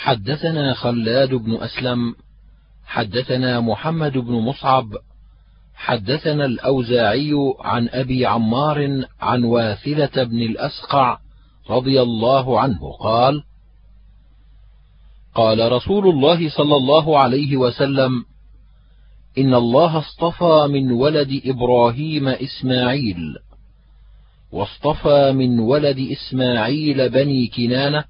حدثنا خلاد بن أسلم حدثنا محمد بن مصعب حدثنا الأوزاعي عن أبي عمار عن واثلة بن الأسقع رضي الله عنه قال قال رسول الله صلى الله عليه وسلم إن الله اصطفى من ولد إبراهيم إسماعيل واصطفى من ولد إسماعيل بني كنانة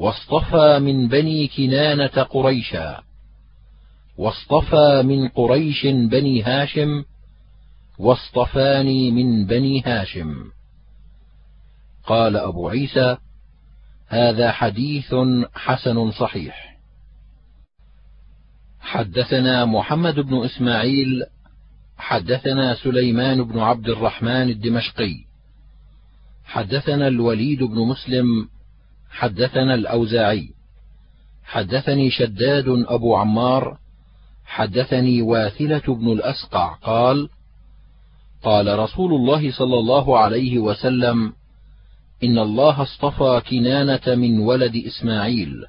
واصطفى من بني كنانة قريشا. واصطفى من قريش بني هاشم واصطفاني من بني هاشم. قال أبو عيسى هذا حديث حسن صحيح. حدثنا محمد بن إسماعيل حدثنا سليمان بن عبد الرحمن الدمشقي. حدثنا الوليد بن مسلم حدثنا الأوزاعي. حدثني شداد أبو عمار. حدثني واثلة بن الأسقع. قال قال رسول الله صلى الله عليه وسلم إن الله اصطفى كنانة من ولد إسماعيل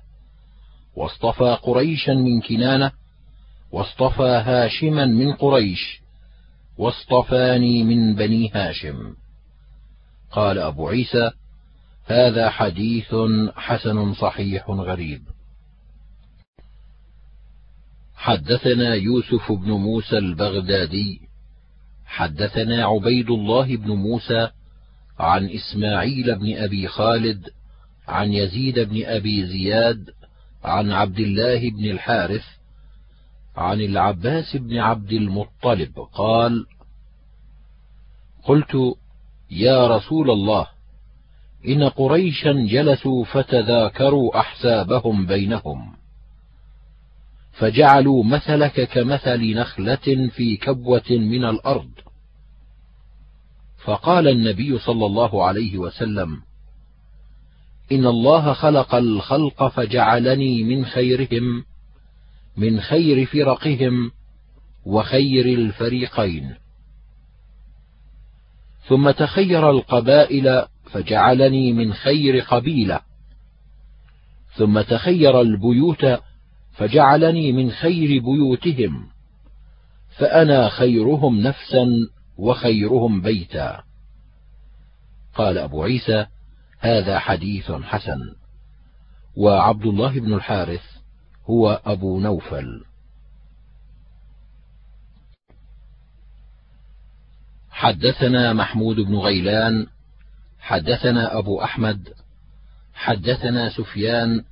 واصطفى قريشا من كنانة واصطفى هاشما من قريش واصطفاني من بني هاشم. قال أبو عيسى هذا حديث حسن صحيح غريب. حدثنا يوسف بن موسى البغدادي حدثنا عبيد الله بن موسى عن إسماعيل بن أبي خالد عن يزيد بن أبي زياد عن عبد الله بن الحارث عن العباس بن عبد المطلب قال قلت يا رسول الله إن قريشا جلسوا فتذاكروا أحسابهم بينهم. فجعلوا مثلك كمثل نخلة في كبوة من الأرض. فقال النبي صلى الله عليه وسلم إن الله خلق الخلق فجعلني من خيرهم من خير فرقهم وخير الفريقين. ثم تخير القبائل فجعلني من خير قبيلة. ثم تخير البيوت فجعلني من خير بيوتهم. فأنا خيرهم نفسا وخيرهم بيتا. قال أبو عيسى هذا حديث حسن. وعبد الله بن الحارث هو أبو نوفل. حدثنا محمود بن غيلان حدثنا أبو أحمد حدثنا سفيان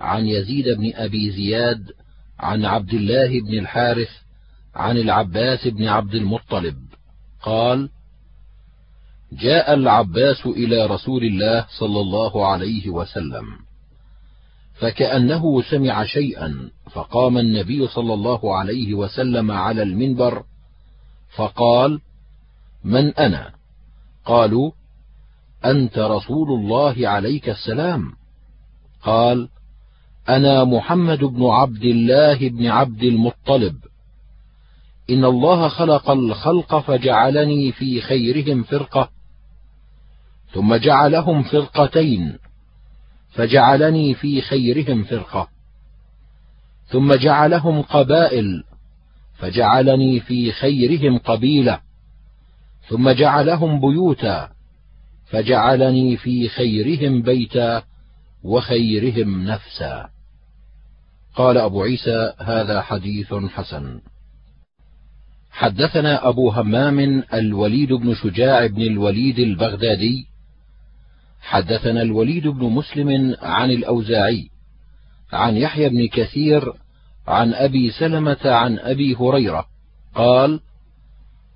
عن يزيد بن أبي زياد عن عبد الله بن الحارث عن العباس بن عبد المطلب. قال جاء العباس إلى رسول الله صلى الله عليه وسلم فكأنه سمع شيئا فقام النبي صلى الله عليه وسلم على المنبر فقال من أنا؟ قالوا أنت رسول الله عليك السلام. قال أنا محمد بن عبد الله بن عبد المطلب. إن الله خلق الخلق فجعلني في خيرهم فرقة ثم جعلهم فرقتين فجعلني في خيرهم فرقة ثم جعلهم قبائل فجعلني في خيرهم قبيلة ثم جعلهم بيوتا فجعلني في خيرهم بيتا وخيرهم نفسا. قال أبو عيسى هذا حديث حسن. حدثنا أبو همام الوليد بن شجاع بن الوليد البغدادي. حدثنا الوليد بن مسلم عن الأوزاعي عن يحيى بن كثير عن أبي سلمة عن أبي هريرة. قال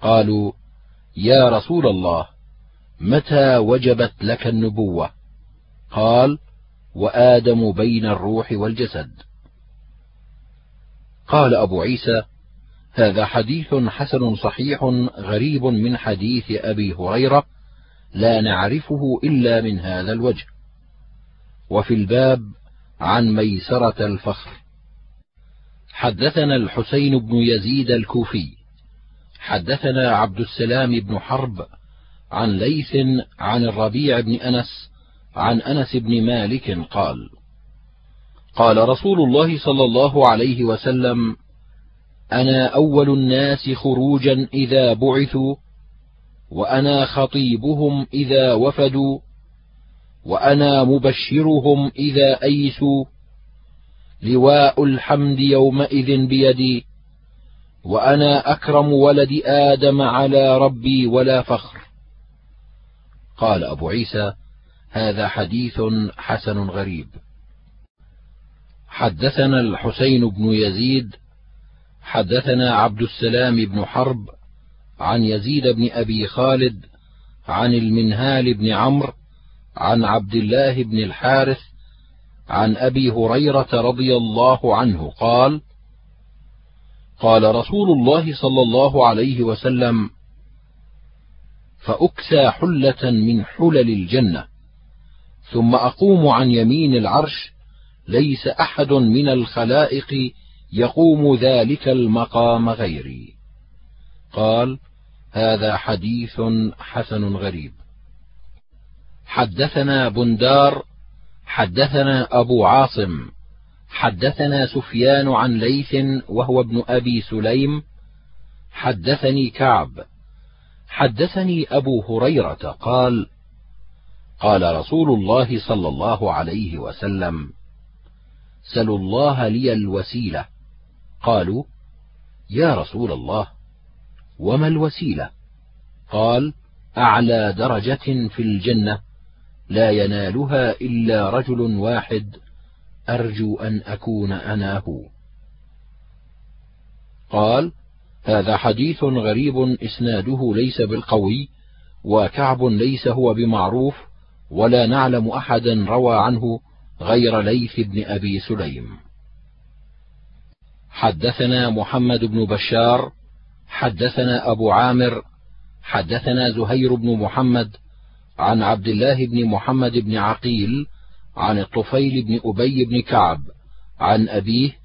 قالوا يا رسول الله متى وجبت لك النبوة؟ قال وآدم بين الروح والجسد. قال أبو عيسى هذا حديث حسن صحيح غريب من حديث أبي هريرة لا نعرفه إلا من هذا الوجه. وفي الباب عن ميسرة الفخر. حدثنا الحسين بن يزيد الكوفي. حدثنا عبد السلام بن حرب عن ليث عن الربيع بن أنس عن أنس بن مالك قال قال رسول الله صلى الله عليه وسلم أنا أول الناس خروجا إذا بعثوا وأنا خطيبهم إذا وفدوا وأنا مبشرهم إذا أيسوا لواء الحمد يومئذ بيدي وأنا أكرم ولد آدم على ربي ولا فخر. قال أبو عيسى هذا حديث حسن غريب. حدثنا الحسين بن يزيد حدثنا عبد السلام بن حرب عن يزيد بن أبي خالد عن المنهال بن عمرو عن عبد الله بن الحارث عن أبي هريرة رضي الله عنه قال قال رسول الله صلى الله عليه وسلم فأكسى حلة من حلل الجنة. ثم أقوم عن يمين العرش ليس أحد من الخلائق يقوم ذلك المقام غيري. قال هذا حديث حسن غريب. حدثنا بندار حدثنا أبو عاصم حدثنا سفيان عن ليث وهو ابن أبي سليم حدثني كعب حدثني أبو هريرة قال قال رسول الله صلى الله عليه وسلم سلوا الله لي الوسيلة. قالوا يا رسول الله وما الوسيلة؟ قال أعلى درجة في الجنة لا ينالها إلا رجل واحد أرجو أن أكون أنا هو. قال هذا حديث غريب إسناده ليس بالقوي وكعب ليس هو بمعروف ولا نعلم أحدا روى عنه غير ليث بن أبي سليم. حدثنا محمد بن بشار حدثنا أبو عامر حدثنا زهير بن محمد عن عبد الله بن محمد بن عقيل عن الطفيل بن أبي بن كعب عن أبيه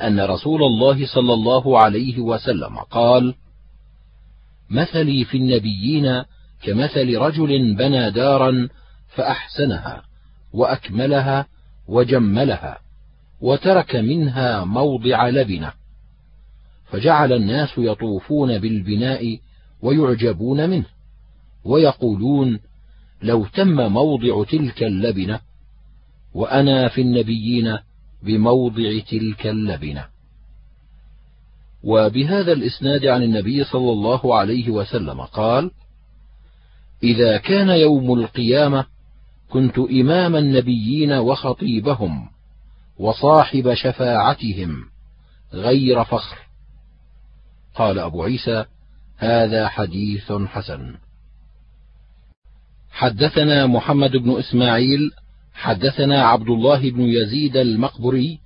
أن رسول الله صلى الله عليه وسلم قال مثلي في النبيين كمثل رجل بنى دارا فأحسنها وأكملها وجملها وترك منها موضع لبنة فجعل الناس يطوفون بالبناء ويعجبون منه ويقولون لو تم موضع تلك اللبنة وأنا في النبيين بموضع تلك اللبنة. وبهذا الإسناد عن النبي صلى الله عليه وسلم قال إذا كان يوم القيامة كنت إمام النبيين وخطيبهم وصاحب شفاعتهم غير فخر. قال أبو عيسى هذا حديث حسن. حدثنا محمد بن إسماعيل حدثنا عبد الله بن يزيد المقبري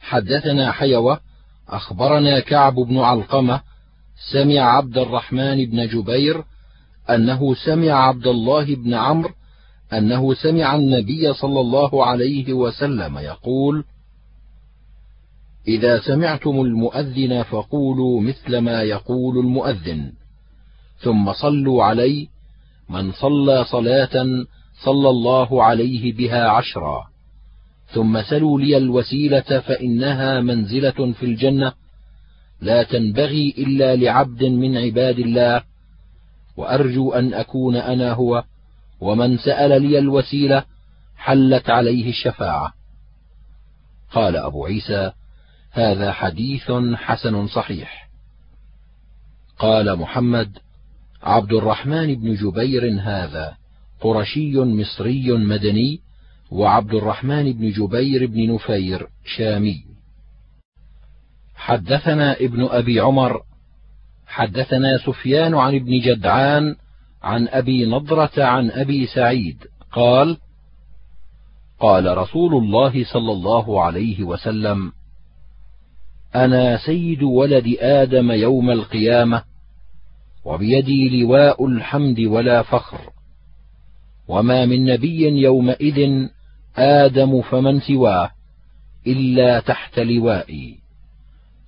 حدثنا حيوة أخبرنا كعب بن علقمة سمع عبد الرحمن بن جبير أنه سمع عبد الله بن عمرو أنه سمع النبي صلى الله عليه وسلم يقول إذا سمعتم المؤذن فقولوا مثل ما يقول المؤذن ثم صلوا علي من صلى صلاة صلى الله عليه بها عشرا. ثم سلوا لي الوسيلة فإنها منزلة في الجنة لا تنبغي إلا لعبد من عباد الله وأرجو أن أكون أنا هو ومن سأل لي الوسيلة حلت عليه الشفاعة. قال أبو عيسى هذا حديث حسن صحيح. قال محمد عبد الرحمن بن جبير هذا. قرشي مصري مدني وعبد الرحمن بن جبير بن نفير شامي. حدثنا ابن أبي عمر حدثنا سفيان عن ابن جدعان عن أبي نضرة عن أبي سعيد قال قال رسول الله صلى الله عليه وسلم أنا سيد ولد آدم يوم القيامة وبيدي لواء الحمد ولا فخر. وما من نبي يومئذ آدم فمن سواه إلا تحت لوائي.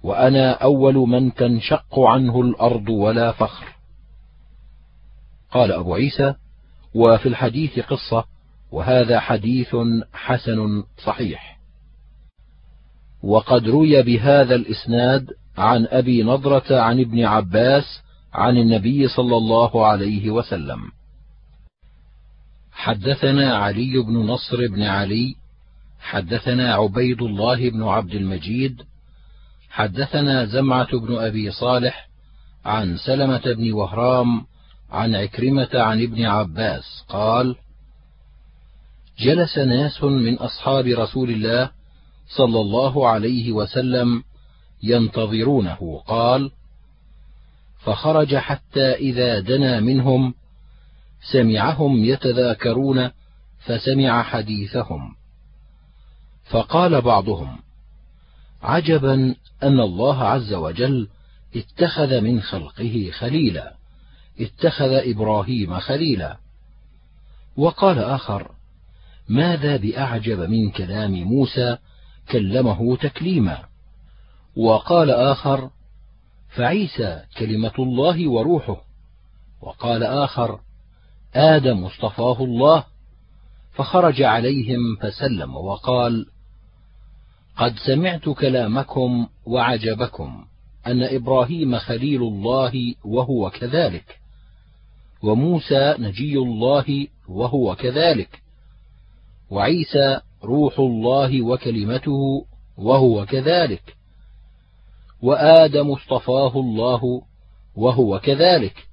وأنا أول من تنشق عنه الأرض ولا فخر. قال أبو عيسى وفي الحديث قصة وهذا حديث حسن صحيح. وقد روي بهذا الإسناد عن أبي نضرة عن ابن عباس عن النبي صلى الله عليه وسلم. حدثنا علي بن نصر بن علي حدثنا عبيد الله بن عبد المجيد حدثنا زمعة بن أبي صالح عن سلمة بن وهرام عن عكرمة عن ابن عباس قال: جلس ناس من أصحاب رسول الله صلى الله عليه وسلم ينتظرونه قال: فخرج حتى إذا دنا منهم سمعهم يتذاكرون فسمع حديثهم. فقال بعضهم عجبا أن الله عز وجل اتخذ من خلقه خليلا اتخذ إبراهيم خليلا. وقال آخر ماذا بأعجب من كلام موسى كلمه تكليما؟ وقال آخر فعيسى كلمة الله وروحه. وقال آخر آدم اصطفاه الله فخرج عليهم فسلم وقال قد سمعت كلامكم وعجبكم أن إبراهيم خليل الله وهو كذلك وموسى نجي الله وهو كذلك وعيسى روح الله وكلمته وهو كذلك وآدم اصطفاه الله وهو كذلك.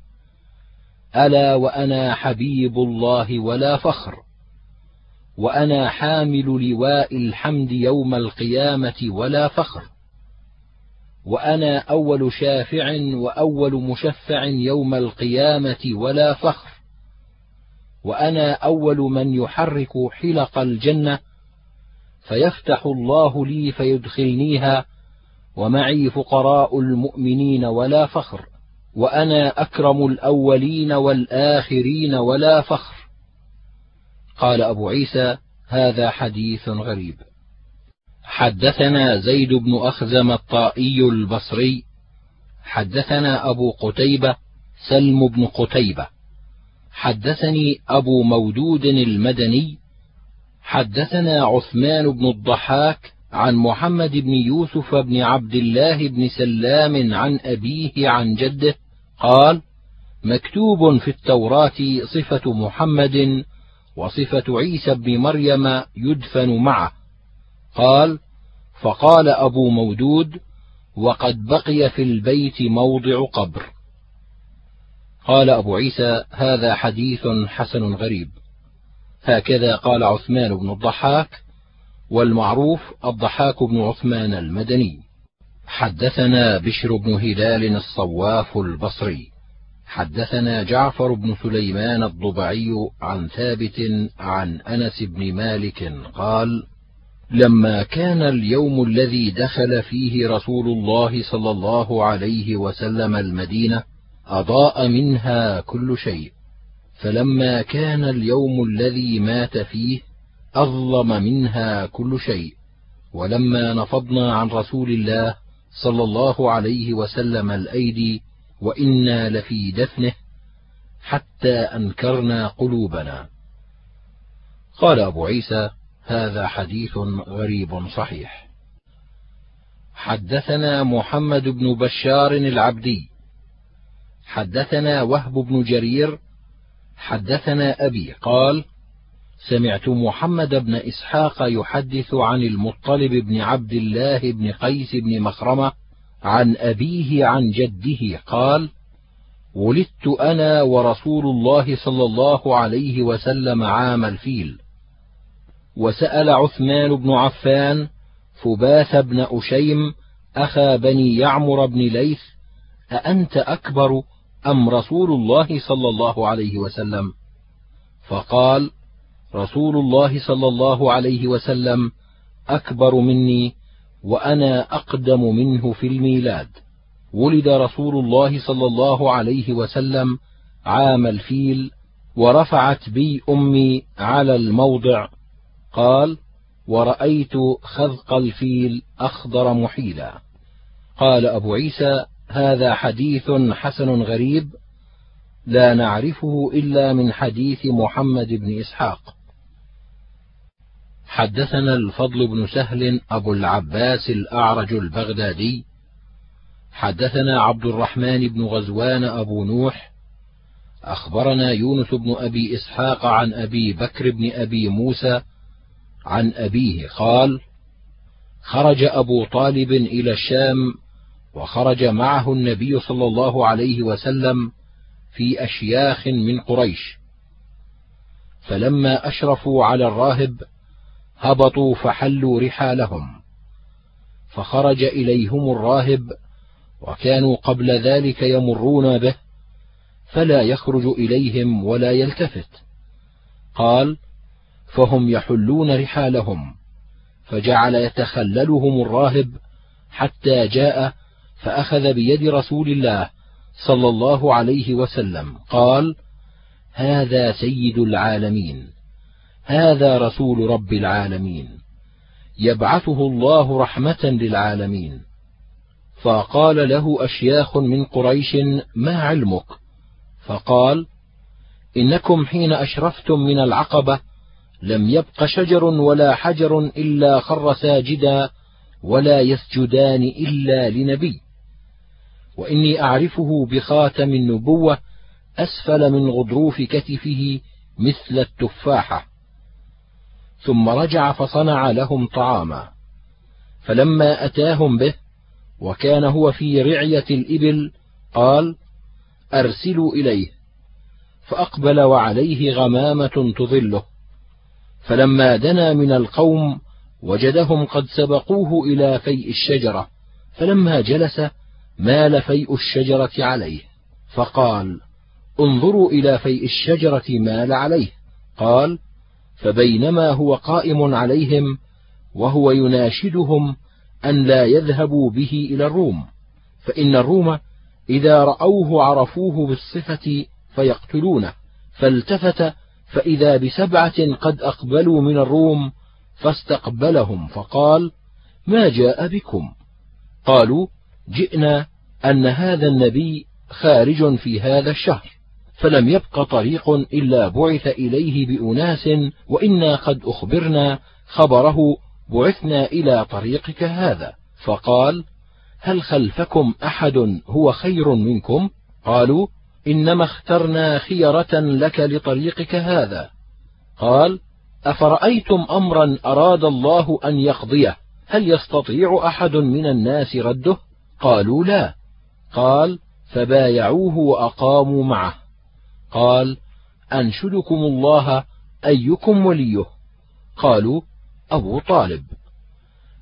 ألا وأنا حبيب الله ولا فخر وأنا حامل لواء الحمد يوم القيامة ولا فخر وأنا أول شافع وأول مشفع يوم القيامة ولا فخر وأنا أول من يحرك حلق الجنة فيفتح الله لي فيدخلنيها ومعي فقراء المؤمنين ولا فخر. وأنا أكرم الأولين والآخرين ولا فخر. قال أبو عيسى هذا حديث غريب. حدثنا زيد بن أخزم الطائي البصري. حدثنا أبو قتيبة سلم بن قتيبة. حدثني أبو مودود المدني. حدثنا عثمان بن الضحاك عن محمد بن يوسف بن عبد الله بن سلام عن أبيه عن جده. قال مكتوب في التوراة صفة محمد وصفة عيسى بن مريم يدفن معه. قال فقال أبو مودود وقد بقي في البيت موضع قبر. قال أبو عيسى هذا حديث حسن غريب. هكذا قال عثمان بن الضحاك والمعروف الضحاك بن عثمان المدني. حدثنا بشر بن هلال الصواف البصري. حدثنا جعفر بن سليمان الضبعي عن ثابت عن أنس بن مالك قال لما كان اليوم الذي دخل فيه رسول الله صلى الله عليه وسلم المدينة أضاء منها كل شيء. فلما كان اليوم الذي مات فيه أظلم منها كل شيء. ولما نفضنا عن رسول الله صلى الله عليه وسلم الأيدي وإنا لفي دفنه حتى أنكرنا قلوبنا. قال أبو عيسى هذا حديث غريب صحيح. حدثنا محمد بن بشار العبدي. حدثنا وهب بن جرير. حدثنا أبي قال سمعت محمد بن إسحاق يحدث عن المطلب بن عبد الله بن قيس بن مخرمة عن أبيه عن جده قال: ولدت أنا ورسول الله صلى الله عليه وسلم عام الفيل، وسأل عثمان بن عفان فباث بن أشيم أخا بني يعمر بن ليث: أأنت أكبر أم رسول الله صلى الله عليه وسلم؟ فقال: رسول الله صلى الله عليه وسلم أكبر مني وأنا أقدم منه في الميلاد. ولد رسول الله صلى الله عليه وسلم عام الفيل ورفعت بي أمي على الموضع. قال ورأيت خذق الفيل أخضر محيلا. قال أبو عيسى هذا حديث حسن غريب لا نعرفه إلا من حديث محمد بن إسحاق. حدثنا الفضل بن سهل أبو العباس الأعرج البغدادي. حدثنا عبد الرحمن بن غزوان أبو نوح. أخبرنا يونس بن أبي إسحاق عن أبي بكر بن أبي موسى عن أبيه قال: خرج أبو طالب إلى الشام وخرج معه النبي صلى الله عليه وسلم في أشياخ من قريش، فلما أشرفوا على الراهب هبطوا فحلوا رحالهم، فخرج إليهم الراهب وكانوا قبل ذلك يمرون به فلا يخرج إليهم ولا يلتفت. قال فهم يحلون رحالهم فجعل يتخللهم الراهب حتى جاء فأخذ بيد رسول الله صلى الله عليه وسلم قال هذا سيد العالمين. هذا رسول رب العالمين. يبعثه الله رحمة للعالمين. فقال له أشياخ من قريش ما علمك؟ فقال إنكم حين أشرفتم من العقبة لم يبق شجر ولا حجر إلا خر ساجدا ولا يسجدان إلا لنبي. وإني أعرفه بخاتم النبوة أسفل من غضروف كتفه مثل التفاحة. ثم رجع فصنع لهم طعاما. فلما أتاهم به وكان هو في رعية الإبل قال أرسلوا إليه. فأقبل وعليه غمامة تظله. فلما دنا من القوم وجدهم قد سبقوه إلى فيء الشجرة. فلما جلس مال فيء الشجرة عليه. فقال انظروا إلى فيء الشجرة مال عليه. قال فبينما هو قائم عليهم وهو يناشدهم أن لا يذهبوا به إلى الروم فإن الروم إذا رأوه عرفوه بالصفة فيقتلونه فالتفت فإذا بسبعة قد أقبلوا من الروم فاستقبلهم فقال ما جاء بكم؟ قالوا جئنا أن هذا النبي خارج في هذا الشهر. فلم يبق طريق إلا بعث إليه بأناس وإنا قد أخبرنا خبره بعثنا إلى طريقك هذا. فقال هل خلفكم أحد هو خير منكم؟ قالوا إنما اخترنا خيرة لك لطريقك هذا. قال أفرأيتم أمرا أراد الله أن يقضيه؟ هل يستطيع أحد من الناس رده؟ قالوا لا. قال فبايعوه وأقاموا معه. قال أنشدكم الله أيكم وليه؟ قالوا أبو طالب.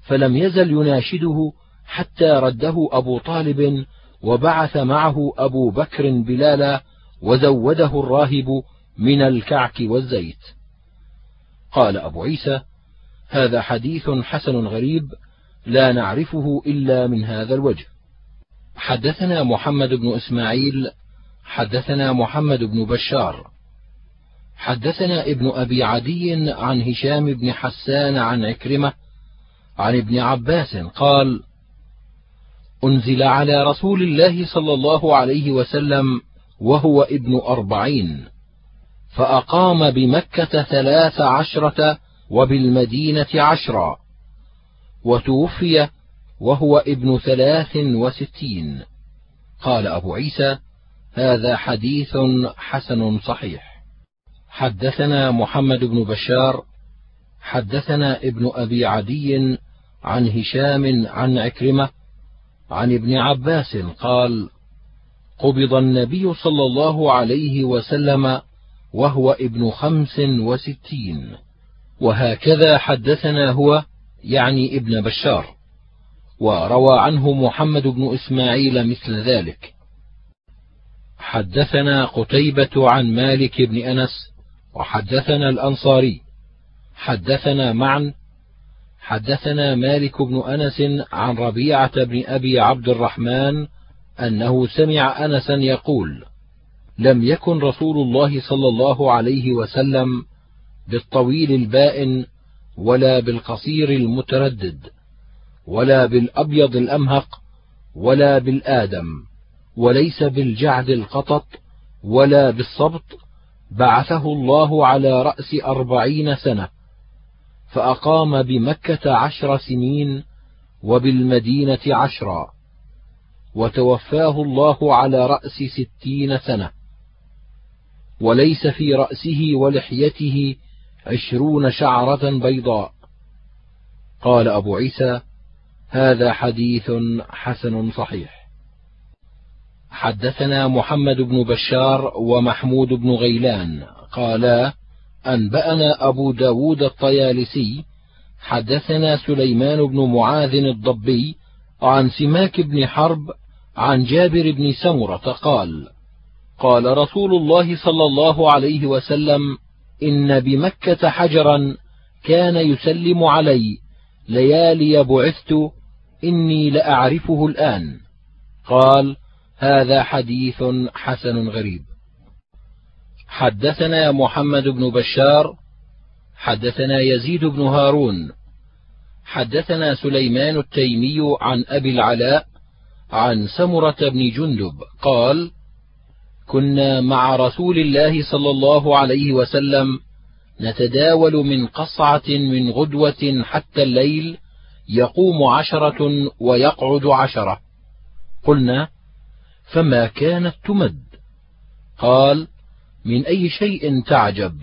فلم يزل يناشده حتى رده أبو طالب وبعث معه أبو بكر بلالا وزوده الراهب من الكعك والزيت. قال أبو عيسى هذا حديث حسن غريب لا نعرفه إلا من هذا الوجه. حدثنا محمد بن إسماعيل حدثنا محمد بن بشار. حدثنا ابن أبي عدي عن هشام بن حسان عن عكرمة عن ابن عباس قال أنزل على رسول الله صلى الله عليه وسلم وهو ابن أربعين فأقام بمكة ثلاث عشرة وبالمدينة عشرا وتوفي وهو ابن ثلاث وستين. قال أبو عيسى هذا حديث حسن صحيح. حدثنا محمد بن بشار حدثنا ابن أبي عدي عن هشام عن عكرمة عن ابن عباس قال قبض النبي صلى الله عليه وسلم وهو ابن خمس وستين. وهكذا حدثنا هو يعني ابن بشار. وروى عنه محمد بن إسماعيل مثل ذلك. حدثنا قتيبة عن مالك بن أنس وحدثنا الأنصاري. حدثنا معا حدثنا مالك بن أنس عن ربيعة بن أبي عبد الرحمن أنه سمع أنسا يقول لم يكن رسول الله صلى الله عليه وسلم بالطويل البائن ولا بالقصير المتردد ولا بالأبيض الأمهق ولا بالآدم. وليس بالجعد القطط ولا بالصبط بعثه الله على رأس أربعين سنة فأقام بمكة عشر سنين وبالمدينة عشرا وتوفاه الله على رأس ستين سنة وليس في رأسه ولحيته عشرون شعرة بيضاء. قال أبو عيسى هذا حديث حسن صحيح. حدثنا محمد بن بشار ومحمود بن غيلان. قالا أنبأنا أبو داود الطيالسي حدثنا سليمان بن معاذ الضبي عن سماك بن حرب عن جابر بن سمرة قال قال رسول الله صلى الله عليه وسلم إن بمكة حجرا كان يسلم علي ليالي بعثت إني لأعرفه الآن. قال هذا حديث حسن غريب. حدثنا محمد بن بشار حدثنا يزيد بن هارون حدثنا سليمان التيمي عن أبي العلاء عن سمرة بن جندب قال كنا مع رسول الله صلى الله عليه وسلم نتداول من قصعة من غدوة حتى الليل يقوم عشرة ويقعد عشرة. قلنا فما كانت تمد. قال من أي شيء تعجب؟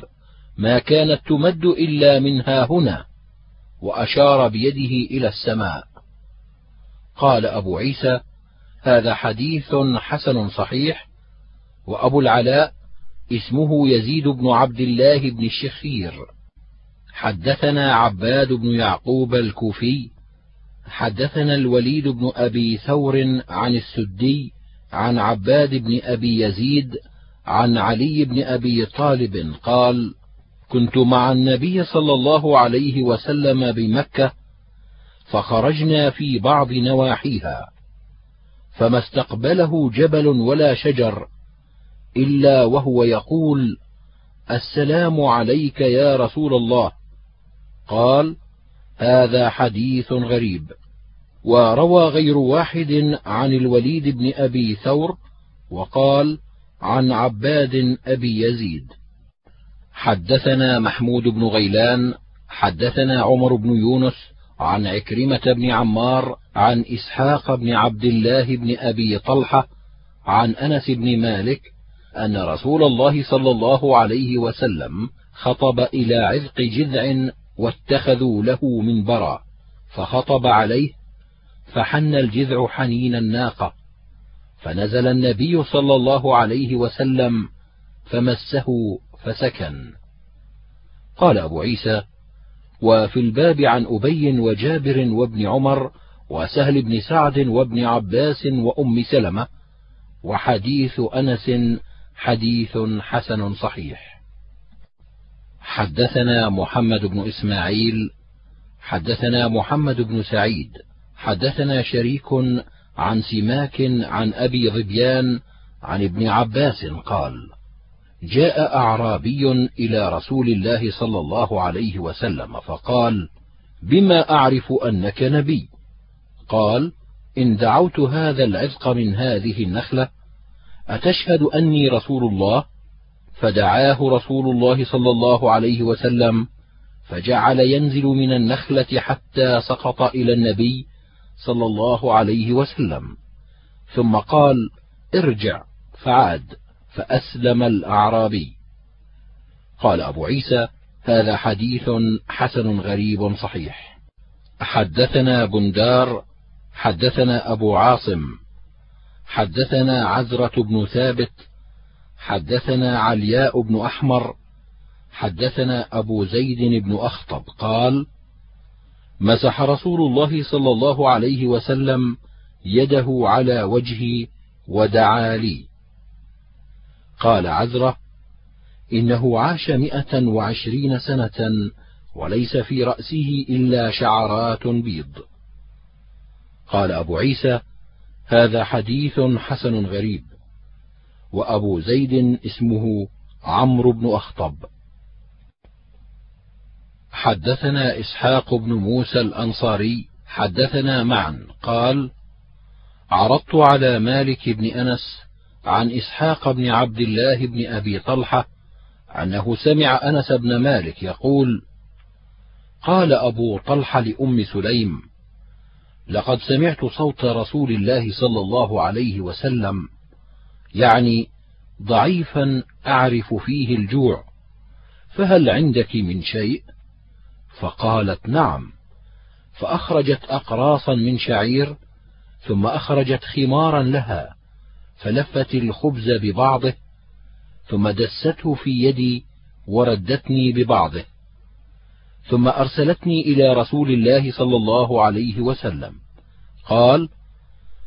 ما كانت تمد إلا منها هنا وأشار بيده إلى السماء. قال أبو عيسى هذا حديث حسن صحيح وأبو العلاء اسمه يزيد بن عبد الله بن الشخير. حدثنا عباد بن يعقوب الكوفي حدثنا الوليد بن أبي ثور عن السدي عن عباد بن أبي يزيد عن علي بن أبي طالب قال كنت مع النبي صلى الله عليه وسلم بمكة فخرجنا في بعض نواحيها فما استقبله جبل ولا شجر إلا وهو يقول السلام عليك يا رسول الله قال هذا حديث غريب وروى غير واحد عن الوليد بن أبي ثور وقال عن عباد أبي يزيد. حدثنا محمود بن غيلان حدثنا عمر بن يونس عن عكرمة بن عمار عن إسحاق بن عبد الله بن أبي طلحة عن أنس بن مالك أن رسول الله صلى الله عليه وسلم خطب إلى عذق جذع واتخذوا له منبرا فخطب عليه فحن الجذع حنين الناقة. فنزل النبي صلى الله عليه وسلم فمسه فسكن. قال أبو عيسى وفي الباب عن أبي وجابر وابن عمر وسهل بن سعد وابن عباس وأم سلمة وحديث أنس حديث حسن صحيح. حدثنا محمد بن إسماعيل حدثنا محمد بن سعيد حدثنا شريك عن سماك عن أبي ظبيان عن ابن عباس قال جاء أعرابي إلى رسول الله صلى الله عليه وسلم فقال بما أعرف أنك نبي؟ قال إن دعوت هذا العزق من هذه النخلة أتشهد أني رسول الله؟ فدعاه رسول الله صلى الله عليه وسلم فجعل ينزل من النخلة حتى سقط إلى النبي صلى الله عليه وسلم. ثم قال ارجع فعاد فأسلم الأعرابي. قال أبو عيسى هذا حديث حسن غريب صحيح. حدثنا بندار حدثنا أبو عاصم حدثنا عزرة بن ثابت حدثنا علياء بن أحمر حدثنا أبو زيد بن أخطب. قال مسح رسول الله صلى الله عليه وسلم يده على وجهي ودعا لي. قال عذرة إنه عاش مئة وعشرين سنة وليس في رأسه إلا شعرات بيض. قال أبو عيسى هذا حديث حسن غريب. وأبو زيد اسمه عمرو بن أخطب. حدثنا إسحاق بن موسى الأنصاري حدثنا معا قال عرضت على مالك بن أنس عن إسحاق بن عبد الله بن أبي طلحة أنه سمع أنس بن مالك يقول قال أبو طلحة لأم سليم لقد سمعت صوت رسول الله صلى الله عليه وسلم يعني ضعيفا أعرف فيه الجوع فهل عندك من شيء؟ فقالت نعم. فأخرجت أقراصا من شعير ثم أخرجت خمارا لها فلفت الخبز ببعضه ثم دسته في يدي وردتني ببعضه ثم أرسلتني إلى رسول الله صلى الله عليه وسلم. قال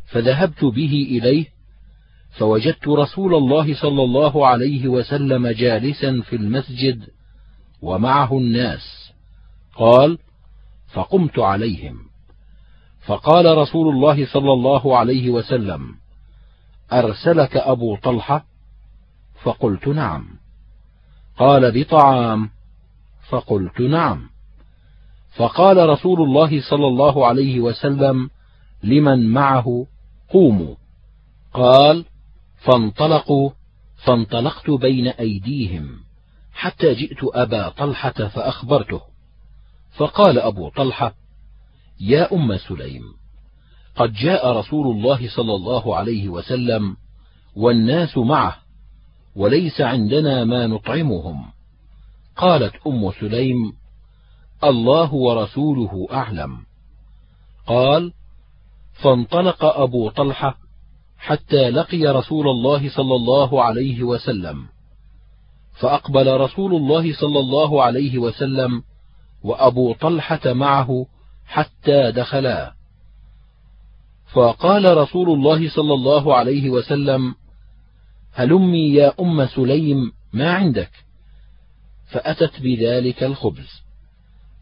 فذهبت به إليه فوجدت رسول الله صلى الله عليه وسلم جالسا في المسجد ومعه الناس. قال فقمت عليهم. فقال رسول الله صلى الله عليه وسلم أرسلك أبو طلحة؟ فقلت نعم. قال بطعام. فقلت نعم. فقال رسول الله صلى الله عليه وسلم لمن معه قوموا. قال فانطلقوا فانطلقت بين أيديهم حتى جئت أبا طلحة فأخبرته. فقال أبو طلحة يا أم سليم قد جاء رسول الله صلى الله عليه وسلم والناس معه وليس عندنا ما نطعمهم. قالت أم سليم الله ورسوله أعلم. قال فانطلق أبو طلحة حتى لقي رسول الله صلى الله عليه وسلم فأقبل رسول الله صلى الله عليه وسلم وأبو طلحة معه حتى دخلا. فقال رسول الله صلى الله عليه وسلم هلمي يا أم سليم ما عندك؟ فأتت بذلك الخبز.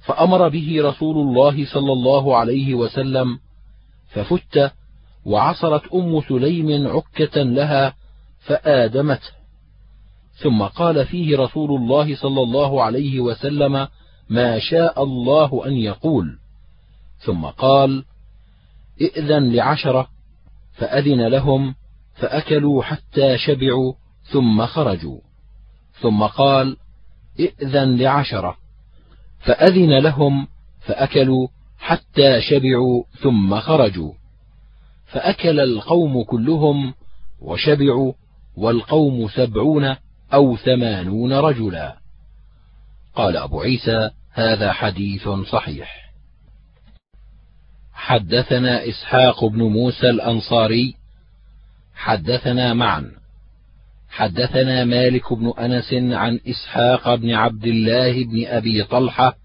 فأمر به رسول الله صلى الله عليه وسلم ففت وعصرت أم سليم عكة لها فآدمته. ثم قال فيه رسول الله صلى الله عليه وسلم ما شاء الله أن يقول. ثم قال إئذن لعشرة. فأذن لهم فأكلوا حتى شبعوا ثم خرجوا. ثم قال إئذن لعشرة. فأذن لهم فأكلوا حتى شبعوا ثم خرجوا. فأكل القوم كلهم وشبعوا والقوم سبعون أو ثمانون رجلا. قال أبو عيسى هذا حديث صحيح. حدثنا إسحاق بن موسى الأنصاري حدثنا معا. حدثنا مالك بن أنس عن إسحاق بن عبد الله بن أبي طلحة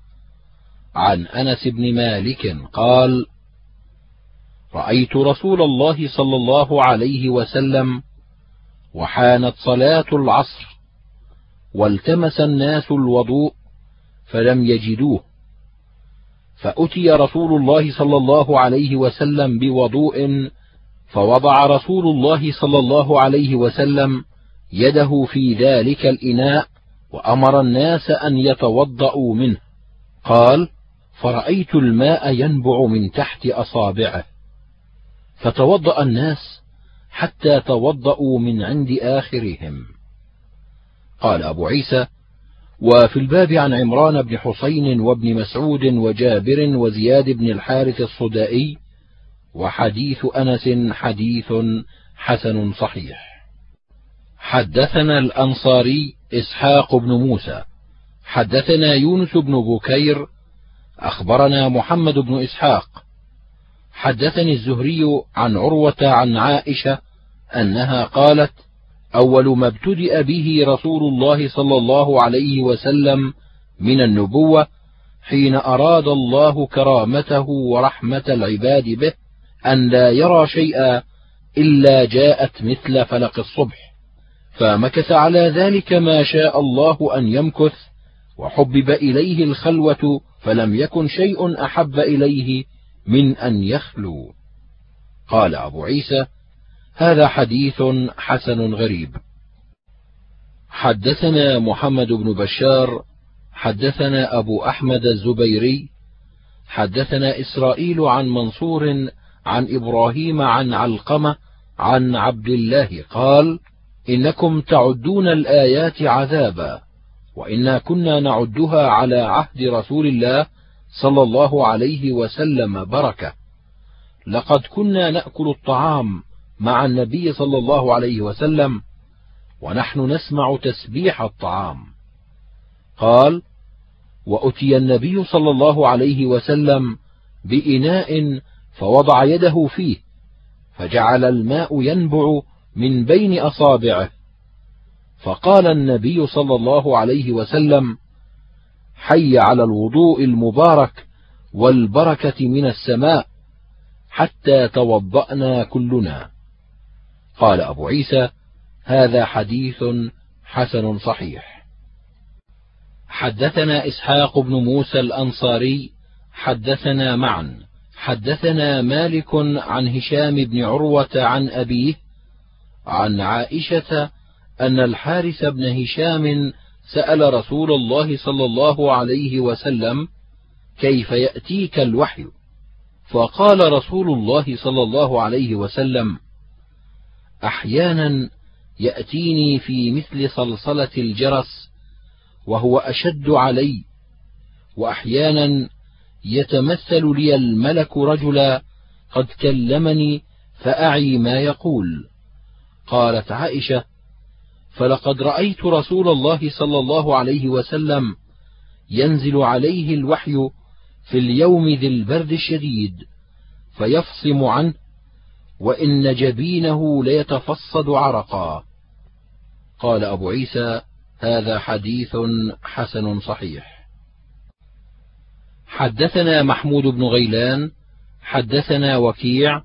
عن أنس بن مالك قال رأيت رسول الله صلى الله عليه وسلم وحانت صلاة العصر والتمس الناس الوضوء فلم يجدوه. فأتي رسول الله صلى الله عليه وسلم بوضوء فوضع رسول الله صلى الله عليه وسلم يده في ذلك الإناء وأمر الناس أن يتوضأوا منه. قال فرأيت الماء ينبع من تحت أصابعه. فتوضأ الناس حتى توضأوا من عند آخرهم. قال أبو عيسى وفي الباب عن عمران بن حسين وابن مسعود وجابر وزياد بن الحارث الصدائي وحديث أنس حديث حسن صحيح. حدثنا الأنصاري إسحاق بن موسى حدثنا يونس بن بكير أخبرنا محمد بن إسحاق. حدثني الزهري عن عروة عن عائشة أنها قالت أول ما ابتدأ به رسول الله صلى الله عليه وسلم من النبوة حين أراد الله كرامته ورحمة العباد به أن لا يرى شيئا إلا جاءت مثل فلق الصبح. فمكث على ذلك ما شاء الله أن يمكث وحبب إليه الخلوة فلم يكن شيء أحب إليه من أن يخلو. قال أبو عيسى هذا حديث حسن غريب. حدثنا محمد بن بشار حدثنا أبو أحمد الزبيري حدثنا إسرائيل عن منصور عن إبراهيم عن علقمة عن عبد الله قال إنكم تعدون الآيات عذابا وإنا كنا نعدها على عهد رسول الله صلى الله عليه وسلم بركة. لقد كنا نأكل الطعام مع النبي صلى الله عليه وسلم ونحن نسمع تسبيح الطعام. قال وأتي النبي صلى الله عليه وسلم بإناء فوضع يده فيه فجعل الماء ينبع من بين أصابعه. فقال النبي صلى الله عليه وسلم حي على الوضوء المبارك والبركة من السماء حتى توضأنا كلنا. قال أبو عيسى هذا حديث حسن صحيح. حدثنا إسحاق بن موسى الأنصاري حدثنا معا حدثنا مالك عن هشام بن عروة عن أبيه عن عائشة أن الحارث بن هشام سأل رسول الله صلى الله عليه وسلم كيف يأتيك الوحي؟ فقال رسول الله صلى الله عليه وسلم أحيانا يأتيني في مثل صلصلة الجرس وهو أشد علي وأحيانا يتمثل لي الملك رجلا قد كلمني فأعي ما يقول. قالت عائشة فلقد رأيت رسول الله صلى الله عليه وسلم ينزل عليه الوحي في اليوم ذي البرد الشديد فيفصم عنه وإن جبينه ليتفصد عرقا. قال أبو عيسى هذا حديث حسن صحيح. حدثنا محمود بن غيلان حدثنا وكيع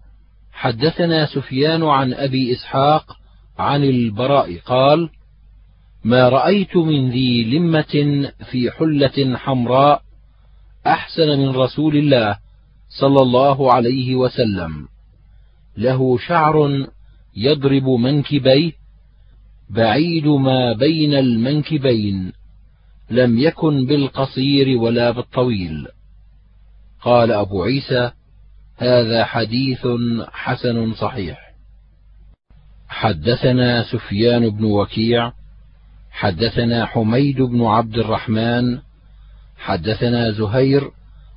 حدثنا سفيان عن أبي إسحاق عن البراء قال ما رأيت من ذي لمة في حلة حمراء أحسن من رسول الله صلى الله عليه وسلم. له شعر يضرب منكبيه بعيد ما بين المنكبين لم يكن بالقصير ولا بالطويل. قال أبو عيسى هذا حديث حسن صحيح. حدثنا سفيان بن وكيع حدثنا حميد بن عبد الرحمن حدثنا زهير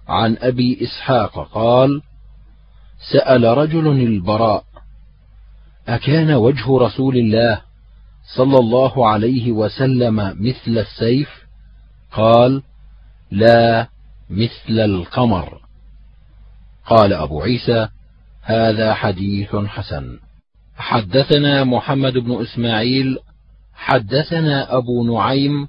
عن أبي إسحاق قال سأل رجل البراء أكان وجه رسول الله صلى الله عليه وسلم مثل السيف؟ قال لا مثل القمر. قال أبو عيسى هذا حديث حسن. حدثنا محمد بن إسماعيل حدثنا أبو نعيم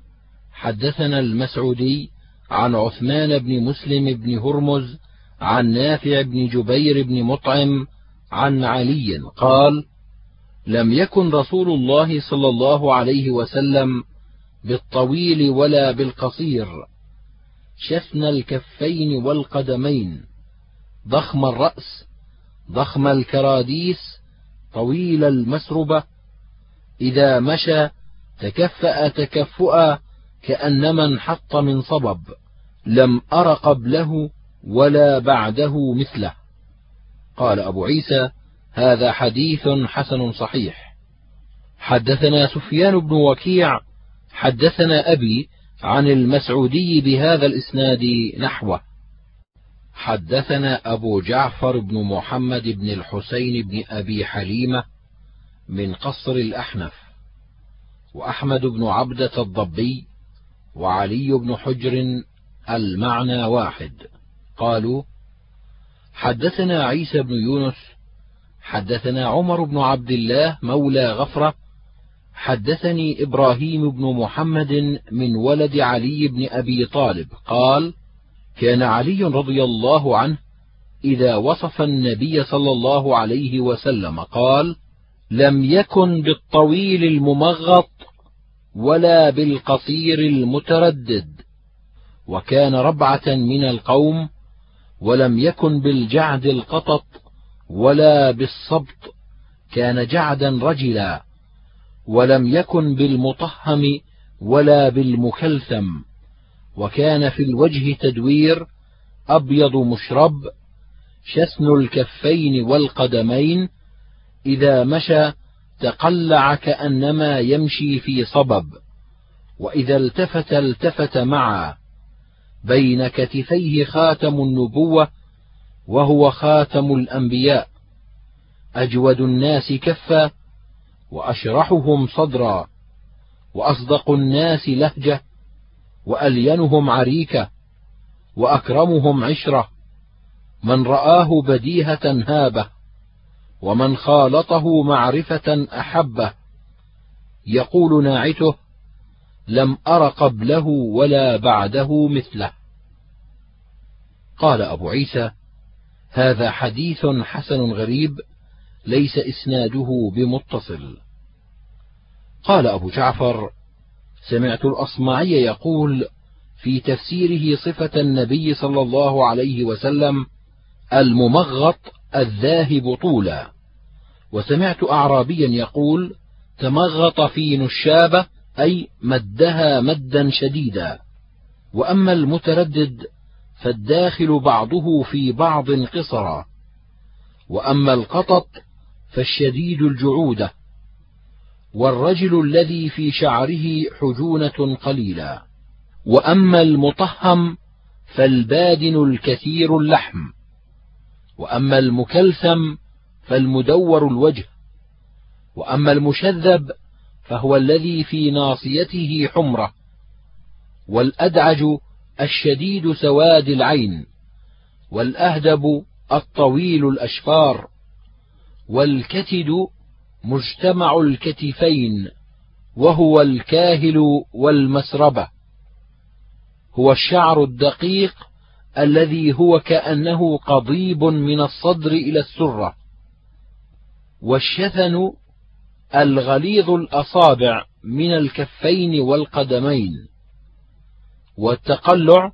حدثنا المسعودي عن عثمان بن مسلم بن هرمز عن نافع بن جبير بن مطعم عن علي قال لم يكن رسول الله صلى الله عليه وسلم بالطويل ولا بالقصير. شثن الكفين والقدمين ضخم الرأس ضخم الكراديس طويل المسربة. إذا مشى تكفأ تكفؤا كأنما انحط من صبب لم ار قبله ولا بعده مثله. قال أبو عيسى هذا حديث حسن صحيح. حدثنا سفيان بن وكيع حدثنا أبي عن المسعودي بهذا الإسناد نحوه. حدثنا أبو جعفر بن محمد بن الحسين بن أبي حليمة من قصر الأحنف وأحمد بن عبدة الضبي وعلي بن حجر المعنى واحد. قالوا حدثنا عيسى بن يونس حدثنا عمر بن عبد الله مولى غفرة حدثني إبراهيم بن محمد من ولد علي بن أبي طالب قال كان علي رضي الله عنه إذا وصف النبي صلى الله عليه وسلم قال لم يكن بالطويل الممغط ولا بالقصير المتردد. وكان ربعة من القوم ولم يكن بالجعد القطط ولا بالصبط كان جعدا رجلا ولم يكن بالمطهم ولا بالمكلثم وكان في الوجه تدوير أبيض مشرب شسن الكفين والقدمين إذا مشى تقلع كأنما يمشي في صبب وإذا التفت التفت معا. بين كتفيه خاتم النبوة وهو خاتم الأنبياء. أجود الناس كفا وأشرحهم صدرا وأصدق الناس لهجة وألينهم عريكة وأكرمهم عشرة. من رآه بديهة هابة ومن خالطه معرفة أحبه. يقول ناعته لم أر قبله ولا بعده مثله. قال أبو عيسى هذا حديث حسن غريب ليس إسناده بمتصل. قال أبو جعفر سمعت الأصمعي يقول في تفسيره صفة النبي صلى الله عليه وسلم الممغط الذاهب طولا. وسمعت أعرابيا يقول تمغط في نشابة أي مدها مدا شديدا. وأما المتردد فالداخل بعضه في بعض قصرا. وأما القطط فالشديد الجعودة والرجل الذي في شعره حجونة قليلا. وأما المطهم فالبادن الكثير اللحم. وأما المكلثم فالمدور الوجه. وأما المشذب فهو الذي في ناصيته حمرة والأدعج الشديد سواد العين والأهدب الطويل الأشفار والكتد مجتمع الكتفين وهو الكاهل والمسربة. هو الشعر الدقيق الذي هو كأنه قضيب من الصدر إلى السرة والشثن الغليظ الأصابع من الكفين والقدمين والتقلع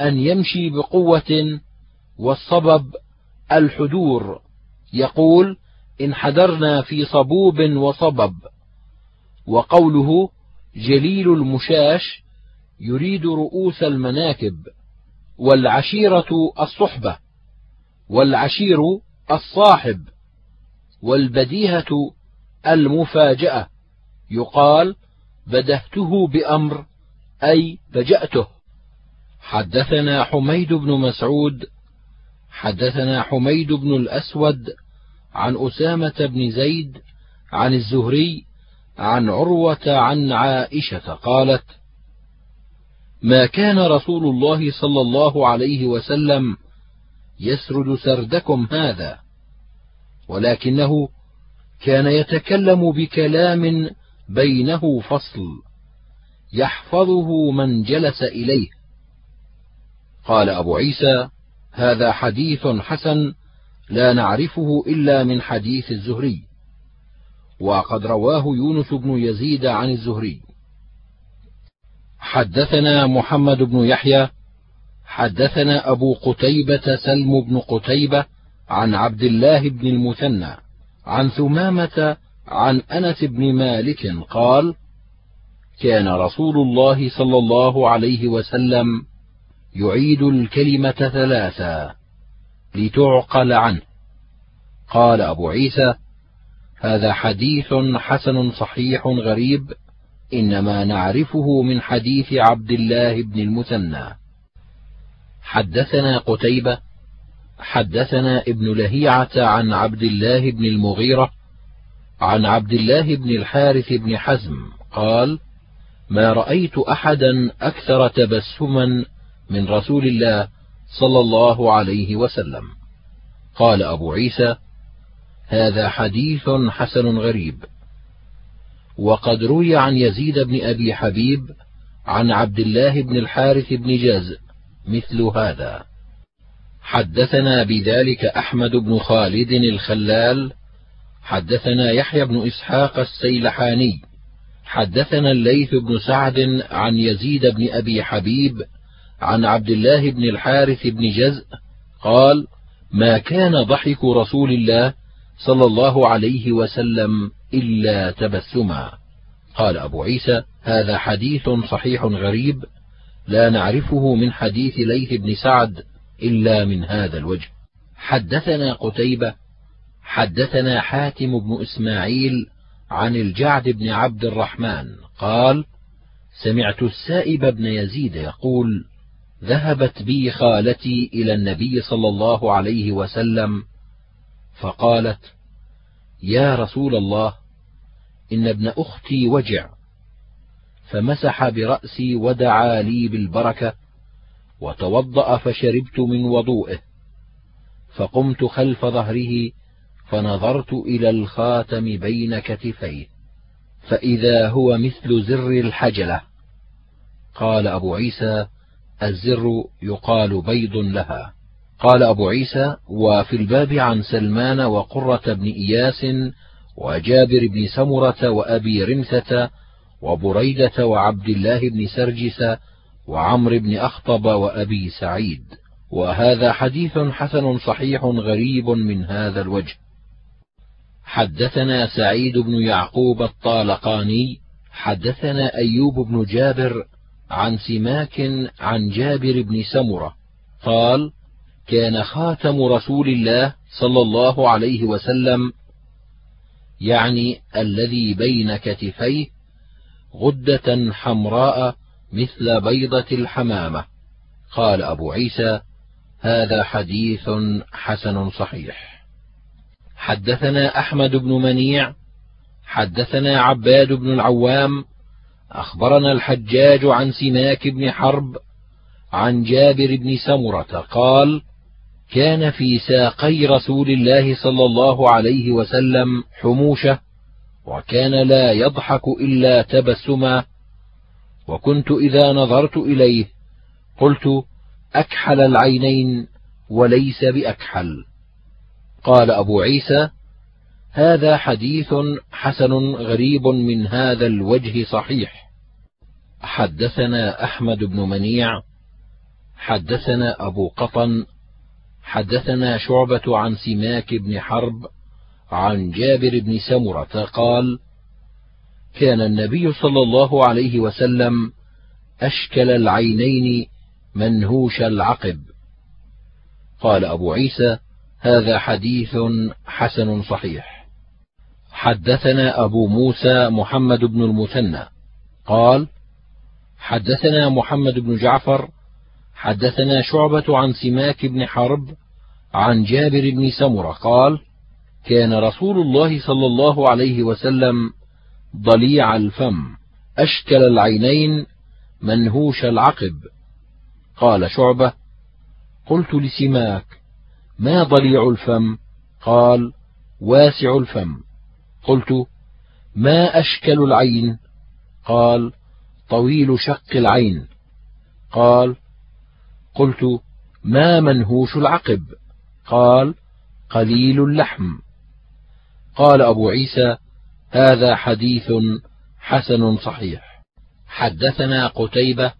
أن يمشي بقوة والصبب الحدور. يقول انحدرنا في صبوب وصبب. وقوله جليل المشاش يريد رؤوس المناكب. والعشيرة الصحبة والعشير الصاحب والبديهة المفاجأة. يقال بدهته بأمر أي فجأته حدثنا حميد بن مسعود حدثنا حميد بن الأسود عن أسامة بن زيد عن الزهري عن عروة عن عائشة قالت: ما كان رسول الله صلى الله عليه وسلم يسرد سردكم هذا، ولكنه كان يتكلم بكلام بينه فصل يحفظه من جلس إليه. قال أبو عيسى هذا حديث حسن لا نعرفه إلا من حديث الزهري وقد رواه يونس بن يزيد عن الزهري. حدثنا محمد بن يحيى حدثنا أبو قتيبة سلم بن قتيبة عن عبد الله بن المثنى. عن ثمامة عن أنس بن مالك قال كان رسول الله صلى الله عليه وسلم يعيد الكلمة ثلاثا لتعقل عنه. قال أبو عيسى هذا حديث حسن صحيح غريب إنما نعرفه من حديث عبد الله بن المثنى. حدثنا قتيبة حدثنا ابن لهيعة عن عبد الله بن المغيرة عن عبد الله بن الحارث بن حزم قال ما رأيت أحدا أكثر تبسما من رسول الله صلى الله عليه وسلم. قال أبو عيسى هذا حديث حسن غريب. وقد روي عن يزيد بن أبي حبيب عن عبد الله بن الحارث بن جاز مثل هذا. حدثنا بذلك أحمد بن خالد الخلال حدثنا يحيى بن إسحاق السيلحاني حدثنا الليث بن سعد عن يزيد بن أبي حبيب عن عبد الله بن الحارث بن جزء قال ما كان ضحك رسول الله صلى الله عليه وسلم إلا تبسما. قال أبو عيسى هذا حديث صحيح غريب لا نعرفه من حديث ليث بن سعد إلا من هذا الوجه. حدثنا قتيبة حدثنا حاتم بن إسماعيل عن الجعد بن عبد الرحمن قال سمعت السائب بن يزيد يقول ذهبت بي خالتي إلى النبي صلى الله عليه وسلم فقالت يا رسول الله إن ابن أختي وجع فمسح برأسي ودعا لي بالبركة وتوضأ فشربت من وضوئه فقمت خلف ظهره فنظرت إلى الخاتم بين كتفيه فإذا هو مثل زر الحجلة. قال أبو عيسى الزر يقال بيض لها. قال أبو عيسى وفي الباب عن سلمان وقرة بن إياس وجابر بن سمرة وأبي رمثة وبريدة وعبد الله بن سرجس وعمرو بن أخطب وأبي سعيد وهذا حديث حسن صحيح غريب من هذا الوجه. حدثنا سعيد بن يعقوب الطالقاني حدثنا أيوب بن جابر عن سماك عن جابر بن سمرة قال كان خاتم رسول الله صلى الله عليه وسلم يعني الذي بين كتفيه غدة حمراء مثل بيضة الحمامة. قال أبو عيسى هذا حديث حسن صحيح. حدثنا أحمد بن منيع حدثنا عباد بن العوام أخبرنا الحجاج عن سماك بن حرب عن جابر بن سمرة قال كان في ساقي رسول الله صلى الله عليه وسلم حموشة وكان لا يضحك إلا تبسما وكنت إذا نظرت إليه قلت أكحل العينين وليس بأكحل. قال أبو عيسى هذا حديث حسن غريب من هذا الوجه صحيح. حدثنا أحمد بن منيع حدثنا أبو قطن حدثنا شعبة عن سماك بن حرب عن جابر بن سمرة قال كان النبي صلى الله عليه وسلم أشكل العينين منهوش العقب. قال أبو عيسى هذا حديث حسن صحيح. حدثنا أبو موسى محمد بن المثنى. قال حدثنا محمد بن جعفر حدثنا شعبة عن سماك بن حرب عن جابر بن سمرة. قال كان رسول الله صلى الله عليه وسلم ضليع الفم أشكل العينين منهوش العقب. قال شعبة قلت لسماك ما ضليع الفم؟ قال واسع الفم. قلت ما أشكل العين؟ قال طويل شق العين. قال قلت ما منهوش العقب؟ قال قليل اللحم. قال أبو عيسى هذا حديث حسن صحيح. حدثنا قتيبة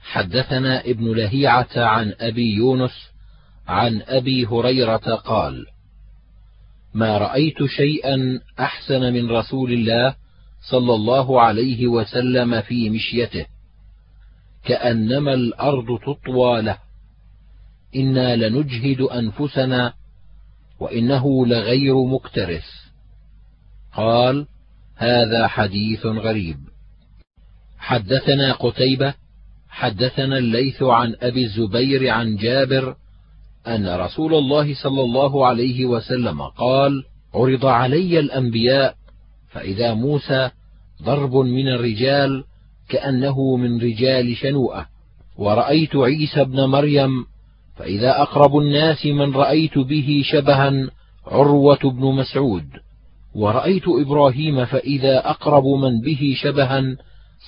حدثنا ابن لهيعة عن أبي يونس عن أبي هريرة قال ما رأيت شيئا أحسن من رسول الله صلى الله عليه وسلم في مشيته كأنما الأرض تطوى له. إنا لنجهد أنفسنا وإنه لغير مكترث. قال هذا حديث غريب. حدثنا قتيبة حدثنا الليث عن أبي الزبير عن جابر أن رسول الله صلى الله عليه وسلم قال عرض علي الأنبياء فإذا موسى ضرب من الرجال كأنه من رجال شنوءة ورأيت عيسى ابن مريم فإذا أقرب الناس من رأيت به شبها عروة بن مسعود. ورأيت إبراهيم فإذا أقرب من به شبها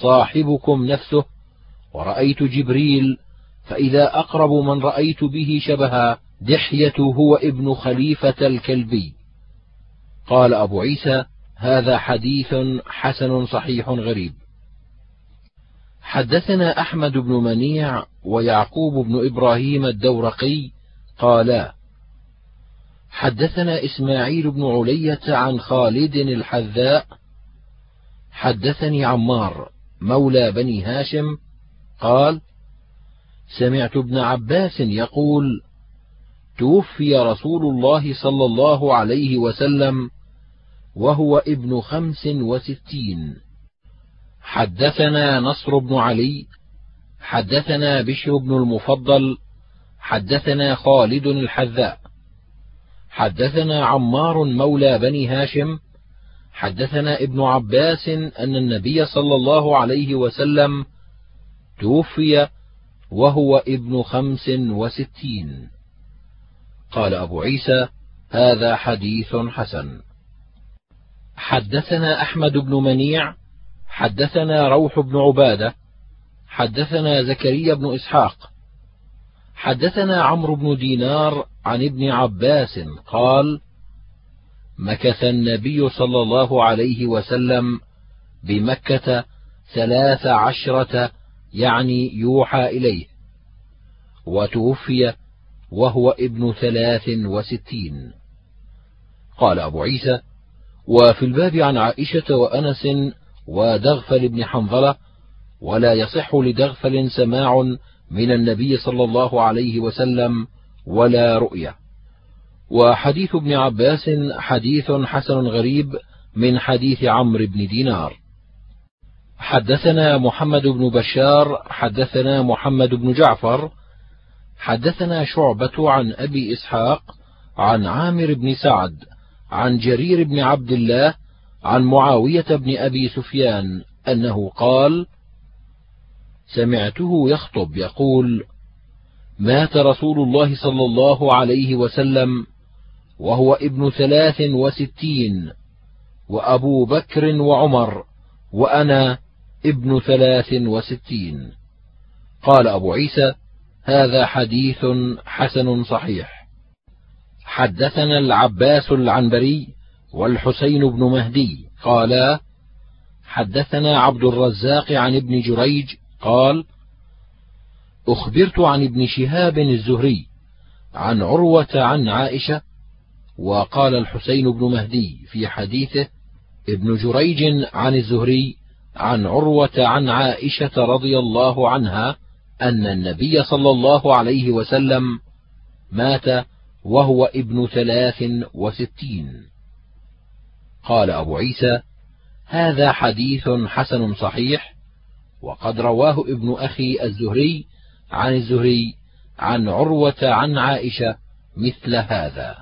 صاحبكم نفسه ورأيت جبريل فإذا أقرب من رأيت به شبها دحية هو ابن خليفة الكلبي. قال أبو عيسى هذا حديث حسن صحيح غريب. حدثنا أحمد بن منيع ويعقوب بن إبراهيم الدورقي قالا حدثنا إسماعيل بن علية عن خالد الحذاء حدثني عمار مولى بني هاشم قال سمعت ابن عباس يقول توفي رسول الله صلى الله عليه وسلم وهو ابن خمس وستين. حدثنا نصر بن علي حدثنا بشر بن المفضل حدثنا خالد الحذاء. حدثنا عمار مولى بني هاشم حدثنا ابن عباس أن النبي صلى الله عليه وسلم توفي وهو ابن خمس وستين. قال أبو عيسى هذا حديث حسن. حدثنا أحمد بن منيع حدثنا روح بن عبادة حدثنا زكريا بن إسحاق حدثنا عمرو بن دينار عن ابن عباس قال مكث النبي صلى الله عليه وسلم بمكة ثلاث عشرة يعني يوحى إليه وتوفي وهو ابن ثلاث وستين. قال أبو عيسى وفي الباب عن عائشة وأنس ودغفل بن حنظلة ولا يصح لدغفل سماع من النبي صلى الله عليه وسلم ولا رؤية. وحديث ابن عباس حديث حسن غريب من حديث عمرو بن دينار. حدثنا محمد بن بشار حدثنا محمد بن جعفر حدثنا شعبة عن أبي إسحاق عن عامر بن سعد عن جرير بن عبد الله عن معاوية بن أبي سفيان أنه قال: سمعته يخطب يقول: مات رسول الله صلى الله عليه وسلم وهو ابن ثلاث وستين وأبو بكر وعمر وأنا ابن ثلاث وستين. قال أبو عيسى هذا حديث حسن صحيح. حدثنا العباس العنبري والحسين بن مهدي قالا حدثنا عبد الرزاق عن ابن جريج قال أخبرت عن ابن شهاب الزهري عن عروة عن عائشة وقال الحسين بن مهدي في حديثه ابن جريج عن الزهري عن عروة عن عائشة رضي الله عنها أن النبي صلى الله عليه وسلم مات وهو ابن ثلاث وستين. قال أبو عيسى هذا حديث حسن صحيح وقد رواه ابن أخي الزهري عن الزهري عن عروة عن عائشة مثل هذا.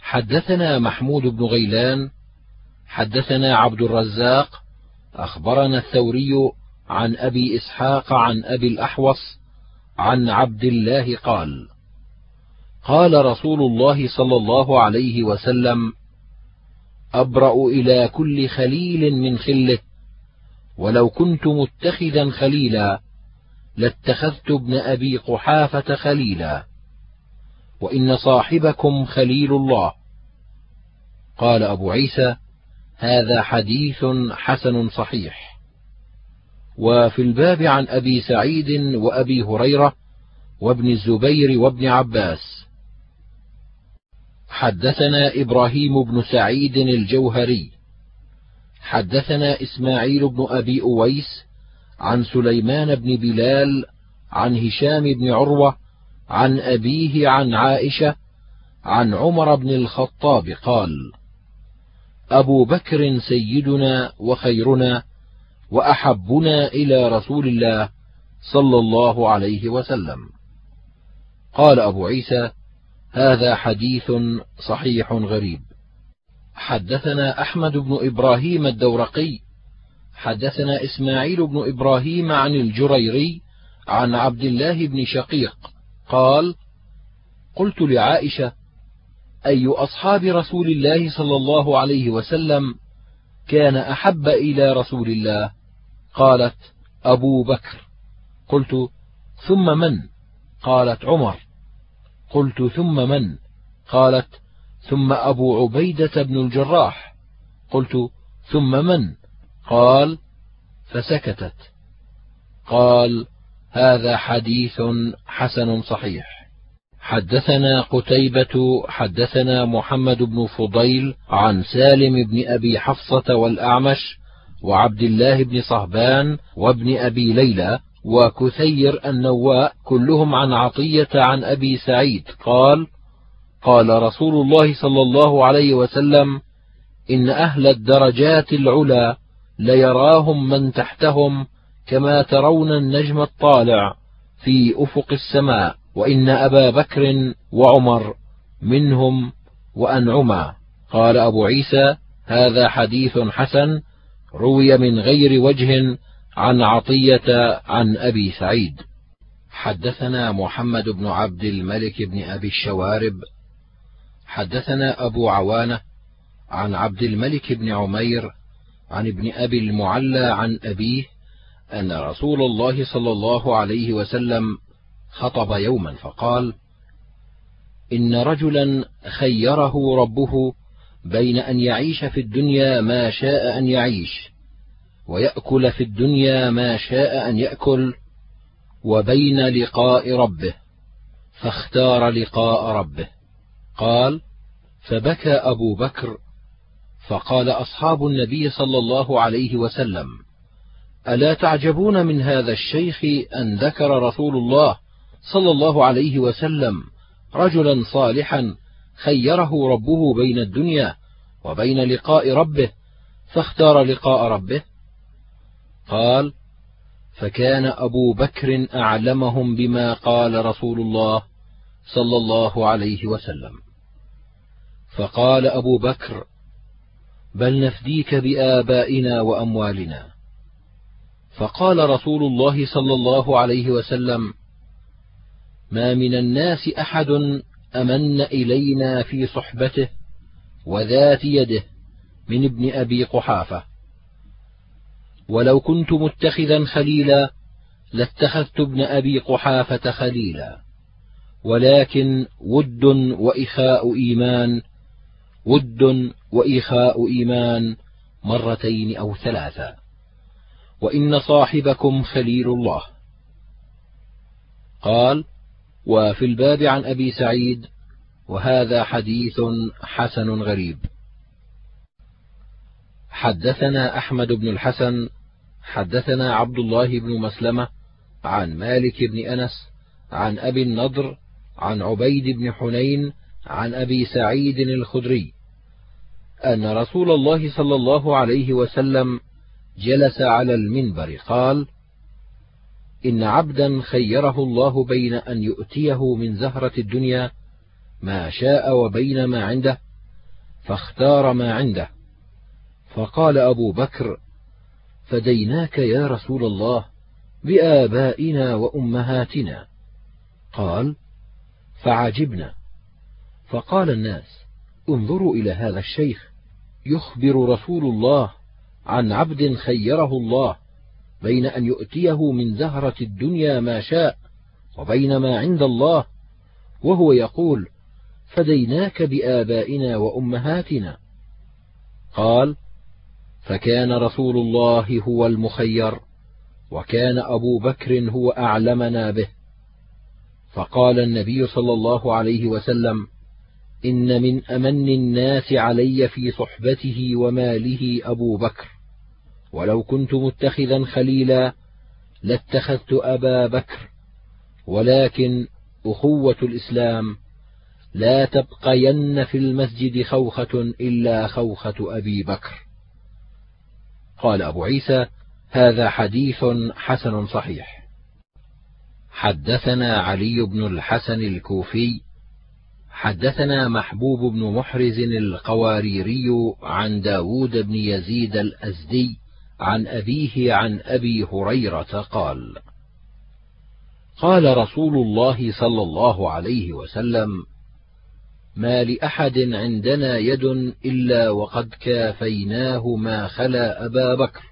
حدثنا محمود بن غيلان حدثنا عبد الرزاق أخبرنا الثوري عن أبي إسحاق عن أبي الأحوص عن عبد الله قال قال رسول الله صلى الله عليه وسلم أبرأ إلى كل خليل من خلة ولو كنت متخذا خليلا لاتخذت ابن أبي قحافة خليلا. وإن صاحبكم خليل الله. قال أبو عيسى هذا حديث حسن صحيح. وفي الباب عن أبي سعيد وأبي هريرة وابن الزبير وابن عباس. حدثنا إبراهيم بن سعيد الجوهري. حدثنا إسماعيل بن أبي أويس عن سليمان بن بلال عن هشام بن عروة عن أبيه عن عائشة عن عمر بن الخطاب قال أبو بكر سيدنا وخيرنا وأحبنا إلى رسول الله صلى الله عليه وسلم. قال أبو عيسى هذا حديث صحيح غريب. حدثنا أحمد بن إبراهيم الدورقي حدثنا إسماعيل بن إبراهيم عن الجريري عن عبد الله بن شقيق قال قلت لعائشة أي أصحاب رسول الله صلى الله عليه وسلم كان أحب إلى رسول الله؟ قالت أبو بكر. قلت ثم من؟ قالت عمر. قلت ثم من؟ قالت ثم أبو عبيدة بن الجراح. قلت ثم من؟ قال فسكتت. قال هذا حديث حسن صحيح. حدثنا قتيبة حدثنا محمد بن فضيل عن سالم بن أبي حفصة والأعمش وعبد الله بن صهبان وابن أبي ليلى وكثير النواء كلهم عن عطية عن أبي سعيد. قال قال رسول الله صلى الله عليه وسلم إن أهل الدرجات العلى ليراهم من تحتهم كما ترون النجم الطالع في أفق السماء وإن أبا بكر وعمر منهم وانعما قال أبو عيسى هذا حديث حسن روي من غير وجه عن عطية عن أبي سعيد. حدثنا محمد بن عبد الملك بن أبي الشوارب حدثنا أبو عوانة عن عبد الملك بن عمير عن ابن أبي المعلى عن أبيه أن رسول الله صلى الله عليه وسلم خطب يوما فقال إن رجلا خيره ربه بين أن يعيش في الدنيا ما شاء أن يعيش ويأكل في الدنيا ما شاء أن يأكل وبين لقاء ربه فاختار لقاء ربه. قال فبكى أبو بكر فقال أصحاب النبي صلى الله عليه وسلم ألا تعجبون من هذا الشيخ أن ذكر رسول الله صلى الله عليه وسلم رجلا صالحا خيره ربه بين الدنيا وبين لقاء ربه فاختار لقاء ربه؟ قال فكان أبو بكر أعلمهم بما قال رسول الله صلى الله عليه وسلم. فقال أبو بكر بل نفديك بآبائنا وأموالنا. فقال رسول الله صلى الله عليه وسلم ما من الناس أحد أمن إلينا في صحبته وذات يده من ابن أبي قحافة. ولو كنت متخذا خليلا لاتخذت ابن أبي قحافة خليلا ولكن ود وإخاء إيمان ود وإخاء إيمان مرتين أو ثلاثا وإن صاحبكم خليل الله. قال وفي الباب عن أبي سعيد وهذا حديث حسن غريب. حدثنا أحمد بن الحسن حدثنا عبد الله بن مسلمة عن مالك بن أنس عن أبي النضر عن عبيد بن حنين عن أبي سعيد الخدري. أن رسول الله صلى الله عليه وسلم جلس على المنبر قال إن عبدا خيره الله بين أن يؤتيه من زهرة الدنيا ما شاء وبين ما عنده فاختار ما عنده. فقال أبو بكر فديناك يا رسول الله بآبائنا وأمهاتنا. قال فعجبنا. فقال الناس انظروا إلى هذا الشيخ يخبر رسول الله عن عبد خيره الله بين أن يؤتيه من زهرة الدنيا ما شاء وبين ما عند الله وهو يقول فديناك بآبائنا وأمهاتنا. قال فكان رسول الله هو المخير وكان أبو بكر هو أعلمنا به. فقال النبي صلى الله عليه وسلم إن من أمن الناس علي في صحبته وماله أبو بكر. ولو كنت متخذا خليلا لاتخذت أبا بكر. ولكن أخوة الإسلام لا تبقين في المسجد خوخة إلا خوخة أبي بكر. قال أبو عيسى هذا حديث حسن صحيح. حدثنا علي بن الحسن الكوفي حدثنا محبوب بن محرز القواريري عن داود بن يزيد الأزدي عن أبيه عن أبي هريرة قال قال رسول الله صلى الله عليه وسلم ما لأحد عندنا يد إلا وقد كافيناه ما خلا أبا بكر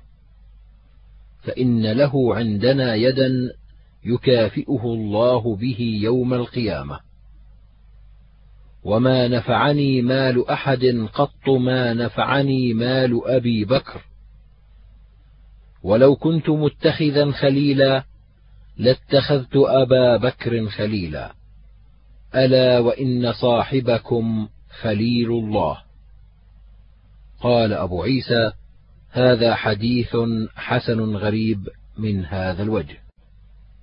فإن له عندنا يدا يكافئه الله به يوم القيامة. وما نفعني مال أحد قط ما نفعني مال أبي بكر. ولو كنت متخذا خليلا لاتخذت أبا بكر خليلا. ألا وإن صاحبكم خليل الله. قال أبو عيسى هذا حديث حسن غريب من هذا الوجه.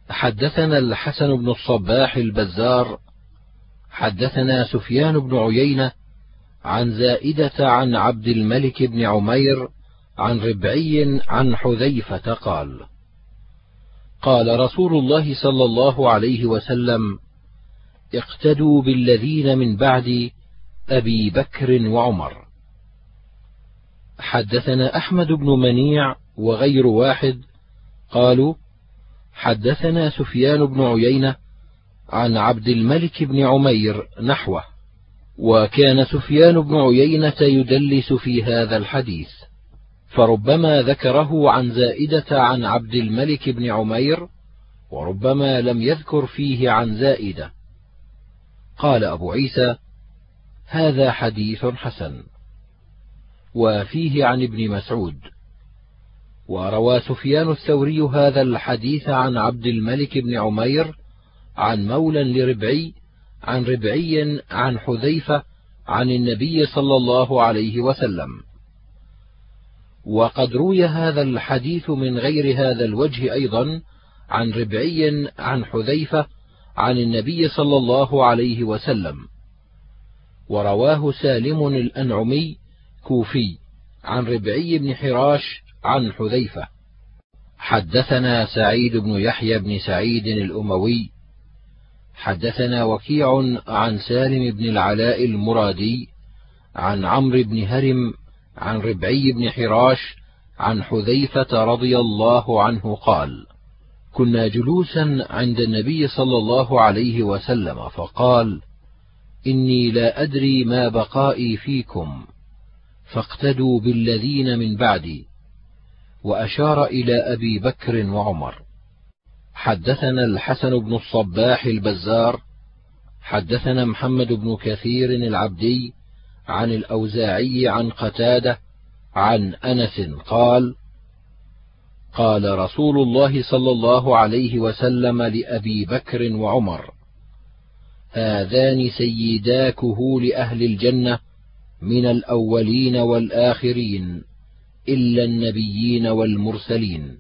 حدثنا الحسن بن الصباح البزار حدثنا سفيان بن عيينة عن زائدة عن عبد الملك بن عمير عن ربعي عن حذيفة قال: قال رسول الله صلى الله عليه وسلم اقتدوا بالذين من بعد أبي بكر وعمر. حدثنا أحمد بن منيع وغير واحد قالوا حدثنا سفيان بن عيينة عن عبد الملك بن عمير نحوه وكان سفيان بن عيينة يدلس في هذا الحديث. فربما ذكره عن زائدة عن عبد الملك بن عمير وربما لم يذكر فيه عن زائدة. قال أبو عيسى هذا حديث حسن وفيه عن ابن مسعود. وروى سفيان الثوري هذا الحديث عن عبد الملك بن عمير عن مولى لربعي عن ربعي عن حذيفة عن النبي صلى الله عليه وسلم. وقد روي هذا الحديث من غير هذا الوجه أيضا عن ربعي عن حذيفة عن النبي صلى الله عليه وسلم. ورواه سالم الأنعمي كوفي عن ربعي بن حراش عن حذيفة. حدثنا سعيد بن يحيى بن سعيد الأموي حدثنا وكيع عن سالم بن العلاء المرادي عن عمرو بن هرم عن ربعي بن حراش عن حذيفة رضي الله عنه قال كنا جلوسا عند النبي صلى الله عليه وسلم فقال إني لا أدري ما بقائي فيكم فاقتدوا بالذين من بعدي. وأشار إلى أبي بكر وعمر. حدثنا الحسن بن الصباح البزار حدثنا محمد بن كثير العبدي عن الأوزاعي عن قتادة عن أنس قال قال رسول الله صلى الله عليه وسلم لأبي بكر وعمر هذان سيدا كهول أهل الجنة من الأولين والآخرين إلا النبيين والمرسلين.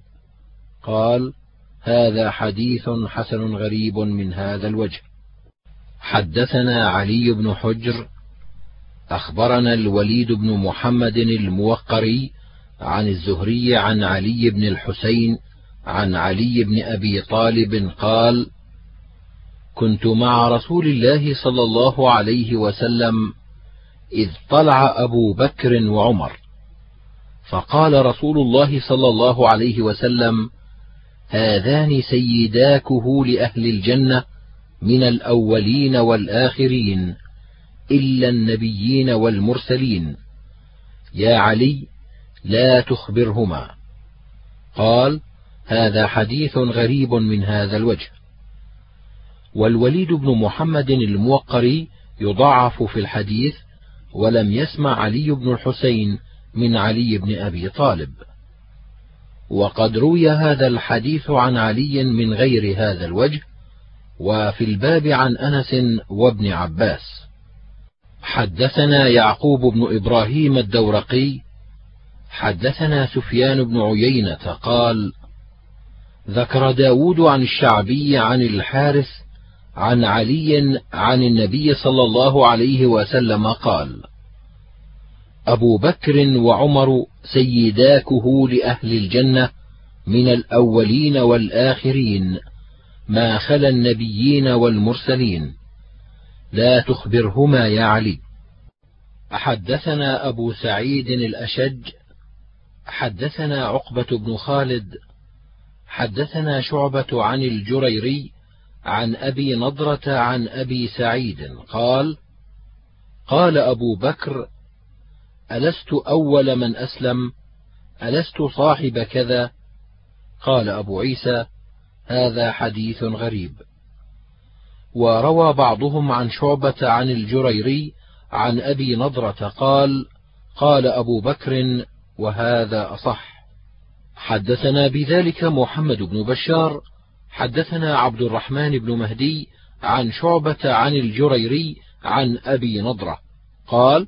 قال هذا حديث حسن غريب من هذا الوجه. حدثنا علي بن حجر أخبرنا الوليد بن محمد الموقري عن الزهري عن علي بن الحسين عن علي بن أبي طالب قال كنت مع رسول الله صلى الله عليه وسلم إذ طلع أبو بكر وعمر. فقال رسول الله صلى الله عليه وسلم هذان سيداكه لأهل الجنة من الأولين والآخرين إلا النبيين والمرسلين. يا علي لا تخبرهما. قال هذا حديث غريب من هذا الوجه. والوليد بن محمد الموقري يضعف في الحديث ولم يسمع علي بن الحسين من علي بن أبي طالب. وقد روي هذا الحديث عن علي من غير هذا الوجه وفي الباب عن أنس وابن عباس. حدثنا يعقوب بن إبراهيم الدورقي حدثنا سفيان بن عيينة قال ذكر داود عن الشعبي عن الحارث عن علي عن النبي صلى الله عليه وسلم قال أبو بكر وعمر سيداكه لأهل الجنة من الأولين والآخرين ما خلا النبيين والمرسلين. لا تخبرهما يا علي. حدثنا أبو سعيد الأشج حدثنا عقبة بن خالد حدثنا شعبة عن الجريري عن أبي نضرة عن أبي سعيد قال قال أبو بكر ألست أول من أسلم؟ ألست صاحب كذا؟ قال أبو عيسى هذا حديث غريب. وروى بعضهم عن شعبة عن الجريري عن أبي نضرة قال قال أبو بكر وهذا أصح. حدثنا بذلك محمد بن بشار حدثنا عبد الرحمن بن مهدي عن شعبة عن الجريري عن أبي نضرة. قال: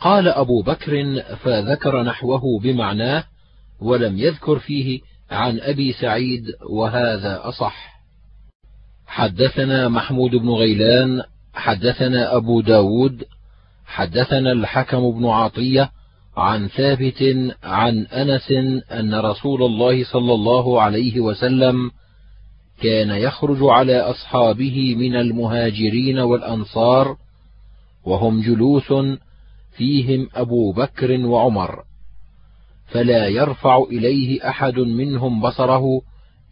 قال أبو بكر فذكر نحوه بمعناه ولم يذكر فيه عن أبي سعيد وهذا أصح. حدثنا محمود بن غيلان حدثنا أبو داود حدثنا الحكم بن عطية عن ثابت عن أنس أن رسول الله صلى الله عليه وسلم كان يخرج على أصحابه من المهاجرين والأنصار وهم جلوس فيهم أبو بكر وعمر فلا يرفع إليه أحد منهم بصره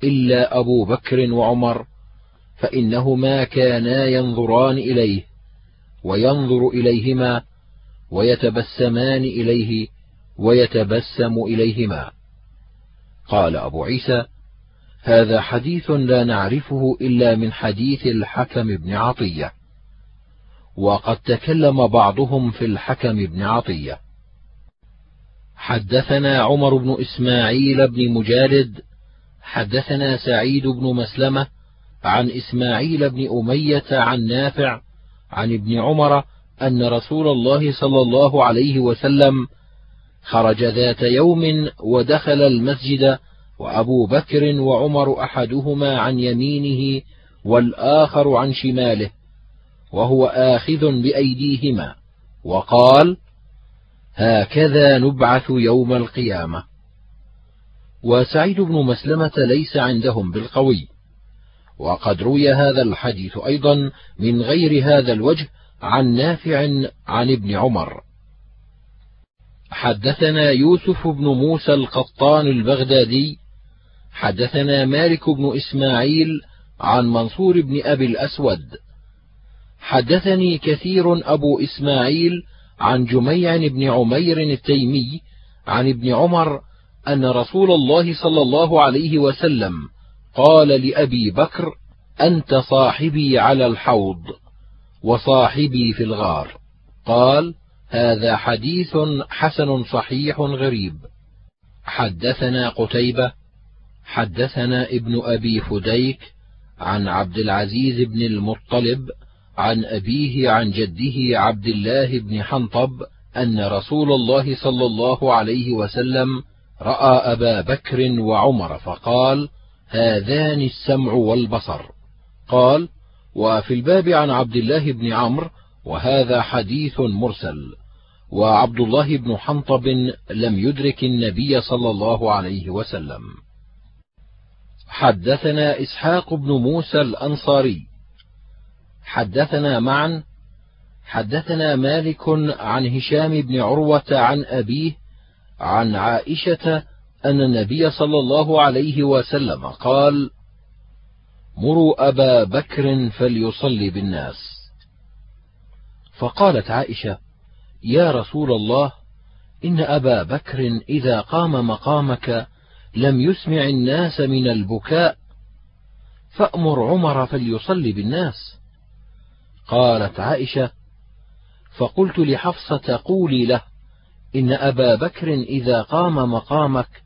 إلا أبو بكر وعمر فإنهما كانا ينظران إليه وينظر إليهما ويتبسمان إليه ويتبسم إليهما. قال أبو عيسى هذا حديث لا نعرفه إلا من حديث الحكم بن عطية. وقد تكلم بعضهم في الحكم بن عطية. حدثنا عمر بن إسماعيل بن مجالد حدثنا سعيد بن مسلمة عن إسماعيل بن أمية عن نافع عن ابن عمر أن رسول الله صلى الله عليه وسلم خرج ذات يوم ودخل المسجد وأبو بكر وعمر أحدهما عن يمينه والآخر عن شماله. وهو آخذ بأيديهما وقال هكذا نبعث يوم القيامة. وسعيد بن مسلمة ليس عندهم بالقوي. وقد روي هذا الحديث أيضا من غير هذا الوجه عن نافع عن ابن عمر. حدثنا يوسف بن موسى القطان البغدادي. حدثنا مالك بن إسماعيل عن منصور بن أبي الأسود. حدثني كثير أبو إسماعيل عن جميع بن عمير التيمي عن ابن عمر أن رسول الله صلى الله عليه وسلم قال لأبي بكر أنت صاحبي على الحوض وصاحبي في الغار. قال هذا حديث حسن صحيح غريب. حدثنا قتيبة حدثنا ابن أبي فديك عن عبد العزيز بن المطلب عن أبيه عن جده عبد الله بن حنطب أن رسول الله صلى الله عليه وسلم رأى أبا بكر وعمر فقال هذان السمع والبصر. قال وفي الباب عن عبد الله بن عمرو وهذا حديث مرسل. وعبد الله بن حنطب لم يدرك النبي صلى الله عليه وسلم. حدثنا إسحاق بن موسى الأنصاري. حدثنا معا حدثنا مالك عن هشام بن عروة عن أبيه عن عائشة أن النبي صلى الله عليه وسلم قال مروا أبا بكر فليصلي بالناس. فقالت عائشة يا رسول الله إن أبا بكر إذا قام مقامك لم يسمع الناس من البكاء فأمر عمر فليصلي بالناس. قالت عائشة فقلت لحفصة قولي له إن أبا بكر إذا قام مقامك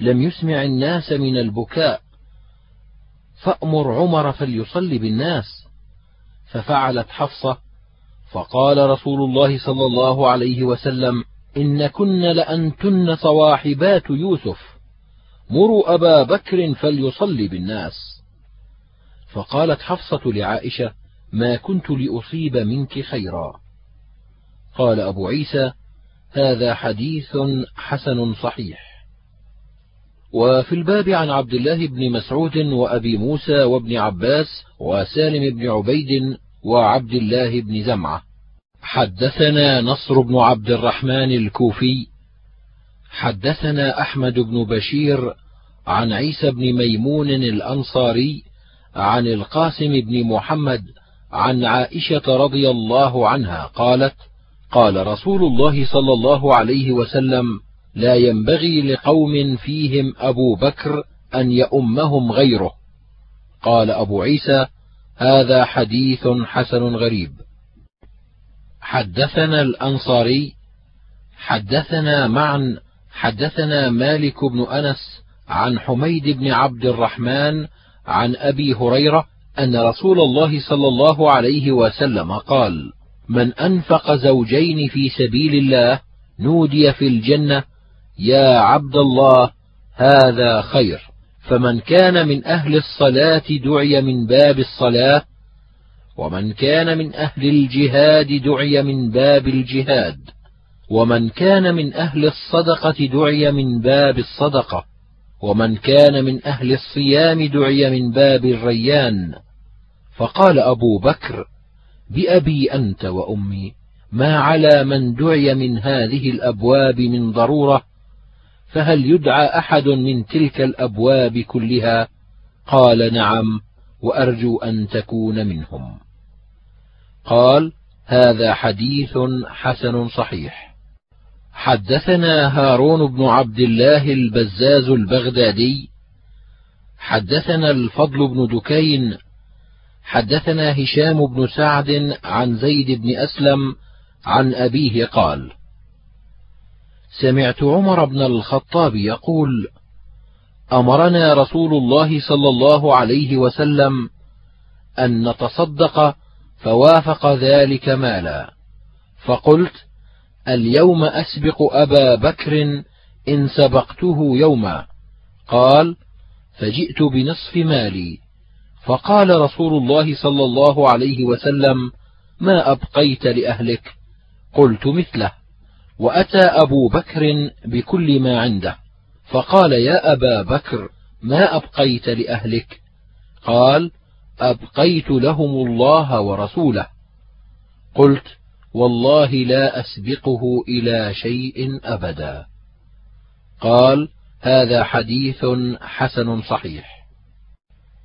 لم يسمع الناس من البكاء فأمر عمر فليصلي بالناس. ففعلت حفصة فقال رسول الله صلى الله عليه وسلم إن كن لأنتن صواحبات يوسف مروا أبا بكر فليصلي بالناس. فقالت حفصة لعائشة ما كنت لأصيب منك خيرا. قال أبو عيسى هذا حديث حسن صحيح. وفي الباب عن عبد الله بن مسعود وأبي موسى وابن عباس وسالم بن عبيد وعبد الله بن زمعة. حدثنا نصر بن عبد الرحمن الكوفي. حدثنا أحمد بن بشير عن عيسى بن ميمون الأنصاري عن القاسم بن محمد عن عائشة رضي الله عنها قالت قال رسول الله صلى الله عليه وسلم لا ينبغي لقوم فيهم أبو بكر أن يؤمهم غيره. قال أبو عيسى هذا حديث حسن غريب. حدثنا الأنصاري حدثنا معا حدثنا مالك بن أنس عن حميد بن عبد الرحمن عن أبي هريرة أن رسول الله صلى الله عليه وسلم قال من أنفق زوجين في سبيل الله نودي في الجنة يا عبد الله هذا خير. فمن كان من أهل الصلاة دعي من باب الصلاة ومن كان من أهل الجهاد دعي من باب الجهاد ومن كان من أهل الصدقة دعي من باب الصدقة. ومن كان من أهل الصيام دعي من باب الريان. فقال أبو بكر بأبي أنت وأمي ما على من دعي من هذه الأبواب من ضرورة؟ فهل يدعى أحد من تلك الأبواب كلها؟ قال نعم وأرجو أن تكون منهم. قال هذا حديث حسن صحيح. حدثنا هارون بن عبد الله البزاز البغدادي حدثنا الفضل بن دكين حدثنا هشام بن سعد عن زيد بن أسلم عن أبيه قال سمعت عمر بن الخطاب يقول أمرنا رسول الله صلى الله عليه وسلم أن نتصدق فوافق ذلك مالا فقلت اليوم أسبق أبا بكر إن سبقته يوما. قال فجئت بنصف مالي. فقال رسول الله صلى الله عليه وسلم ما أبقيت لأهلك؟ قلت مثله. وأتى أبو بكر بكل ما عنده. فقال يا أبا بكر ما أبقيت لأهلك؟ قال أبقيت لهم الله ورسوله. قلت والله لا أسبقه إلى شيء أبدا. قال هذا حديث حسن صحيح.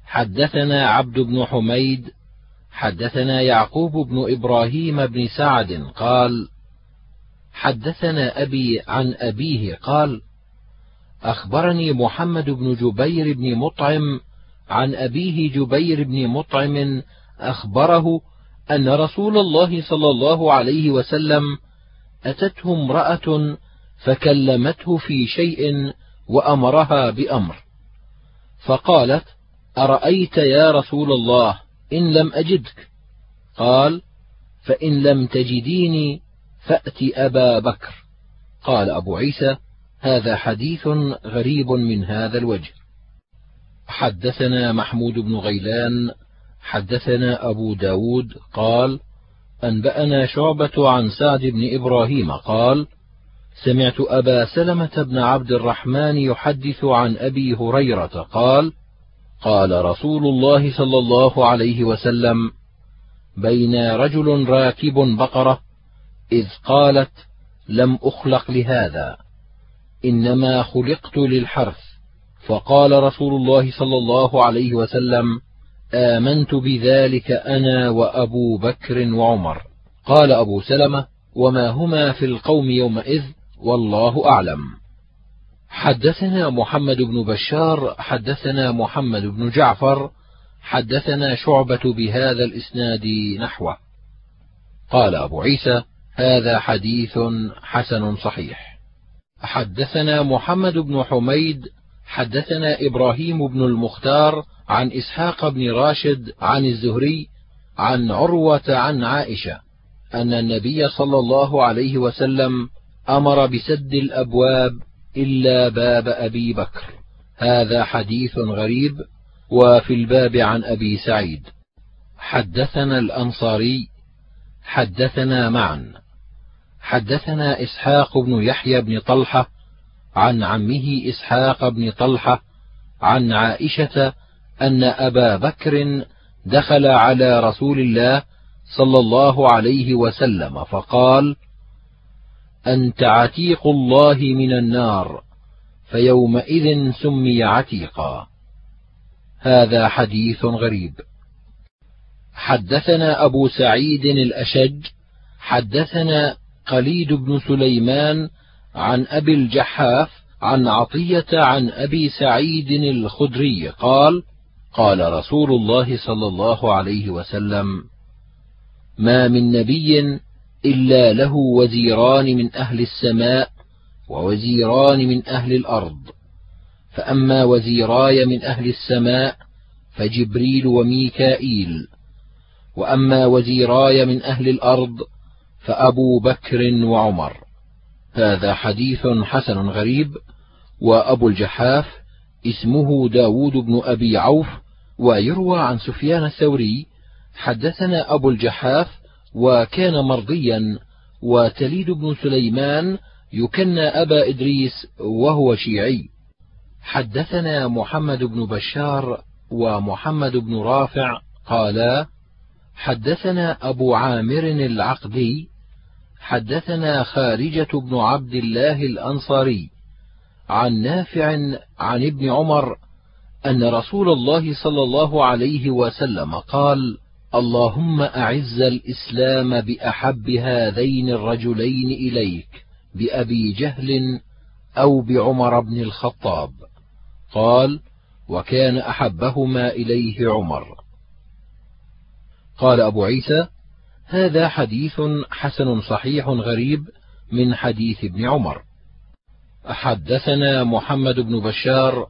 حدثنا عبد بن حميد حدثنا يعقوب بن إبراهيم بن سعد قال حدثنا أبي عن أبيه قال أخبرني محمد بن جبير بن مطعم عن أبيه جبير بن مطعم أخبره أن رسول الله صلى الله عليه وسلم أتته امرأة فكلمته في شيء وأمرها بأمر. فقالت أرأيت يا رسول الله إن لم أجدك؟ قال فإن لم تجديني فأت أبا بكر. قال أبو عيسى هذا حديث غريب من هذا الوجه. حدثنا محمود بن غيلان حدثنا أبو داود قال أنبأنا شعبة عن سعد بن إبراهيم قال سمعت أبا سلمة بن عبد الرحمن يحدث عن أبي هريرة قال قال رسول الله صلى الله عليه وسلم بين رجل راكب بقرة إذ قالت لم أخلق لهذا إنما خلقت للحرث فقال رسول الله صلى الله عليه وسلم آمنت بذلك أنا وأبو بكر وعمر. قال أبو سلمة وما هما في القوم يومئذ والله أعلم. حدثنا محمد بن بشار حدثنا محمد بن جعفر حدثنا شعبة بهذا الإسناد نحوه. قال أبو عيسى هذا حديث حسن صحيح. حدثنا محمد بن حميد حدثنا إبراهيم بن المختار عن إسحاق بن راشد عن الزهري عن عروة عن عائشة أن النبي صلى الله عليه وسلم أمر بسد الأبواب إلا باب أبي بكر. هذا حديث غريب وفي الباب عن أبي سعيد. حدثنا الأنصاري حدثنا معا حدثنا إسحاق بن يحيى بن طلحة عن عمه إسحاق بن طلحة عن عائشة أن أبا بكر دخل على رسول الله صلى الله عليه وسلم فقال أنت عتيق الله من النار فيومئذ سمي عتيقا. هذا حديث غريب. حدثنا أبو سعيد الأشج حدثنا قليد بن سليمان عن أبي الجحاف عن عطية عن أبي سعيد الخدري قال قال رسول الله صلى الله عليه وسلم ما من نبي إلا له وزيران من أهل السماء ووزيران من أهل الأرض. فأما وزيراي من أهل السماء فجبريل وميكائيل وأما وزيراي من أهل الأرض فأبو بكر وعمر. هذا حديث حسن غريب وأبو الجحاف اسمه داود بن أبي عوف ويروى عن سفيان الثوري حدثنا أبو الجحاف وكان مرضيا وتليد بن سليمان يكنى أبا إدريس وهو شيعي. حدثنا محمد بن بشار ومحمد بن رافع قالا حدثنا أبو عامر العقدي حدثنا خارجة بن عبد الله الأنصاري عن نافع عن ابن عمر أن رسول الله صلى الله عليه وسلم قال: اللهم أعز الإسلام بأحب هذين الرجلين إليك بأبي جهل أو بعمر بن الخطاب. قال: وكان أحبهما إليه عمر. قال أبو عيسى: هذا حديث حسن صحيح غريب من حديث ابن عمر. حدثنا محمد بن بشار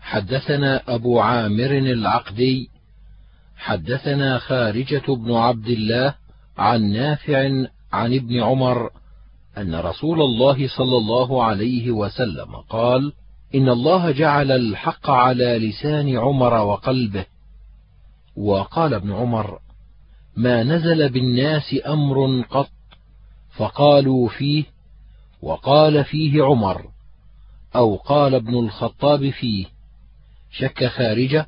حدثنا أبو عامر العقدي حدثنا خارجة بن عبد الله عن نافع عن ابن عمر أن رسول الله صلى الله عليه وسلم قال: إن الله جعل الحق على لسان عمر وقلبه. وقال ابن عمر: ما نزل بالناس أمر قط فقالوا فيه وقال فيه عمر أو قال ابن الخطاب فيه شك خارجة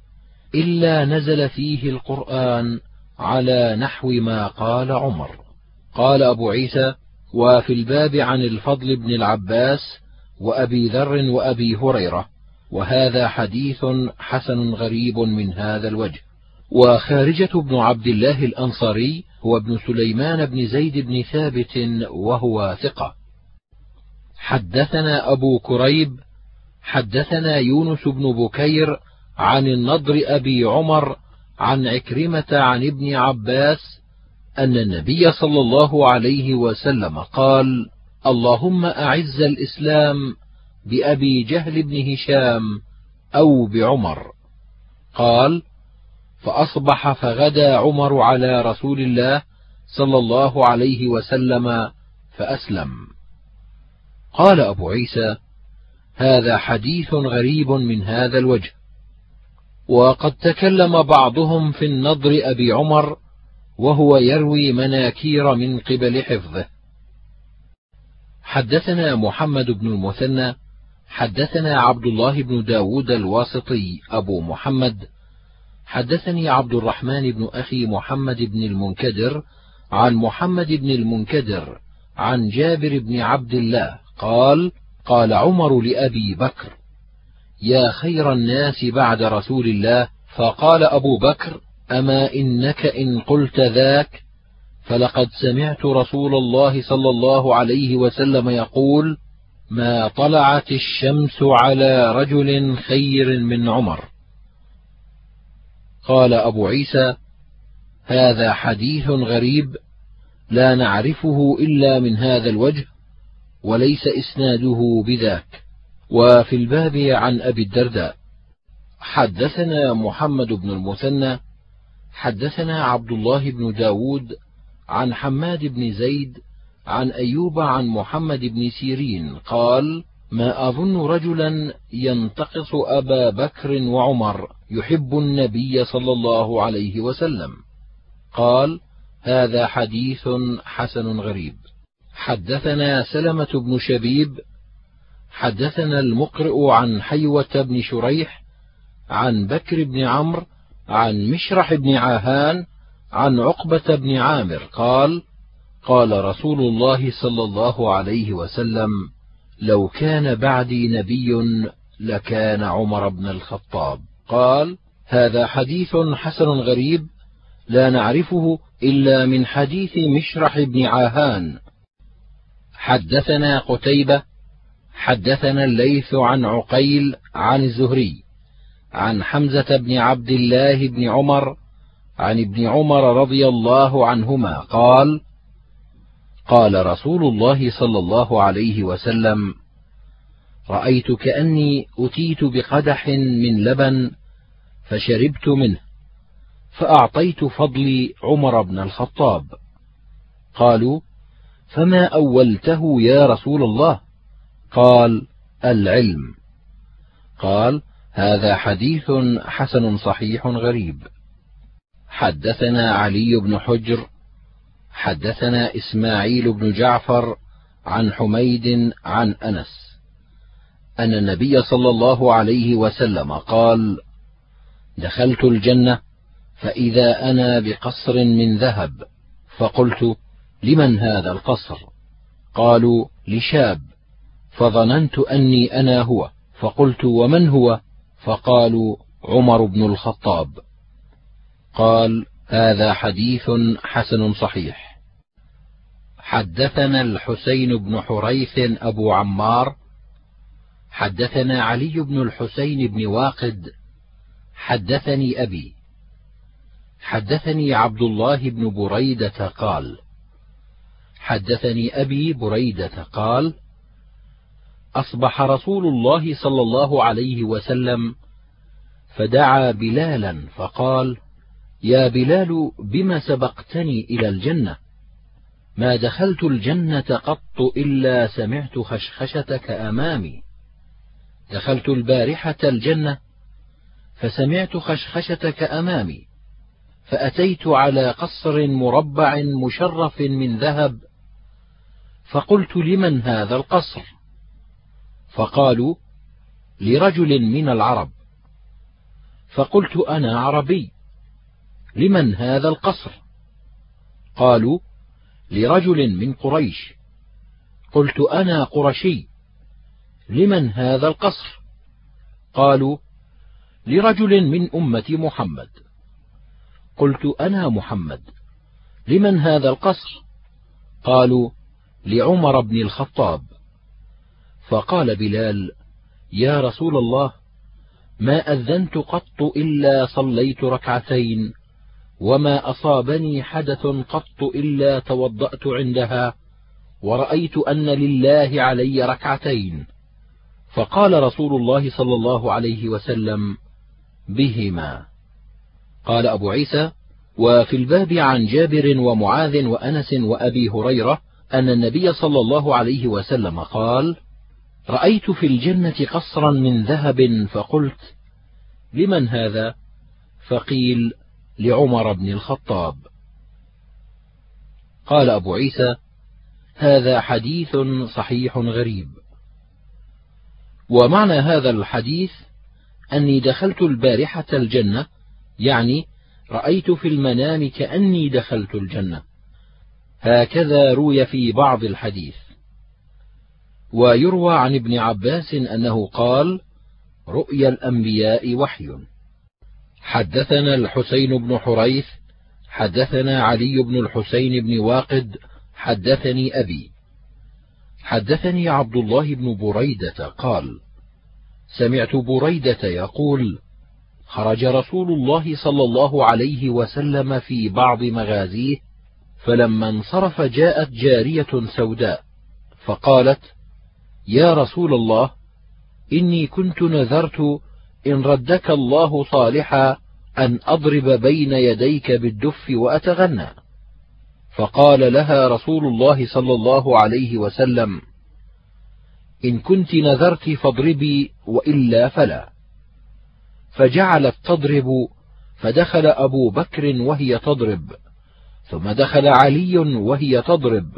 إلا نزل فيه القرآن على نحو ما قال عمر. قال أبو عيسى وفي الباب عن الفضل بن العباس وأبي ذر وأبي هريرة وهذا حديث حسن غريب من هذا الوجه. وخارجة بن عبد الله الأنصاري هو ابن سليمان بن زيد بن ثابت وهو ثقة حدثنا أبو كريب حدثنا يونس بن بكير عن النضر أبي عمر عن عكرمة عن ابن عباس أن النبي صلى الله عليه وسلم قال: اللهم أعز الإسلام بأبي جهل بن هشام أو بعمر. قال: فأصبح فغدا عمر على رسول الله صلى الله عليه وسلم فأسلم. قال أبو عيسى: هذا حديث غريب من هذا الوجه وقد تكلم بعضهم في النضر أبي عمر وهو يروي مناكير من قبل حفظه حدثنا محمد بن المثنى حدثنا عبد الله بن داود الواسطي أبو محمد حدثني عبد الرحمن بن أخي محمد بن المنكدر عن محمد بن المنكدر عن جابر بن عبد الله قال قال عمر لأبي بكر يا خير الناس بعد رسول الله. فقال أبو بكر أما إنك إن قلت ذاك؟ فلقد سمعت رسول الله صلى الله عليه وسلم يقول ما طلعت الشمس على رجل خير من عمر. قال أبو عيسى هذا حديث غريب لا نعرفه إلا من هذا الوجه وليس إسناده بذاك. وفي الباب عن أبي الدرداء. حدثنا محمد بن المثنى حدثنا عبد الله بن داود عن حماد بن زيد عن أيوب عن محمد بن سيرين قال ما أظن رجلا ينتقص أبا بكر وعمر يحب النبي صلى الله عليه وسلم. قال هذا حديث حسن غريب. حدثنا سلمة بن شبيب حدثنا المقرئ عن حيوة بن شريح عن بكر بن عمرو عن مشرح بن عاهان عن عقبة بن عامر. قال: قال رسول الله صلى الله عليه وسلم: لو كان بعدي نبي لكان عمر بن الخطاب. قال: هذا حديث حسن غريب لا نعرفه إلا من حديث مشرح بن عاهان. حدثنا قتيبة حدثنا الليث عن عقيل عن الزهري عن حمزة بن عبد الله بن عمر عن ابن عمر رضي الله عنهما قال: قال رسول الله صلى الله عليه وسلم: رأيت كأني أتيت بقدح من لبن فشربت منه، فأعطيت فضلي عمر بن الخطاب. قالوا: فما أولته يا رسول الله؟ قال العلم قال هذا حديث حسن صحيح غريب حدثنا علي بن حجر حدثنا إسماعيل بن جعفر عن حميد عن أنس أن النبي صلى الله عليه وسلم قال دخلت الجنة فإذا أنا بقصر من ذهب فقلت لمن هذا القصر؟ قالوا لشاب فظننت أني أنا هو فقلت ومن هو؟ فقالوا عمر بن الخطاب. قال هذا حديث حسن صحيح. حدثنا الحسين بن حريث أبو عمار حدثنا علي بن الحسين بن واقد حدثني أبي حدثني عبد الله بن بريدة قال حدثني أبي بريدة قال أصبح رسول الله صلى الله عليه وسلم فدعا بلالا فقال يا بلال بم سبقتني إلى الجنة؟ ما دخلت الجنة قط إلا سمعت خشخشتك أمامي. دخلت البارحة الجنة فسمعت خشخشتك أمامي. فأتيت على قصر مربع مشرف من ذهب فقلت لمن هذا القصر؟ فقالوا لرجل من العرب. فقلت أنا عربي. لمن هذا القصر؟ قالوا لرجل من قريش. قلت أنا قرشي. لمن هذا القصر؟ قالوا لرجل من أمة محمد. قلت أنا محمد. لمن هذا القصر؟ قالوا لعمر بن الخطاب. فقال بلال يا رسول الله ما أذنت قط إلا صليت ركعتين. وما اصابني حدث قط الا توضات عندها ورايت ان لله علي ركعتين فقال رسول الله صلى الله عليه وسلم بهما قال ابو عيسى وفي الباب عن جابر ومعاذ وانس وابي هريره ان النبي صلى الله عليه وسلم قال رايت في الجنه قصرا من ذهب فقلت لمن هذا؟ فقيل لعمر بن الخطاب. قال أبو عيسى هذا حديث صحيح غريب. ومعنى هذا الحديث أني دخلت البارحة الجنة يعني رأيت في المنام كأني دخلت الجنة. هكذا روي في بعض الحديث. ويروى عن ابن عباس أنه قال رؤيا الأنبياء وحي. حدثنا الحسين بن حريث حدثنا علي بن الحسين بن واقد حدثني أبي. حدثني عبد الله بن بريدة قال سمعت بريدة يقول خرج رسول الله صلى الله عليه وسلم في بعض مغازيه فلما انصرف جاءت جارية سوداء فقالت يا رسول الله إني كنت نذرت إن ردك الله صالحا أن أضرب بين يديك بالدف وأتغنى. فقال لها رسول الله صلى الله عليه وسلم إن كنت نذرت فاضربي وإلا فلا. فجعلت تضرب فدخل أبو بكر وهي تضرب ثم دخل علي وهي تضرب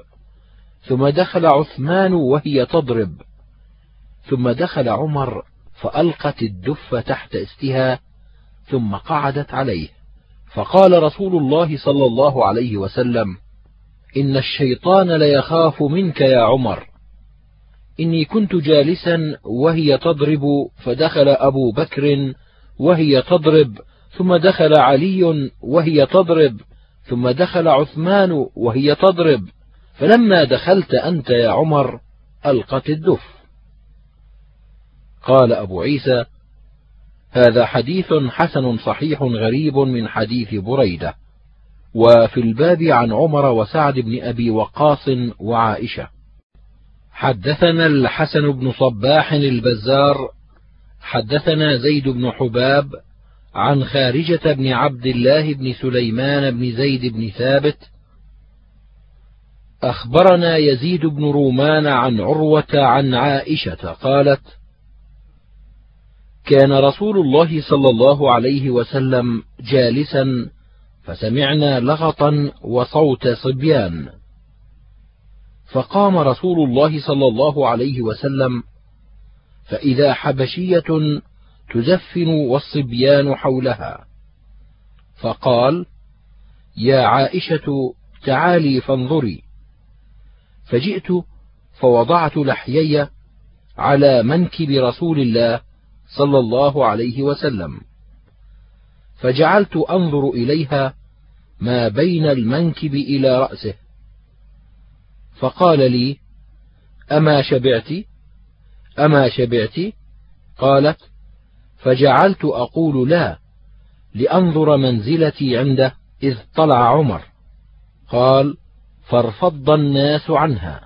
ثم دخل عثمان وهي تضرب ثم دخل عمر فألقت الدف تحت إستها ثم قعدت عليه. فقال رسول الله صلى الله عليه وسلم إن الشيطان ليخاف منك يا عمر. إني كنت جالسا وهي تضرب فدخل أبو بكر وهي تضرب ثم دخل علي وهي تضرب ثم دخل عثمان وهي تضرب. فلما دخلت أنت يا عمر ألقت الدف. قال أبو عيسى هذا حديث حسن صحيح غريب من حديث بريدة وفي الباب عن عمر وسعد بن أبي وقاص وعائشة. حدثنا الحسن بن صباح البزار حدثنا زيد بن حباب عن خارجة بن عبد الله بن سليمان بن زيد بن ثابت أخبرنا يزيد بن رومان عن عروة عن عائشة قالت كان رسول الله صلى الله عليه وسلم جالسا فسمعنا لغطا وصوت صبيان. فقام رسول الله صلى الله عليه وسلم فإذا حبشية تزفن والصبيان حولها. فقال يا عائشة تعالي فانظري. فجئت فوضعت لحيي على منكب رسول الله صلى الله عليه وسلم. فجعلت أنظر إليها ما بين المنكب إلى رأسه. فقال لي أما شبعت؟ أما شبعت؟ قالت فجعلت أقول لا لأنظر منزلتي عنده إذ طلع عمر. قال فارفض الناس عنها.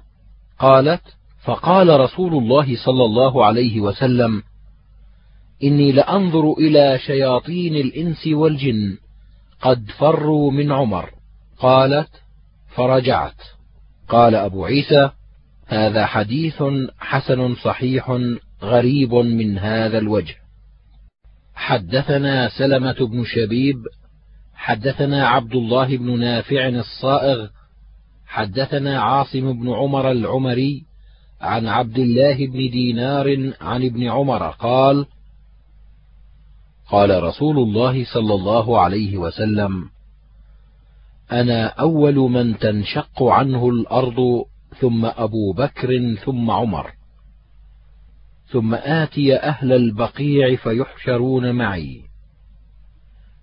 قالت فقال رسول الله صلى الله عليه وسلم إني لأنظر إلى شياطين الإنس والجن. قد فروا من عمر. قالت فرجعت. قال أبو عيسى هذا حديث حسن صحيح غريب من هذا الوجه. حدثنا سلمة بن شبيب حدثنا عبد الله بن نافع الصائغ حدثنا عاصم بن عمر العمري عن عبد الله بن دينار عن ابن عمر قال قال رسول الله صلى الله عليه وسلم أنا أول من تنشق عنه الأرض ثم أبو بكر ثم عمر ثم آتي أهل البقيع فيحشرون معي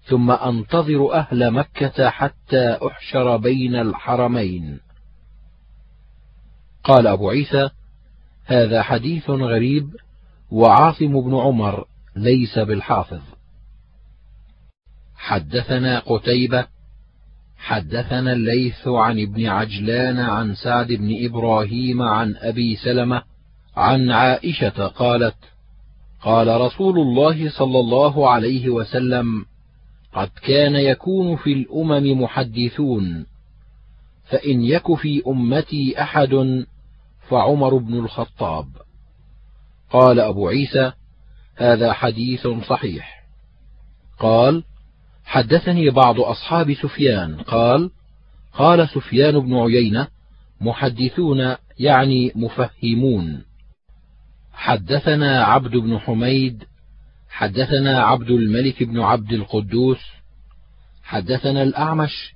ثم أنتظر أهل مكة حتى أحشر بين الحرمين. قال أبو عيسى هذا حديث غريب وعاصم بن عمر ليس بالحافظ. حدثنا قتيبة حدثنا الليث عن ابن عجلان عن سعد بن إبراهيم عن أبي سلمة عن عائشة قالت قال رسول الله صلى الله عليه وسلم قد كان يكون في الأمم محدثون فإن يك في أمتي أحد فعمر بن الخطاب. قال أبو عيسى هذا حديث صحيح. قال حدثني بعض أصحاب سفيان قال قال سفيان بن عيينة محدثون يعني مفهمون. حدثنا عبد بن حميد حدثنا عبد الملك بن عبد القدوس حدثنا الأعمش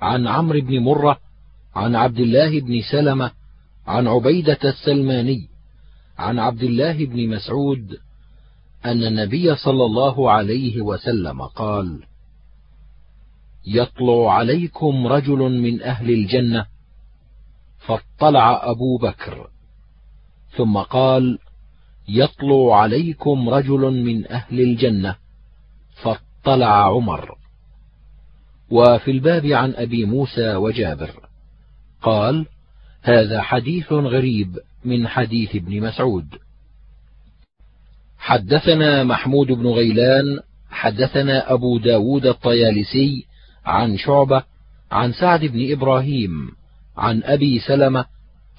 عن عمرو بن مرة عن عبد الله بن سلمة عن عبيدة السلماني عن عبد الله بن مسعود أن النبي صلى الله عليه وسلم قال: يطلع عليكم رجل من أهل الجنة فاطلع أبو بكر ثم قال يطلع عليكم رجل من أهل الجنة فاطلع عمر. وفي الباب عن أبي موسى وجابر قال هذا حديث غريب من حديث ابن مسعود. حدثنا محمود بن غيلان حدثنا أبو داود الطيالسي عن شعبة عن سعد بن إبراهيم عن أبي سلمة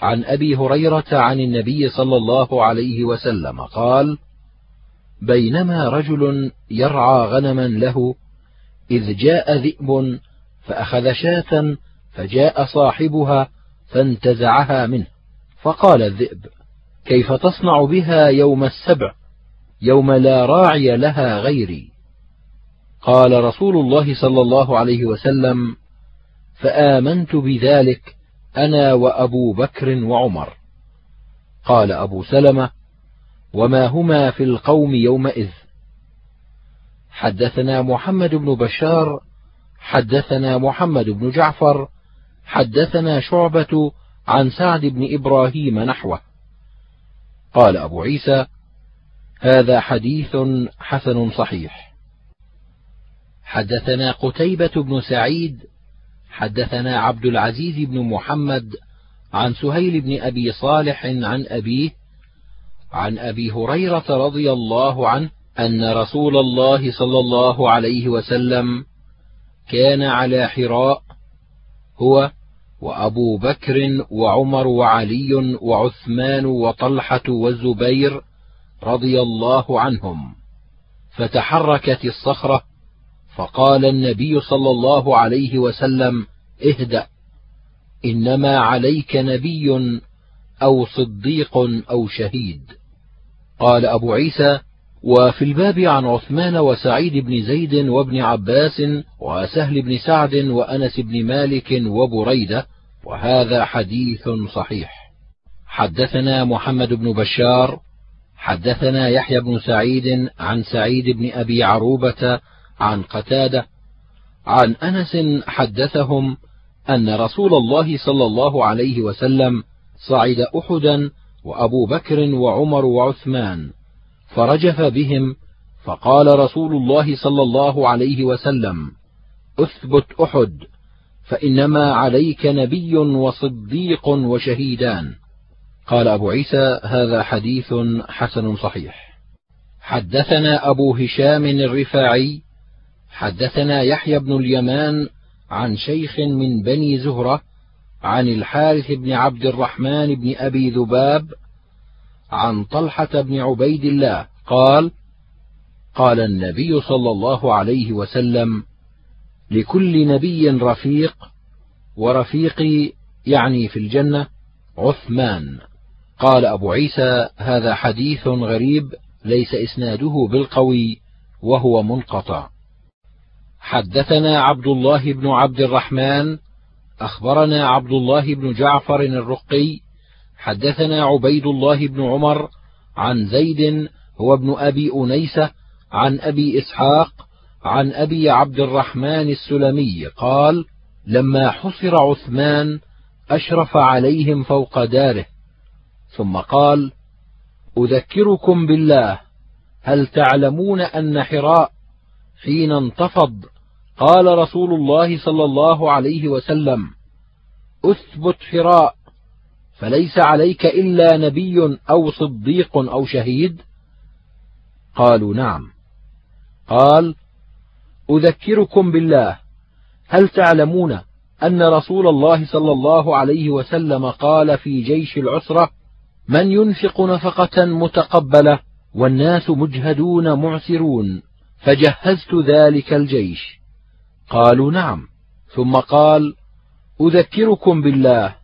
عن أبي هريرة عن النبي صلى الله عليه وسلم قال بينما رجل يرعى غنما له إذ جاء ذئب فأخذ شاة فجاء صاحبها فانتزعها منه فقال الذئب كيف تصنع بها يوم السبع يوم لا راعي لها غيري؟ قال رسول الله صلى الله عليه وسلم فآمنت بذلك أنا وأبو بكر وعمر. قال أبو سلمة وما هما في القوم يومئذ؟ حدثنا محمد بن بشار حدثنا محمد بن جعفر حدثنا شعبة عن سعد بن إبراهيم نحوه. قال أبو عيسى هذا حديث حسن صحيح. حدثنا قتيبة بن سعيد حدثنا عبد العزيز بن محمد عن سهيل بن أبي صالح عن أبيه عن أبي هريرة رضي الله عنه أن رسول الله صلى الله عليه وسلم كان على حراء هو وأبو بكر وعمر وعلي وعثمان وطلحة والزبير رضي الله عنهم فتحركت الصخرة فقال النبي صلى الله عليه وسلم اهدأ إنما عليك نبي أو صديق أو شهيد. قال أبو عيسى وفي الباب عن عثمان وسعيد بن زيد وابن عباس وسهل بن سعد وأنس بن مالك وبريدة وهذا حديث صحيح. حدثنا محمد بن بشار حدثنا يحيى بن سعيد عن سعيد بن أبي عروبة عن قتادة عن أنس حدثهم أن رسول الله صلى الله عليه وسلم صعد أحدا وأبو بكر وعمر وعثمان فرجف بهم فقال رسول الله صلى الله عليه وسلم أثبت أحد فإنما عليك نبي وصديق وشهيدان قال أبو عيسى هذا حديث حسن صحيح حدثنا أبو هشام الرفاعي حدثنا يحيى بن اليمان عن شيخ من بني زهرة عن الحارث بن عبد الرحمن بن أبي ذباب عن طلحة بن عبيد الله قال قال النبي صلى الله عليه وسلم لكل نبي رفيق ورفيقي يعني في الجنة عثمان. قال أبو عيسى هذا حديث غريب ليس إسناده بالقوي وهو منقطع. حدثنا عبد الله بن عبد الرحمن أخبرنا عبد الله بن جعفر الرقي حدثنا عبيد الله بن عمر عن زيد هو ابن أبي أنيسة عن أبي إسحاق عن أبي عبد الرحمن السلمي قال لما حصر عثمان أشرف عليهم فوق داره ثم قال أذكركم بالله هل تعلمون أن حراء حين انتفض قال رسول الله صلى الله عليه وسلم أثبت حراء فليس عليك إلا نبي أو صديق أو شهيد؟ قالوا نعم. قال أذكركم بالله هل تعلمون أن رسول الله صلى الله عليه وسلم قال في جيش العسرة من ينفق نفقة متقبلة والناس مجهدون معسرون؟ فجهزت ذلك الجيش. قالوا نعم. ثم قال أذكركم بالله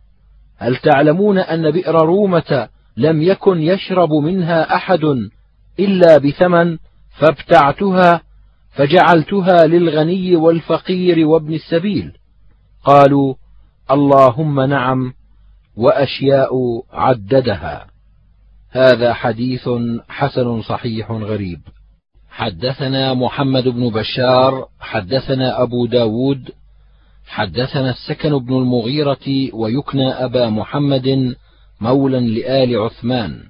هل تعلمون أن بئر رومة لم يكن يشرب منها أحد إلا بثمن فابتعتها فجعلتها للغني والفقير وابن السبيل؟ قالوا اللهم نعم وأشياء عددها. هذا حديث حسن صحيح غريب. حدثنا محمد بن بشار حدثنا أبو داود حدثنا السكن بن المغيرة ويكنى أبا محمد مولا لآل عثمان.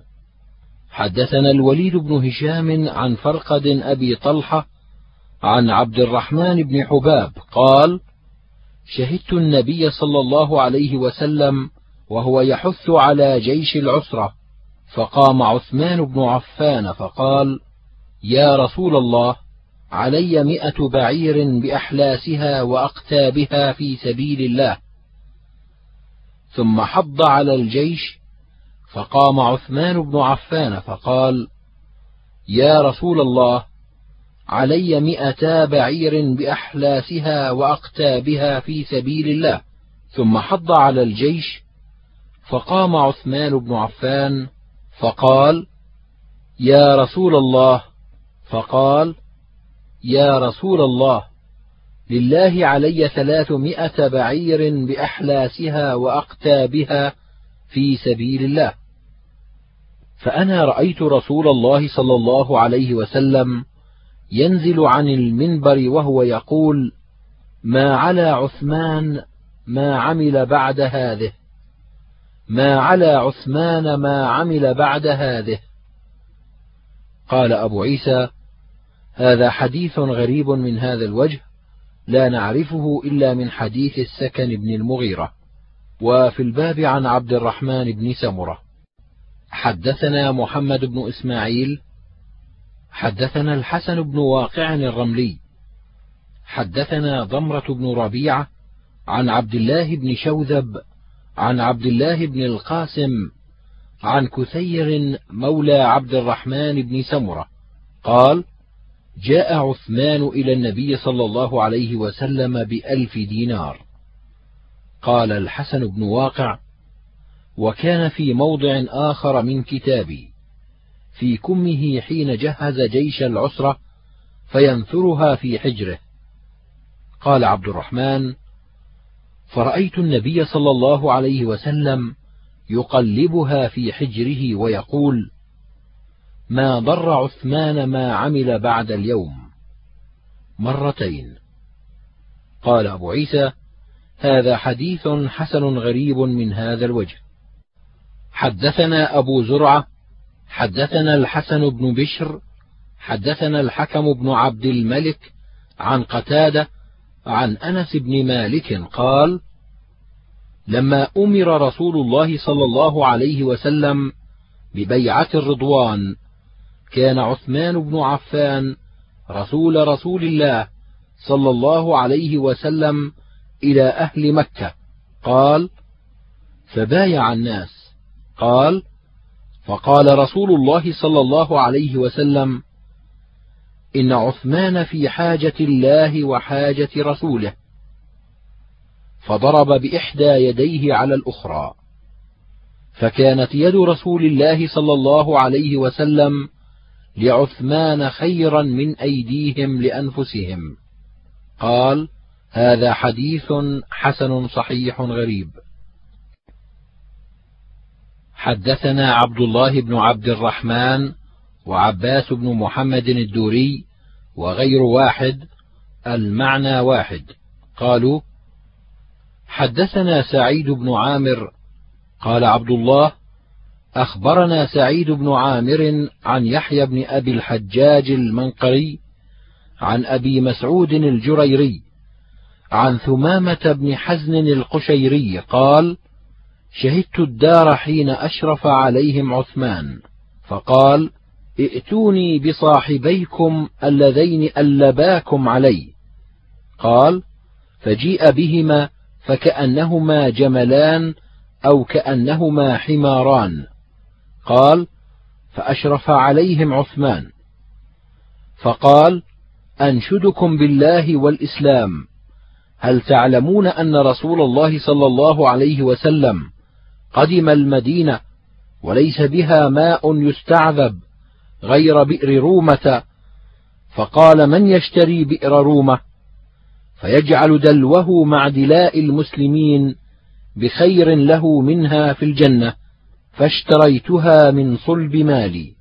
حدثنا الوليد بن هشام عن فرقد أبي طلحة عن عبد الرحمن بن حباب قال شهدت النبي صلى الله عليه وسلم وهو يحث على جيش العسرة فقام عثمان بن عفان فقال يا رسول الله علي مئة بعير بأحلاسها وأقتابها في سبيل الله. ثم حض على الجيش فقام عثمان بن عفان فقال يا رسول الله علي مئتا بعير بأحلاسها وأقتابها في سبيل الله. ثم حض على الجيش فقام عثمان بن عفان فقال يا رسول الله فقال يا رسول الله لله علي ثلاثمائة بعير بأحلاسها وأقتابها في سبيل الله. فأنا رأيت رسول الله صلى الله عليه وسلم ينزل عن المنبر وهو يقول ما على عثمان ما عمل بعد هذه. ما على عثمان ما عمل بعد هذه. قال أبو عيسى هذا حديث غريب من هذا الوجه لا نعرفه إلا من حديث السكن بن المغيرة وفي الباب عن عبد الرحمن بن سمرة. حدثنا محمد بن إسماعيل حدثنا الحسن بن واقع الرملي حدثنا ضمرة بن ربيعة عن عبد الله بن شوذب عن عبد الله بن القاسم عن كثير مولى عبد الرحمن بن سمرة. قال جاء عثمان إلى النبي صلى الله عليه وسلم بألف دينار. قال الحسن بن واقع وكان في موضع آخر من كتابي في كمه حين جهز جيش العسرة فينثرها في حجره. قال عبد الرحمن فرأيت النبي صلى الله عليه وسلم يقلبها في حجره ويقول ما ضر عثمان ما عمل بعد اليوم. مرتين. قال أبو عيسى هذا حديث حسن غريب من هذا الوجه. حدثنا أبو زرعة حدثنا الحسن بن بشر حدثنا الحكم بن عبد الملك عن قتادة عن أنس بن مالك قال لما أمر رسول الله صلى الله عليه وسلم ببيعة الرضوان كان عثمان بن عفان رسول رسول الله صلى الله عليه وسلم إلى أهل مكة. قال فبايع الناس. قال فقال رسول الله صلى الله عليه وسلم إن عثمان في حاجة الله وحاجة رسوله. فضرب بإحدى يديه على الأخرى. فكانت يد رسول الله صلى الله عليه وسلم لعثمان خيرا من أيديهم لأنفسهم. قال هذا حديث حسن صحيح غريب. حدثنا عبد الله بن عبد الرحمن وعباس بن محمد الدوري وغير واحد المعنى واحد. قالوا حدثنا سعيد بن عامر قال عبد الله أخبرنا سعيد بن عامر عن يحيى بن أبي الحجاج المنقري عن أبي مسعود الجريري عن ثمامة بن حزن القشيري قال شهدت الدار حين أشرف عليهم عثمان فقال ائتوني بصاحبيكم اللذين ألباكم علي قال فجيء بهما فكأنهما جملان أو كأنهما حماران قال فأشرف عليهم عثمان. فقال أنشدكم بالله والإسلام. هل تعلمون أن رسول الله صلى الله عليه وسلم قدم المدينة وليس بها ماء يستعذب غير بئر رومة؟ فقال من يشتري بئر رومة؟ فيجعل دلوه مع دلاء المسلمين بخير له منها في الجنة. فاشتريتها من صلب مالي.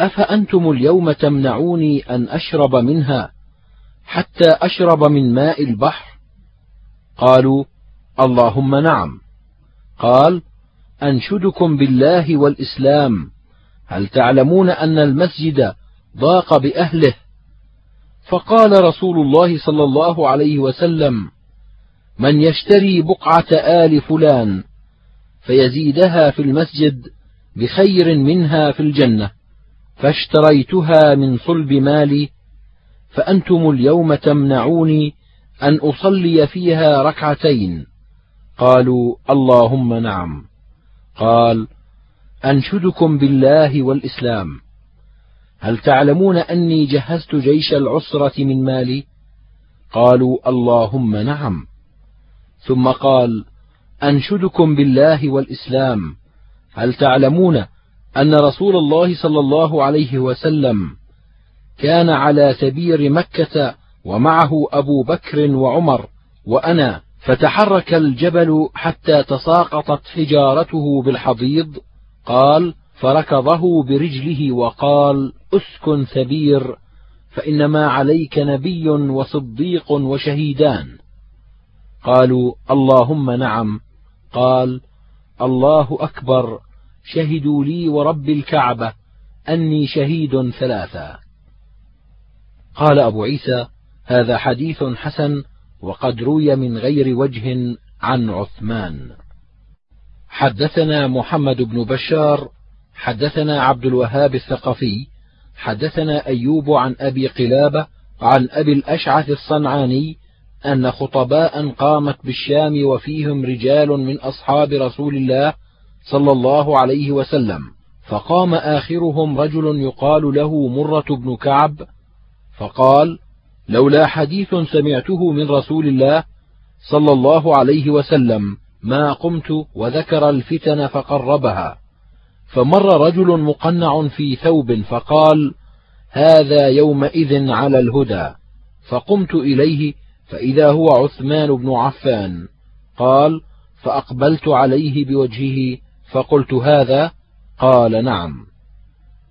أفأنتم اليوم تمنعوني أن أشرب منها حتى أشرب من ماء البحر؟ قالوا اللهم نعم. قال أنشدكم بالله والإسلام. هل تعلمون أن المسجد ضاق بأهله؟ فقال رسول الله صلى الله عليه وسلم من يشتري بقعة آل فلان فيزيدها في المسجد بخير منها في الجنة فاشتريتها من صلب مالي فأنتم اليوم تمنعوني أن أصلي فيها ركعتين. قالوا اللهم نعم. قال أنشدكم بالله والإسلام. هل تعلمون أني جهزت جيش العسرة من مالي؟ قالوا اللهم نعم. ثم قال أنشدكم بالله والإسلام. هل تعلمون أن رسول الله صلى الله عليه وسلم كان على سبير مكة ومعه أبو بكر وعمر وأنا فتحرك الجبل حتى تساقطت حجارته بالحضيض؟ قال فركضه برجله وقال أسكن ثبير فإنما عليك نبي وصديق وشهيدان. قالوا اللهم نعم. قال الله أكبر شهدوا لي ورب الكعبة أني شهيد ثلاثا قال أبو عيسى هذا حديث حسن وقد روي من غير وجه عن عثمان. حدثنا محمد بن بشار حدثنا عبد الوهاب الثقفي حدثنا أيوب عن أبي قلابة عن أبي الأشعث الصنعاني أن خطباء قامت بالشام وفيهم رجال من أصحاب رسول الله صلى الله عليه وسلم فقام آخرهم رجل يقال له مرة بن كعب فقال لولا حديث سمعته من رسول الله صلى الله عليه وسلم ما قمت وذكر الفتن فقربها. فمر رجل مقنع في ثوب فقال هذا يومئذ على الهدى. فقمت إليه فإذا هو عثمان بن عفان قال فأقبلت عليه بوجهه فقلت هذا؟ قال نعم.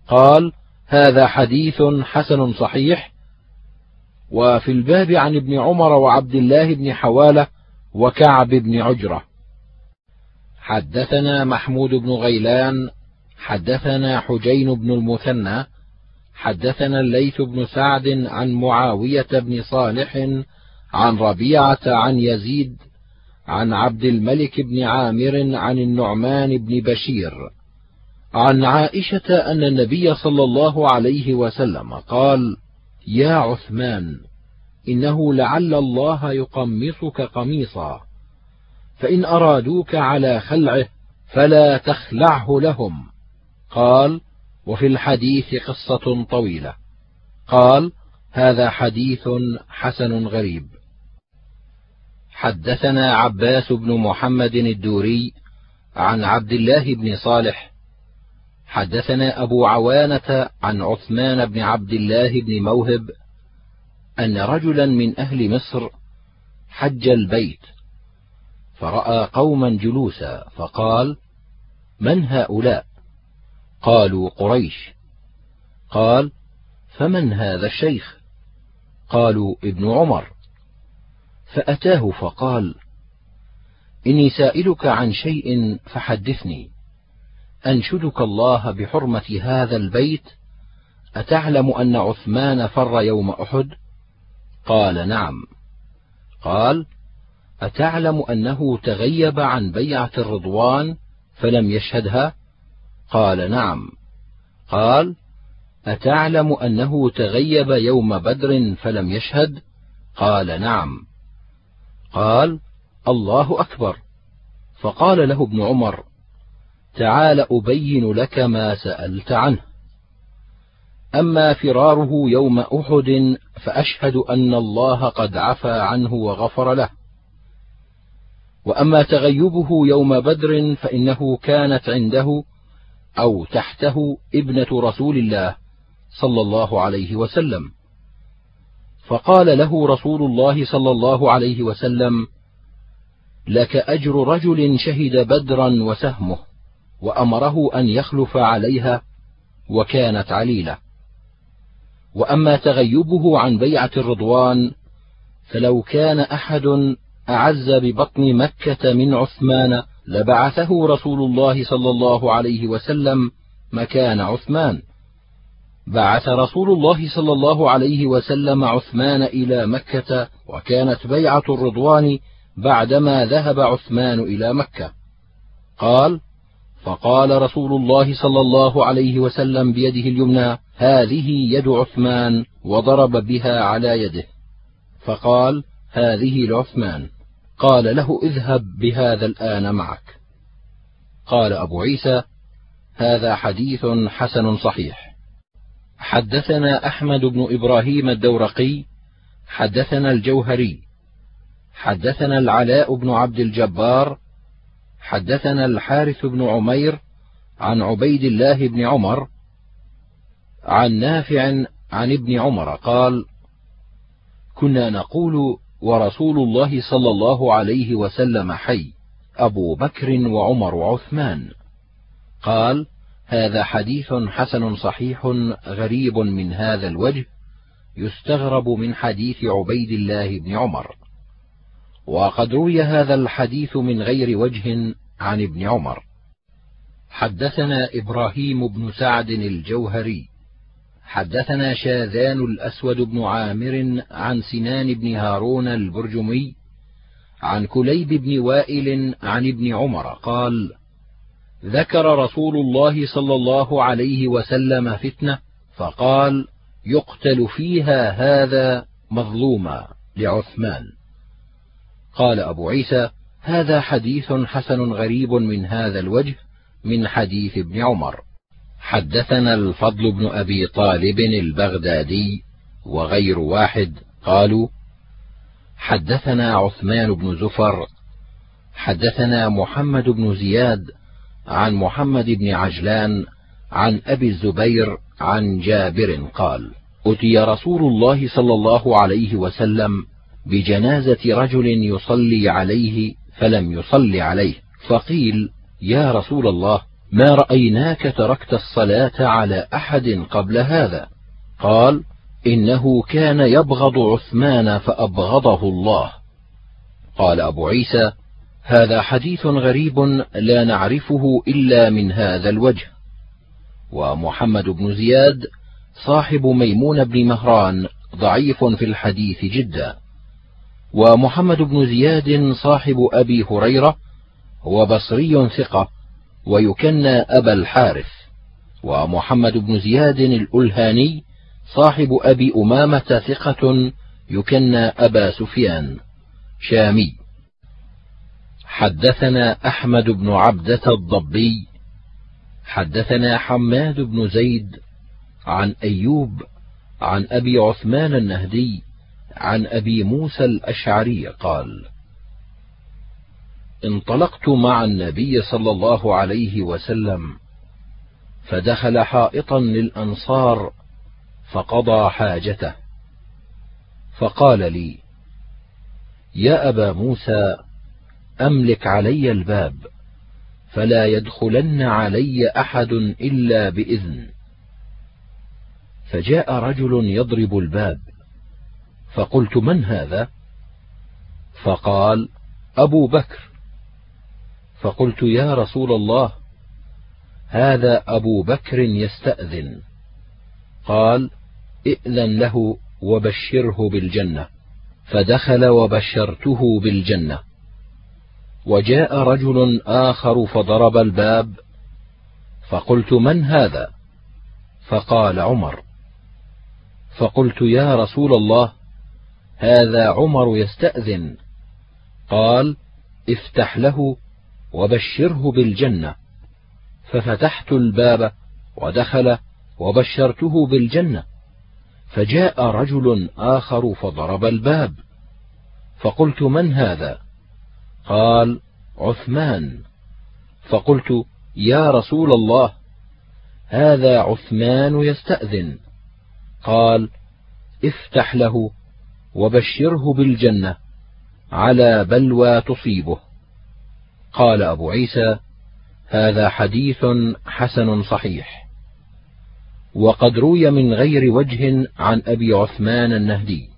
قال هذا حديث حسن صحيح. وفي الباب عن ابن عمر وعبد الله بن حوالة وكعب بن عجرة. حدثنا محمود بن غيلان حدثنا حجين بن المثنى حدثنا الليث بن سعد عن معاوية بن صالح عن ربيعة عن يزيد عن عبد الملك بن عامر عن النعمان بن بشير عن عائشة أن النبي صلى الله عليه وسلم قال يا عثمان إنه لعل الله يقمصك قميصا فإن أرادوك على خلعه فلا تخلعه لهم. قال وفي الحديث قصة طويلة. قال هذا حديث حسن غريب. حدثنا عباس بن محمد الدوري عن عبد الله بن صالح. حدثنا أبو عوانة عن عثمان بن عبد الله بن موهب أن رجلا من أهل مصر حج البيت فرأى قوما جلوسا فقال من هؤلاء؟ قالوا قريش. قال فمن هذا الشيخ؟ قالوا ابن عمر. فأتاه فقال إني سائلك عن شيء فحدثني. أنشدك الله بحرمة هذا البيت؟ أتعلم أن عثمان فر يوم أحد؟ قال نعم. قال أتعلم أنه تغيب عن بيعة الرضوان فلم يشهدها؟ قال نعم. قال أتعلم أنه تغيب يوم بدر فلم يشهد؟ قال نعم. قال الله أكبر. فقال له ابن عمر تعال أبين لك ما سألت عنه. أما فراره يوم أحد فأشهد أن الله قد عفى عنه وغفر له. وأما تغيبه يوم بدر فإنه كانت عنده أو تحته ابنة رسول الله صلى الله عليه وسلم. فقال له رسول الله صلى الله عليه وسلم لك أجر رجل شهد بدرا وسهمه وأمره أن يخلف عليها وكانت عليلة. وأما تغيبه عن بيعة الرضوان فلو كان أحد أعز ببطن مكة من عثمان لبعثه رسول الله صلى الله عليه وسلم مكان عثمان. بعث رسول الله صلى الله عليه وسلم عثمان إلى مكة وكانت بيعة الرضوان بعدما ذهب عثمان إلى مكة. قال فقال رسول الله صلى الله عليه وسلم بيده اليمنى هذه يد عثمان وضرب بها على يده. فقال هذه لعثمان. قال له اذهب بهذا الآن معك. قال أبو عيسى هذا حديث حسن صحيح. حدثنا أحمد بن إبراهيم الدورقي حدثنا الجوهري حدثنا العلاء بن عبد الجبار حدثنا الحارث بن عمير عن عبيد الله بن عمر عن نافع عن ابن عمر قال كنا نقول ورسول الله صلى الله عليه وسلم حي أبو بكر وعمر وعثمان. قال هذا حديث حسن صحيح غريب من هذا الوجه يستغرب من حديث عبيد الله بن عمر. وقد روي هذا الحديث من غير وجه عن ابن عمر. حدثنا إبراهيم بن سعد الجوهري. حدثنا شاذان الأسود بن عامر عن سنان بن هارون البرجمي عن كليب بن وائل عن ابن عمر قال ذكر رسول الله صلى الله عليه وسلم فتنة فقال يقتل فيها هذا مظلوما لعثمان. قال أبو عيسى هذا حديث حسن غريب من هذا الوجه من حديث ابن عمر. حدثنا الفضل بن أبي طالب البغدادي وغير واحد قالوا حدثنا عثمان بن زفر حدثنا محمد بن زياد عن محمد بن عجلان عن أبي الزبير عن جابر قال أتي رسول الله صلى الله عليه وسلم بجنازة رجل يصلي عليه فلم يصل عليه فقيل يا رسول الله ما رأيناك تركت الصلاة على أحد قبل هذا؟ قال إنه كان يبغض عثمان فأبغضه الله. قال أبو عيسى هذا حديث غريب لا نعرفه إلا من هذا الوجه. ومحمد بن زياد صاحب ميمون بن مهران ضعيف في الحديث جدا. ومحمد بن زياد صاحب أبي هريرة هو بصري ثقة ويكنى أبا الحارث. ومحمد بن زياد الألهاني صاحب أبي أمامة ثقة يكنى أبا سفيان. شامي. حدثنا أحمد بن عبدة الضبي حدثنا حماد بن زيد عن أيوب عن أبي عثمان النهدي عن أبي موسى الأشعري قال انطلقت مع النبي صلى الله عليه وسلم فدخل حائطا للأنصار فقضى حاجته فقال لي يا أبا موسى أملك علي الباب فلا يدخلن علي أحد إلا بإذن. فجاء رجل يضرب الباب فقلت من هذا؟ فقال أبو بكر. فقلت يا رسول الله هذا أبو بكر يستأذن. قال ائذن له وبشره بالجنة فدخل وبشرته بالجنة. وجاء رجل آخر فضرب الباب فقلت من هذا؟ فقال عمر. فقلت يا رسول الله هذا عمر يستأذن. قال افتح له وبشره بالجنة. ففتحت الباب ودخل وبشرته بالجنة. فجاء رجل آخر فضرب الباب. فقلت من هذا؟ قال عثمان. فقلت يا رسول الله هذا عثمان يستأذن. قال افتح له وبشره بالجنة على بلوى تصيبه. قال أبو عيسى هذا حديث حسن صحيح. وقد روي من غير وجه عن أبي عثمان النهدي.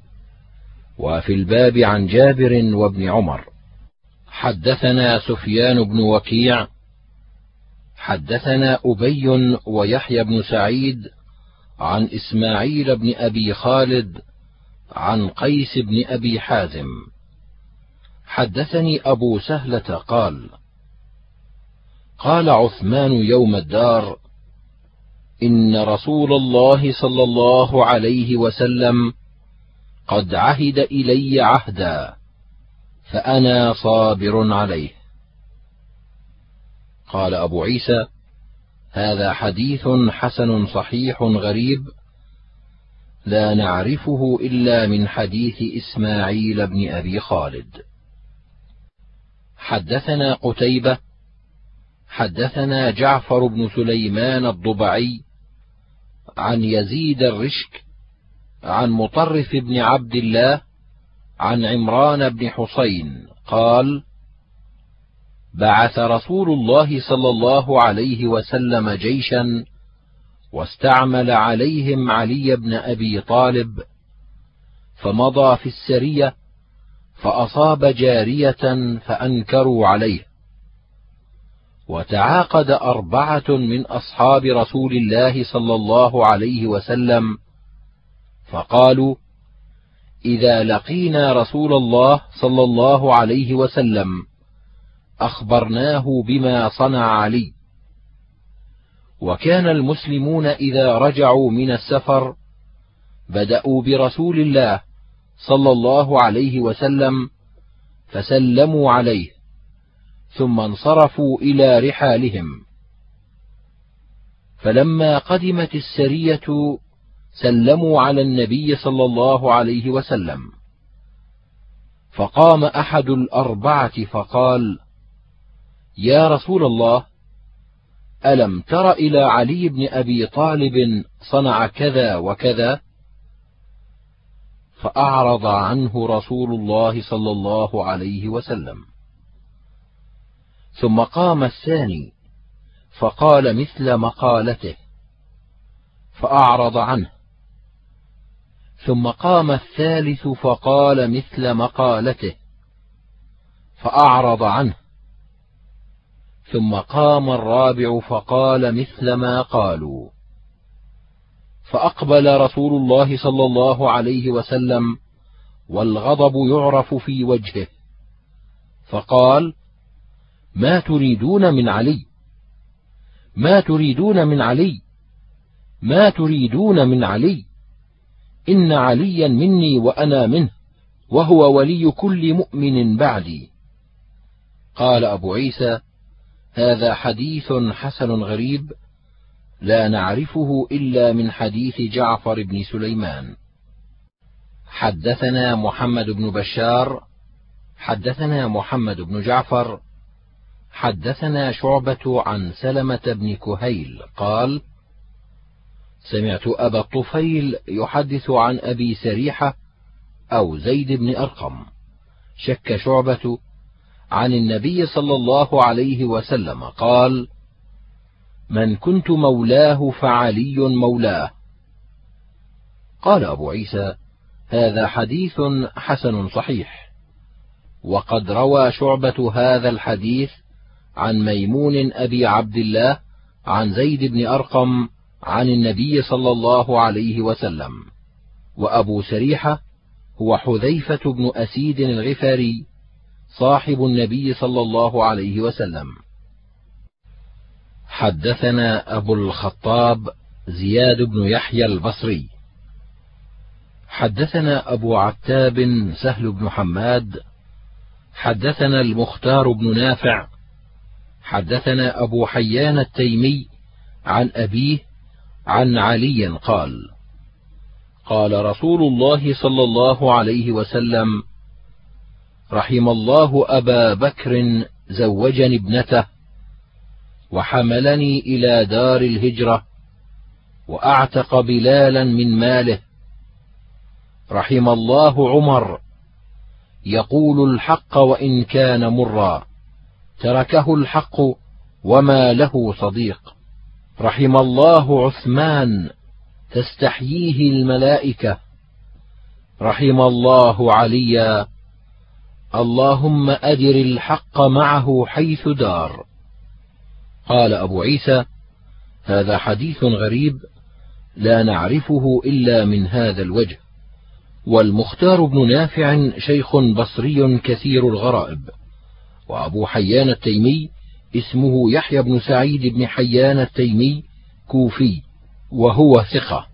وفي الباب عن جابر وابن عمر. حدثنا سفيان بن وكيع حدثنا أبي ويحيى بن سعيد عن إسماعيل بن أبي خالد عن قيس بن أبي حازم. حدثني أبو سهلة قال قال عثمان يوم الدار إن رسول الله صلى الله عليه وسلم قد عهد إلي عهدا فأنا صابر عليه. قال أبو عيسى هذا حديث حسن صحيح غريب لا نعرفه إلا من حديث إسماعيل بن أبي خالد. حدثنا قتيبة حدثنا جعفر بن سليمان الضبعي عن يزيد الرشك عن مطرف بن عبد الله عن عمران بن حسين قال بعث رسول الله صلى الله عليه وسلم جيشا واستعمل عليهم علي بن أبي طالب فمضى في السرية فأصاب جارية فأنكروا عليه. وتعاقد أربعة من أصحاب رسول الله صلى الله عليه وسلم فقالوا إذا لقينا رسول الله صلى الله عليه وسلم أخبرناه بما صنع علي وكان المسلمون إذا رجعوا من السفر بدأوا برسول الله صلى الله عليه وسلم فسلموا عليه ثم انصرفوا إلى رحالهم. فلما قدمت السرية سلموا على النبي صلى الله عليه وسلم. فقام أحد الأربعة فقال يا رسول الله ألم تر إلى علي بن أبي طالب صنع كذا وكذا؟ فأعرض عنه رسول الله صلى الله عليه وسلم. ثم قام الثاني فقال مثل مقالته فأعرض عنه. ثم قام الثالث فقال مثل مقالته فأعرض عنه. ثم قام الرابع فقال مثل ما قالوا. فأقبل رسول الله صلى الله عليه وسلم والغضب يعرف في وجهه. فقال ما تريدون من علي؟ ما تريدون من علي؟ ما تريدون من علي؟ إن عليا مني وأنا منه وهو ولي كل مؤمن بعدي. قال أبو عيسى هذا حديث حسن غريب لا نعرفه إلا من حديث جعفر بن سليمان. حدثنا محمد بن بشار حدثنا محمد بن جعفر حدثنا شعبة عن سلمة بن كهيل قال سمعت أبا الطفيل يحدث عن أبي سريحة أو زيد بن أرقم. شك شعبة عن النبي صلى الله عليه وسلم قال من كنت مولاه فعلي مولاه. قال أبو عيسى هذا حديث حسن صحيح. وقد روى شعبة هذا الحديث عن ميمون أبي عبد الله عن زيد بن أرقم عن النبي صلى الله عليه وسلم. وأبو سريحة هو حذيفة بن أسيد الغفاري صاحب النبي صلى الله عليه وسلم. حدثنا أبو الخطاب زياد بن يحيى البصري. حدثنا أبو عتاب سهل بن حماد. حدثنا المختار بن نافع. حدثنا أبو حيان التيمي عن أبيه عن علي قال قال رسول الله صلى الله عليه وسلم رحم الله أبا بكر زوجني ابنته وحملني إلى دار الهجرة وأعتق بلالا من ماله. رحم الله عمر يقول الحق وإن كان مرا تركه الحق وما له صديق. رحم الله عثمان تستحييه الملائكة. رحم الله عليا اللهم أدر الحق معه حيث دار. قال أبو عيسى هذا حديث غريب لا نعرفه إلا من هذا الوجه والمختار بن نافع شيخ بصري كثير الغرائب. وأبو حيان التيمي اسمه يحيى بن سعيد بن حيان التيمي كوفي وهو ثقة.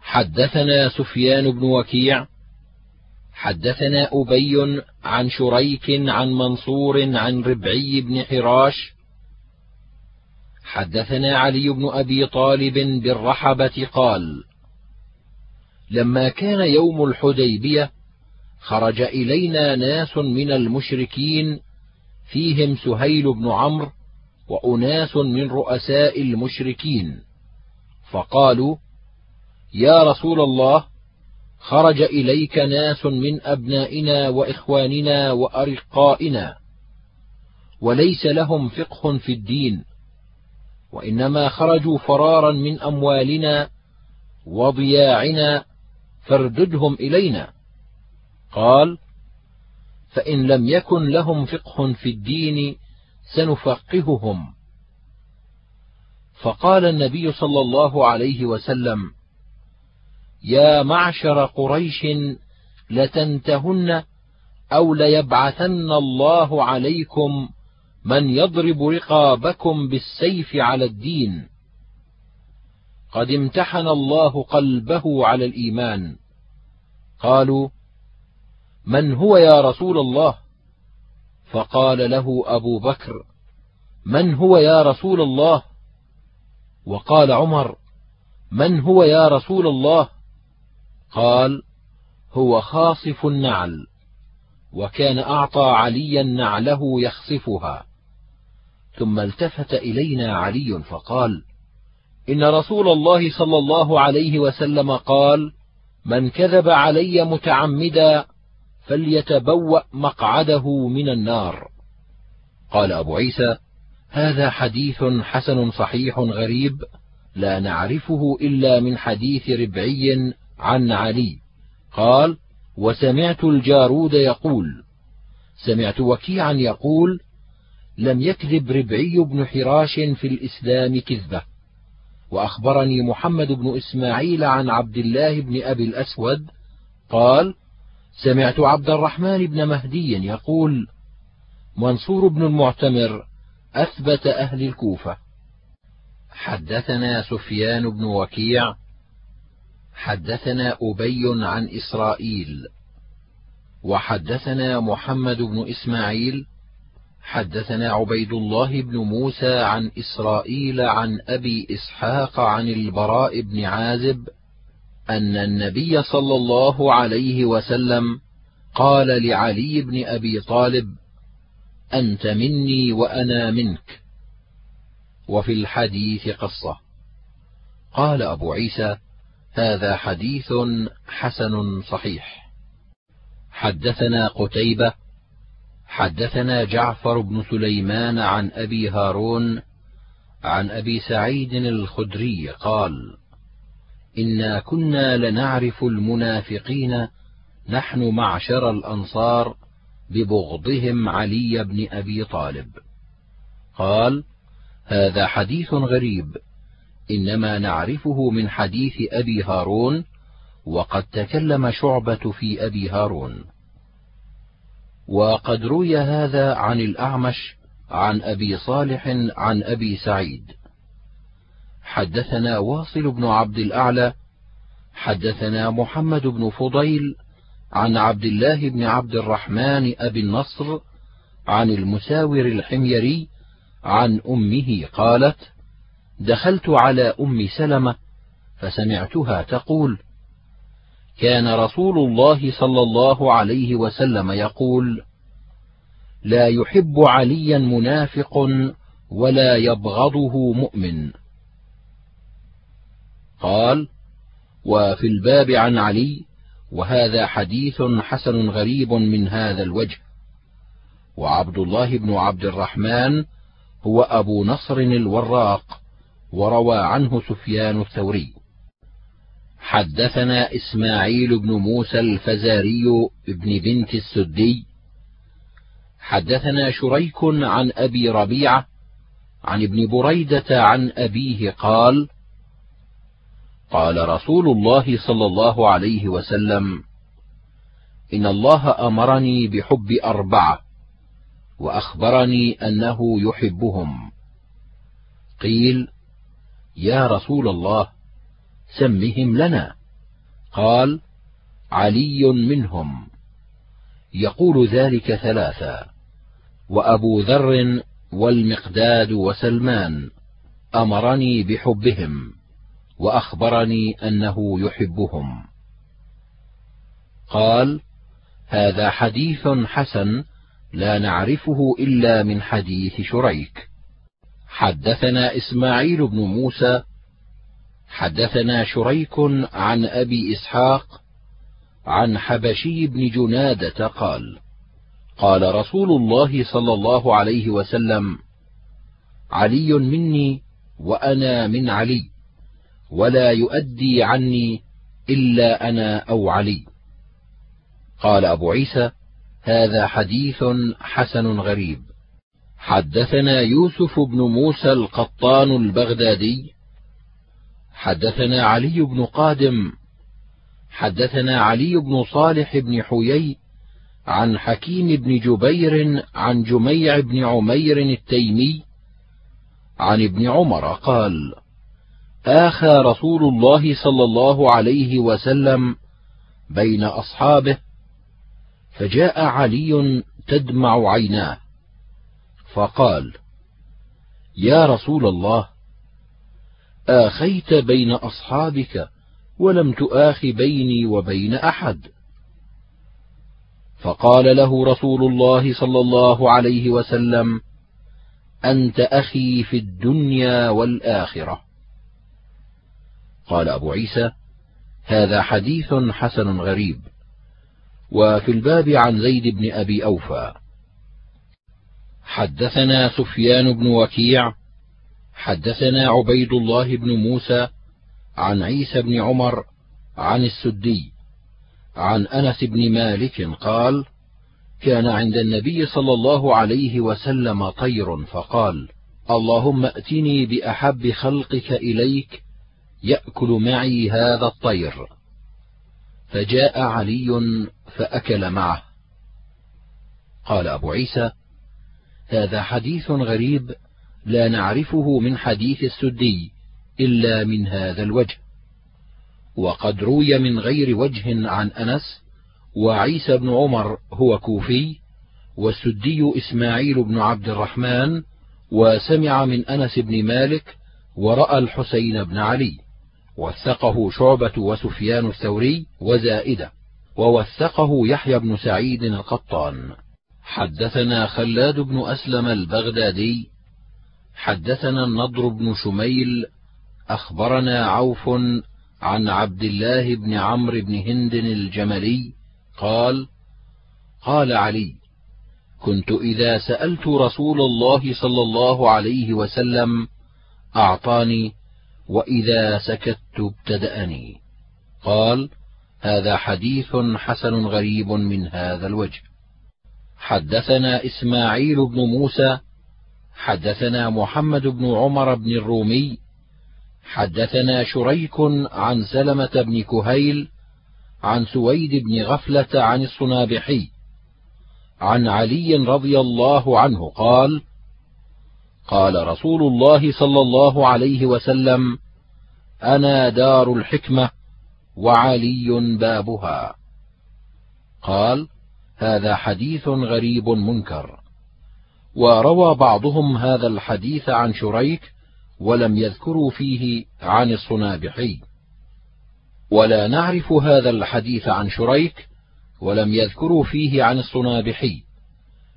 حدثنا سفيان بن وكيع حدثنا أبي عن شريك عن منصور عن ربعي بن حراش حدثنا علي بن أبي طالب بالرحبة قال لما كان يوم الحديبية خرج إلينا ناس من المشركين فيهم سهيل بن عمرو وأناس من رؤساء المشركين. فقالوا يا رسول الله خرج إليك ناس من أبنائنا وإخواننا وأرقائنا وليس لهم فقه في الدين وإنما خرجوا فرارا من أموالنا وضياعنا فارددهم إلينا. قال فإن لم يكن لهم فقه في الدين سنفقههم. فقال النبي صلى الله عليه وسلم يا معشر قريش لتنتهن أو ليبعثن الله عليكم من يضرب رقابكم بالسيف على الدين. قد امتحن الله قلبه على الإيمان. قالوا من هو يا رسول الله؟ فقال له أبو بكر من هو يا رسول الله؟ وقال عمر من هو يا رسول الله؟ قال هو خاصف النعل وكان أعطى عليا نعله يخصفها. ثم التفت إلينا علي فقال إن رسول الله صلى الله عليه وسلم قال من كذب علي متعمدا فليتبوأ مقعده من النار. قال أبو عيسى هذا حديث حسن صحيح غريب لا نعرفه إلا من حديث ربعي عن علي. قال وسمعت الجارود يقول سمعت وكيعا يقول لم يكذب ربعي بن حراش في الإسلام كذبة. وأخبرني محمد بن إسماعيل عن عبد الله بن أبي الأسود قال سمعت عبد الرحمن بن مهدي يقول منصور بن المعتمر أثبت أهل الكوفة. حدثنا سفيان بن وكيع حدثنا أبي عن إسرائيل وحدثنا محمد بن إسماعيل حدثنا عبيد الله بن موسى عن إسرائيل عن أبي إسحاق عن البراء بن عازب أن النبي صلى الله عليه وسلم قال لعلي بن أبي طالب أنت مني وأنا منك. وفي الحديث قصة. قال أبو عيسى هذا حديث حسن صحيح. حدثنا قتيبة حدثنا جعفر بن سليمان عن أبي هارون عن أبي سعيد الخدري قال انا كنا لنعرف المنافقين نحن معشر الانصار ببغضهم علي بن ابي طالب. قال هذا حديث غريب. انما نعرفه من حديث ابي هارون وقد تكلم شعبه في ابي هارون. وقد روي هذا عن الاعمش عن ابي صالح عن ابي سعيد. حدثنا واصل بن عبد الأعلى حدثنا محمد بن فضيل عن عبد الله بن عبد الرحمن أبي النصر عن المساور الحميري عن أمه قالت دخلت على أم سلمة فسمعتها تقول كان رسول الله صلى الله عليه وسلم يقول لا يحب عليا منافق ولا يبغضه مؤمن قال وفي الباب عن علي وهذا حديث حسن غريب من هذا الوجه. وعبد الله بن عبد الرحمن هو أبو نصر الوراق وروى عنه سفيان الثوري. حدثنا إسماعيل بن موسى الفزاري ابن بنت السدي. حدثنا شريك عن أبي ربيعة عن ابن بريدة عن أبيه قال قال رسول الله صلى الله عليه وسلم إن الله أمرني بحب أربعة وأخبرني أنه يحبهم. قيل يا رسول الله سمهم لنا. قال علي منهم. يقول ذلك ثلاثا وأبو ذر والمقداد وسلمان أمرني بحبهم. وأخبرني أنه يحبهم. قال هذا حديث حسن لا نعرفه إلا من حديث شريك. حدثنا إسماعيل بن موسى حدثنا شريك عن أبي إسحاق عن حبشي بن جنادة قال قال رسول الله صلى الله عليه وسلم علي مني وأنا من علي. ولا يؤدي عني إلا أنا أو علي. قال أبو عيسى هذا حديث حسن غريب. حدثنا يوسف بن موسى القطان البغدادي. حدثنا علي بن قادم. حدثنا علي بن صالح بن حيي عن حكيم بن جبير عن جميع بن عمير التيمي. عن ابن عمر قال آخى رسول الله صلى الله عليه وسلم بين أصحابه فجاء علي تدمع عيناه فقال يا رسول الله آخيت بين أصحابك ولم تؤاخ بيني وبين أحد. فقال له رسول الله صلى الله عليه وسلم أنت أخي في الدنيا والآخرة. قال أبو عيسى هذا حديث حسن غريب. وفي الباب عن زيد بن أبي أوفى. حدثنا سفيان بن وكيع حدثنا عبيد الله بن موسى عن عيسى بن عمر عن السدي عن أنس بن مالك قال كان عند النبي صلى الله عليه وسلم طير فقال اللهم ائتني بأحب خلقك إليك يأكل معي هذا الطير. فجاء علي فأكل معه. قال أبو عيسى هذا حديث غريب لا نعرفه من حديث السدي إلا من هذا الوجه. وقد روي من غير وجه عن أنس وعيسى بن عمر هو كوفي والسدي إسماعيل بن عبد الرحمن وسمع من أنس بن مالك ورأى الحسين بن علي. وثقه شعبة وسفيان الثوري وزائدة ووثقه يحيى بن سعيد القطان. حدثنا خلاد بن أسلم البغدادي حدثنا النضر بن شميل أخبرنا عوف عن عبد الله بن عمرو بن هند الجملي قال قال علي كنت إذا سألت رسول الله صلى الله عليه وسلم أعطاني وإذا سكت ابتدأني. قال هذا حديث حسن غريب من هذا الوجه. حدثنا إسماعيل بن موسى حدثنا محمد بن عمر بن الرومي حدثنا شريك عن سلمة بن كهيل عن سويد بن غفلة عن الصنابحي. عن علي رضي الله عنه قال قال رسول الله صلى الله عليه وسلم أنا دار الحكمة وعلي بابها. قال هذا حديث غريب منكر. وروى بعضهم هذا الحديث عن شريك ولم يذكروا فيه عن الصنابحي. ولا نعرف هذا الحديث عن شريك ولم يذكروا فيه عن الصنابحي.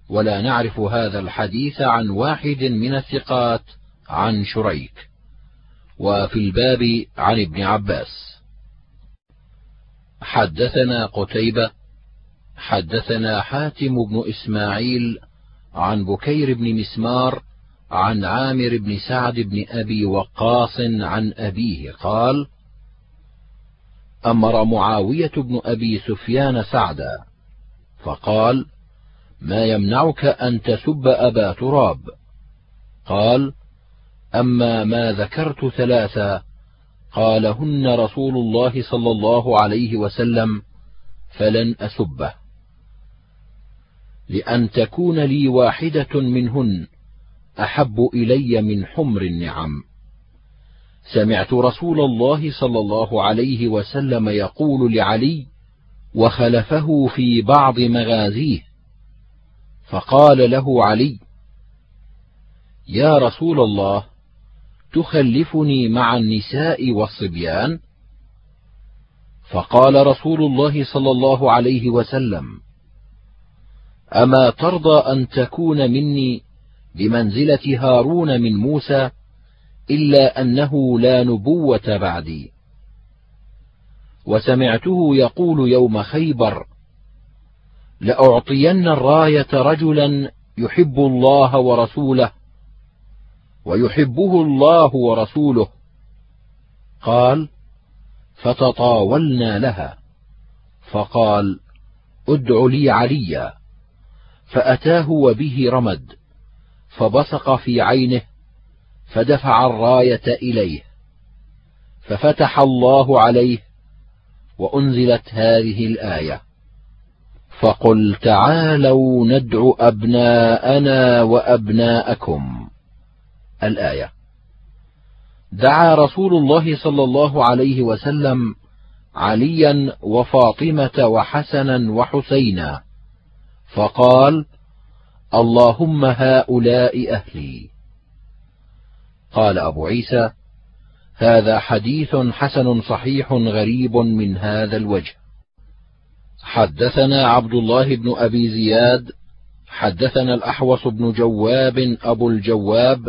ولا نعرف هذا الحديث عن واحد من الثقات عن شريك. وفي الباب عن ابن عباس. حدثنا قتيبة حدثنا حاتم بن إسماعيل عن بكير بن مسمار عن عامر بن سعد بن أبي وقاص عن أبيه قال أمر معاوية بن أبي سفيان سعدا فقال ما يمنعك أن تسب أبا تراب. قال أما ما ذكرت ثلاثا قالهن رسول الله صلى الله عليه وسلم فلن أسبه. لأن تكون لي واحدة منهن أحب إلي من حمر النعم. سمعت رسول الله صلى الله عليه وسلم يقول لعلي وخلفه في بعض مغازيه فقال له علي يا رسول الله تخلفني مع النساء والصبيان؟ فقال رسول الله صلى الله عليه وسلم أما ترضى أن تكون مني بمنزلة هارون من موسى إلا أنه لا نبوة بعدي. وسمعته يقول يوم خيبر لأعطين الراية رجلا يحب الله ورسوله ويحبه الله ورسوله. قال فتطاولنا لها. فقال ادع لي عليا. فأتاه وبه رمد فبصق في عينه فدفع الراية إليه. ففتح الله عليه وأنزلت هذه الآية. فقل تعالوا ندع أبناءنا وأبناءكم. الآية. دعا رسول الله صلى الله عليه وسلم عليا وفاطمة وحسنا وحسينا. فقال اللهم هؤلاء أهلي. قال أبو عيسى هذا حديث حسن صحيح غريب من هذا الوجه. حدثنا عبد الله بن أبي زياد حدثنا الأحوص بن جواب أبو الجواب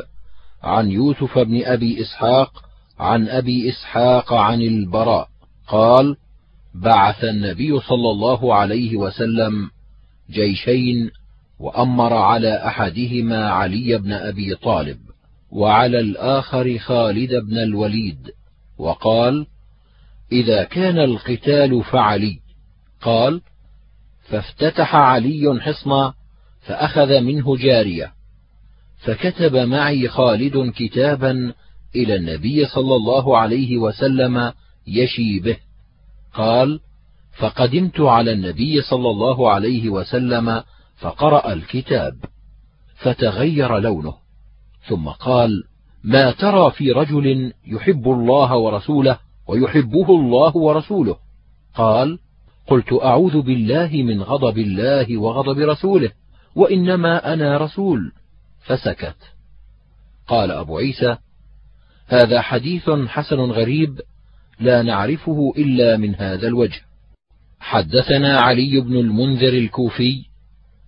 عن يوسف بن أبي إسحاق عن أبي إسحاق عن البراء قال بعث النبي صلى الله عليه وسلم جيشين وأمر على أحدهما علي بن أبي طالب وعلى الآخر خالد بن الوليد وقال إذا كان القتال فعلي قال فافتتح علي حصنا فأخذ منه جارية فكتب معي خالد كتابا إلى النبي صلى الله عليه وسلم يشي به. قال فقدمت على النبي صلى الله عليه وسلم فقرأ الكتاب فتغير لونه ثم قال ما ترى في رجل يحب الله ورسوله ويحبه الله ورسوله؟ قال قلت أعوذ بالله من غضب الله وغضب رسوله وإنما أنا رسول. فسكت. قال أبو عيسى هذا حديث حسن غريب لا نعرفه إلا من هذا الوجه. حدثنا علي بن المنذر الكوفي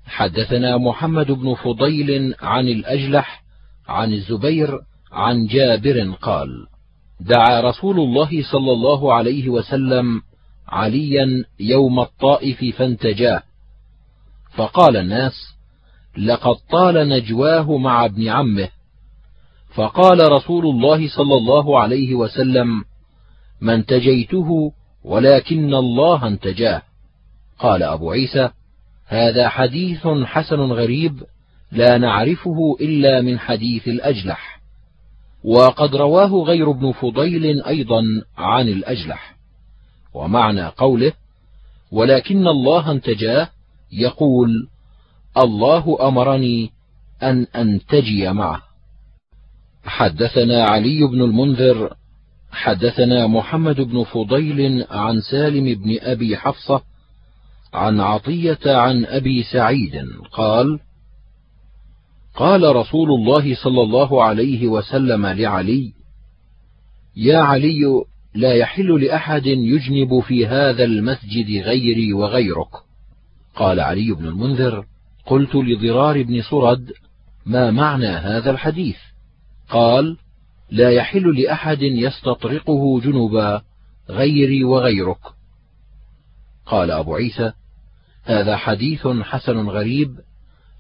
حدثنا محمد بن فضيل عن الأجلح عن الزبير عن جابر قال دعا رسول الله صلى الله عليه وسلم عليا يوم الطائف فانتجاه. فقال الناس لقد طال نجواه مع ابن عمه. فقال رسول الله صلى الله عليه وسلم ما انتجيته ولكن الله انتجاه. قال أبو عيسى هذا حديث حسن غريب لا نعرفه إلا من حديث الأجلح. وقد رواه غير ابن فضيل أيضا عن الأجلح. ومعنى قوله ولكن الله انتجاه يقول الله أمرني أن أنتجي معه. حدثنا علي بن المنذر حدثنا محمد بن فضيل عن سالم بن أبي حفصة عن عطية عن أبي سعيد قال قال رسول الله صلى الله عليه وسلم لعلي يا علي لا يحل لأحد يجنب في هذا المسجد غيري وغيرك. قال علي بن المنذر قلت لضرار بن صرد ما معنى هذا الحديث؟ قال لا يحل لأحد يستطرقه جنبا غيري وغيرك. قال أبو عيسى هذا حديث حسن غريب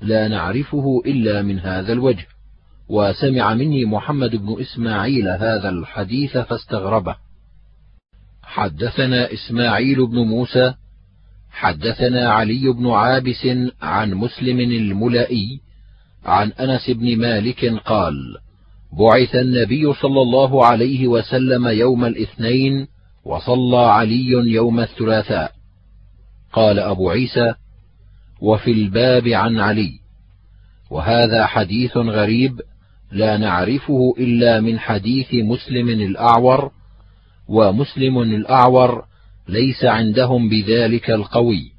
لا نعرفه إلا من هذا الوجه وسمع مني محمد بن إسماعيل هذا الحديث فاستغربه. حدثنا إسماعيل بن موسى حدثنا علي بن عابس عن مسلم الملائي عن أنس بن مالك قال بعث النبي صلى الله عليه وسلم يوم الاثنين وصلى علي يوم الثلاثاء. قال أبو عيسى وفي الباب عن علي. وهذا حديث غريب لا نعرفه إلا من حديث مسلم الأعور ومسلم الأعور ليس عندهم بذلك القوي.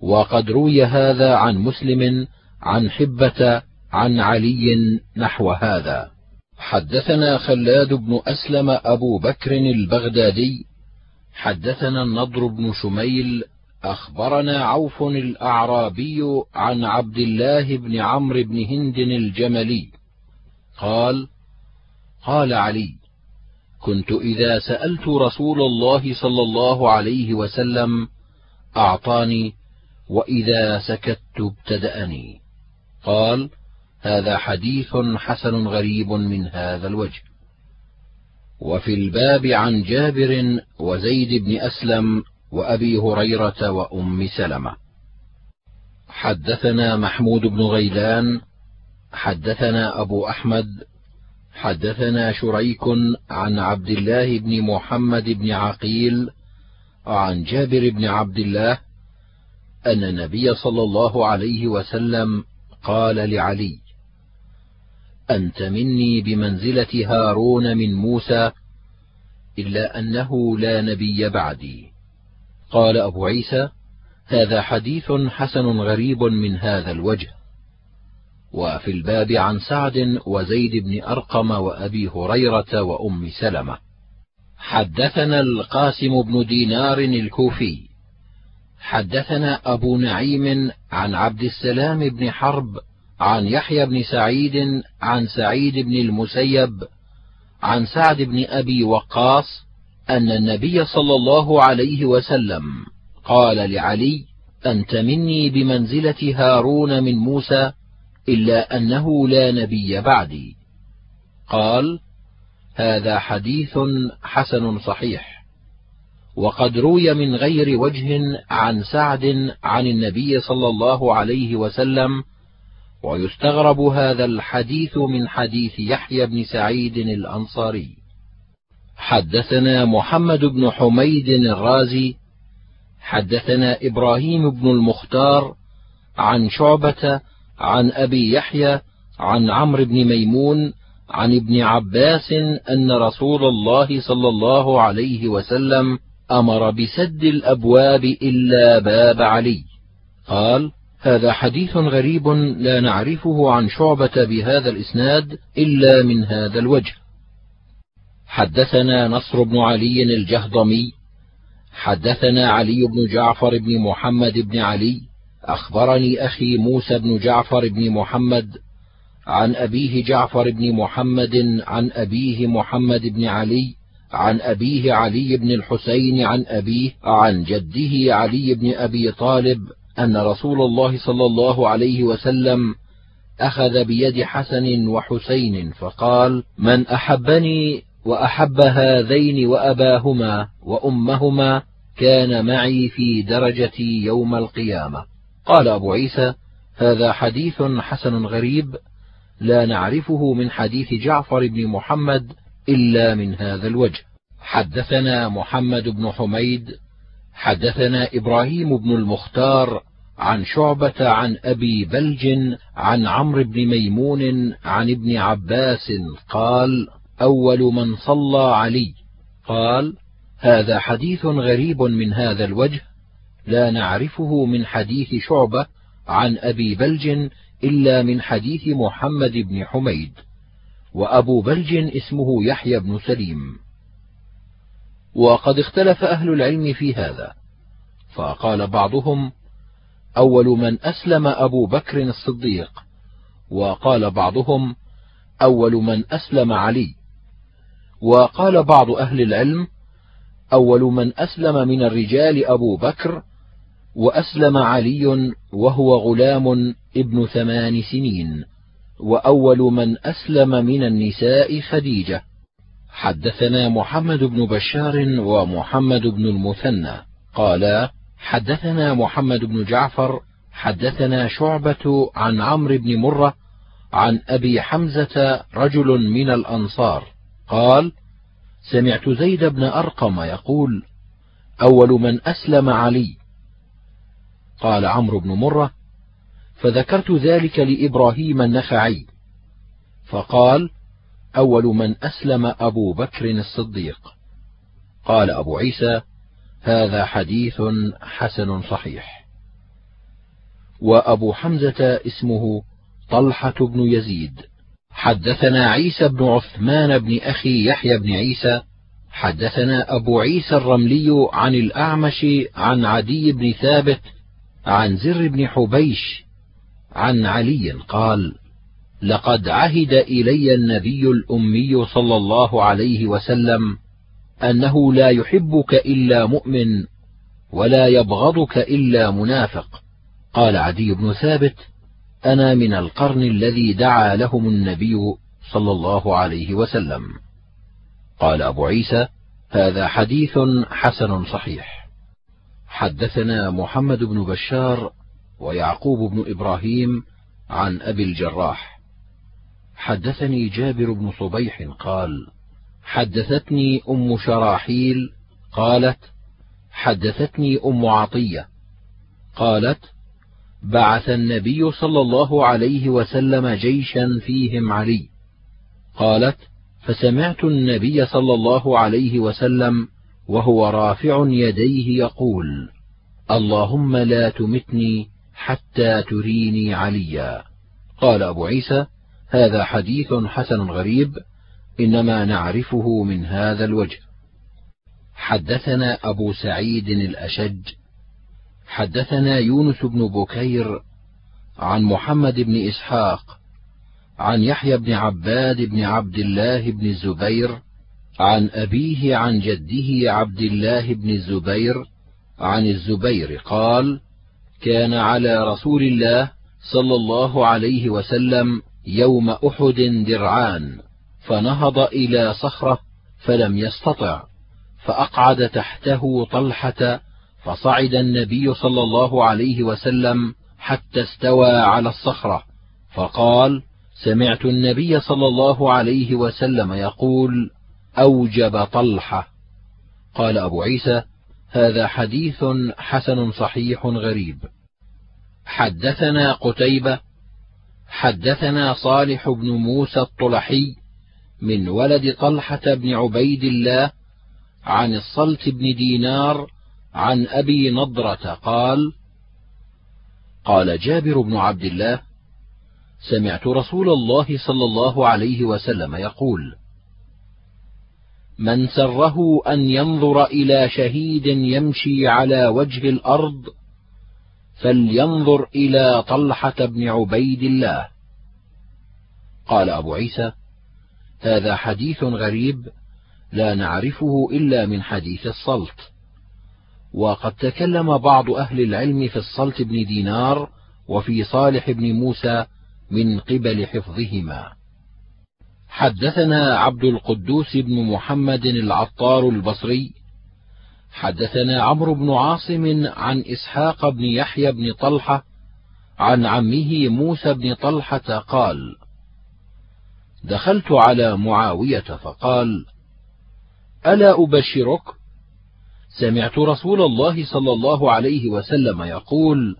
وقد روي هذا عن مسلم عن حبة عن علي نحو هذا. حدثنا خلاد بن أسلم أبو بكر البغدادي. حدثنا النضر بن شميل. أخبرنا عوف الأعرابي عن عبد الله بن عمرو بن هند الجملي. قال قال علي كنت إذا سألت رسول الله صلى الله عليه وسلم أعطاني وإذا سكت ابتدأني. قال هذا حديث حسن غريب من هذا الوجه. وفي الباب عن جابر وزيد بن أسلم وأبي هريرة وأم سلمة. حدثنا محمود بن غيلان حدثنا أبو أحمد حدثنا شريك عن عبد الله بن محمد بن عقيل عن جابر بن عبد الله أن النبي صلى الله عليه وسلم قال لعلي أنت مني بمنزلة هارون من موسى إلا أنه لا نبي بعدي. قال أبو عيسى هذا حديث حسن غريب من هذا الوجه. وفي الباب عن سعد وزيد بن أرقم وأبي هريرة وأم سلمة. حدثنا القاسم بن دينار الكوفي. حدثنا أبو نعيم عن عبد السلام بن حرب عن يحيى بن سعيد عن سعيد بن المسيب عن سعد بن أبي وقاص أن النبي صلى الله عليه وسلم قال لعلي أنت مني بمنزلة هارون من موسى إلا أنه لا نبي بعدي. قال هذا حديث حسن صحيح وقد روي من غير وجه عن سعد عن النبي صلى الله عليه وسلم ويستغرب هذا الحديث من حديث يحيى بن سعيد الأنصاري. حدثنا محمد بن حميد الرازي حدثنا إبراهيم بن المختار عن شعبة عن أبي يحيى عن عمرو بن ميمون عن ابن عباس أن رسول الله صلى الله عليه وسلم أمر بسد الأبواب إلا باب علي. قال هذا حديث غريب لا نعرفه عن شعبة بهذا الإسناد إلا من هذا الوجه. حدثنا نصر بن علي الجهضمي حدثنا علي بن جعفر بن محمد بن علي أخبرني أخي موسى بن جعفر بن محمد عن أبيه جعفر بن محمد عن أبيه محمد بن علي عن أبيه علي بن الحسين عن أبيه عن جده علي بن أبي طالب أن رسول الله صلى الله عليه وسلم أخذ بيد حسن وحسين فقال من أحبني وأحب هذين وأباهما وأمهما كان معي في درجتي يوم القيامة. قال أبو عيسى هذا حديث حسن غريب لا نعرفه من حديث جعفر بن محمد إلا من هذا الوجه. حدثنا محمد بن حميد حدثنا إبراهيم بن المختار عن شعبة عن أبي بلج عن عمرو بن ميمون عن ابن عباس قال أول من صلى علي. قال هذا حديث غريب من هذا الوجه لا نعرفه من حديث شعبة عن أبي بلج إلا من حديث محمد بن حميد وأبو بلج اسمه يحيى بن سليم. وقد اختلف أهل العلم في هذا فقال بعضهم أول من أسلم أبو بكر الصديق وقال بعضهم أول من أسلم علي. وقال بعض أهل العلم أول من أسلم من الرجال أبو بكر وأسلم علي وهو غلام ابن ثمان سنين وأول من أسلم من النساء خديجة. حدثنا محمد بن بشار ومحمد بن المثنى. قالا حدثنا محمد بن جعفر حدثنا شعبة عن عمرو بن مرة عن أبي حمزة رجل من الأنصار. قال سمعت زيد بن أرقم يقول أول من أسلم علي قال عمرو بن مرة فذكرت ذلك لإبراهيم النخعي. فقال أول من أسلم أبو بكر الصديق. قال أبو عيسى هذا حديث حسن صحيح. وأبو حمزة اسمه طلحة بن يزيد. حدثنا عيسى بن عثمان بن أخي يحيى بن عيسى. حدثنا أبو عيسى الرملي عن الأعمش عن عدي بن ثابت عن زر بن حبيش عن علي قال لقد عهد إلي النبي الأمي صلى الله عليه وسلم أنه لا يحبك إلا مؤمن ولا يبغضك إلا منافق. قال عدي بن ثابت أنا من القرن الذي دعا لهم النبي صلى الله عليه وسلم. قال أبو عيسى هذا حديث حسن صحيح. حدثنا محمد بن بشار ويعقوب بن إبراهيم عن أبي الجراح. حدثني جابر بن صبيح قال حدثتني أم شراحيل قالت حدثتني أم عطية قالت بعث النبي صلى الله عليه وسلم جيشا فيهم علي. قالت فسمعت النبي صلى الله عليه وسلم وهو رافع يديه يقول اللهم لا تمتني حتى تريني عليا. قال أبو عيسى هذا حديث حسن غريب إنما نعرفه من هذا الوجه. حدثنا أبو سعيد الأشج حدثنا يونس بن بكير عن محمد بن إسحاق عن يحيى بن عباد بن عبد الله بن الزبير عن أبيه عن جده عبد الله بن الزبير عن الزبير قال كان على رسول الله صلى الله عليه وسلم يوم أحد درعان فنهض إلى صخرة فلم يستطع فأقعد تحته طلحة فصعد النبي صلى الله عليه وسلم حتى استوى على الصخرة فقال سمعت النبي صلى الله عليه وسلم يقول أوجب طلحة. قال أبو عيسى هذا حديث حسن صحيح غريب. حدثنا قتيبة حدثنا صالح بن موسى الطلحي من ولد طلحة بن عبيد الله عن الصلت بن دينار عن أبي نضرة قال قال جابر بن عبد الله سمعت رسول الله صلى الله عليه وسلم يقول من سره أن ينظر إلى شهيد يمشي على وجه الأرض فلينظر إلى طلحة بن عبيد الله. قال أبو عيسى هذا حديث غريب لا نعرفه إلا من حديث الصلت. وقد تكلم بعض أهل العلم في الصلت بن دينار وفي صالح بن موسى من قبل حفظهما. حدثنا عبد القدوس بن محمد العطار البصري حدثنا عمرو بن عاصم عن إسحاق بن يحيى بن طلحة عن عمه موسى بن طلحة قال دخلت على معاوية فقال ألا أبشرك؟ سمعت رسول الله صلى الله عليه وسلم يقول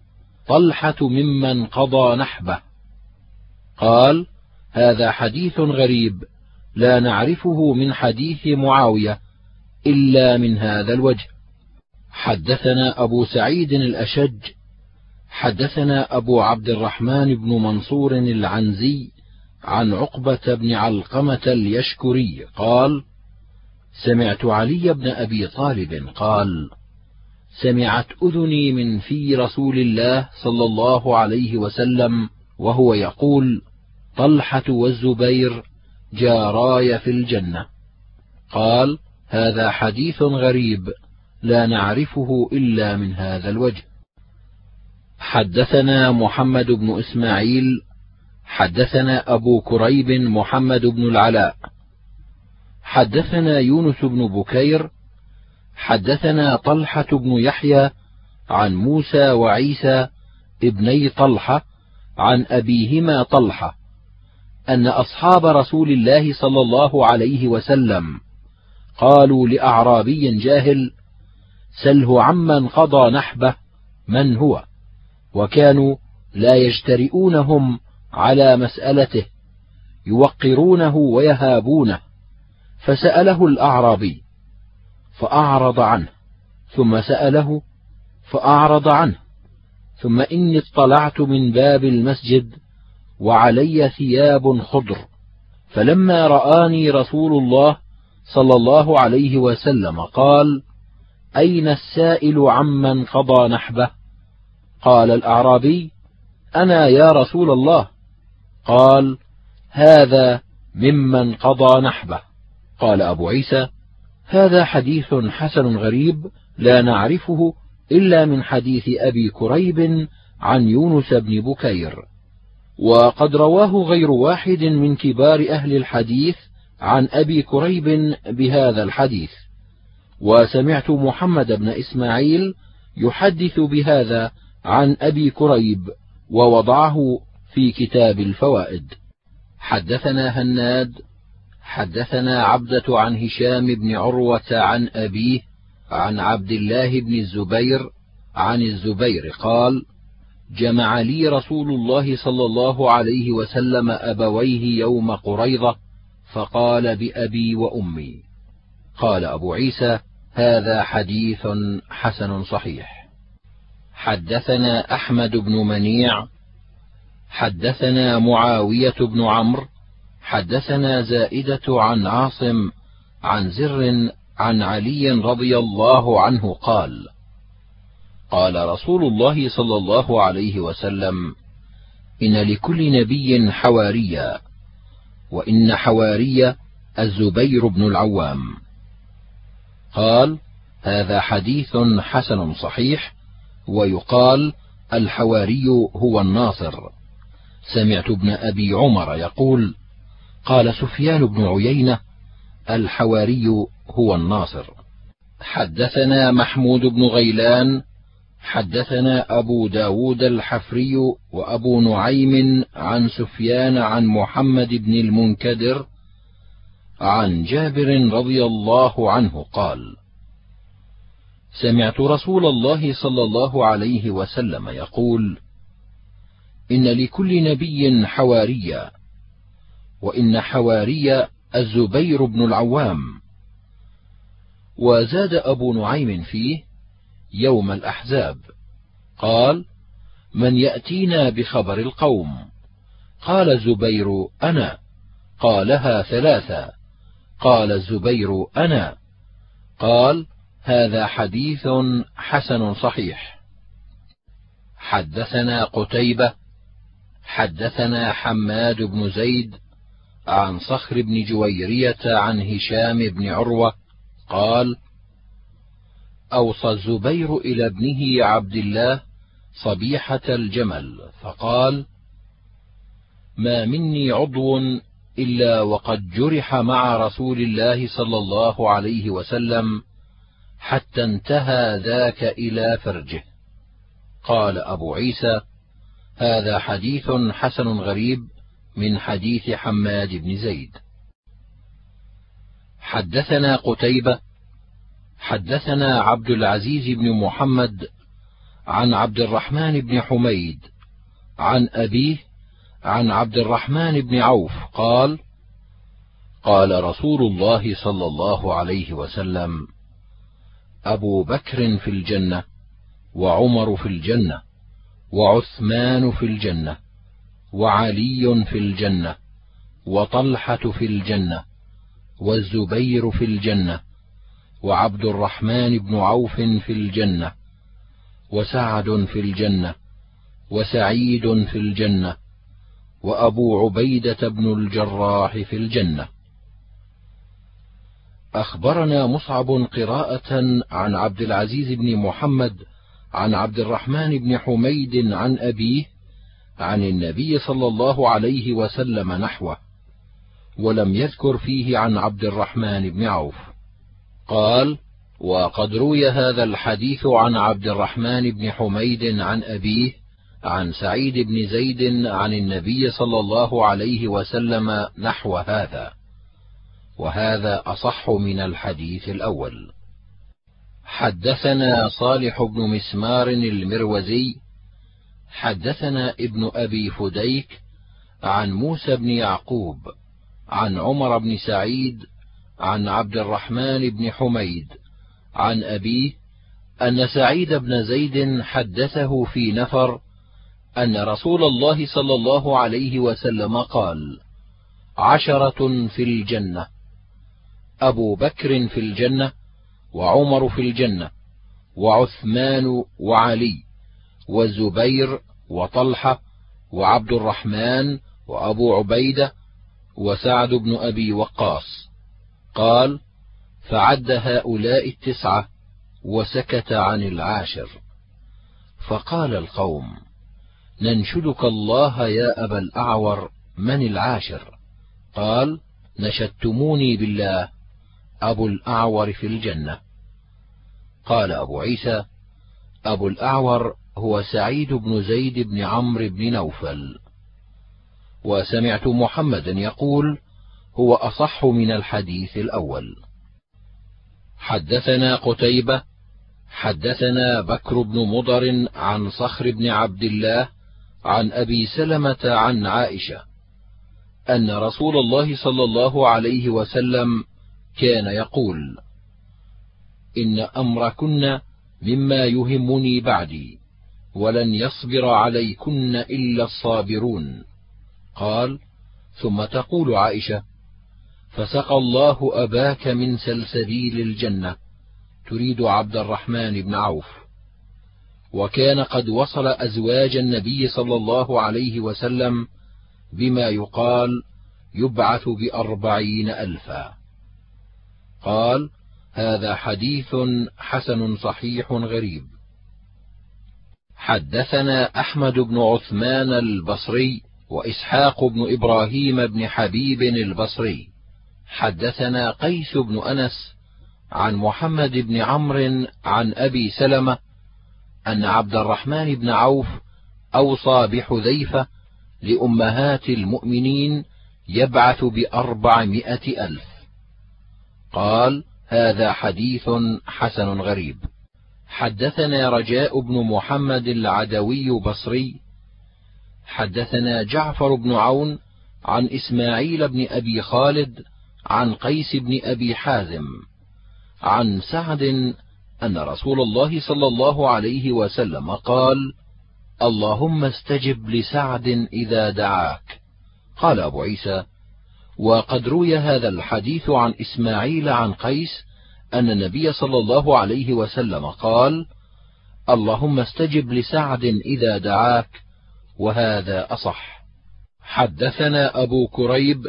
طلحة ممن قضى نحبه. قال هذا حديث غريب لا نعرفه من حديث معاوية إلا من هذا الوجه. حدثنا أبو سعيد الأشج حدثنا أبو عبد الرحمن بن منصور العنزي عن عقبة بن علقمة اليشكري قال: سمعت علي بن أبي طالب قال: سمعت أذني من في رسول الله صلى الله عليه وسلم وهو يقول: طلحة والزبير جاراي في الجنة. قال: هذا حديث غريب لا نعرفه إلا من هذا الوجه. حدثنا محمد بن إسماعيل حدثنا أبو كريب محمد بن العلاء. حدثنا يونس بن بكير حدثنا طلحة بن يحيى عن موسى وعيسى ابني طلحة عن أبيهما طلحة. أن أصحاب رسول الله صلى الله عليه وسلم قالوا لأعرابي جاهل سله عمن قضى نحبه من هو؟ وكانوا لا يجترئونهم على مسألته يوقرونه ويهابونه. فسأله الأعرابي فأعرض عنه ثم سأله فأعرض عنه ثم إني اطلعت من باب المسجد وعلي ثياب خضر. فلما رآني رسول الله صلى الله عليه وسلم قال أين السائل عمن قضى نحبه؟ قال الأعرابي أنا يا رسول الله. قال هذا ممن قضى نحبه. قال أبو عيسى هذا حديث حسن غريب لا نعرفه إلا من حديث أبي كريب عن يونس بن بكير. وقد رواه غير واحد من كبار أهل الحديث عن أبي كريب بهذا الحديث. وسمعت محمد بن إسماعيل يحدث بهذا عن أبي كريب ووضعه في كتاب الفوائد. حدثنا هناد حدثنا عبدة عن هشام بن عروة عن أبيه عن عبد الله بن الزبير عن الزبير قال جمع لي رسول الله صلى الله عليه وسلم أبويه يوم قريضه فقال بأبي وأمي قال أبو عيسى هذا حديث حسن صحيح. حدثنا أحمد بن منيع حدثنا معاوية بن عمرو حدثنا زائدة عن عاصم عن زر عن علي رضي الله عنه قال قال رسول الله صلى الله عليه وسلم إن لكل نبي حواريا وإن حواري الزبير بن العوام. قال هذا حديث حسن صحيح ويقال الحواري هو الناصر. سمعت ابن أبي عمر يقول قال سفيان بن عيينة الحواري هو الناصر. حدثنا محمود بن غيلان حدثنا أبو داود الحفري وأبو نعيم عن سفيان عن محمد بن المنكدر عن جابر رضي الله عنه قال سمعت رسول الله صلى الله عليه وسلم يقول إن لكل نبي حواريا وإن حواري الزبير بن العوام. وزاد أبو نعيم فيه يوم الأحزاب. قال من يأتينا بخبر القوم. قال الزبير أنا. قالها ثلاثا قال الزبير أنا. قال هذا حديث حسن صحيح. حدثنا قتيبة. حدثنا حماد بن زيد عن صخر بن جويرية عن هشام بن عروة. قال أوصى الزبير إلى ابنه عبد الله صبيحة الجمل فقال ما مني عضو إلا وقد جرح مع رسول الله صلى الله عليه وسلم حتى انتهى ذاك إلى فرجه. قال أبو عيسى هذا حديث حسن غريب من حديث حماد بن زيد. حدثنا قتيبة حدثنا عبد العزيز بن محمد عن عبد الرحمن بن حميد عن أبيه عن عبد الرحمن بن عوف قال قال رسول الله صلى الله عليه وسلم أبو بكر في الجنة وعمر في الجنة وعثمان في الجنة وعلي في الجنة وطلحة في الجنة والزبير في الجنة وعبد الرحمن بن عوف في الجنة وسعد في الجنة وسعيد في الجنة وأبو عبيدة بن الجراح في الجنة. أخبرنا مصعب قراءة عن عبد العزيز بن محمد عن عبد الرحمن بن حميد عن أبيه عن النبي صلى الله عليه وسلم نحوه ولم يذكر فيه عن عبد الرحمن بن عوف. قال وقد روي هذا الحديث عن عبد الرحمن بن حميد عن أبيه عن سعيد بن زيد عن النبي صلى الله عليه وسلم نحو هذا. وهذا أصح من الحديث الأول. حدثنا صالح بن مسمار المروزي حدثنا ابن أبي فديك عن موسى بن يعقوب عن عمر بن سعيد عن عبد الرحمن بن حميد عن أبيه أن سعيد بن زيد حدثه في نفر أن رسول الله صلى الله عليه وسلم قال عشرة في الجنة أبو بكر في الجنة وعمر في الجنة وعثمان وعلي والزبير وطلحة وعبد الرحمن وأبو عبيدة وسعد بن أبي وقاص. قال فعد هؤلاء التسعة وسكت عن العاشر. فقال القوم ننشدك الله يا أبا الأعور من العاشر؟ قال نشدتموني بالله أبو الأعور في الجنة. قال أبو عيسى أبو الأعور هو سعيد بن زيد بن عمرو بن نوفل. وسمعت محمدا يقول هو أصح من الحديث الأول. حدثنا قتيبة حدثنا بكر بن مضر عن صخر بن عبد الله عن أبي سلمة عن عائشة أن رسول الله صلى الله عليه وسلم كان يقول إن أمركن مما يهمني بعدي ولن يصبر عليكن إلا الصابرون. قال ثم تقول عائشة فسقى الله أباك من سلسبيل الجنة تريد عبد الرحمن بن عوف. وكان قد وصل أزواج النبي صلى الله عليه وسلم بما يقال يبعث بأربعين ألفا. قال هذا حديث حسن صحيح غريب. حدثنا أحمد بن عثمان البصري وإسحاق بن إبراهيم بن حبيب البصري. حدثنا قيس بن أنس عن محمد بن عمرو عن أبي سلمة أن عبد الرحمن بن عوف أوصى بحذيفة لأمهات المؤمنين يبعث بأربعمائة ألف. قال هذا حديث حسن غريب. حدثنا رجاء بن محمد العدوي بصري. حدثنا جعفر بن عون عن إسماعيل بن أبي خالد عن قيس بن أبي حازم عن سعد أن رسول الله صلى الله عليه وسلم قال اللهم استجب لسعد إذا دعاك. قال أبو عيسى وقد روي هذا الحديث عن إسماعيل عن قيس أن النبي صلى الله عليه وسلم قال اللهم استجب لسعد إذا دعاك وهذا أصح. حدثنا أبو كريب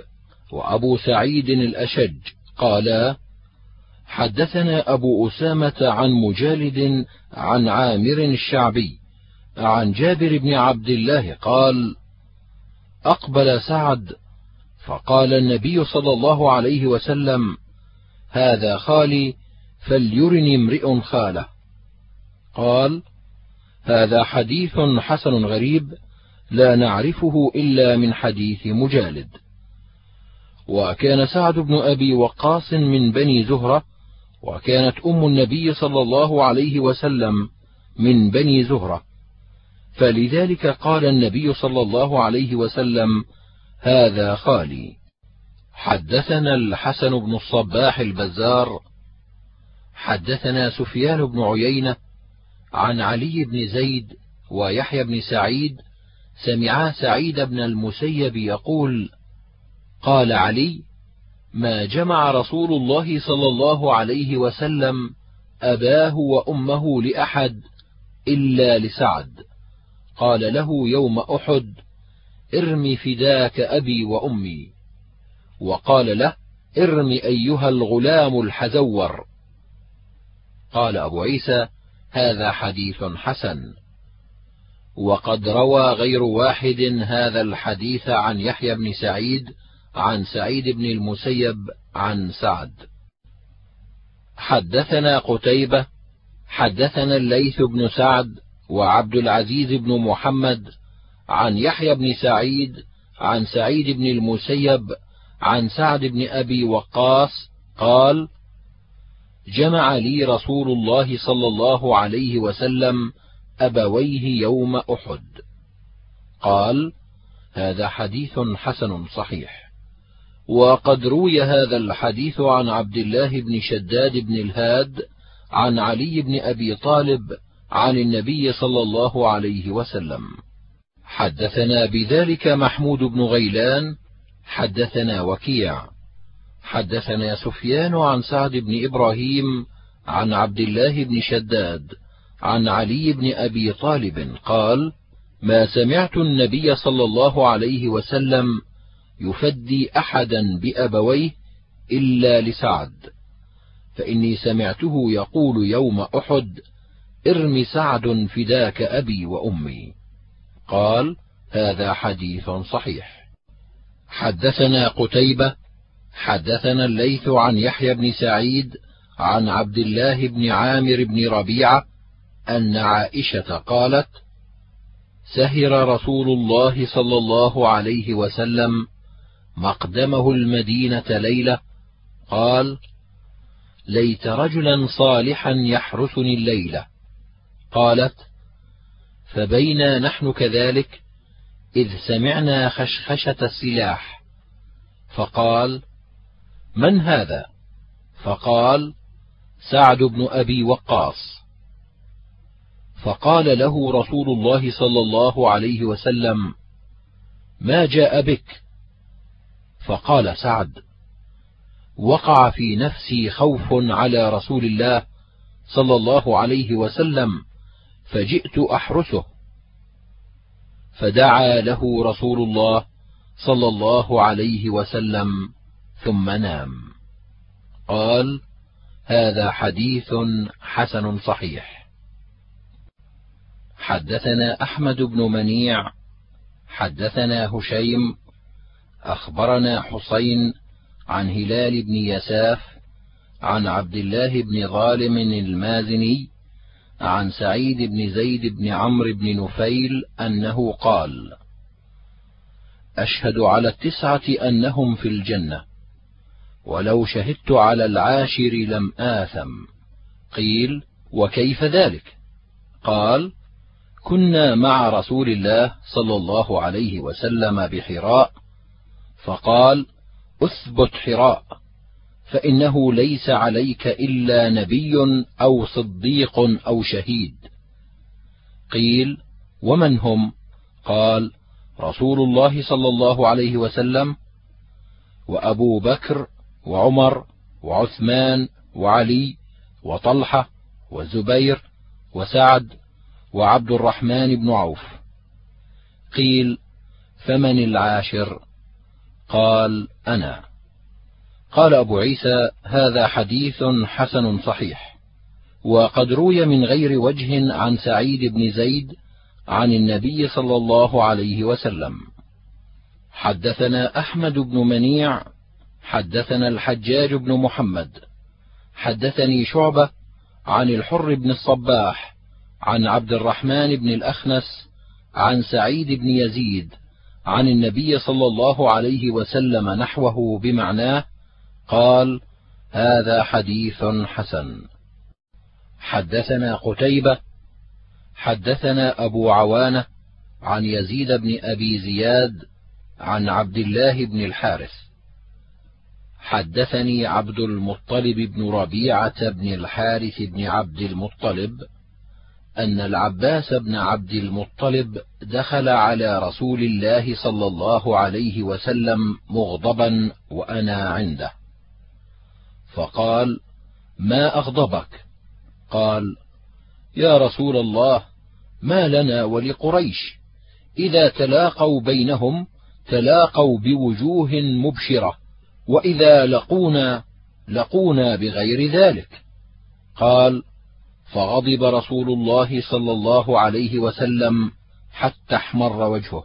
وأبو سعيد الأشج قالا حدثنا أبو أسامة عن مجالد عن عامر الشعبي عن جابر بن عبد الله قال أقبل سعد فقال النبي صلى الله عليه وسلم هذا خالي فليرني امرئ خاله. قال هذا حديث حسن غريب لا نعرفه إلا من حديث مجالد. وكان سعد بن أبي وقاص من بني زهرة وكانت أم النبي صلى الله عليه وسلم من بني زهرة. فلذلك قال النبي صلى الله عليه وسلم هذا خالي. حدثنا الحسن بن الصباح البزار حدثنا سفيان بن عيينة عن علي بن زيد ويحيى بن سعيد سمعا سعيد بن المسيب يقول قال علي ما جمع رسول الله صلى الله عليه وسلم أباه وأمه لأحد إلا لسعد. قال له يوم أحد ارم فداك أبي وأمي. وقال له ارم أيها الغلام الحزور قال أبو عيسى هذا حديث حسن. وقد روى غير واحد هذا الحديث عن يحيى بن سعيد عن سعيد بن المسيب عن سعد. حدثنا قتيبة حدثنا الليث بن سعد وعبد العزيز بن محمد عن يحيى بن سعيد عن سعيد بن المسيب عن سعد بن أبي وقاص قال جمع لي رسول الله صلى الله عليه وسلم أبويه يوم أحد. قال هذا حديث حسن صحيح. وقد روي هذا الحديث عن عبد الله بن شداد بن الهاد عن علي بن أبي طالب عن النبي صلى الله عليه وسلم. حدثنا بذلك محمود بن غيلان حدثنا وكيع. حدثنا سفيان عن سعد بن إبراهيم عن عبد الله بن شداد عن علي بن أبي طالب قال ما سمعت النبي صلى الله عليه وسلم يفدي أحدا بأبويه إلا لسعد. فإني سمعته يقول يوم أحد ارم سعد فداك أبي وأمي. قال هذا حديث صحيح. حدثنا قتيبة حدثنا الليث عن يحيى بن سعيد عن عبد الله بن عامر بن ربيعة أن عائشة قالت سهر رسول الله صلى الله عليه وسلم مقدمه المدينة ليله قال ليت رجلا صالحا يحرسني الليلة قالت فبينا نحن كذلك إذ سمعنا خشخشة السلاح. فقال من هذا؟ فقال سعد بن أبي وقاص. فقال له رسول الله صلى الله عليه وسلم ما جاء بك؟ فقال سعد وقع في نفسي خوف على رسول الله صلى الله عليه وسلم فجئت أحرسه. فدعا له رسول الله صلى الله عليه وسلم ثم نام. قال هذا حديث حسن صحيح. حدثنا أحمد بن منيع حدثنا هشيم أخبرنا حسين عن هلال بن يساف عن عبد الله بن ظالم المازني عن سعيد بن زيد بن عمرو بن نفيل أنه قال أشهد على التسعة أنهم في الجنة ولو شهدت على العاشر لم آثم. قيل وكيف ذلك؟ قال كنا مع رسول الله صلى الله عليه وسلم بحراء فقال أثبت حراء فإنه ليس عليك إلا نبي أو صديق أو شهيد. قيل ومن هم؟ قال رسول الله صلى الله عليه وسلم وأبو بكر وعمر وعثمان وعلي وطلحة والزبير وسعد وعبد الرحمن بن عوف. قيل فمن العاشر؟ قال أنا. قال أبو عيسى هذا حديث حسن صحيح وقد روي من غير وجه عن سعيد بن زيد عن النبي صلى الله عليه وسلم. حدثنا أحمد بن منيع حدثنا الحجاج بن محمد. حدثني شعبة عن الحر بن الصباح عن عبد الرحمن بن الأخنس عن سعيد بن يزيد عن النبي صلى الله عليه وسلم نحوه بمعناه قال هذا حديث حسن. حدثنا قتيبة حدثنا أبو عوانة عن يزيد بن أبي زياد عن عبد الله بن الحارث. حدثني عبد المطلب بن ربيعة بن الحارث بن عبد المطلب أن العباس بن عبد المطلب دخل على رسول الله صلى الله عليه وسلم مغضبا وأنا عنده. فقال ما أغضبك؟ قال يا رسول الله ما لنا ولقريش. إذا تلاقوا بينهم تلاقوا بوجوه مبشرة وإذا لقونا لقونا بغير ذلك. قال فغضب رسول الله صلى الله عليه وسلم حتى احمر وجهه.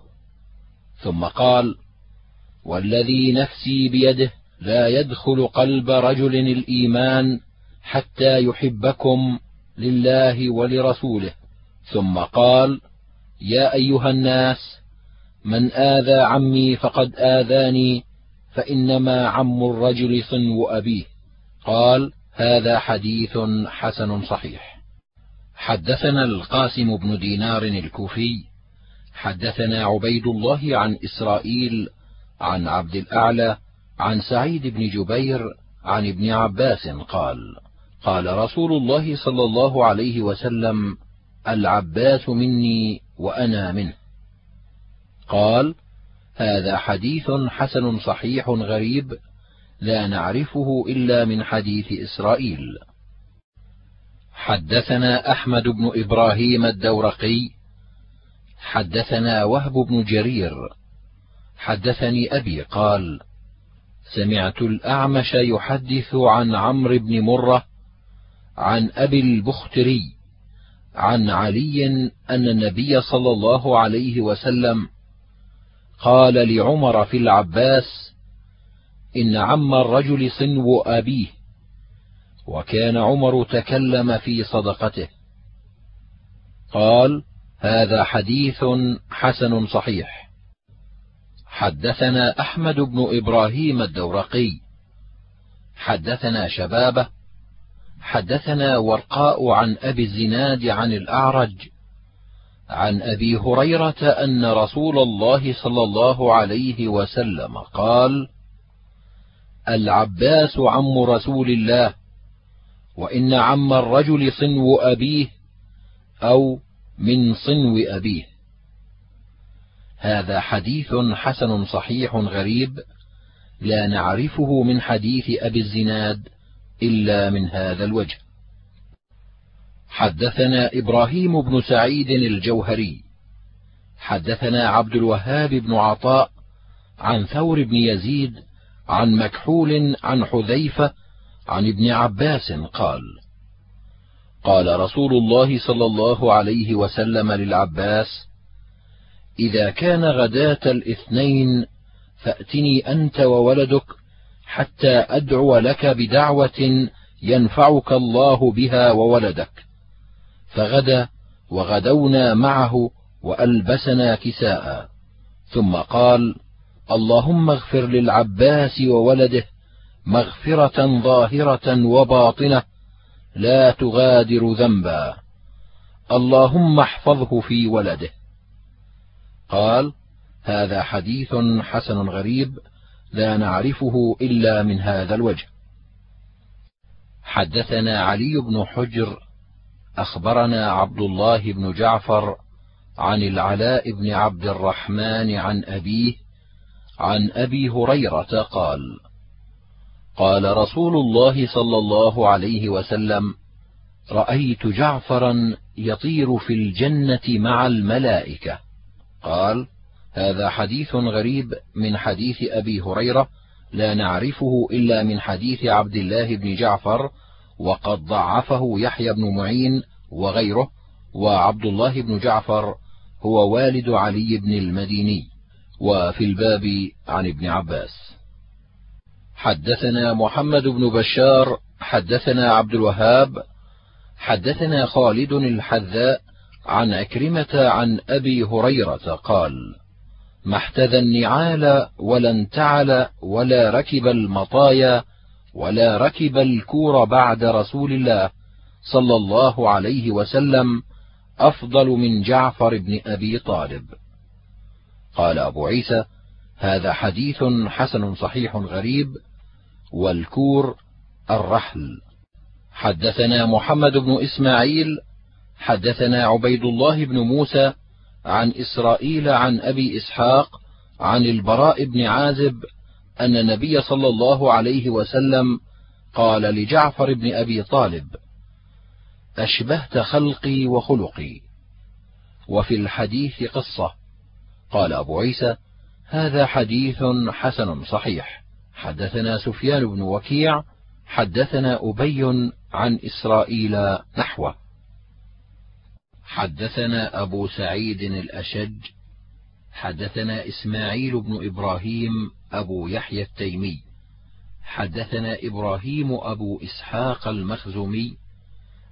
ثم قال والذي نفسي بيده لا يدخل قلب رجل الإيمان حتى يحبكم لله ولرسوله. ثم قال يا أيها الناس من آذى عمي فقد آذاني فإنما عم الرجل صنو أبيه. قال هذا حديث حسن صحيح. حدثنا القاسم بن دينار الكوفي حدثنا عبيد الله عن إسرائيل عن عبد الأعلى عن سعيد بن جبير عن ابن عباس قال قال رسول الله صلى الله عليه وسلم العباس مني وأنا منه. قال هذا حديث حسن صحيح غريب لا نعرفه إلا من حديث إسرائيل. حدثنا أحمد بن إبراهيم الدورقي حدثنا وهب بن جرير. حدثني أبي قال سمعت الأعمش يحدث عن عمرو بن مرة عن أبي البختري عن علي أن النبي صلى الله عليه وسلم قال لعمر في العباس إن عم الرجل صنو أبيه وكان عمر تكلم في صدقته. قال هذا حديث حسن صحيح. حدثنا أحمد بن إبراهيم الدورقي. حدثنا شبابة. حدثنا ورقاء عن أبي الزناد عن الأعرج. عن أبي هريرة أن رسول الله صلى الله عليه وسلم قال العباس عم رسول الله وإن عم الرجل صنو أبيه أو من صنو أبيه. هذا حديث حسن صحيح غريب لا نعرفه من حديث أبي الزناد إلا من هذا الوجه. حدثنا إبراهيم بن سعيد الجوهري. حدثنا عبد الوهاب بن عطاء عن ثور بن يزيد عن مكحول عن حذيفة عن ابن عباس قال قال رسول الله صلى الله عليه وسلم للعباس إذا كان غداة الاثنين فأتني أنت وولدك حتى أدعو لك بدعوة ينفعك الله بها وولدك. فغدا وغدونا معه وألبسنا كساء. ثم قال اللهم اغفر للعباس وولده مغفرة ظاهرة وباطنة لا تغادر ذنبا. اللهم احفظه في ولده. قال هذا حديث حسن غريب لا نعرفه إلا من هذا الوجه. حدثنا علي بن حجر أخبرنا عبد الله بن جعفر عن العلاء بن عبد الرحمن عن أبيه عن أبي هريرة قال قال رسول الله صلى الله عليه وسلم رأيت جعفرا يطير في الجنة مع الملائكة. قال هذا حديث غريب من حديث أبي هريرة لا نعرفه إلا من حديث عبد الله بن جعفر وقد ضعفه يحيى بن معين وغيره وعبد الله بن جعفر هو والد علي بن المديني وفي الباب عن ابن عباس. حدثنا محمد بن بشار حدثنا عبد الوهاب حدثنا خالد الحذاء عن عكرمة عن أبي هريرة قال ما احتذى النعال ولا انتعل ولا ركب المطايا ولا ركب الكور بعد رسول الله صلى الله عليه وسلم أفضل من جعفر بن أبي طالب. قال أبو عيسى هذا حديث حسن صحيح غريب والكور الرحل حدثنا محمد بن إسماعيل حدثنا عبيد الله بن موسى عن إسرائيل عن أبي إسحاق عن البراء بن عازب أن النبي صلى الله عليه وسلم قال لجعفر بن أبي طالب أشبهت خلقي وخلقي وفي الحديث قصة. قال أبو عيسى هذا حديث حسن صحيح. حدثنا سفيان بن وكيع حدثنا أبي عن إسرائيل نحوه. حدثنا أبو سعيد الأشج حدثنا إسماعيل بن إبراهيم أبو يحيى التيمي. حدثنا إبراهيم أبو إسحاق المخزومي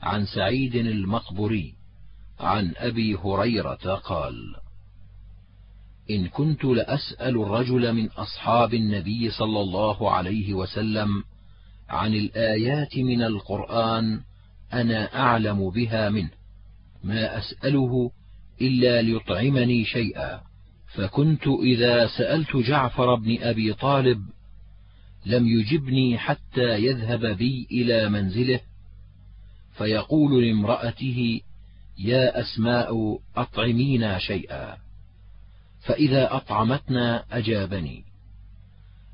عن سعيد المقبري عن أبي هريرة قال إن كنت لأسأل الرجل من أصحاب النبي صلى الله عليه وسلم عن الآيات من القرآن أنا أعلم بها منه ما أسأله إلا ليطعمني شيئا. فكنت إذا سألت جعفر بن أبي طالب لم يجبني حتى يذهب بي إلى منزله فيقول لامرأته يا أسماء أطعمينا شيئا. فإذا أطعمتنا أجابني.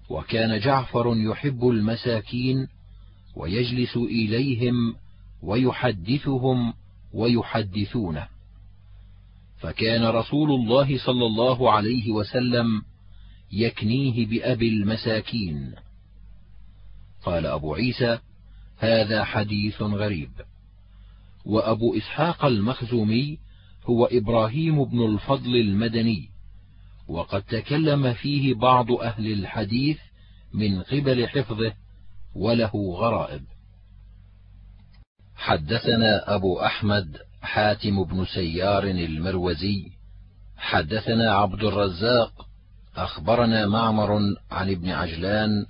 وكان جعفر يحب المساكين ويجلس إليهم ويحدثهم ويحدثونه. فكان رسول الله صلى الله عليه وسلم يكنيه بأبي المساكين. قال أبو عيسى هذا حديث غريب. وأبو إسحاق المخزومي هو إبراهيم بن الفضل المدني. وقد تكلم فيه بعض أهل الحديث من قبل حفظه وله غرائب. حدثنا أبو أحمد حاتم بن سيار المروزي. حدثنا عبد الرزاق. أخبرنا معمر عن ابن عجلان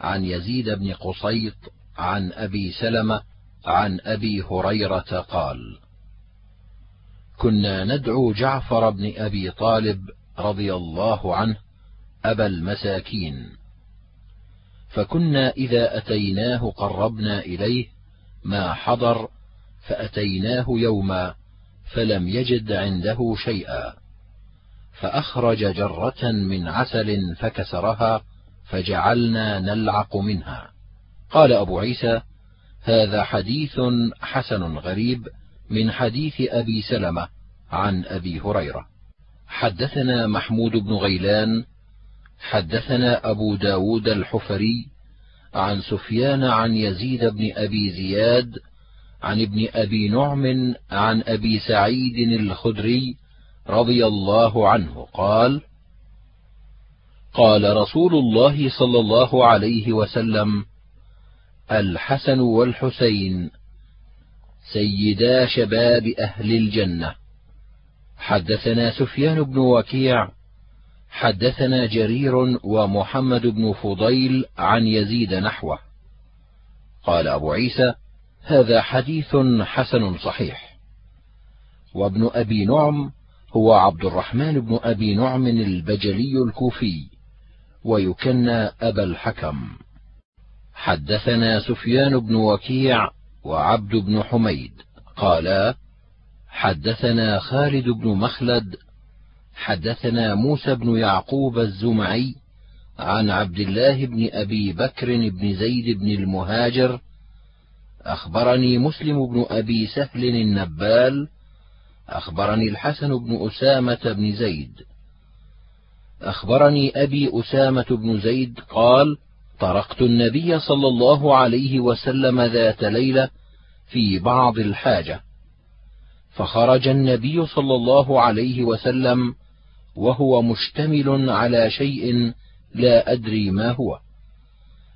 عن يزيد بن قصيط عن أبي سلمة عن أبي هريرة قال كنا ندعو جعفر بن أبي طالب رضي الله عنه أبا المساكين. فكنا إذا أتيناه قربنا إليه ما حضر فأتيناه يوما فلم يجد عنده شيئا. فأخرج جرة من عسل فكسرها فجعلنا نلعق منها. قال أبو عيسى هذا حديث حسن غريب من حديث أبي سلمة عن أبي هريرة. حدثنا محمود بن غيلان حدثنا أبو داود الحفري عن سفيان عن يزيد بن أبي زياد عن ابن أبي نعم عن أبي سعيد الخدري رضي الله عنه قال قال رسول الله صلى الله عليه وسلم الحسن والحسين سيدا شباب أهل الجنة. حدثنا سفيان بن وكيع حدثنا جرير ومحمد بن فضيل عن يزيد نحوه. قال أبو عيسى هذا حديث حسن صحيح. وابن أبي نعم هو عبد الرحمن بن أبي نعم البجلي الكوفي ويكنى أبا الحكم. حدثنا سفيان بن وكيع وعبد بن حميد قالا حدثنا خالد بن مخلد حدثنا موسى بن يعقوب الزمعي عن عبد الله بن أبي بكر بن زيد بن المهاجر أخبرني مسلم بن أبي سهل النبال أخبرني الحسن بن أسامة بن زيد. أخبرني أبي أسامة بن زيد قال طرقت النبي صلى الله عليه وسلم ذات ليلة في بعض الحاجة فخرج النبي صلى الله عليه وسلم وهو مشتمل على شيء لا أدري ما هو.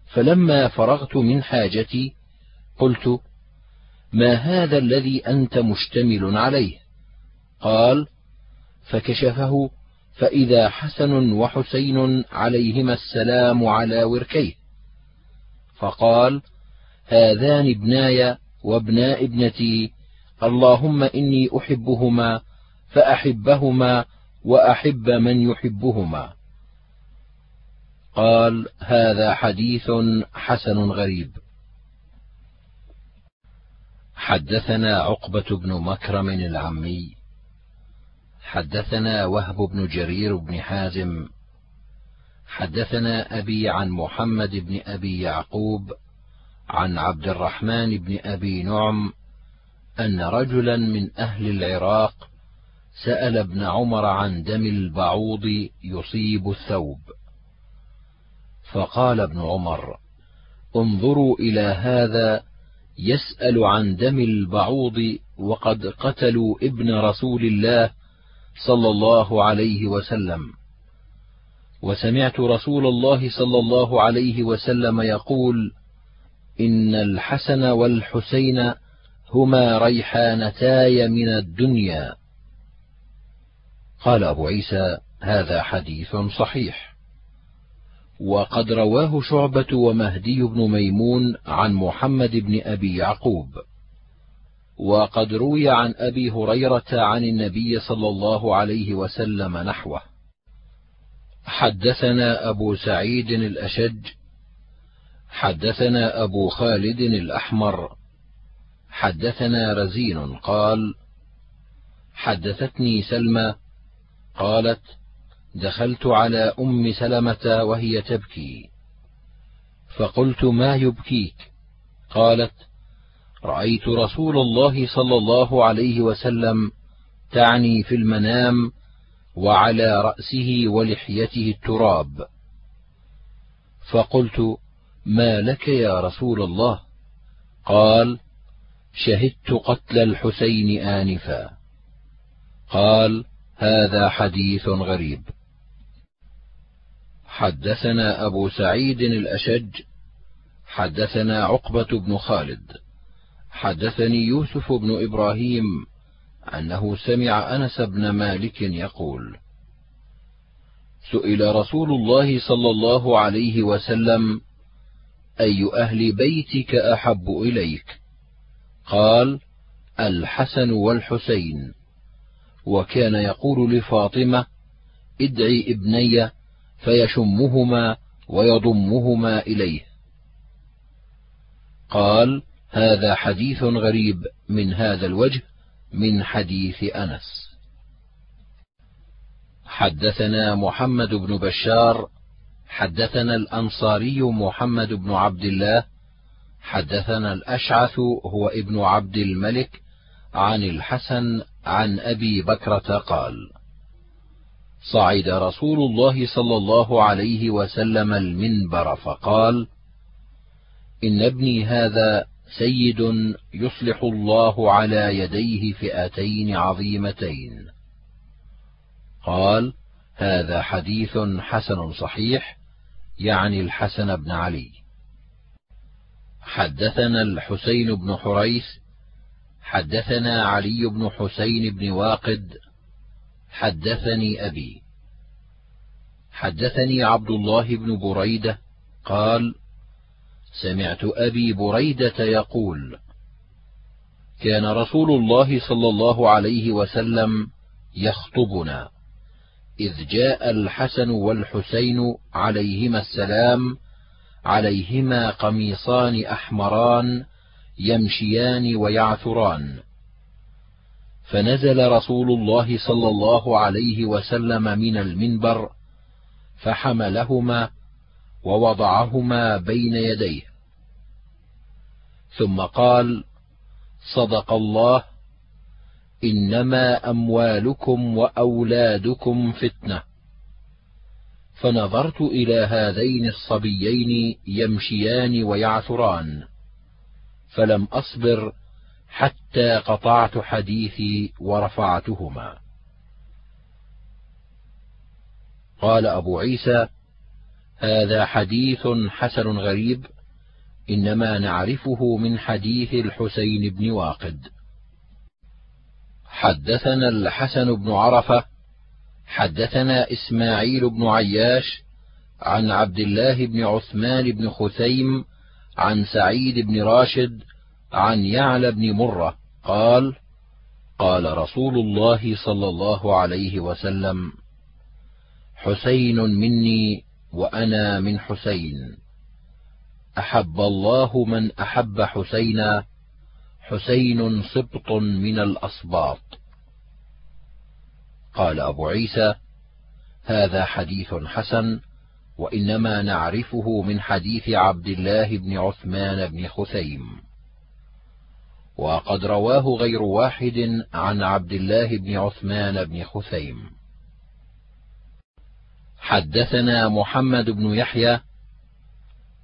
فلما فرغت من حاجتي قلت ما هذا الذي أنت مشتمل عليه؟ قال فكشفه فإذا حسن وحسين عليهما السلام على وركيه. فقال هذان ابناي وابناء ابنتي اللهم إني أحبهما فأحبهما وأحب من يحبهما. قال هذا حديث حسن غريب. حدثنا عقبة بن مكرم العمي. حدثنا وهب بن جرير بن حازم. حدثنا أبي عن محمد بن أبي يعقوب عن عبد الرحمن بن أبي نعم أن رجلا من أهل العراق سأل ابن عمر عن دم البعوض يصيب الثوب. فقال ابن عمر انظروا إلى هذا يسأل عن دم البعوض وقد قتلوا ابن رسول الله صلى الله عليه وسلم. وسمعت رسول الله صلى الله عليه وسلم يقول إن الحسن والحسين هما ريحانتاي من الدنيا. قال أبو عيسى هذا حديث صحيح. وقد رواه شعبة ومهدي بن ميمون عن محمد بن أبي يعقوب. وقد روي عن أبي هريرة عن النبي صلى الله عليه وسلم نحوه. حدثنا أبو سعيد الأشج حدثنا أبو خالد الأحمر حدثنا رزين قال حدثتني سلمى قالت دخلت على أم سلمة وهي تبكي. فقلت ما يبكيك؟ قالت رأيت رسول الله صلى الله عليه وسلم تعني في المنام وعلى رأسه ولحيته التراب. فقلت ما لك يا رسول الله؟ قال شهدت قتل الحسين آنفا. قال هذا حديث غريب. حدثنا أبو سعيد الأشج حدثنا عقبة بن خالد حدثني يوسف بن إبراهيم أنه سمع أنس بن مالك يقول سئل رسول الله صلى الله عليه وسلم أي أهل بيتك أحب إليك؟ قال الحسن والحسين. وكان يقول لفاطمة ادعي ابني فيشمهما ويضمهما إليه. قال هذا حديث غريب من هذا الوجه من حديث أنس. حدثنا محمد بن بشار حدثنا الأنصاري محمد بن عبد الله حدثنا الأشعث هو ابن عبد الملك عن الحسن عن أبي بكرة قال صعد رسول الله صلى الله عليه وسلم المنبر فقال إن ابني هذا سيد يصلح الله على يديه فئتين عظيمتين. قال هذا حديث حسن صحيح يعني الحسن بن علي. حدثنا الحسين بن حريث حدثنا علي بن حسين بن واقد حدثني أبي. حدثني عبد الله بن بريدة قال سمعت أبي بريدة يقول كان رسول الله صلى الله عليه وسلم يخطبنا إذ جاء الحسن والحسين عليهما السلام عليهما قميصان أحمران يمشيان ويعثران. فنزل رسول الله صلى الله عليه وسلم من المنبر فحملهما ووضعهما بين يديه. ثم قال صدق الله إنما أموالكم وأولادكم فتنة. فنظرت إلى هذين الصبيين يمشيان ويعثران فلم أصبر حتى قطعت حديثي ورفعتهما. قال أبو عيسى هذا حديث حسن غريب إنما نعرفه من حديث الحسين بن واقد. حدثنا الحسن بن عرفة حدثنا إسماعيل بن عياش عن عبد الله بن عثمان بن خثيم عن سعيد بن راشد عن يعلى بن مرة قال قال رسول الله صلى الله عليه وسلم حسين مني وأنا من حسين. أحب الله من أحب حسينا حسين سبط من الاسباط قال أبو عيسى هذا حديث حسن وإنما نعرفه من حديث عبد الله بن عثمان بن خثيم. وقد رواه غير واحد عن عبد الله بن عثمان بن خثيم. حدثنا محمد بن يحيى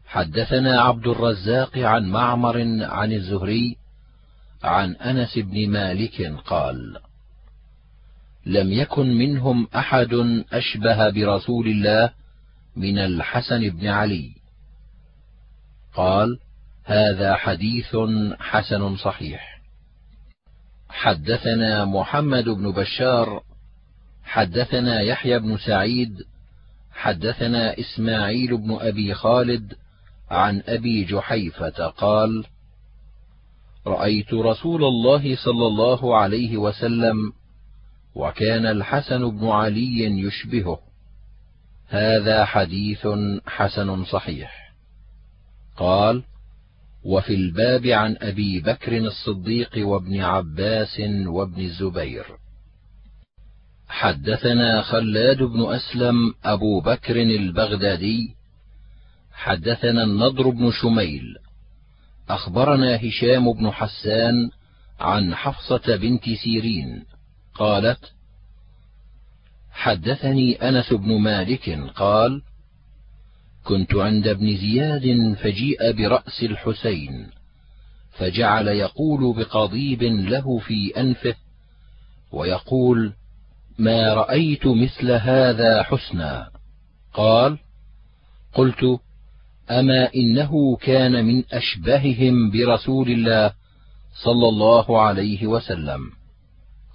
حدثنا عبد الرزاق عن معمر عن الزهري عن أنس بن مالك قال لم يكن منهم أحد أشبه برسول الله من الحسن بن علي. قال هذا حديث حسن صحيح. حدثنا محمد بن بشار حدثنا يحيى بن سعيد حدثنا إسماعيل بن أبي خالد عن أبي جحيفة قال رأيت رسول الله صلى الله عليه وسلم وكان الحسن بن علي يشبهه. هذا حديث حسن صحيح. قال وفي الباب عن أبي بكر الصديق وابن عباس وابن الزبير. حدثنا خلاد بن أسلم أبو بكر البغدادي. حدثنا النضر بن شميل. أخبرنا هشام بن حسان عن حفصة بنت سيرين. قالت حدثني أنس بن مالك قال كنت عند ابن زياد فجيء برأس الحسين فجعل يقول بقضيب له في أنفه ويقول ما رأيت مثل هذا حسنا؟ قال قلت أما إنه كان من أشبههم برسول الله صلى الله عليه وسلم.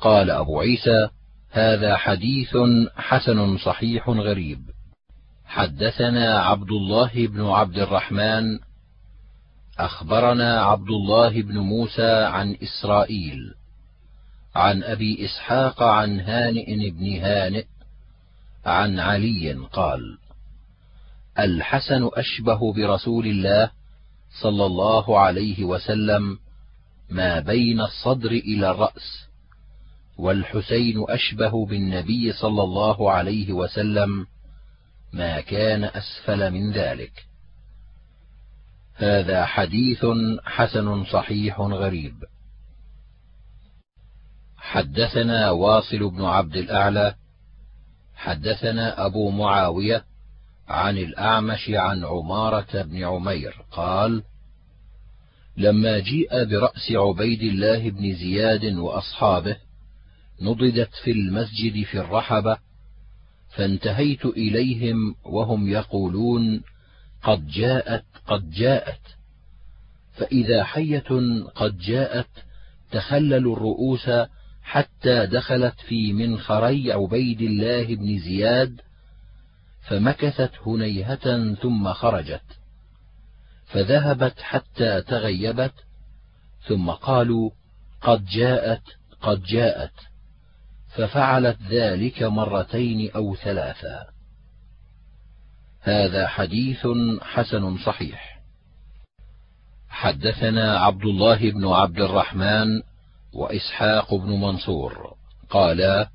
قال أبو عيسى هذا حديث حسن صحيح غريب. حدثنا عبد الله بن عبد الرحمن أخبرنا عبد الله بن موسى عن إسرائيل عن أبي إسحاق عن هانئ بن هانئ عن علي قال الحسن أشبه برسول الله صلى الله عليه وسلم ما بين الصدر إلى الرأس. والحسين أشبه بالنبي صلى الله عليه وسلم ما كان أسفل من ذلك. هذا حديث حسن صحيح غريب. حدثنا واصل بن عبد الأعلى حدثنا أبو معاوية عن الأعمش عن عمارة بن عمير قال لما جيء برأس عبيد الله بن زياد وأصحابه نضدت في المسجد في الرحبة فانتهيت إليهم وهم يقولون قد جاءت قد جاءت. فإذا حية قد جاءت تخللوا الرؤوس حتى دخلت في منخري عبيد الله بن زياد فمكثت هنيهة ثم خرجت. فذهبت حتى تغيبت ثم قالوا قد جاءت قد جاءت. ففعلت ذلك مرتين أو ثلاثا هذا حديث حسن صحيح. حدثنا عبد الله بن عبد الرحمن وإسحاق بن منصور. قالا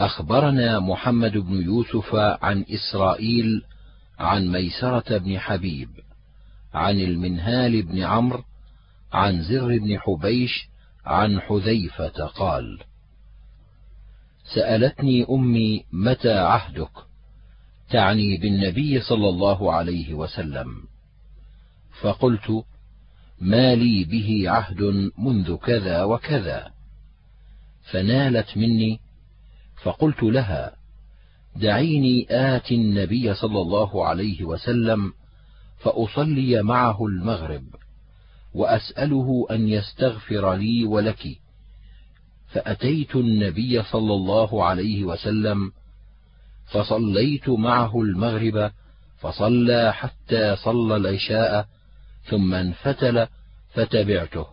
أخبرنا محمد بن يوسف عن إسرائيل عن ميسرة بن حبيب عن المنهال بن عمرو عن زر بن حبيش عن حذيفة قال سألتني أمي متى عهدك؟ تعني بالنبي صلى الله عليه وسلم. فقلت ما لي به عهد منذ كذا وكذا. فنالت مني فقلت لها دعيني آت النبي صلى الله عليه وسلم فأصلي معه المغرب وأسأله أن يستغفر لي ولك. فأتيت النبي صلى الله عليه وسلم فصليت معه المغرب فصلى حتى صلى العشاء ثم انفتل فتبعته.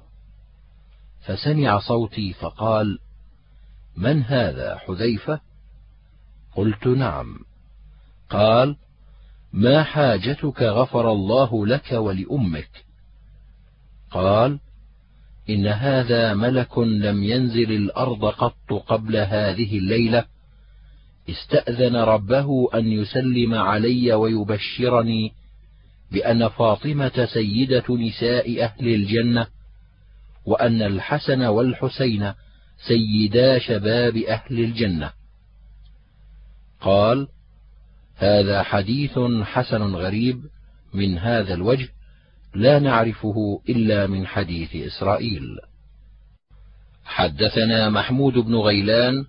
فسمع صوتي فقال من هذا حذيفة؟ قلت نعم. قال ما حاجتك غفر الله لك ولأمك. قال إن هذا ملك لم ينزل الأرض قط قبل هذه الليلة استأذن ربه أن يسلم علي ويبشرني بأن فاطمة سيدة نساء أهل الجنة، وأن الحسن والحسين سيدا شباب أهل الجنة. قال: هذا حديث حسن غريب من هذا الوجه لا نعرفه إلا من حديث إسرائيل. حدثنا محمود بن غيلان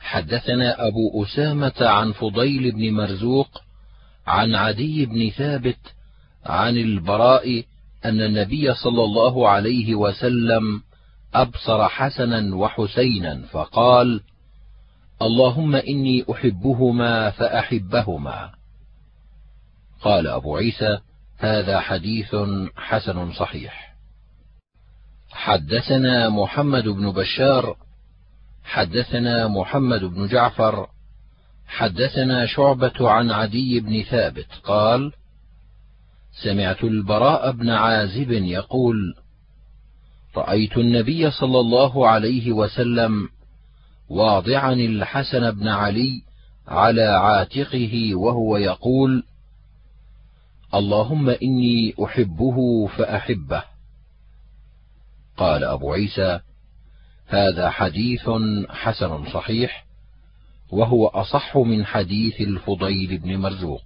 حدثنا أبو أسامة عن فضيل بن مرزوق عن عدي بن ثابت عن البراء أن النبي صلى الله عليه وسلم أبصر حسنا وحسينا فقال اللهم إني أحبهما فأحبهما قال أبو عيسى هذا حديث حسن صحيح. حدثنا محمد بن بشار حدثنا محمد بن جعفر حدثنا شعبة عن عدي بن ثابت قال: سمعت البراء بن عازب يقول: رأيت النبي صلى الله عليه وسلم واضعا الحسن بن علي على عاتقه وهو يقول: اللهم إني أحبه فأحبه. قال أبو عيسى: هذا حديث حسن صحيح وهو أصح من حديث الفضيل بن مرزوق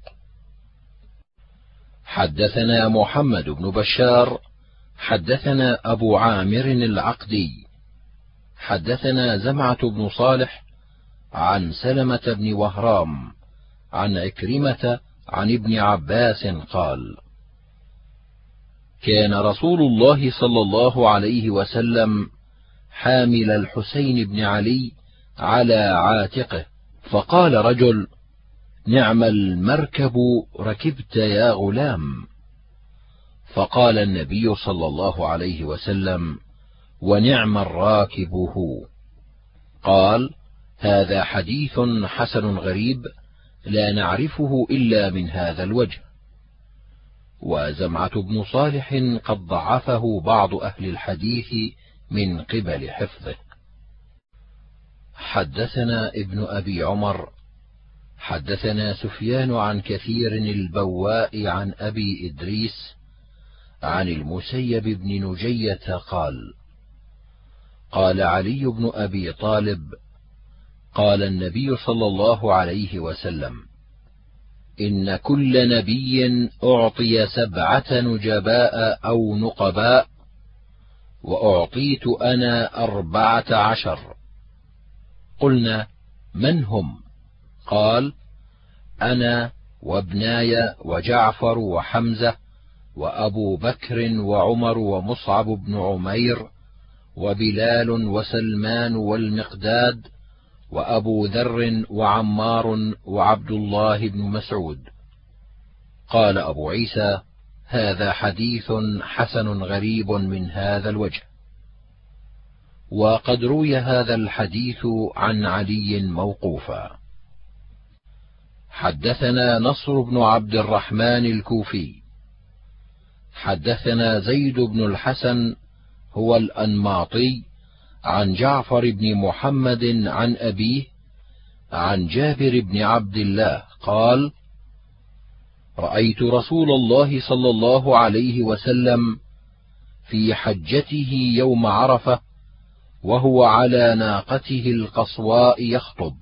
حدثنا محمد بن بشار حدثنا أبو عامر العقدي حدثنا زمعة بن صالح عن سلمة بن وهرام عن عكرمة عن ابن عباس قال: كان رسول الله صلى الله عليه وسلم حامل الحسين بن علي على عاتقه فقال رجل نعم المركب ركبت يا غلام. فقال النبي صلى الله عليه وسلم ونعم الراكب هو قال هذا حديث حسن غريب لا نعرفه إلا من هذا الوجه. وزمعة بن صالح قد ضعفه بعض أهل الحديث من قبل حفظه. حدثنا ابن أبي عمر حدثنا سفيان عن كثير البواء عن أبي إدريس عن المسيب بن نجية قال قال علي بن أبي طالب قال النبي صلى الله عليه وسلم إن كل نبي أعطي سبعة نجباء أو نقباء وأعطيت أنا أربعة عشر. قلنا من هم؟ قال أنا وابناي وجعفر وحمزة وأبو بكر وعمر ومصعب بن عمير وبلال وسلمان والمقداد وأبو ذر وعمار وعبد الله بن مسعود. قال أبو عيسى هذا حديث حسن غريب من هذا الوجه. وقد روي هذا الحديث عن علي موقوفا. حدثنا نصر بن عبد الرحمن الكوفي. حدثنا زيد بن الحسن هو الأنماطي عن جعفر بن محمد عن أبيه عن جابر بن عبد الله قال رأيت رسول الله صلى الله عليه وسلم في حجته يوم عرفة وهو على ناقته القصواء يخطب.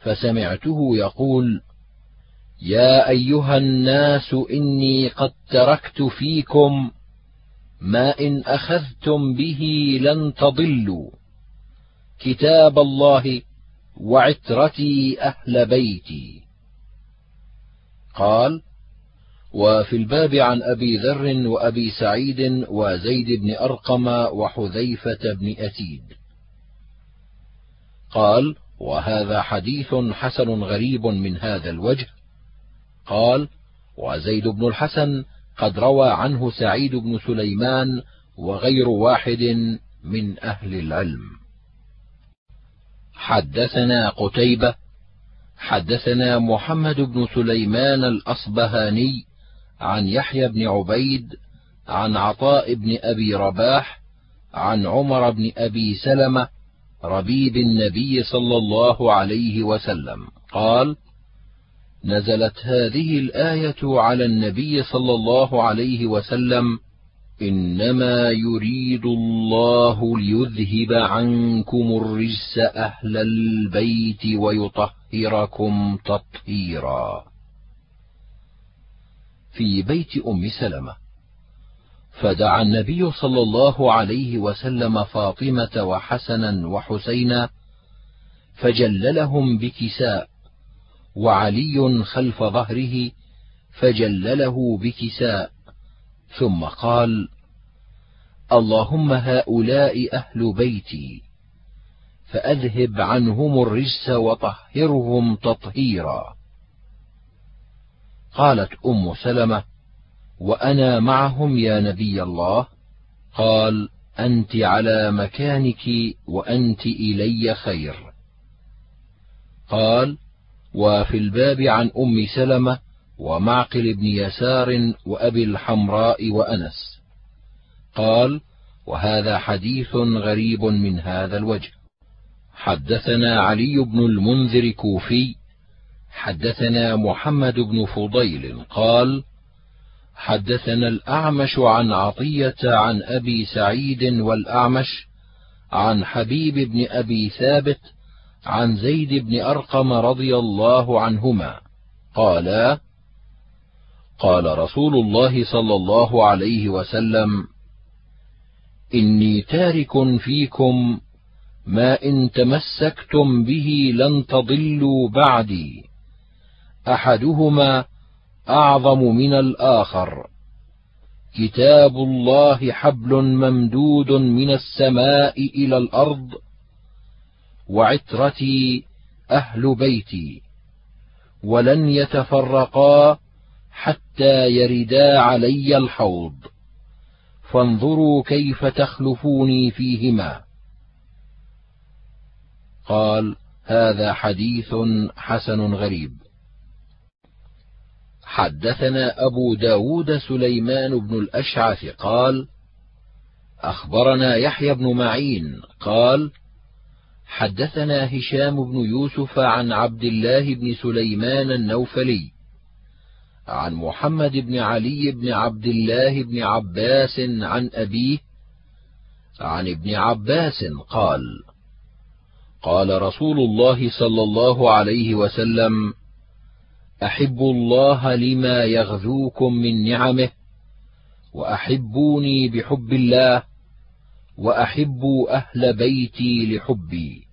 فسمعته يقول يا أيها الناس إني قد تركت فيكم ما إن أخذتم به لن تضلوا. كتاب الله وعترتي أهل بيتي. قال وفي الباب عن أبي ذر وأبي سعيد وزيد بن أرقم وحذيفة بن اسيد قال وهذا حديث حسن غريب من هذا الوجه. قال وزيد بن الحسن قد روى عنه سعيد بن سليمان وغير واحد من أهل العلم. حدثنا قتيبة حدثنا محمد بن سليمان الأصبهاني عن يحيى بن عبيد عن عطاء بن أبي رباح عن عمر بن أبي سلمة ربيب النبي صلى الله عليه وسلم. قال نزلت هذه الآية على النبي صلى الله عليه وسلم إنما يريد الله ليذهب عنكم الرجس أهل البيت ويطهركم تطهيرا. في بيت أم سلمة فدعا النبي صلى الله عليه وسلم فاطمة وحسنا وحسينا فجللهم بكساء وعلي خلف ظهره فجلله بكساء ثم قال اللهم هؤلاء أهل بيتي فأذهب عنهم الرجس وطهرهم تطهيرا. قالت أم سلمة وأنا معهم يا نبي الله؟ قال أنت على مكانك وأنت إلي خير. قال وفي الباب عن أم سلمة ومعقل بن يسار وأبي الحمراء وأنس. قال وهذا حديث غريب من هذا الوجه. حدثنا علي بن المنذر كوفي حدثنا محمد بن فضيل قال حدثنا الأعمش عن عطية عن أبي سعيد والأعمش عن حبيب بن أبي ثابت عن زيد بن أرقم رضي الله عنهما قالا قال رسول الله صلى الله عليه وسلم إني تارك فيكم ما إن تمسكتم به لن تضلوا بعدي أحدهما أعظم من الآخر. كتاب الله حبل ممدود من السماء إلى الأرض وعترتي أهل بيتي ولن يتفرقا حتى يردا علي الحوض. فانظروا كيف تخلفوني فيهما. قال هذا حديث حسن غريب. حدثنا أبو داود سليمان بن الأشعث قال أخبرنا يحيى بن معين قال حدثنا هشام بن يوسف عن عبد الله بن سليمان النوفلي عن محمد بن علي بن عبد الله بن عباس عن أبيه عن ابن عباس قال قال رسول الله صلى الله عليه وسلم أحبوا الله لما يغذوكم من نعمه وأحبوني بحب الله وأحبوا أهل بيتي لحبي.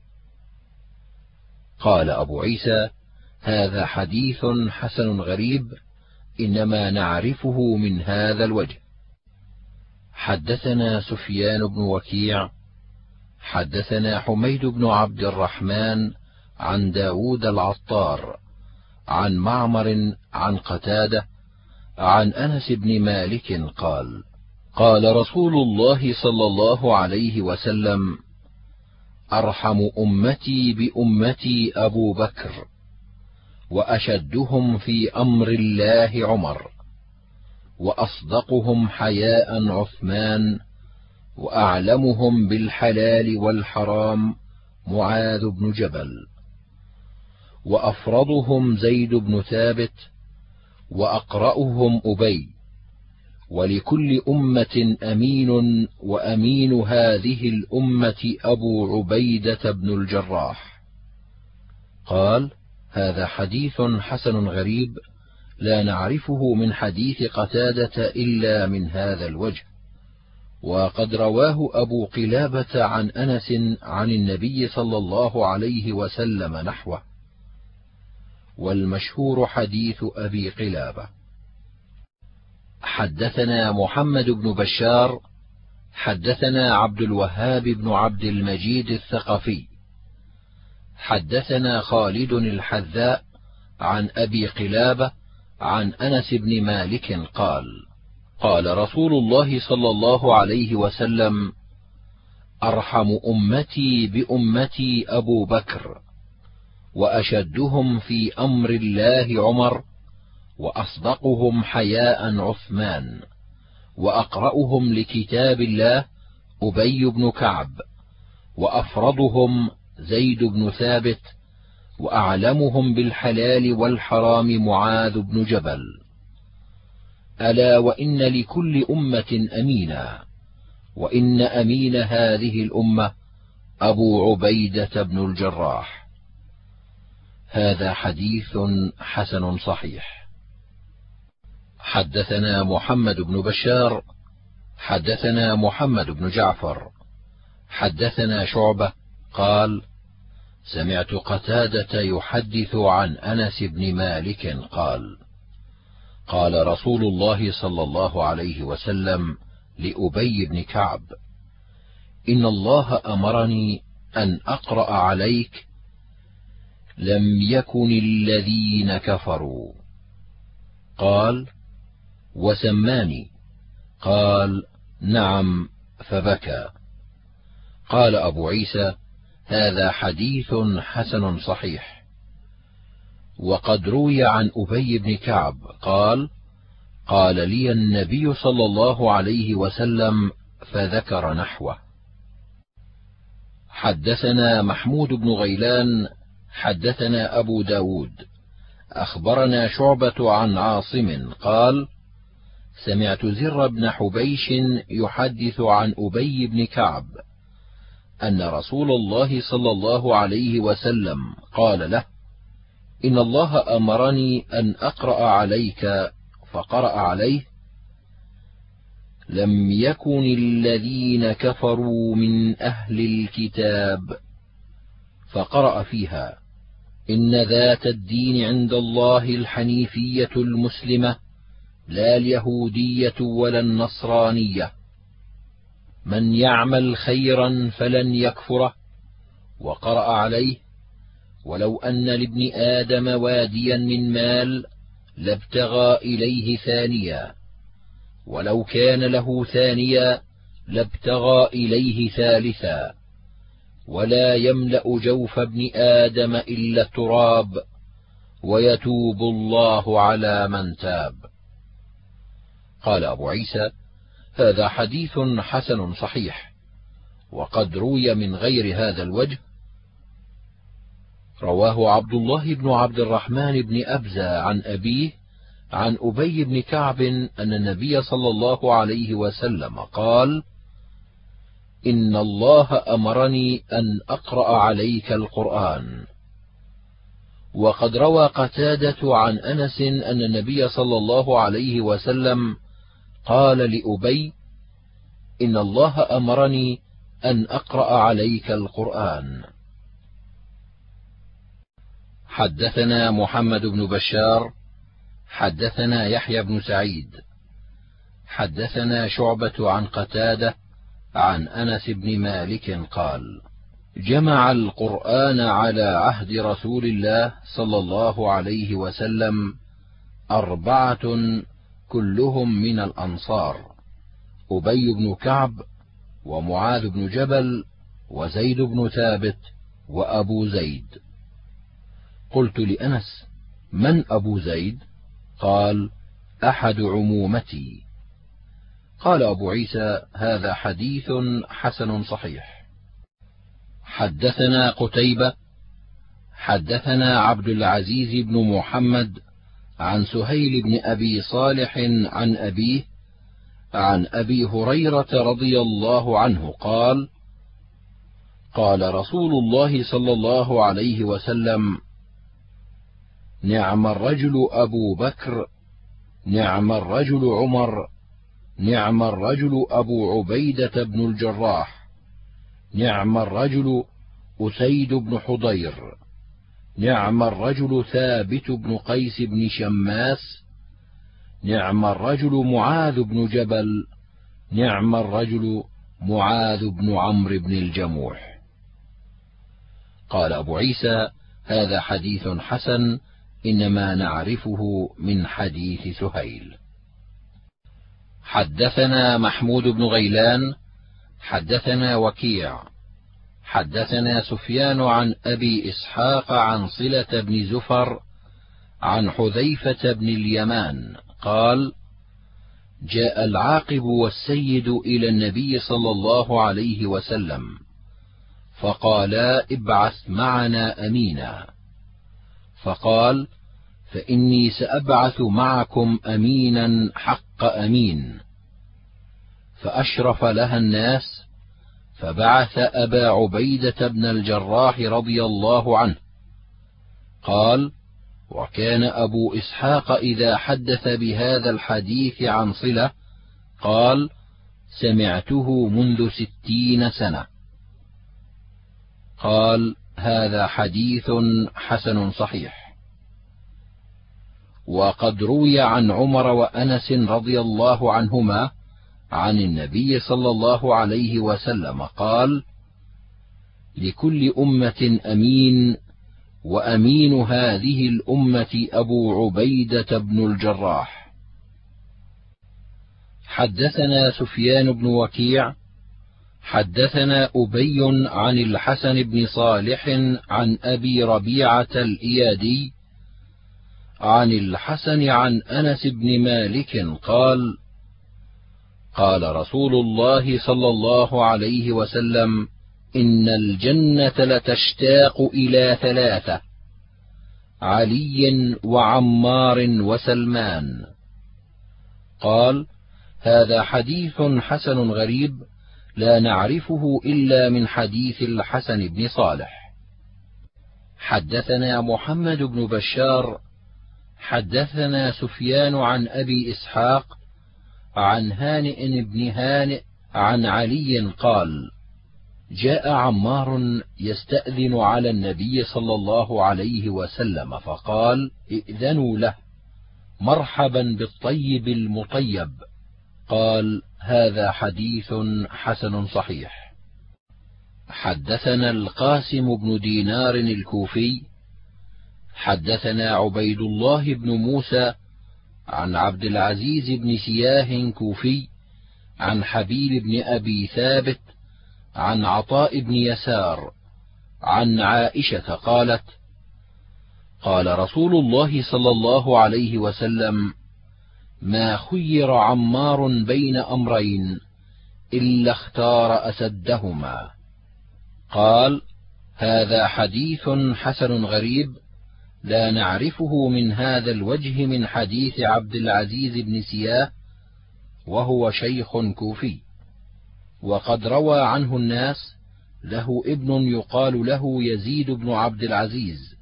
قال أبو عيسى هذا حديث حسن غريب إنما نعرفه من هذا الوجه. حدثنا سفيان بن وكيع حدثنا حميد بن عبد الرحمن عن داود العطار عن معمر عن قتادة عن أنس بن مالك قال قال رسول الله صلى الله عليه وسلم أرحم أمتي بأمتي أبو بكر وأشدهم في أمر الله عمر وأصدقهم حياء عثمان وأعلمهم بالحلال والحرام معاذ بن جبل وأفرضهم زيد بن ثابت وأقرأهم أبي ولكل أمة أمين وأمين هذه الأمة أبو عبيدة بن الجراح. قال هذا حديث حسن غريب لا نعرفه من حديث قتادة إلا من هذا الوجه. وقد رواه أبو قلابة عن أنس عن النبي صلى الله عليه وسلم نحوه. والمشهور حديث أبي قلابة. حدثنا محمد بن بشار حدثنا عبد الوهاب بن عبد المجيد الثقفي حدثنا خالد الحذاء عن أبي قلابة عن أنس بن مالك قال قال رسول الله صلى الله عليه وسلم أرحم أمتي بأمتي أبو بكر وأشدهم في أمر الله عمر وأصدقهم حياء عثمان وأقرأهم لكتاب الله أبي بن كعب وأفرضهم زيد بن ثابت وأعلمهم بالحلال والحرام معاذ بن جبل. ألا وإن لكل أمة أمينا وإن أمين هذه الأمة أبو عبيدة بن الجراح. هذا حديث حسن صحيح. حدثنا محمد بن بشار حدثنا محمد بن جعفر حدثنا شعبة قال سمعت قتادة يحدث عن أنس بن مالك قال قال رسول الله صلى الله عليه وسلم لأبي بن كعب إن الله أمرني أن أقرأ عليك لم يكن الذين كفروا. قال وسماني. قال نعم فبكى. قال أبو عيسى هذا حديث حسن صحيح. وقد روي عن أبي بن كعب قال قال لي النبي صلى الله عليه وسلم فذكر نحوه. حدثنا محمود بن غيلان حدثنا أبو داود. أخبرنا شعبة عن عاصم قال سمعت زر بن حبيش يحدث عن أبي بن كعب أن رسول الله صلى الله عليه وسلم قال له إن الله أمرني أن أقرأ عليك فقرأ عليه لم يكن الذين كفروا من أهل الكتاب فقرأ فيها إن ذات الدين عند الله الحنيفية المسلمة لا اليهودية ولا النصرانية. من يعمل خيرا فلن يكفره. وقرأ عليه ولو أن لابن آدم واديا من مال لابتغى إليه ثانيا. ولو كان له ثانيا لابتغى إليه ثالثا. ولا يملأ جوف ابن آدم إلا التراب. ويتوب الله على من تاب. قال أبو عيسى هذا حديث حسن صحيح وقد روي من غير هذا الوجه رواه عبد الله بن عبد الرحمن بن أبزة عن أبيه عن أبي بن كعب أن النبي صلى الله عليه وسلم قال: إن الله أمرني أن أقرأ عليك القرآن. وقد روى قتادة عن أنس أن النبي صلى الله عليه وسلم قال لأبي: إن الله أمرني أن أقرأ عليك القرآن. حدثنا محمد بن بشار حدثنا يحيى بن سعيد حدثنا شعبة عن قتادة عن أنس بن مالك قال: جمع القرآن على عهد رسول الله صلى الله عليه وسلم أربعة كلهم من الأنصار أبي بن كعب ومعاذ بن جبل وزيد بن ثابت وأبو زيد. قلت لأنس من أبو زيد؟ قال أحد عمومتي. قال أبو عيسى هذا حديث حسن صحيح. حدثنا قتيبة حدثنا عبد العزيز بن محمد عن سهيل بن أبي صالح عن أبيه عن أبي هريرة رضي الله عنه قال قال رسول الله صلى الله عليه وسلم نعم الرجل أبو بكر نعم الرجل عمر نعم الرجل أبو عبيدة بن الجراح نعم الرجل أسيد بن حضير. نعم الرجل ثابت بن قيس بن شماس. نعم الرجل معاذ بن جبل. نعم الرجل معاذ بن عمرو بن الجموح. قال أبو عيسى هذا حديث حسن إنما نعرفه من حديث سهيل. حدثنا محمود بن غيلان حدثنا وكيع حدثنا سفيان عن أبي إسحاق عن صلة بن زفر عن حذيفة بن اليمان قال جاء العاقب والسيد إلى النبي صلى الله عليه وسلم فقالا ابعث معنا أمينا. فقال فإني سأبعث معكم أمينا حق أمين. فأشرف لها الناس فبعث أبا عبيدة بن الجراح رضي الله عنه. قال وكان أبو إسحاق إذا حدث بهذا الحديث عن صلة قال سمعته منذ ستين سنة. قال هذا حديث حسن صحيح. وقد روي عن عمر وأنس رضي الله عنهما عن النبي صلى الله عليه وسلم قال لكل أمة أمين وأمين هذه الأمة أبو عبيدة بن الجراح. حدثنا سفيان بن وكيع حدثنا أبي عن الحسن بن صالح عن أبي ربيعة الإيادي عن الحسن عن أنس بن مالك قال قال رسول الله صلى الله عليه وسلم إن الجنة لتشتاق إلى ثلاثة علي وعمار وسلمان. قال هذا حديث حسن غريب لا نعرفه إلا من حديث الحسن بن صالح. حدثنا محمد بن بشار حدثنا سفيان عن أبي إسحاق عن هانئ بن هانئ عن علي قال جاء عمار يستأذن على النبي صلى الله عليه وسلم فقال ائذنوا له مرحبا بالطيب المطيب. قال هذا حديث حسن صحيح. حدثنا القاسم بن دينار الكوفي. حدثنا عبيد الله بن موسى عن عبد العزيز بن سياه كوفي عن حبيب بن أبي ثابت عن عطاء بن يسار عن عائشة قالت قال رسول الله صلى الله عليه وسلم ما خير عمار بين أمرين إلا اختار أسدهما. قال هذا حديث حسن غريب لا نعرفه من هذا الوجه من حديث عبد العزيز بن سياه وهو شيخ كوفي. وقد روى عنه الناس له ابن يقال له يزيد بن عبد العزيز.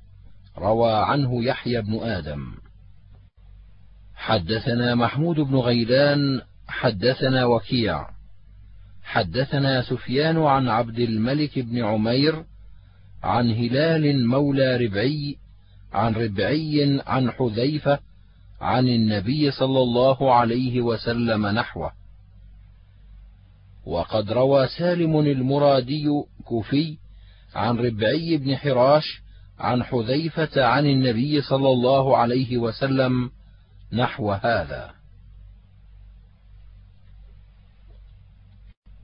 روى عنه يحيى بن آدم. حدثنا محمود بن غيلان حدثنا وكيع. حدثنا سفيان عن عبد الملك بن عمير عن هلال مولى ربعي عن ربعي عن حذيفة عن النبي صلى الله عليه وسلم نحوه. وقد روى سالم المرادي كوفي عن ربعي بن حراش عن حذيفة عن النبي صلى الله عليه وسلم نحو هذا.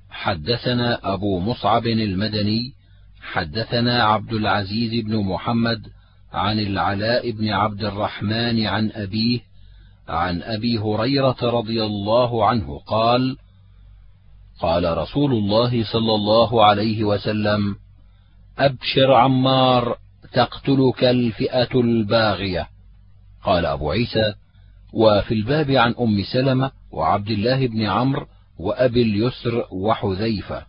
حدثنا أبو مصعب المدني حدثنا عبد العزيز بن محمد عن العلاء بن عبد الرحمن عن أبيه عن أبي هريرة رضي الله عنه قال قال رسول الله صلى الله عليه وسلم أبشر عمار تقتلك الفئة الباغية. قال أبو عيسى وفي الباب عن أم سلمة وعبد الله بن عمرو وأبي اليسر وحذيفة.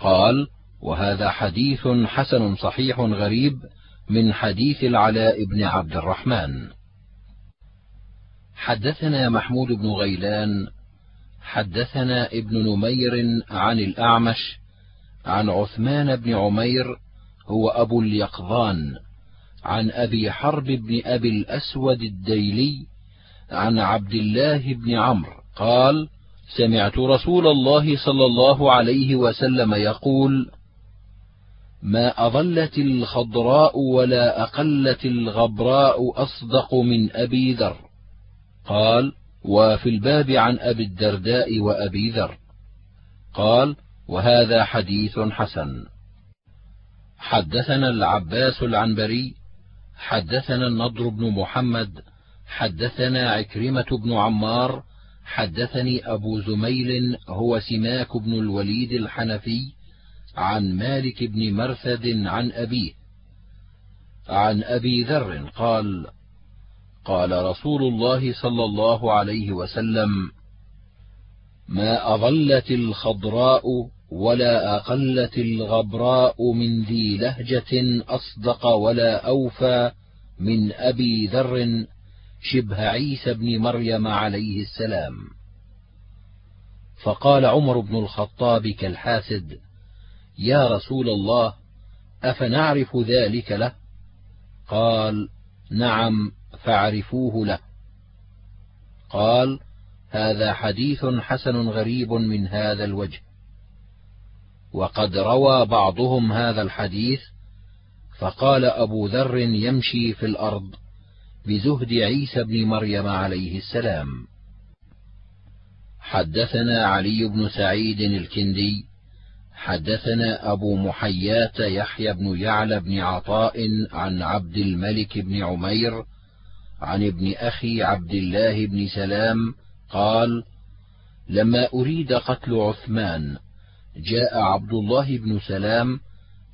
قال وهذا حديث حسن صحيح غريب من حديث العلاء بن عبد الرحمن. حدثنا محمود بن غيلان حدثنا ابن نمير عن الأعمش عن عثمان بن عمير هو أبو اليقظان عن أبي حرب بن أبي الأسود الديلي عن عبد الله بن عمرو قال سمعت رسول الله صلى الله عليه وسلم يقول ما اظلت الخضراء ولا أقلت الغبراء أصدق من أبي ذر. قال وفي الباب عن أبي الدرداء وأبي ذر. قال وهذا حديث حسن. حدثنا العباس العنبري حدثنا النضر بن محمد حدثنا عكرمة بن عمار حدثني أبو زميل هو سماك بن الوليد الحنفي عن مالك بن مرثد عن أبيه. عن أبي ذر قال قال رسول الله صلى الله عليه وسلم ما أظلت الخضراء ولا أقلت الغبراء من ذي لهجة أصدق ولا أوفى من أبي ذر شبه عيسى بن مريم عليه السلام. فقال عمر بن الخطاب كالحاسد يا رسول الله أفنعرف ذلك له؟ قال نعم فاعرفوه له. قال هذا حديث حسن غريب من هذا الوجه. وقد روى بعضهم هذا الحديث فقال أبو ذر يمشي في الأرض بزهد عيسى بن مريم عليه السلام. حدثنا علي بن سعيد الكندي حدثنا أبو محياه يحيى بن يعلى بن عطاء عن عبد الملك بن عمير عن ابن أخي عبد الله بن سلام قال لما أريد قتل عثمان جاء عبد الله بن سلام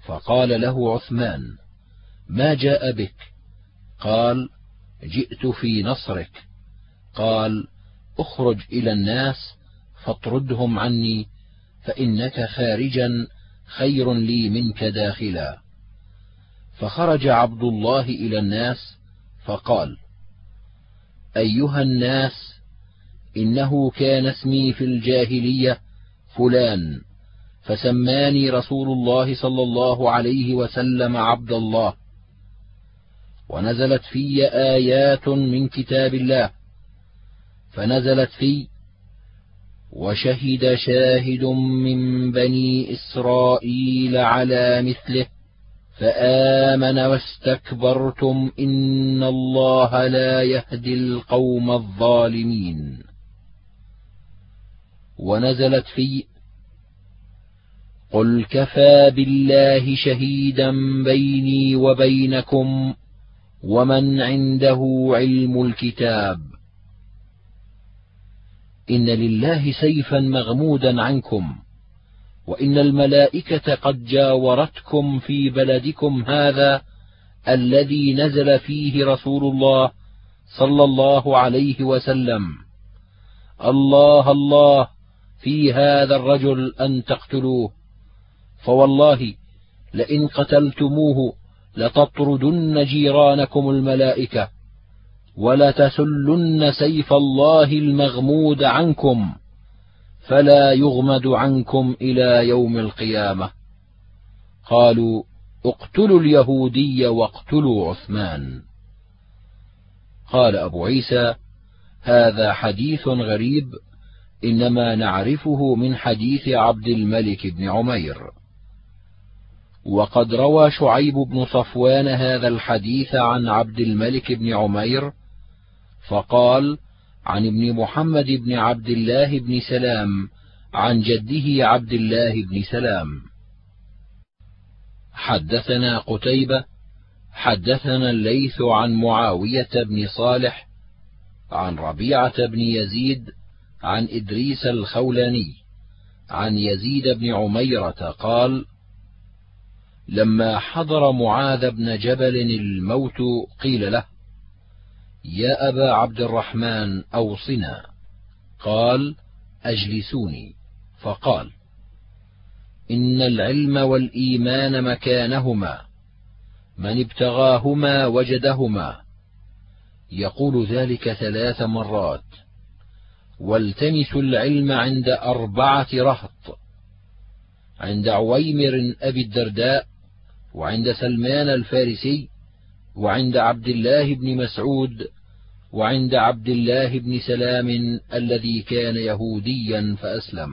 فقال له عثمان ما جاء بك؟ قال جئت في نصرك. قال اخرج إلى الناس فاطردهم عني فإنك خارجا خير لي منك داخلا. فخرج عبد الله إلى الناس فقال أيها الناس إنه كان اسمي في الجاهلية فلان فسماني رسول الله صلى الله عليه وسلم عبد الله. ونزلت في آيات من كتاب الله. فنزلت في وشهد شاهد من بني إسرائيل على مثله فآمن واستكبرتم إن الله لا يهدي القوم الظالمين. ونزلت في قل كفى بالله شهيدا بيني وبينكم ومن عنده علم الكتاب. إن لله سيفا مغمودا عنكم وإن الملائكة قد جاورتكم في بلدكم هذا الذي نزل فيه رسول الله صلى الله عليه وسلم. الله الله في هذا الرجل أن تقتلوه. فوالله لئن قتلتموه لتطردن جيرانكم الملائكة. ولتسلن سيف الله المغمود عنكم فلا يغمد عنكم إلى يوم القيامة. قالوا اقتلوا اليهودي واقتلوا عثمان. قال أبو عيسى هذا حديث غريب إنما نعرفه من حديث عبد الملك بن عمير. وقد روى شعيب بن صفوان هذا الحديث عن عبد الملك بن عمير فقال عن ابن محمد بن عبد الله بن سلام عن جده عبد الله بن سلام. حدثنا قتيبة حدثنا الليث عن معاوية بن صالح عن ربيعة بن يزيد عن إدريس الخولاني عن يزيد بن عميرة قال: لما حضر معاذ بن جبل الموت قيل له: يا أبا عبد الرحمن أوصنا، قال: أجلسوني، فقال: إن العلم والإيمان مكانهما من ابتغاهما وجدهما. يقول ذلك ثلاث مرات. والتمسوا العلم عند أربعة رهط عند عويمر أبي الدرداء وعند سلمان الفارسي وعند عبد الله بن مسعود وعند عبد الله بن سلام الذي كان يهوديا فأسلم.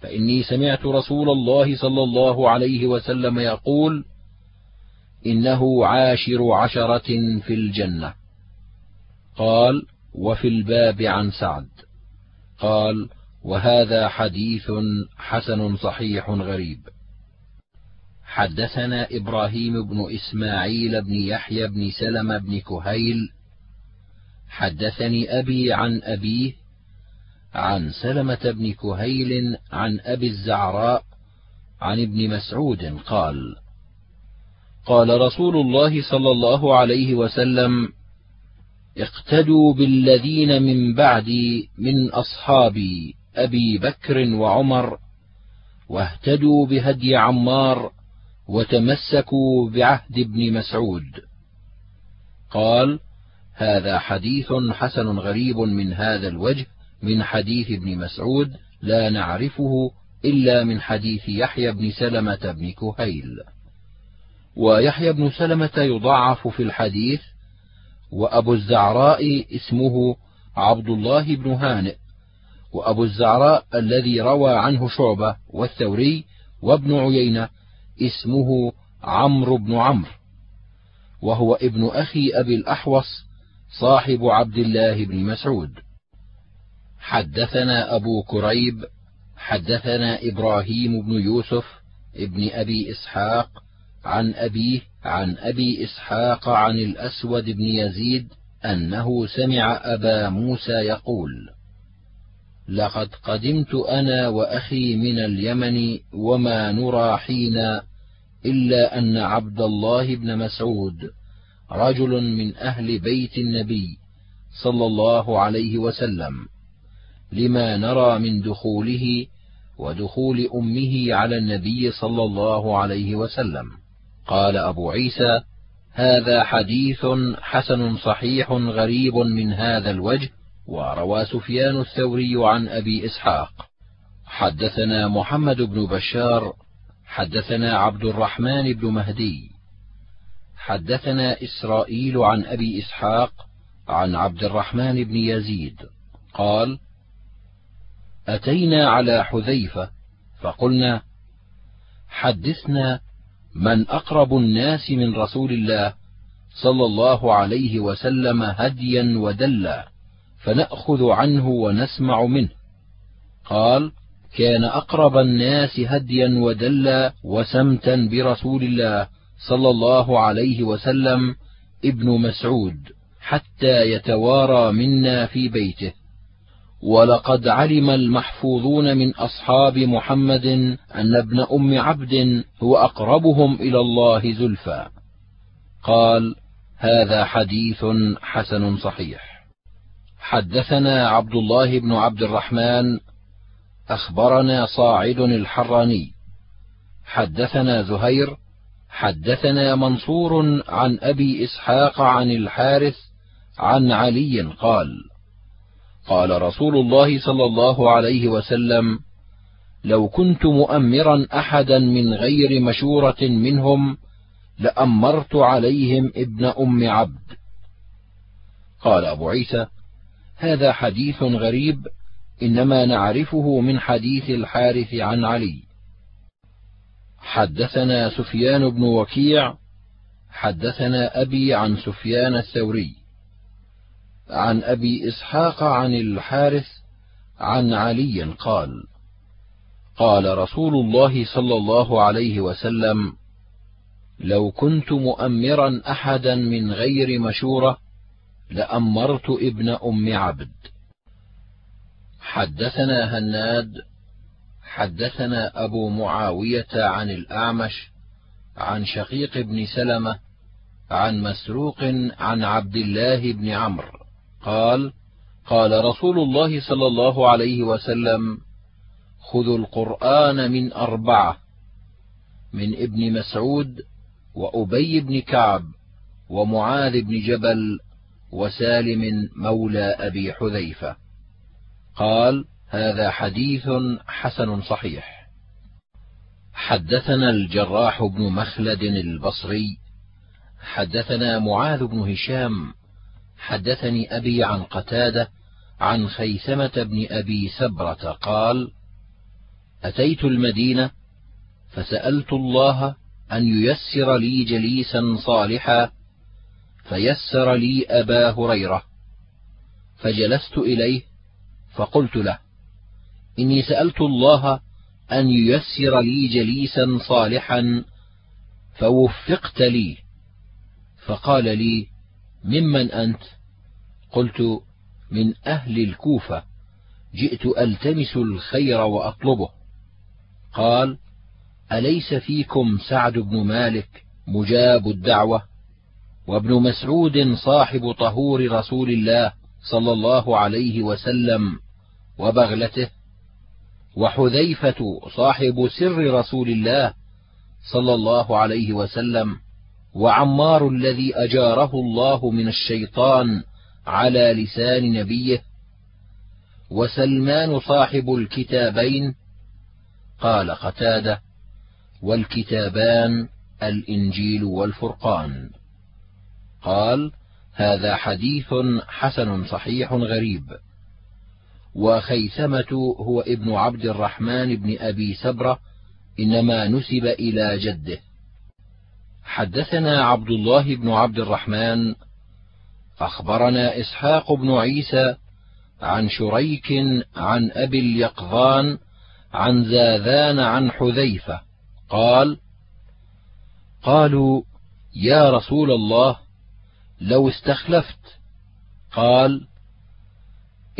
فإني سمعت رسول الله صلى الله عليه وسلم يقول إنه عاشر عشرة في الجنة. قال وفي الباب عن سعد. قال وهذا حديث حسن صحيح غريب. حدثنا إبراهيم بن إسماعيل بن يحيى بن سلم بن كهيل حدثني أبي عن أبيه عن سلمة بن كهيل عن أبي الزعراء عن ابن مسعود قال قال رسول الله صلى الله عليه وسلم اقتدوا بالذين من بعدي من اصحابي أبي بكر وعمر واهتدوا بهدي عمار وتمسكوا بعهد ابن مسعود. قال هذا حديث حسن غريب من هذا الوجه من حديث ابن مسعود لا نعرفه إلا من حديث يحيى بن سلمة بن كهيل. ويحيى بن سلمة يضعف في الحديث وأبو الزعراء اسمه عبد الله بن هانئ وأبو الزعراء الذي روى عنه شعبة والثوري وابن عيينة اسمه عمرو بن عمرو وهو ابن أخي أبي الأحوص صاحب عبد الله بن مسعود. حدثنا أبو كريب حدثنا إبراهيم بن يوسف ابن أبي إسحاق عن أبيه عن أبي إسحاق عن الأسود بن يزيد أنه سمع أبا موسى يقول: لقد قدمت أنا وأخي من اليمن وما نرى حينا إلا أن عبد الله بن مسعود رجل من أهل بيت النبي صلى الله عليه وسلم لما نرى من دخوله ودخول أمه على النبي صلى الله عليه وسلم. قال أبو عيسى هذا حديث حسن صحيح غريب من هذا الوجه وروى سفيان الثوري عن أبي إسحاق. حدثنا محمد بن بشار حدثنا عبد الرحمن بن مهدي حدثنا إسرائيل عن أبي إسحاق عن عبد الرحمن بن يزيد قال أتينا على حذيفة فقلنا حدثنا من أقرب الناس من رسول الله صلى الله عليه وسلم هديا ودلا فنأخذ عنه ونسمع منه. قال كان أقرب الناس هديا ودلا وسمتا برسول الله صلى الله عليه وسلم ابن مسعود حتى يتوارى منا في بيته. ولقد علم المحفوظون من أصحاب محمد أن ابن أم عبد هو أقربهم إلى الله زلفى. قال هذا حديث حسن صحيح. حدثنا عبد الله بن عبد الرحمن أخبرنا صاعد الحراني. حدثنا زهير حدثنا منصور عن أبي إسحاق عن الحارث عن علي قال قال رسول الله صلى الله عليه وسلم لو كنت مؤمرا أحدا من غير مشورة منهم لأمرت عليهم ابن أم عبد. قال أبو عيسى هذا حديث غريب إنما نعرفه من حديث الحارث عن علي. حدثنا سفيان بن وكيع حدثنا أبي عن سفيان الثوري عن أبي إسحاق عن الحارث عن علي قال قال رسول الله صلى الله عليه وسلم لو كنت مؤمرا أحدا من غير مشورة لأمرت ابن أم عبد. حدثنا هناد حدثنا أبو معاوية عن الأعمش عن شقيق بن سلمة عن مسروق عن عبد الله بن عمرو قال قال رسول الله صلى الله عليه وسلم خذوا القرآن من أربعة من ابن مسعود وأبي بن كعب ومعاذ بن جبل وسالم مولى أبي حذيفة. قال هذا حديث حسن صحيح. حدثنا الجراح بن مخلد البصري حدثنا معاذ بن هشام حدثني أبي عن قتادة عن خيثمة بن أبي سبرة قال أتيت المدينة فسألت الله أن ييسر لي جليسا صالحا فيسر لي أبا هريرة فجلست إليه فقلت له إني سألت الله أن ييسر لي جليسا صالحا فوفقت لي. فقال لي ممن أنت؟ قلت من أهل الكوفة. جئت ألتمس الخير وأطلبه. قال أليس فيكم سعد بن مالك مجاب الدعوة؟ وابن مسعود صاحب طهور رسول الله صلى الله عليه وسلم وبغلته. وحذيفة صاحب سر رسول الله صلى الله عليه وسلم وعمار الذي أجاره الله من الشيطان على لسان نبيه وسلمان صاحب الكتابين قال قتادة والكتابان الإنجيل والفرقان. قال هذا حديث حسن صحيح غريب. وخيثمة هو ابن عبد الرحمن بن أبي سبرة إنما نسب إلى جده. حدثنا عبد الله بن عبد الرحمن أخبرنا إسحاق بن عيسى عن شريك عن أبي اليقظان عن زاذان عن حذيفة قال قالوا يا رسول الله لو استخلفت قال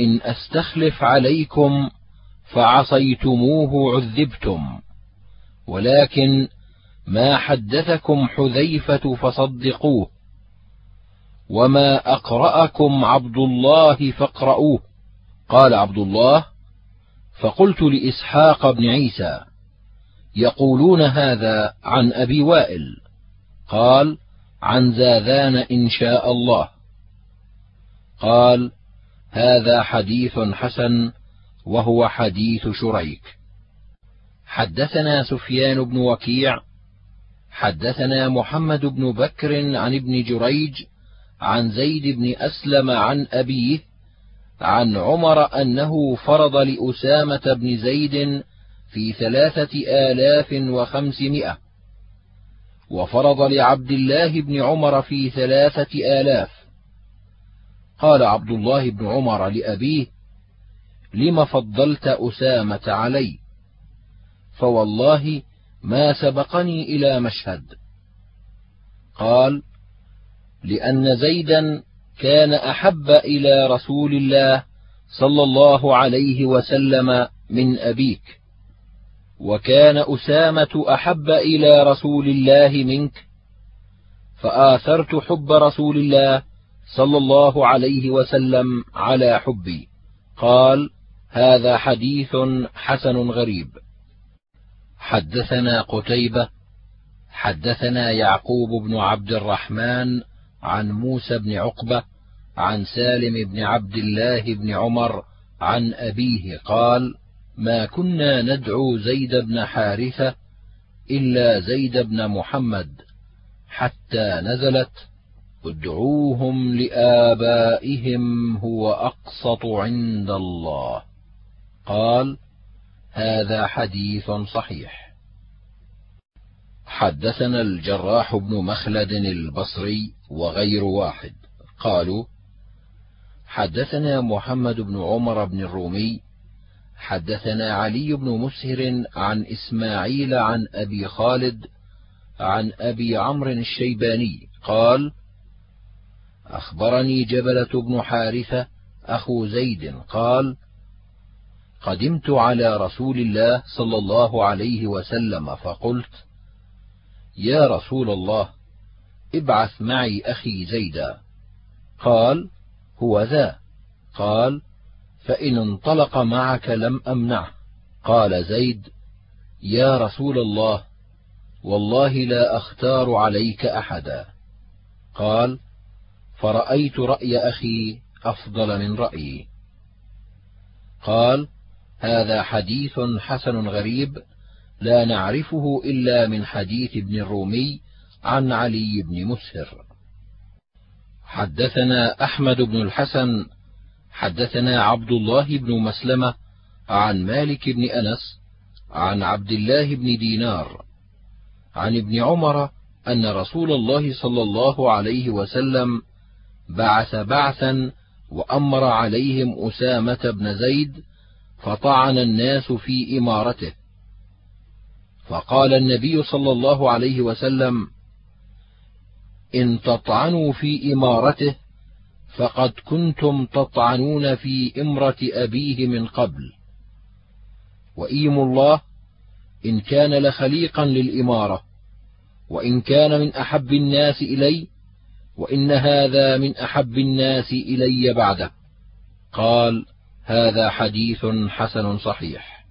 إن أستخلف عليكم فعصيتموه عذبتم. ولكن ما حدثكم حذيفة فصدقوه وما أقرأكم عبد الله فاقرؤوه. قال عبد الله فقلت لإسحاق بن عيسى يقولون هذا عن أبي وائل. قال عن زاذان إن شاء الله. قال هذا حديث حسن وهو حديث شريك. حدثنا سفيان بن وكيع حدثنا محمد بن بكر عن ابن جريج عن زيد بن أسلم عن أبيه عن عمر أنه فرض لأسامة بن زيد في ثلاثة آلاف وخمسمائة وفرض لعبد الله بن عمر في ثلاثة آلاف. قال عبد الله بن عمر لأبيه لم فضلت أسامة علي؟ فوالله ما سبقني إلى مشهد. قال لأن زيدا كان أحب إلى رسول الله صلى الله عليه وسلم من أبيك وكان أسامة أحب إلى رسول الله منك فآثرت حب رسول الله صلى الله عليه وسلم على حبي. قال هذا حديث حسن غريب. حدثنا قتيبة حدثنا يعقوب بن عبد الرحمن عن موسى بن عقبة عن سالم بن عبد الله بن عمر عن أبيه قال ما كنا ندعو زيد بن حارثة إلا زيد بن محمد حتى نزلت ادعوهم لآبائهم هو أقسط عند الله. قال هذا حديث صحيح. حدثنا الجراح بن مخلد البصري وغير واحد. قالوا حدثنا محمد بن عمر بن الرومي حدثنا علي بن مسهر عن إسماعيل عن أبي خالد عن أبي عمرو الشيباني. قال أخبرني جبلة بن حارثة أخو زيد قال قدمت على رسول الله صلى الله عليه وسلم فقلت يا رسول الله ابعث معي أخي زيدا. قال هو ذا. قال فإن انطلق معك لم أمنعه. قال زيد يا رسول الله والله لا أختار عليك أحدا. قال فرأيت رأي أخي أفضل من رأيي. قال هذا حديث حسن غريب لا نعرفه إلا من حديث ابن الرومي عن علي بن مسهر. حدثنا أحمد بن الحسن حدثنا عبد الله بن مسلمة عن مالك بن أنس عن عبد الله بن دينار عن ابن عمر أن رسول الله صلى الله عليه وسلم بعث بعثا وأمر عليهم أسامة بن زيد فطعن الناس في إمارته. فقال النبي صلى الله عليه وسلم إن تطعنوا في إمارته فقد كنتم تطعنون في إمرة أبيه من قبل. وإيم الله إن كان لخليقا للإمارة وإن كان من أحب الناس إلي وإن هذا من أحب الناس إلي بعده. قال هذا حديث حسن صحيح.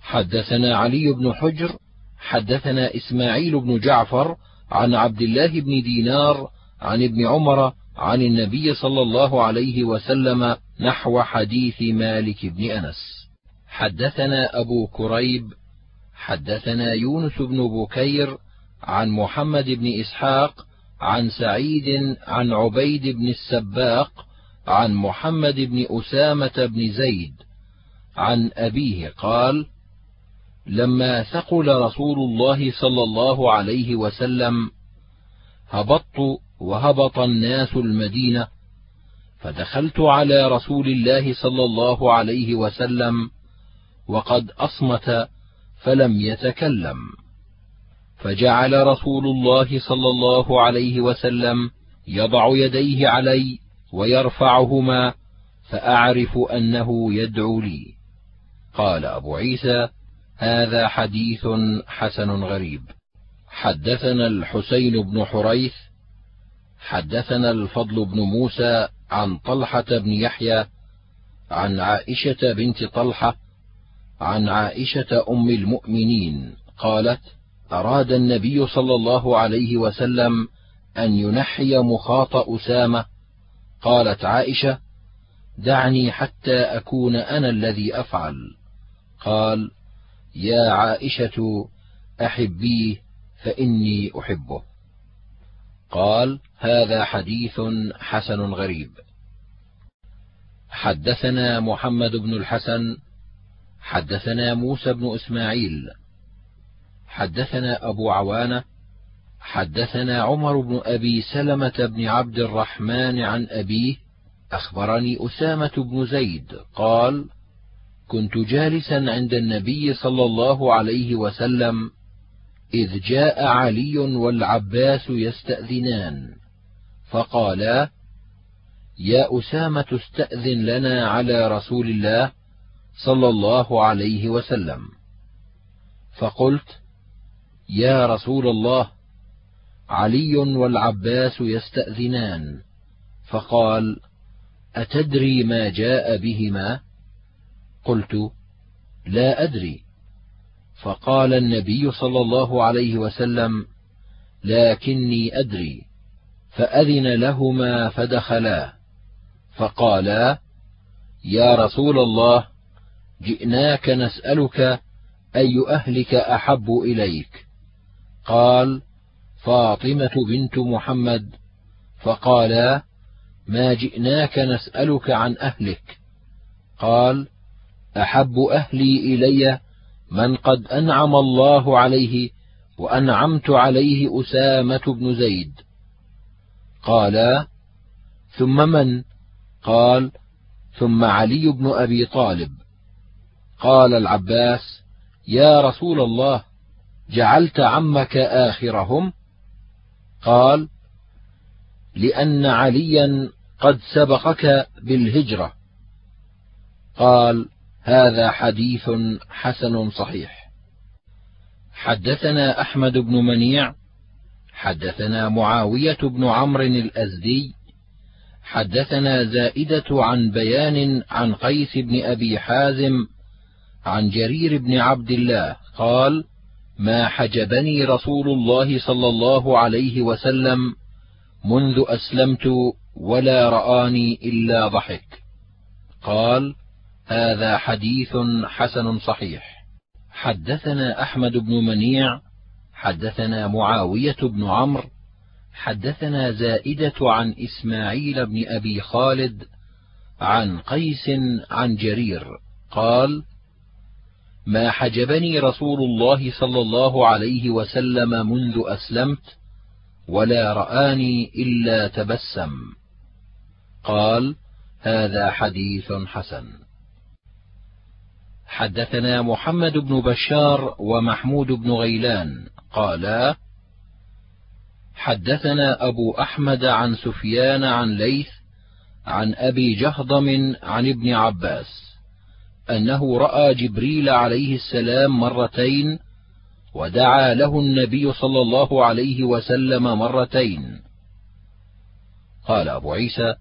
حدثنا علي بن حجر حدثنا إسماعيل بن جعفر عن عبد الله بن دينار عن ابن عمر عن النبي صلى الله عليه وسلم نحو حديث مالك بن أنس. حدثنا أبو كريب حدثنا يونس بن بكير عن محمد بن إسحاق عن سعيد عن عبيد بن السباق عن محمد بن أسامة بن زيد عن أبيه قال لما ثقل رسول الله صلى الله عليه وسلم هبطت وهبط الناس المدينة فدخلت على رسول الله صلى الله عليه وسلم وقد أصمت فلم يتكلم. فجعل رسول الله صلى الله عليه وسلم يضع يديه علي ويرفعهما فأعرف أنه يدعو لي. قال أبو عيسى هذا حديث حسن غريب. حدثنا الحسين بن حريث حدثنا الفضل بن موسى عن طلحة بن يحيى عن عائشة بنت طلحة عن عائشة أم المؤمنين قالت أراد النبي صلى الله عليه وسلم أن ينحي مخاط أسامة. قالت عائشة دعني حتى أكون أنا الذي أفعل. قال يا عائشة احبيه فإني أحبه. قال هذا حديث حسن غريب. حدثنا محمد بن الحسن حدثنا موسى بن إسماعيل حدثنا أبو عوانة حدثنا عمر بن أبي سلمة بن عبد الرحمن عن أبيه أخبرني أسامة بن زيد قال كنت جالسا عند النبي صلى الله عليه وسلم إذ جاء علي والعباس يستأذنان فقالا يا أسامة استأذن لنا على رسول الله صلى الله عليه وسلم. فقلت يا رسول الله علي والعباس يستأذنان. فقال أتدري ما جاء بهما؟ قلت لا أدري. فقال النبي صلى الله عليه وسلم لكني أدري. فأذن لهما فدخلا. فقالا يا رسول الله جئناك نسألك أي أهلك أحب إليك؟ قال فاطمة بنت محمد فقالا ما جئناك نسألك عن أهلك. قال أحب أهلي إلي من قد أنعم الله عليه وأنعمت عليه أسامة بن زيد. قالا ثم من؟ قال ثم علي بن أبي طالب. قال العباس يا رسول الله جعلت عمك آخرهم؟ قال لأن عليا قد سبقك بالهجرة. قال هذا حديث حسن صحيح. حدثنا أحمد بن منيع حدثنا معاوية بن عمرو الأزدي حدثنا زائدة عن بيان عن قيس بن أبي حازم عن جرير بن عبد الله قال ما حجبني رسول الله صلى الله عليه وسلم منذ أسلمت ولا رآني إلا ضحك. قال هذا حديث حسن صحيح. حدثنا أحمد بن منيع حدثنا معاوية بن عمرو حدثنا زائدة عن إسماعيل بن أبي خالد عن قيس عن جرير. قال ما حجبني رسول الله صلى الله عليه وسلم منذ أسلمت ولا رآني إلا تبسم. قال هذا حديث حسن. حدثنا محمد بن بشار ومحمود بن غيلان. قالا حدثنا أبو أحمد عن سفيان عن ليث عن أبي جهضم عن ابن عباس. أنه رأى جبريل عليه السلام مرتين ودعا له النبي صلى الله عليه وسلم مرتين. قال أبو عيسى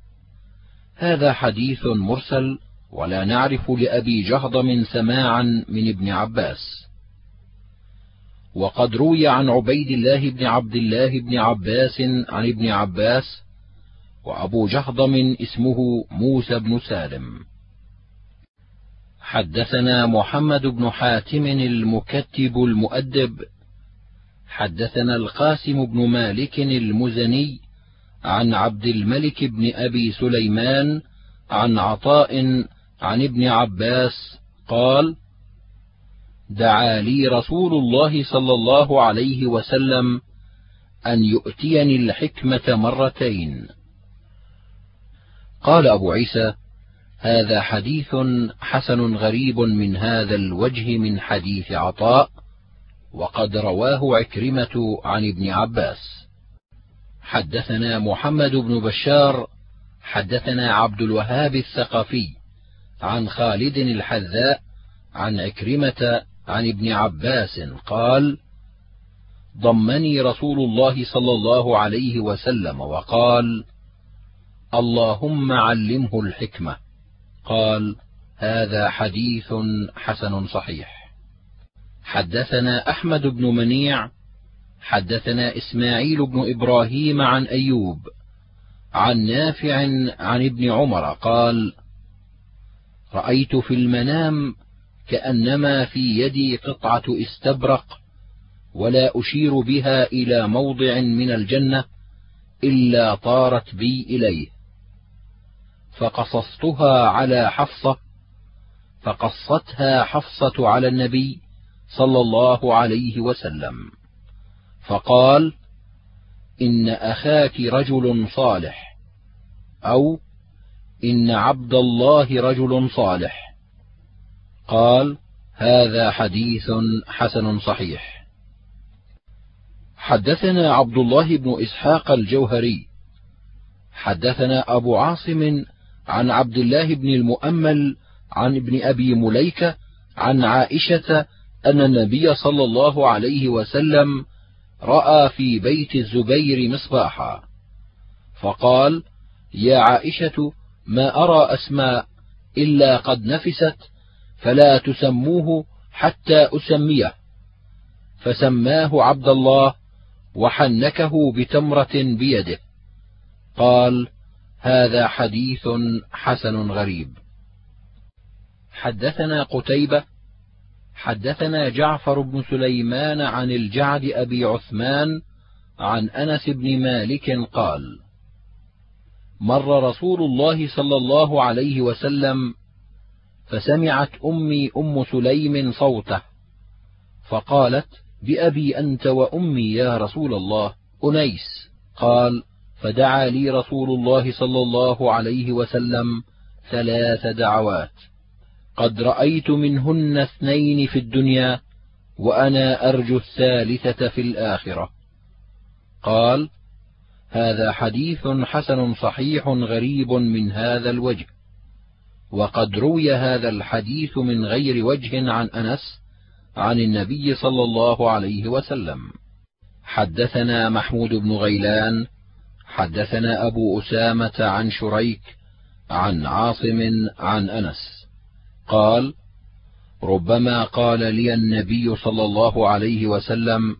هذا حديث مرسل ولا نعرف لأبي جهضم سماعا من ابن عباس. وقد روي عن عبيد الله بن عبد الله بن عباس عن ابن عباس وأبو جهضم اسمه موسى بن سالم. حدثنا محمد بن حاتم المكتب المؤدب. حدثنا القاسم بن مالك المزني عن عبد الملك بن أبي سليمان عن عطاء عن ابن عباس قال دعا لي رسول الله صلى الله عليه وسلم أن يؤتيني الحكمة مرتين. قال أبو عيسى هذا حديث حسن غريب من هذا الوجه من حديث عطاء وقد رواه عكرمة عن ابن عباس. حدثنا محمد بن بشار حدثنا عبد الوهاب الثقفي عن خالد الحذاء عن عكرمة عن ابن عباس قال ضمني رسول الله صلى الله عليه وسلم وقال اللهم علمه الحكمة قال هذا حديث حسن صحيح. حدثنا أحمد بن منيع حدثنا إسماعيل بن إبراهيم عن أيوب عن نافع عن ابن عمر قال رأيت في المنام كأنما في يدي قطعة استبرق ولا أشير بها إلى موضع من الجنة إلا طارت بي إليه. فقصصتها على حفصة فقصتها حفصة على النبي صلى الله عليه وسلم. فقال إن أخاك رجل صالح أو إن عبد الله رجل صالح. قال هذا حديث حسن صحيح. حدثنا عبد الله بن إسحاق الجوهري حدثنا أبو عاصم عن عبد الله بن المؤمل عن ابن أبي مليكة عن عائشة أن النبي صلى الله عليه وسلم رأى في بيت الزبير مصباحا. فقال يا عائشة ما أرى أسماء إلا قد نفست فلا تسموه حتى أسميه. فسماه عبد الله وحنكه بتمرة بيده. قال هذا حديث حسن غريب. حدثنا قتيبة حدثنا جعفر بن سليمان عن الجعد أبي عثمان عن أنس بن مالك قال مر رسول الله صلى الله عليه وسلم فسمعت أمي أم سليم صوته فقالت بأبي أنت وأمي يا رسول الله. أنيس قال فدعا لي رسول الله صلى الله عليه وسلم ثلاث دعوات. قد رأيت منهن اثنين في الدنيا وأنا أرجو الثالثة في الآخرة. قال هذا حديث حسن صحيح غريب من هذا الوجه. وقد روي هذا الحديث من غير وجه عن أنس عن النبي صلى الله عليه وسلم. حدثنا محمود بن غيلان حدثنا أبو أسامة عن شريك عن عاصم عن أنس. قال ربما قال لي النبي صلى الله عليه وسلم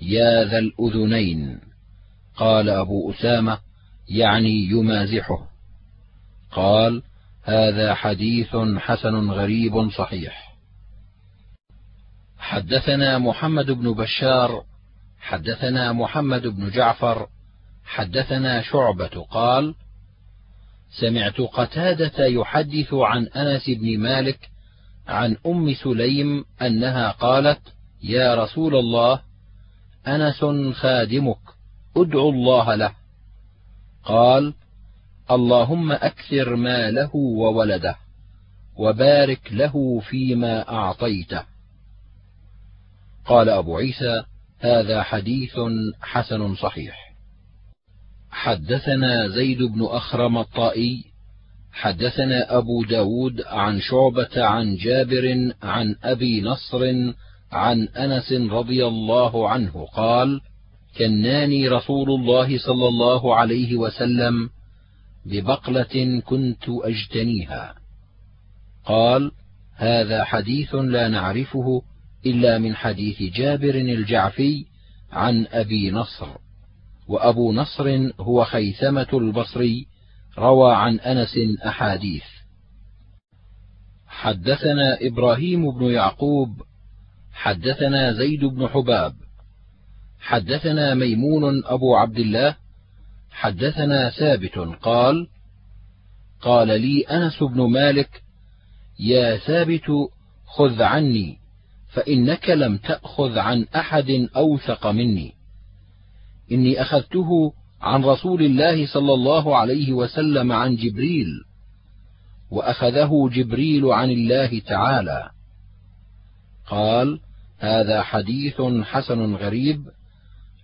يا ذا الأذنين قال أبو أسامة يعني يمازحه. قال هذا حديث حسن غريب صحيح حدثنا محمد بن بشار حدثنا محمد بن جعفر حدثنا شعبة قال سمعت قتادة يحدث عن أنس بن مالك عن أم سليم أنها قالت يا رسول الله أنس خادمك أدعو الله له. قال اللهم أكثر ماله وولده وبارك له فيما أعطيته. قال أبو عيسى هذا حديث حسن صحيح. حدثنا زيد بن أخرم الطائي حدثنا أبو داود عن شعبة عن جابر عن أبي نصر عن أنس رضي الله عنه قال كناني رسول الله صلى الله عليه وسلم ببقلة كنت أجتنيها. قال هذا حديث لا نعرفه إلا من حديث جابر الجعفي عن أبي نصر. وأبو نصر هو خيثمة البصري روى عن أنس أحاديث. حدثنا إبراهيم بن يعقوب حدثنا زيد بن حباب. حدثنا ميمون أبو عبد الله حدثنا ثابت قال قال لي أنس بن مالك يا ثابت خذ عني فإنك لم تأخذ عن أحد أوثق مني. إني أخذته عن رسول الله صلى الله عليه وسلم عن جبريل وأخذه جبريل عن الله تعالى. قال هذا حديث حسن غريب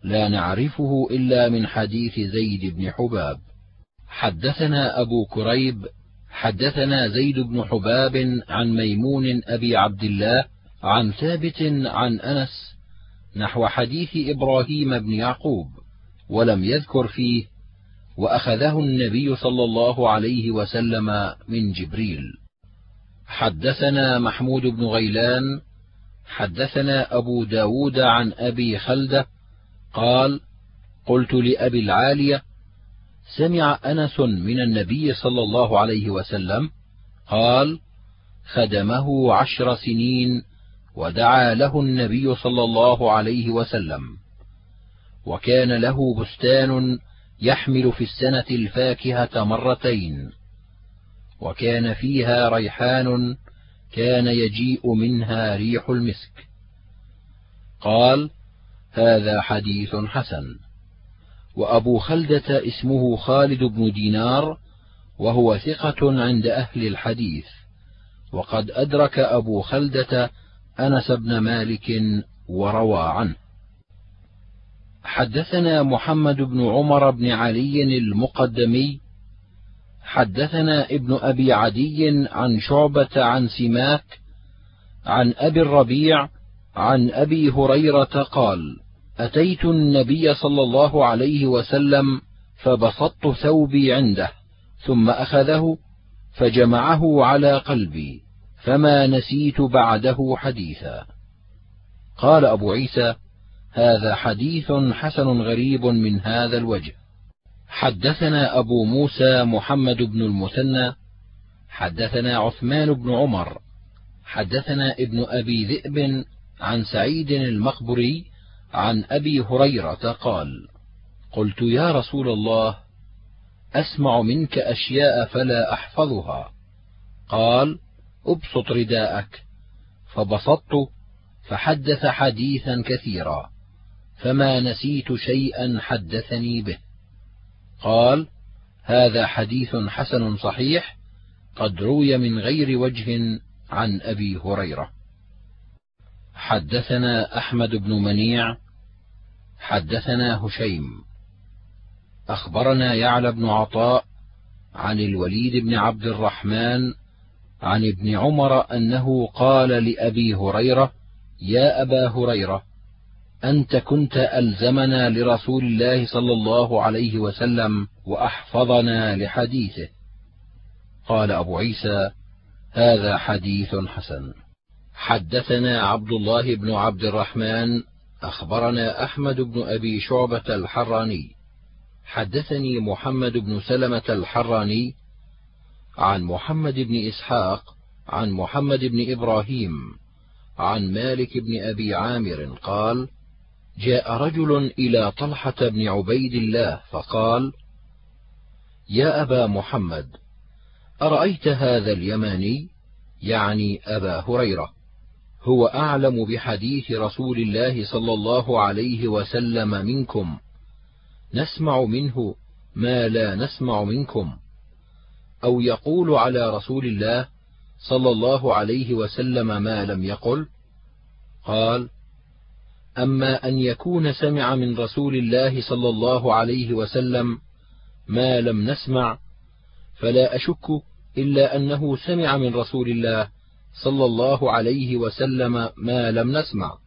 لا نعرفه إلا من حديث زيد بن حباب. حدثنا أبو كريب حدثنا زيد بن حباب عن ميمون أبي عبد الله عن ثابت عن أنس نحو حديث إبراهيم بن يعقوب ولم يذكر فيه وأخذه النبي صلى الله عليه وسلم من جبريل. حدثنا محمود بن غيلان حدثنا أبو داود عن أبي خلدة قال قلت لأبي العالية سمع أنس من النبي صلى الله عليه وسلم قال خدمه عشر سنين ودعا له النبي صلى الله عليه وسلم. وكان له بستان يحمل في السنة الفاكهة مرتين. وكان فيها ريحان كان يجيء منها ريح المسك. قال هذا حديث حسن. وأبو خلدة اسمه خالد بن دينار وهو ثقة عند أهل الحديث. وقد أدرك أبو خلدة أنس بن مالك وروى عنه. حدثنا محمد بن عمر بن علي المقدمي. حدثنا ابن أبي عدي عن شعبة عن سماك عن أبي الربيع عن أبي هريرة قال أتيت النبي صلى الله عليه وسلم فبسطت ثوبي عنده ثم أخذه فجمعه على قلبي. فما نسيت بعده حديثا. قال أبو عيسى هذا حديث حسن غريب من هذا الوجه. حدثنا أبو موسى محمد بن المثنى حدثنا عثمان بن عمر حدثنا ابن أبي ذئب عن سعيد المقبري عن أبي هريرة قال قلت يا رسول الله أسمع منك أشياء فلا أحفظها. قال أبسط رداءك. فبسطت فحدث حديثا كثيرا. فما نسيت شيئا حدثني به. قال هذا حديث حسن صحيح قد روي من غير وجه عن أبي هريرة. حدثنا أحمد بن منيع حدثنا هشيم. أخبرنا يعلى بن عطاء عن الوليد بن عبد الرحمن عن ابن عمر أنه قال لأبي هريرة يا أبا هريرة أنت كنت ألزمنا لرسول الله صلى الله عليه وسلم وأحفظنا لحديثه. قال أبو عيسى هذا حديث حسن. حدثنا عبد الله بن عبد الرحمن أخبرنا أحمد بن أبي شعبة الحراني. حدثني محمد بن سلمة الحراني عن محمد بن إسحاق عن محمد بن إبراهيم عن مالك بن أبي عامر قال جاء رجل إلى طلحة بن عبيد الله فقال يا أبا محمد أرأيت هذا اليماني؟ يعني أبا هريرة. هو أعلم بحديث رسول الله صلى الله عليه وسلم منكم. نسمع منه ما لا نسمع منكم. أو يقول على رسول الله صلى الله عليه وسلم ما لم يقل؟ قال أما أن يكون سمع من رسول الله صلى الله عليه وسلم ما لم نسمع فلا أشك إلا أنه سمع من رسول الله صلى الله عليه وسلم ما لم نسمع.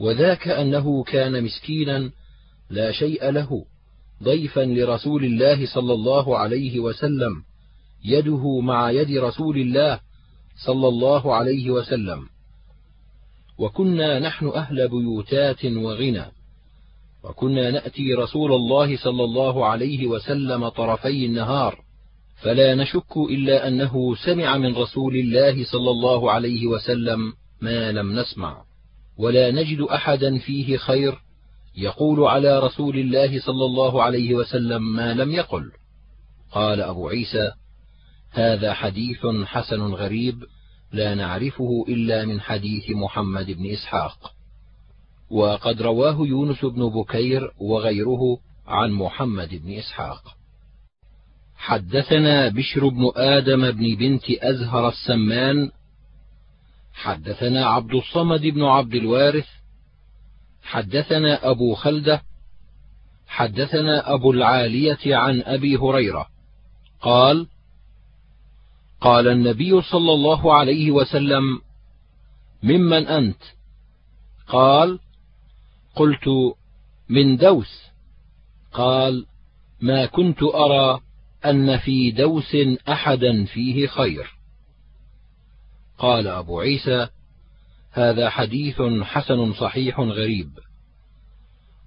وذاك أنه كان مسكينا لا شيء له. ضيفا لرسول الله صلى الله عليه وسلم يده مع يد رسول الله صلى الله عليه وسلم. وكنا نحن أهل بيوتات وغنى. وكنا نأتي رسول الله صلى الله عليه وسلم طرفي النهار فلا نشك إلا أنه سمع من رسول الله صلى الله عليه وسلم ما لم نسمع. ولا نجد احدا فيه خير يقول على رسول الله صلى الله عليه وسلم ما لم يقل. قال أبو عيسى هذا حديث حسن غريب لا نعرفه إلا من حديث محمد بن إسحاق. وقد رواه يونس بن بكير وغيره عن محمد بن إسحاق. حدثنا بشر بن آدم بن بنت أزهر السمان. حدثنا عبد الصمد بن عبد الوارث حدثنا أبو خلدة حدثنا أبو العالية عن أبي هريرة قال قال النبي صلى الله عليه وسلم ممن أنت؟ قال قلت من دوس. قال ما كنت أرى أن في دوس أحدا فيه خير. قال أبو عيسى هذا حديث حسن صحيح غريب.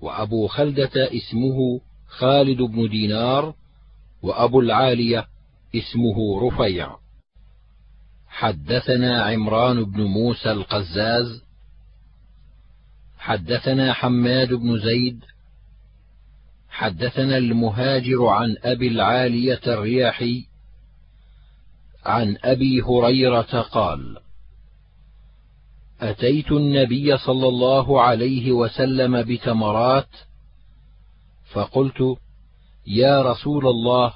وأبو خلدة اسمه خالد بن دينار وأبو العالية اسمه رفيع. حدثنا عمران بن موسى القزاز. حدثنا حماد بن زيد. حدثنا المهاجر عن أبي العالية الرياحي. عن أبي هريرة قال أتيت النبي صلى الله عليه وسلم بتمرات فقلت يا رسول الله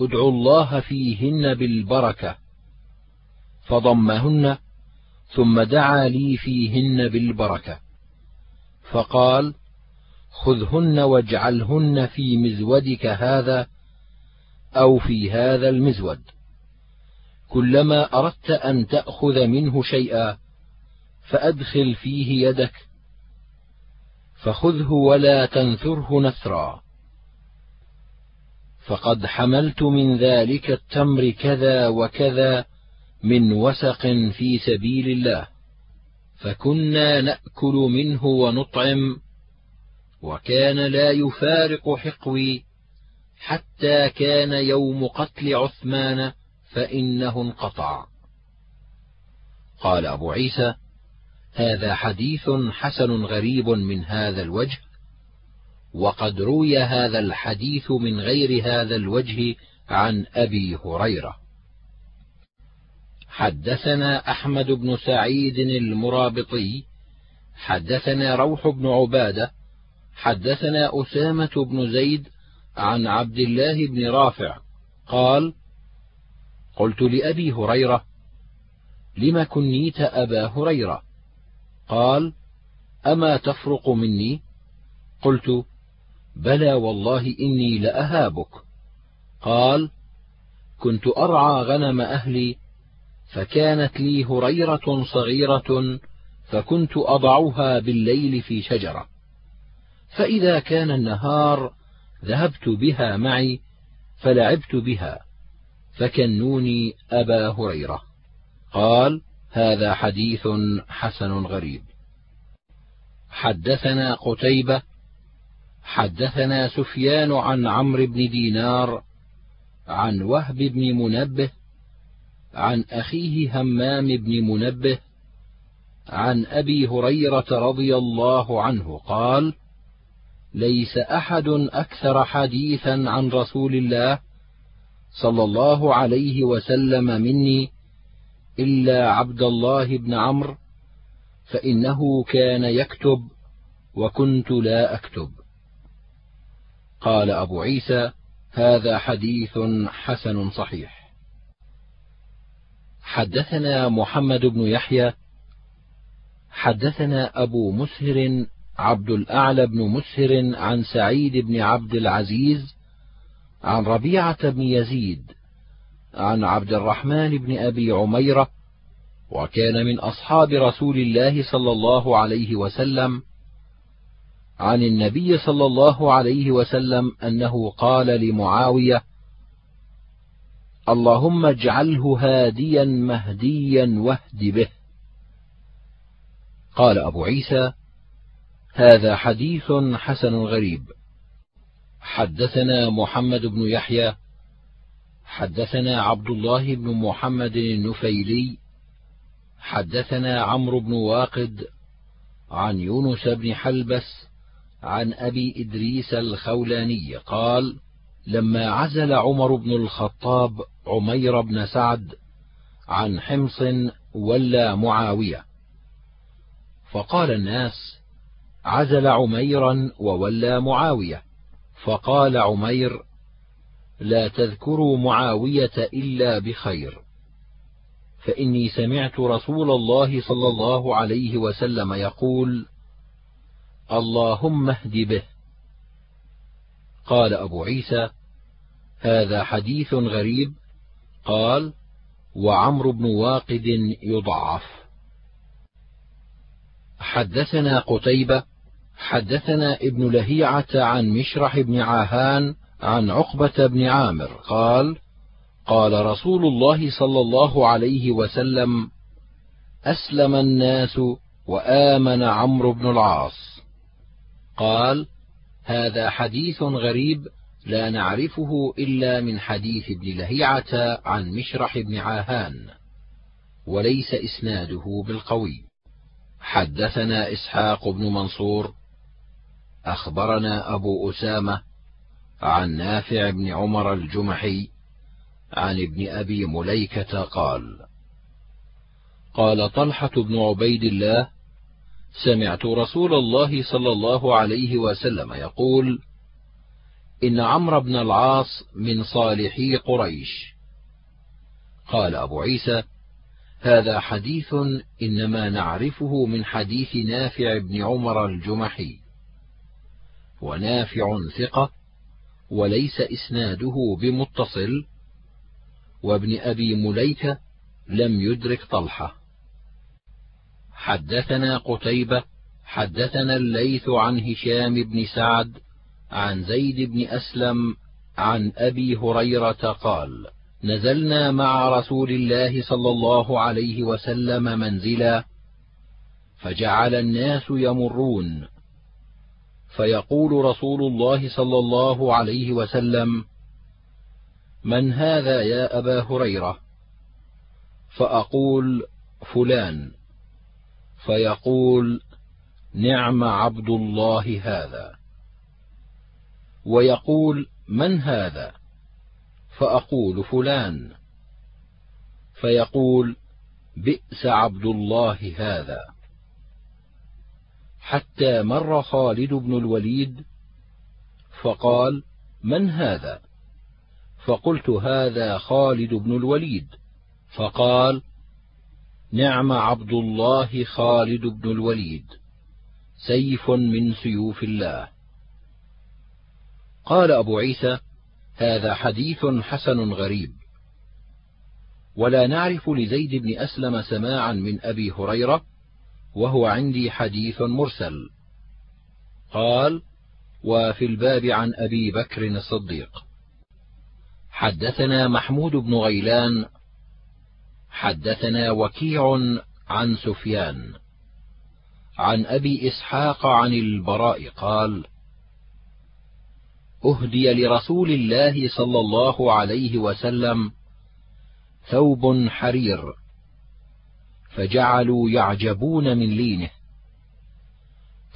ادعوا الله فيهن بالبركة. فضمهن ثم دعا لي فيهن بالبركة. فقال خذهن واجعلهن في مزودك هذا أو في هذا المزود. كلما أردت أن تأخذ منه شيئا فأدخل فيه يدك. فخذه ولا تنثره نثرا. فقد حملت من ذلك التمر كذا وكذا من وسق في سبيل الله. فكنا نأكل منه ونطعم. وكان لا يفارق حقوي حتى كان يوم قتل عثمان فإنه انقطع. قال أبو عيسى هذا حديث حسن غريب من هذا الوجه وقد روي هذا الحديث من غير هذا الوجه عن أبي هريرة. حدثنا أحمد بن سعيد المرابطي حدثنا روح بن عبادة حدثنا أسامة بن زيد عن عبد الله بن رافع قال قلت لأبي هريرة لم كنيت أبا هريرة؟ قال أما تفرق مني؟ قلت بلى والله إني لأهابك. قال كنت أرعى غنم أهلي فكانت لي هريرة صغيرة فكنت أضعها بالليل في شجرة. فإذا كان النهار ذهبت بها معي فلعبت بها فكنوني أبا هريرة. قال هذا حديث حسن غريب. حدثنا قتيبة حدثنا سفيان عن عمرو بن دينار عن وهب بن منبه عن أخيه همام بن منبه عن أبي هريرة رضي الله عنه قال ليس أحد أكثر حديثا عن رسول الله صلى الله عليه وسلم مني إلا عبد الله بن عمرو فإنه كان يكتب وكنت لا أكتب. قال أبو عيسى هذا حديث حسن صحيح. حدثنا محمد بن يحيى حدثنا أبو مسهر عبد الأعلى بن مسهر عن سعيد بن عبد العزيز عن ربيعة بن يزيد عن عبد الرحمن بن أبي عميرة وكان من أصحاب رسول الله صلى الله عليه وسلم عن النبي صلى الله عليه وسلم أنه قال لمعاوية اللهم اجعله هاديا مهديا واهد به. قال أبو عيسى هذا حديث حسن غريب. حدثنا محمد بن يحيى حدثنا عبد الله بن محمد النفيلي حدثنا عمرو بن واقد عن يونس بن حلبس عن أبي إدريس الخولاني قال لما عزل عمر بن الخطاب عمير بن سعد عن حمص ولى معاوية. فقال الناس عزل عميرا وولى معاوية. فقال عمير لا تذكروا معاوية إلا بخير. فإني سمعت رسول الله صلى الله عليه وسلم يقول اللهم اهد به. قال أبو عيسى هذا حديث غريب. قال وعمرو بن واقد يضعف. حدثنا قتيبة حدثنا ابن لهيعة عن مشرح بن عاهان عن عقبة بن عامر قال قال رسول الله صلى الله عليه وسلم أسلم الناس وآمن عمرو بن العاص. قال هذا حديث غريب لا نعرفه إلا من حديث ابن لهيعة عن مشرح بن عاهان وليس إسناده بالقوي. حدثنا إسحاق بن منصور أخبرنا أبو أسامة عن نافع بن عمر الجمحي عن ابن أبي مليكة قال قال طلحة بن عبيد الله سمعت رسول الله صلى الله عليه وسلم يقول إن عمرو بن العاص من صالحي قريش. قال أبو عيسى هذا حديث إنما نعرفه من حديث نافع بن عمر الجمحي. ونافع ثقة وليس إسناده بمتصل وابن أبي مليكة لم يدرك طلحة. حدثنا قتيبة حدثنا الليث عن هشام بن سعد عن زيد بن أسلم عن أبي هريرة قال نزلنا مع رسول الله صلى الله عليه وسلم منزلا فجعل الناس يمرون فيقول رسول الله صلى الله عليه وسلم من هذا يا أبا هريرة؟ فأقول فلان. فيقول نعم عبد الله هذا. ويقول من هذا؟ فأقول فلان. فيقول بئس عبد الله هذا. حتى مر خالد بن الوليد فقال من هذا؟ فقلت هذا خالد بن الوليد. فقال نعم عبد الله خالد بن الوليد سيف من سيوف الله. قال أبو عيسى هذا حديث حسن غريب ولا نعرف لزيد بن أسلم سماعا من أبي هريرة وهو عندي حديث مرسل. قال وفي الباب عن أبي بكر الصديق. حدثنا محمود بن غيلان. حدثنا وكيع عن سفيان. عن أبي إسحاق عن البراء قال أهدي لرسول الله صلى الله عليه وسلم ثوب حرير. فجعلوا يعجبون من لينه.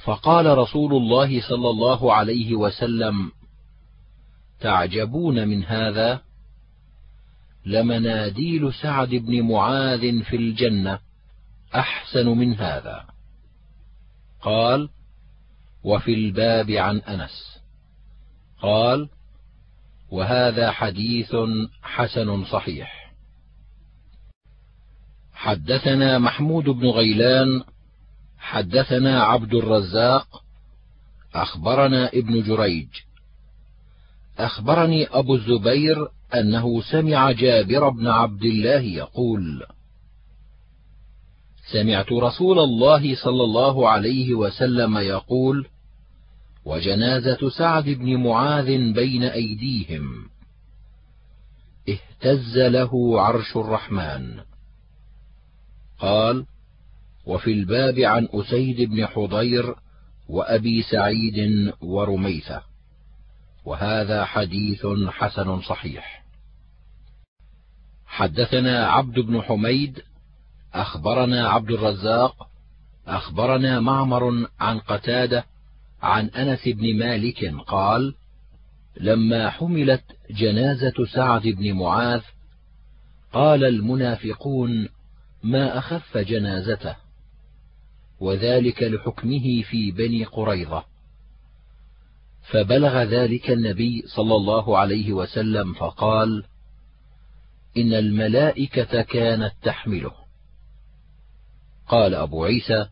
فقال رسول الله صلى الله عليه وسلم تعجبون من هذا؟ لمناديل سعد بن معاذ في الجنة أحسن من هذا. قال وفي الباب عن أنس. قال وهذا حديث حسن صحيح. حدثنا محمود بن غيلان حدثنا عبد الرزاق أخبرنا ابن جريج. أخبرني أبو الزبير أنه سمع جابر بن عبد الله يقول سمعت رسول الله صلى الله عليه وسلم يقول وجنازة سعد بن معاذ بين أيديهم. اهتز له عرش الرحمن. قال وفي الباب عن أسيد بن حضير وأبي سعيد ورميثة وهذا حديث حسن صحيح. حدثنا عبد بن حميد أخبرنا عبد الرزاق أخبرنا معمر عن قتادة عن أنس بن مالك قال لما حملت جنازة سعد بن معاذ قال المنافقون ما أخف جنازته وذلك لحكمه في بني قريظة. فبلغ ذلك النبي صلى الله عليه وسلم فقال إن الملائكة كانت تحمله. قال أبو عيسى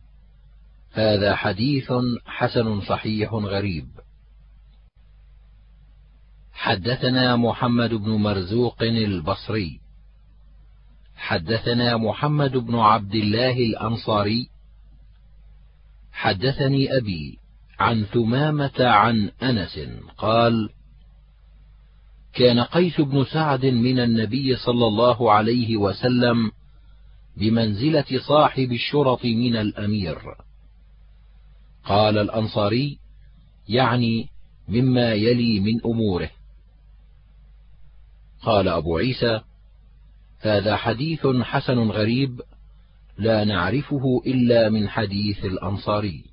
هذا حديث حسن صحيح غريب. حدثنا محمد بن مرزوق البصري. حدثنا محمد بن عبد الله الأنصاري. حدثني أبي عن ثمامة عن أنس قال كان قيس بن سعد من النبي صلى الله عليه وسلم بمنزلة صاحب الشرط من الأمير. قال الأنصاري يعني مما يلي من أموره. قال أبو عيسى هذا حديث حسن غريب لا نعرفه إلا من حديث الأنصاري.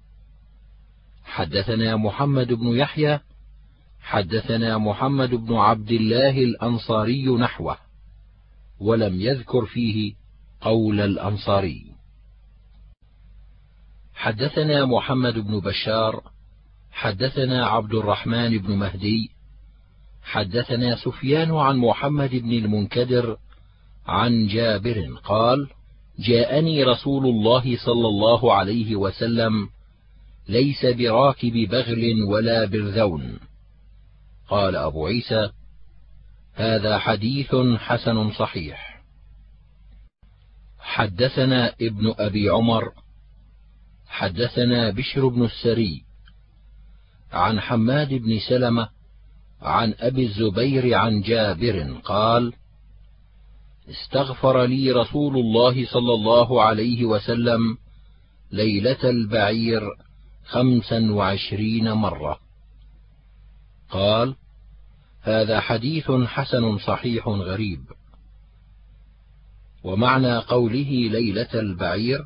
حدثنا محمد بن يحيى حدثنا محمد بن عبد الله الأنصاري نحوه ولم يذكر فيه قول الأنصاري. حدثنا محمد بن بشار حدثنا عبد الرحمن بن مهدي حدثنا سفيان عن محمد بن المنكدر عن جابر قال جاءني رسول الله صلى الله عليه وسلم ليس براكب بغل ولا برذون. قال أبو عيسى هذا حديث حسن صحيح. حدثنا ابن أبي عمر حدثنا بشر بن السري عن حماد بن سلمة عن أبي الزبير عن جابر قال استغفر لي رسول الله صلى الله عليه وسلم ليلة البعير خمسا وعشرين مرة. قال هذا حديث حسن صحيح غريب. ومعنى قوله ليلة البعير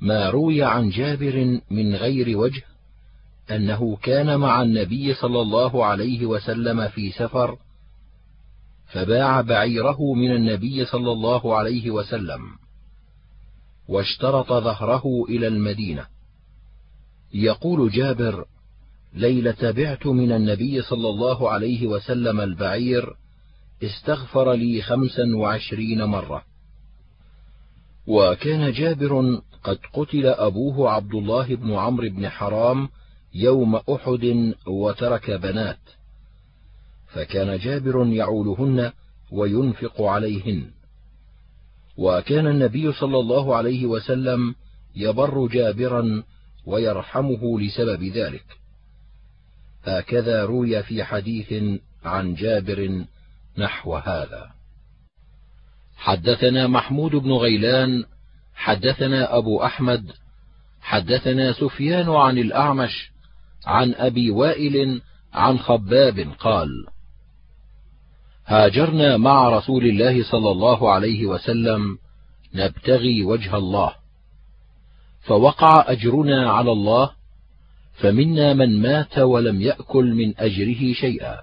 ما روي عن جابر من غير وجه أنه كان مع النبي صلى الله عليه وسلم في سفر فباع بعيره من النبي صلى الله عليه وسلم واشترط ظهره إلى المدينة. يقول جابر ليلة بعت من النبي صلى الله عليه وسلم البعير استغفر لي خمسا وعشرين مرة. وكان جابر قد قتل أبوه عبد الله بن عمرو بن حرام يوم أحد وترك بنات. فكان جابر يعولهن وينفق عليهن. وكان النبي صلى الله عليه وسلم يبر جابرا ويرحمه لسبب ذلك. هكذا روي في حديث عن جابر نحو هذا. حدثنا محمود بن غيلان حدثنا أبو أحمد حدثنا سفيان عن الأعمش عن أبي وائل عن خباب قال هاجرنا مع رسول الله صلى الله عليه وسلم نبتغي وجه الله. فوقع أجرنا على الله فمنا من مات ولم يأكل من أجره شيئا.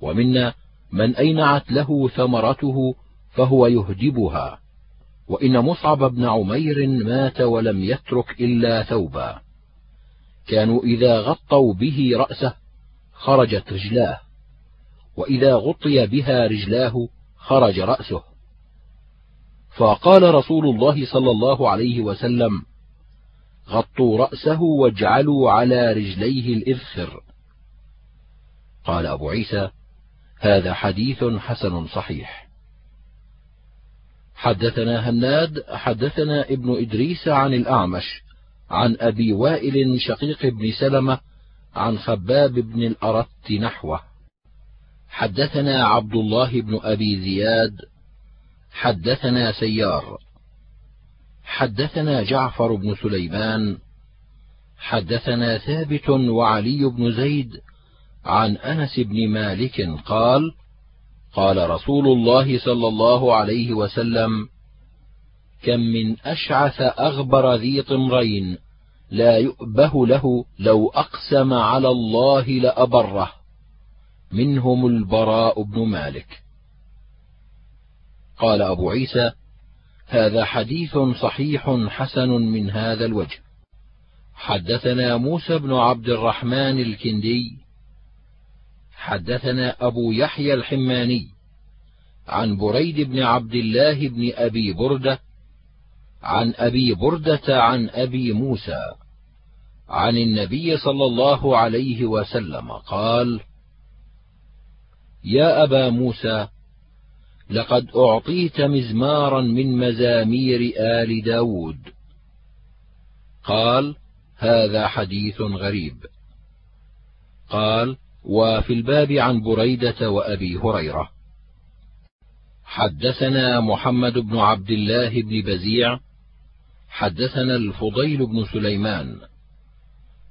ومنا من أينعت له ثمرته فهو يهدبها وإن مصعب بن عمير مات ولم يترك إلا ثوبا. كانوا إذا غطوا به رأسه خرجت رجلاه. وإذا غطي بها رجلاه خرج رأسه. فقال رسول الله صلى الله عليه وسلم غطوا رأسه واجعلوا على رجليه الإذخر. قال أبو عيسى هذا حديث حسن صحيح. حدثنا هناد حدثنا ابن إدريس عن الأعمش عن أبي وائل شقيق بن سلمة عن خباب بن الارت نحوه. حدثنا عبد الله بن أبي زياد حدثنا سيار حدثنا جعفر بن سليمان حدثنا ثابت وعلي بن زيد عن أنس بن مالك قال قال رسول الله صلى الله عليه وسلم كم من أشعث أغبر ذي طمرين لا يؤبه له لو أقسم على الله لأبره. منهم البراء بن مالك. قال أبو عيسى هذا حديث صحيح حسن من هذا الوجه. حدثنا موسى بن عبد الرحمن الكندي. حدثنا أبو يحيى الحماني. عن بريد بن عبد الله بن أبي بردة. عن أبي بردة عن أبي موسى. عن النبي صلى الله عليه وسلم قال يا أبا موسى لقد أعطيت مزمارا من مزامير آل داود. قال هذا حديث غريب. قال وفي الباب عن بريدة وأبي هريرة. حدثنا محمد بن عبد الله بن بزيع. حدثنا الفضيل بن سليمان.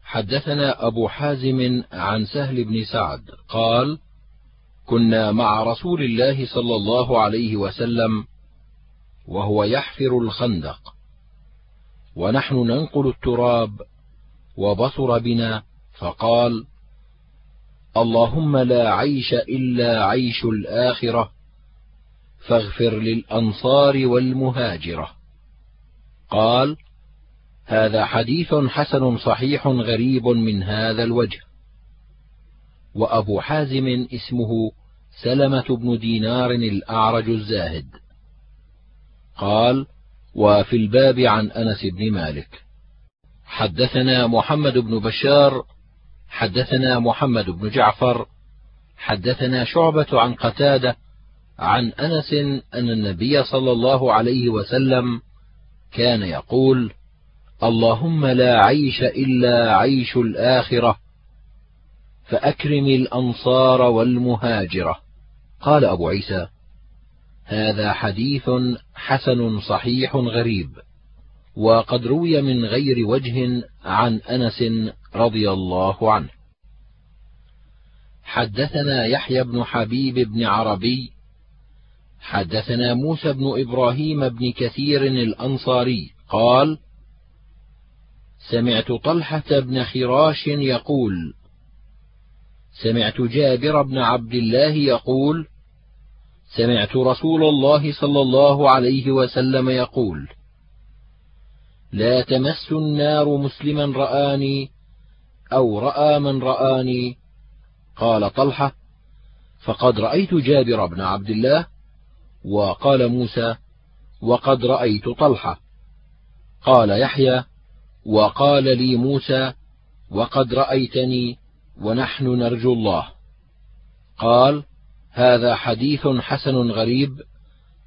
حدثنا أبو حازم عن سهل بن سعد. قال كنا مع رسول الله صلى الله عليه وسلم وهو يحفر الخندق. ونحن ننقل التراب وبصر بنا فقال اللهم لا عيش إلا عيش الآخرة فاغفر للأنصار والمهاجرة. قال هذا حديث حسن صحيح غريب من هذا الوجه. وأبو حازم اسمه سلمة بن دينار الأعرج الزاهد. قال وفي الباب عن أنس بن مالك. حدثنا محمد بن بشار حدثنا محمد بن جعفر حدثنا شعبة عن قتادة عن أنس أن النبي صلى الله عليه وسلم كان يقول: اللهم لا عيش إلا عيش الآخرة فأكرم الأنصار والمهاجرة. قال أبو عيسى هذا حديث حسن صحيح غريب وقد روي من غير وجه عن أنس رضي الله عنه. حدثنا يحيى بن حبيب بن عربي حدثنا موسى بن إبراهيم بن كثير الأنصاري قال سمعت طلحة بن خراش يقول سمعت جابر بن عبد الله يقول سمعت رسول الله صلى الله عليه وسلم يقول لا تمس النار مسلما رآني أو رأى من رآني قال طلحة فقد رأيت جابر بن عبد الله وقال موسى وقد رأيت طلحة قال يحيى وقال لي موسى وقد رأيتني ونحن نرجو الله. قال هذا حديث حسن غريب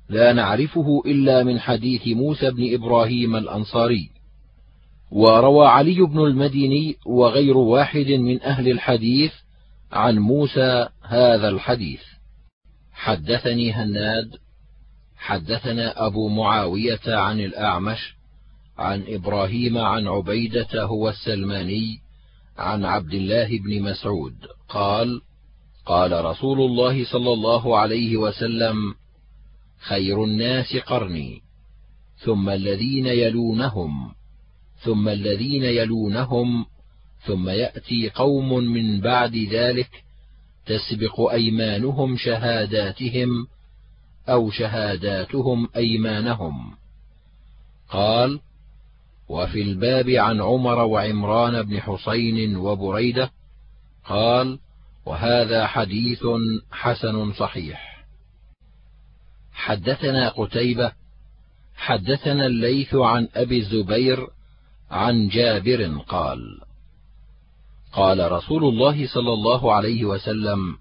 لا نعرفه إلا من حديث موسى بن إبراهيم الأنصاري. وروى علي بن المديني وغير واحد من أهل الحديث عن موسى هذا الحديث. حدثني هناد حدثنا أبو معاوية عن الأعمش عن إبراهيم عن عبيدة هو السلماني عن عبد الله بن مسعود قال قال رسول الله صلى الله عليه وسلم خير الناس قرني ثم الذين يلونهم ثم الذين يلونهم ثم يأتي قوم من بعد ذلك تسبق أيمانهم شهاداتهم أو شهاداتهم أيمانهم. قال وفي الباب عن عمر وعمران بن حسين وبريدة قال وهذا حديث حسن صحيح. حدثنا قتيبة حدثنا الليث عن أبي الزبير عن جابر قال قال رسول الله صلى الله عليه وسلم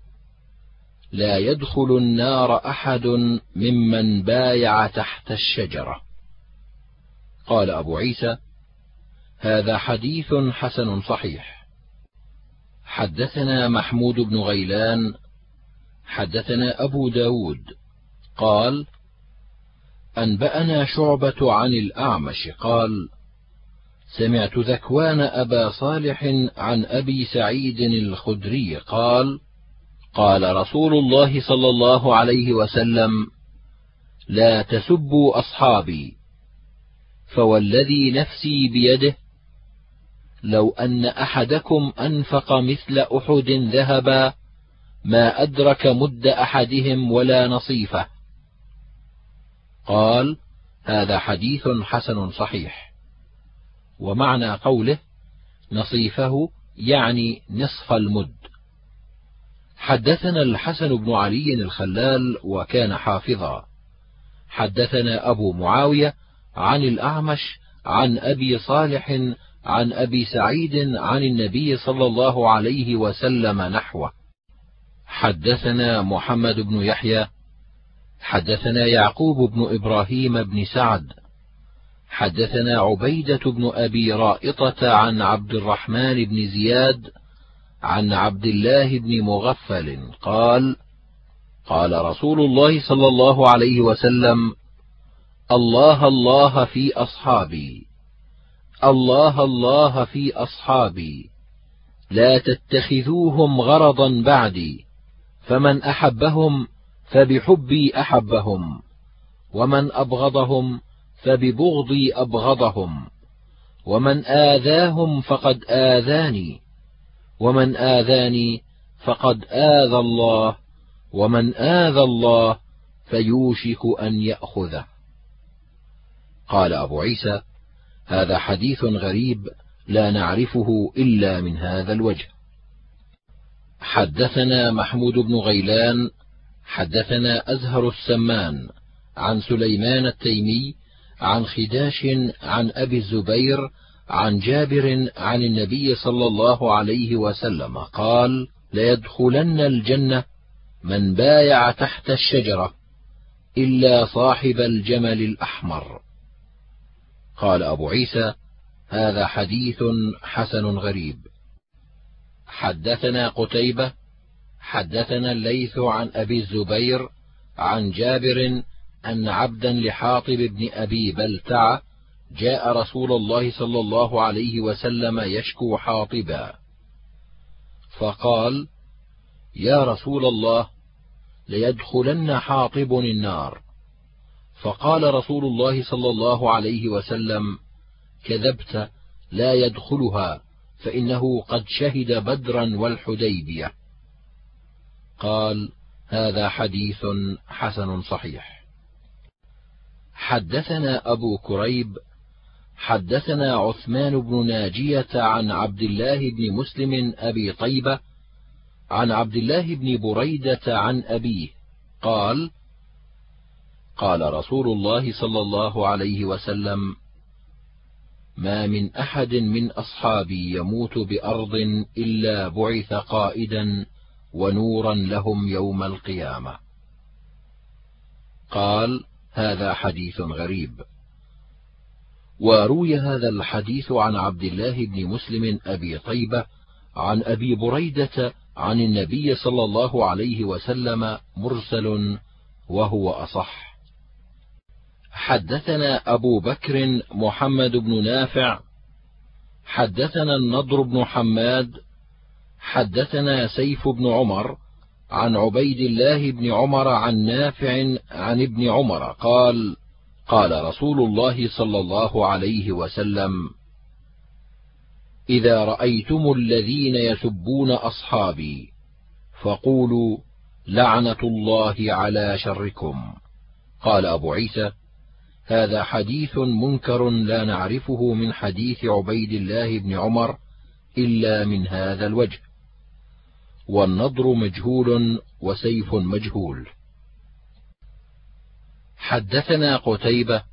لا يدخل النار أحد ممن بايع تحت الشجرة. قال أبو عيسى هذا حديث حسن صحيح. حدثنا محمود بن غيلان حدثنا أبو داود قال أنبأنا شعبة عن الأعمش قال سمعت ذكوان أبا صالح عن أبي سعيد الخدري قال قال رسول الله صلى الله عليه وسلم لا تسبوا أصحابي. فوالذي نفسي بيده لو أن أحدكم أنفق مثل أحد ذهبا ما أدرك مد أحدهم ولا نصيفه. قال هذا حديث حسن صحيح. ومعنى قوله نصيفه يعني نصف المد. حدثنا الحسن بن علي الخلال وكان حافظا. حدثنا أبو معاوية عن الأعمش عن أبي صالح عن أبي سعيد عن النبي صلى الله عليه وسلم نحوه. حدثنا محمد بن يحيى حدثنا يعقوب بن إبراهيم بن سعد حدثنا عبيدة بن أبي رائطة عن عبد الرحمن بن زياد عن عبد الله بن مغفل قال قال رسول الله صلى الله عليه وسلم الله الله في أصحابي. الله الله في أصحابي. لا تتخذوهم غرضا بعدي. فمن أحبهم فبحبي أحبهم. ومن أبغضهم فببغضي أبغضهم. ومن آذاهم فقد آذاني. ومن آذاني فقد آذى الله. ومن آذى الله فيوشك أن يأخذه. قال أبو عيسى هذا حديث غريب لا نعرفه إلا من هذا الوجه. حدثنا محمود بن غيلان حدثنا أزهر السمان عن سليمان التيمي عن خداش عن أبي الزبير عن جابر عن النبي صلى الله عليه وسلم قال ليدخلن الجنة من بايع تحت الشجرة إلا صاحب الجمل الأحمر. قال أبو عيسى هذا حديث حسن غريب. حدثنا قتيبة حدثنا الليث عن أبي الزبير عن جابر أن عبدا لحاطب بن أبي بلتع جاء رسول الله صلى الله عليه وسلم يشكو حاطبا. فقال يا رسول الله ليدخلن حاطب النار. فقال رسول الله صلى الله عليه وسلم كذبت لا يدخلها فإنه قد شهد بدرا والحديبية. قال هذا حديث حسن صحيح. حدثنا أبو كريب حدثنا عثمان بن ناجية عن عبد الله بن مسلم أبي طيبة عن عبد الله بن بريدة عن أبيه قال قال رسول الله صلى الله عليه وسلم ما من أحد من أصحابي يموت بأرض إلا بعث قائدا ونورا لهم يوم القيامة. قال هذا حديث غريب. وروي هذا الحديث عن عبد الله بن مسلم أبي طيبة عن أبي بريدة عن النبي صلى الله عليه وسلم مرسل وهو أصح. حدثنا أبو بكر محمد بن نافع حدثنا النضر بن حماد حدثنا سيف بن عمر عن عبيد الله بن عمر عن نافع عن ابن عمر قال قال رسول الله صلى الله عليه وسلم إذا رأيتم الذين يسبون أصحابي فقولوا لعنة الله على شركم. قال أبو عيسى هذا حديث منكر لا نعرفه من حديث عبيد الله بن عمر إلا من هذا الوجه. والنضر مجهول وسيف مجهول. حدثنا قتيبة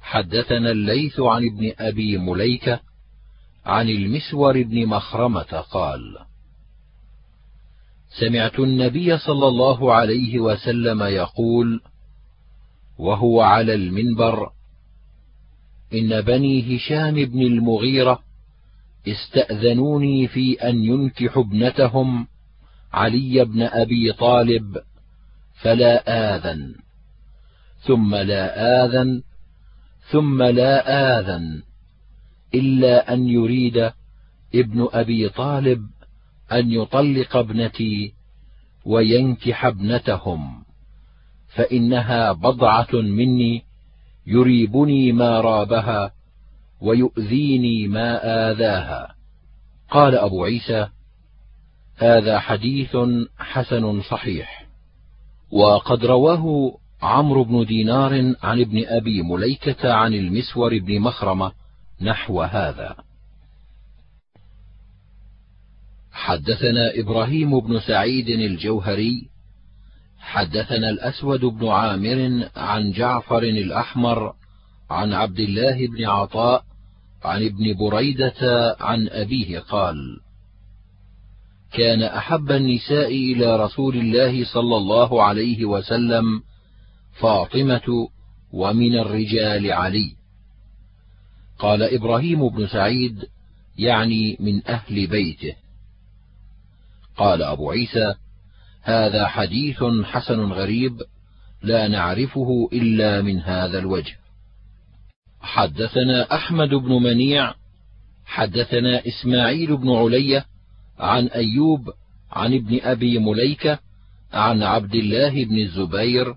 حدثنا الليث عن ابن أبي مليكة عن المسور بن مخرمة قال: سمعت النبي صلى الله عليه وسلم يقول: وهو على المنبر: إن بني هشام بن المغيرة استأذنوني في أن ينكحوا ابنتهم علي بن أبي طالب فلا آذن. ثم لا آذن ثم لا آذن إلا أن يريد ابن أبي طالب أن يطلق ابنتي وينكح ابنتهم. فإنها بضعة مني يريبني ما رابها ويؤذيني ما آذاها. قال أبو عيسى هذا حديث حسن صحيح. وقد رواه عمرو بن دينار عن ابن أبي مليكة عن المسور بن مخرمة نحو هذا. حدثنا إبراهيم بن سعيد الجوهري حدثنا الأسود بن عامر عن جعفر الأحمر عن عبد الله بن عطاء عن ابن بريدة عن أبيه قال كان أحب النساء إلى رسول الله صلى الله عليه وسلم فاطمة ومن الرجال علي. قال إبراهيم بن سعيد يعني من أهل بيته. قال أبو عيسى هذا حديث حسن غريب لا نعرفه إلا من هذا الوجه. حدثنا أحمد بن منيع حدثنا إسماعيل بن علية عن أيوب عن ابن أبي مليكة عن عبد الله بن الزبير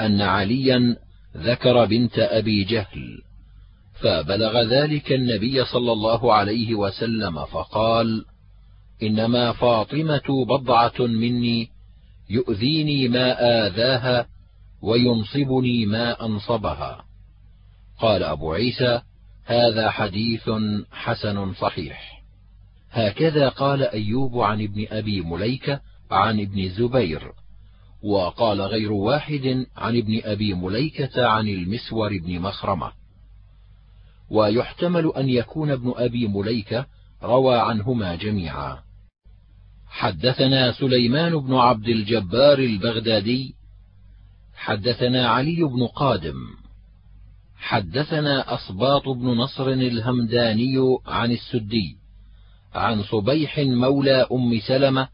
أن عليا ذكر بنت أبي جهل فبلغ ذلك النبي صلى الله عليه وسلم فقال إنما فاطمة بضعة مني يؤذيني ما آذاها وينصبني ما أنصبها. قال أبو عيسى هذا حديث حسن صحيح. هكذا قال أيوب عن ابن أبي مليكة عن ابن الزبير وقال غير واحد عن ابن أبي مليكة عن المسور بن مخرمة. ويحتمل أن يكون ابن أبي مليكة روى عنهما جميعا. حدثنا سليمان بن عبد الجبار البغدادي حدثنا علي بن قادم حدثنا أصباط بن نصر الهمداني عن السدي عن صبيح مولى أم سلمة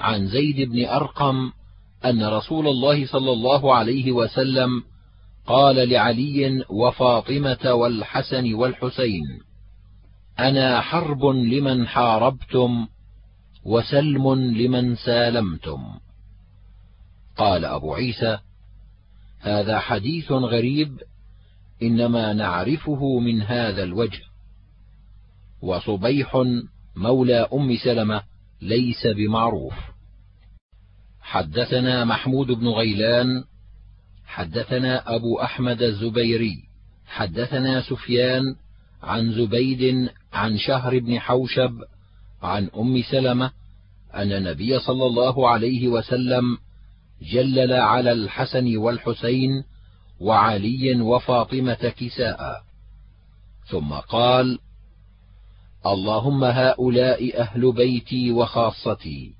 عن زيد بن أرقم أن رسول الله صلى الله عليه وسلم قال لعلي وفاطمة والحسن والحسين أنا حرب لمن حاربتم وسلم لمن سالمتم. قال أبو عيسى هذا حديث غريب إنما نعرفه من هذا الوجه. وصبيح مولى أم سلمة ليس بمعروف. حدثنا محمود بن غيلان حدثنا أبو أحمد الزبيري حدثنا سفيان عن زبيد عن شهر بن حوشب عن أم سلمة أن النبي صلى الله عليه وسلم جلل على الحسن والحسين وعلي وفاطمة كساء. ثم قال اللهم هؤلاء أهل بيتي وخاصتي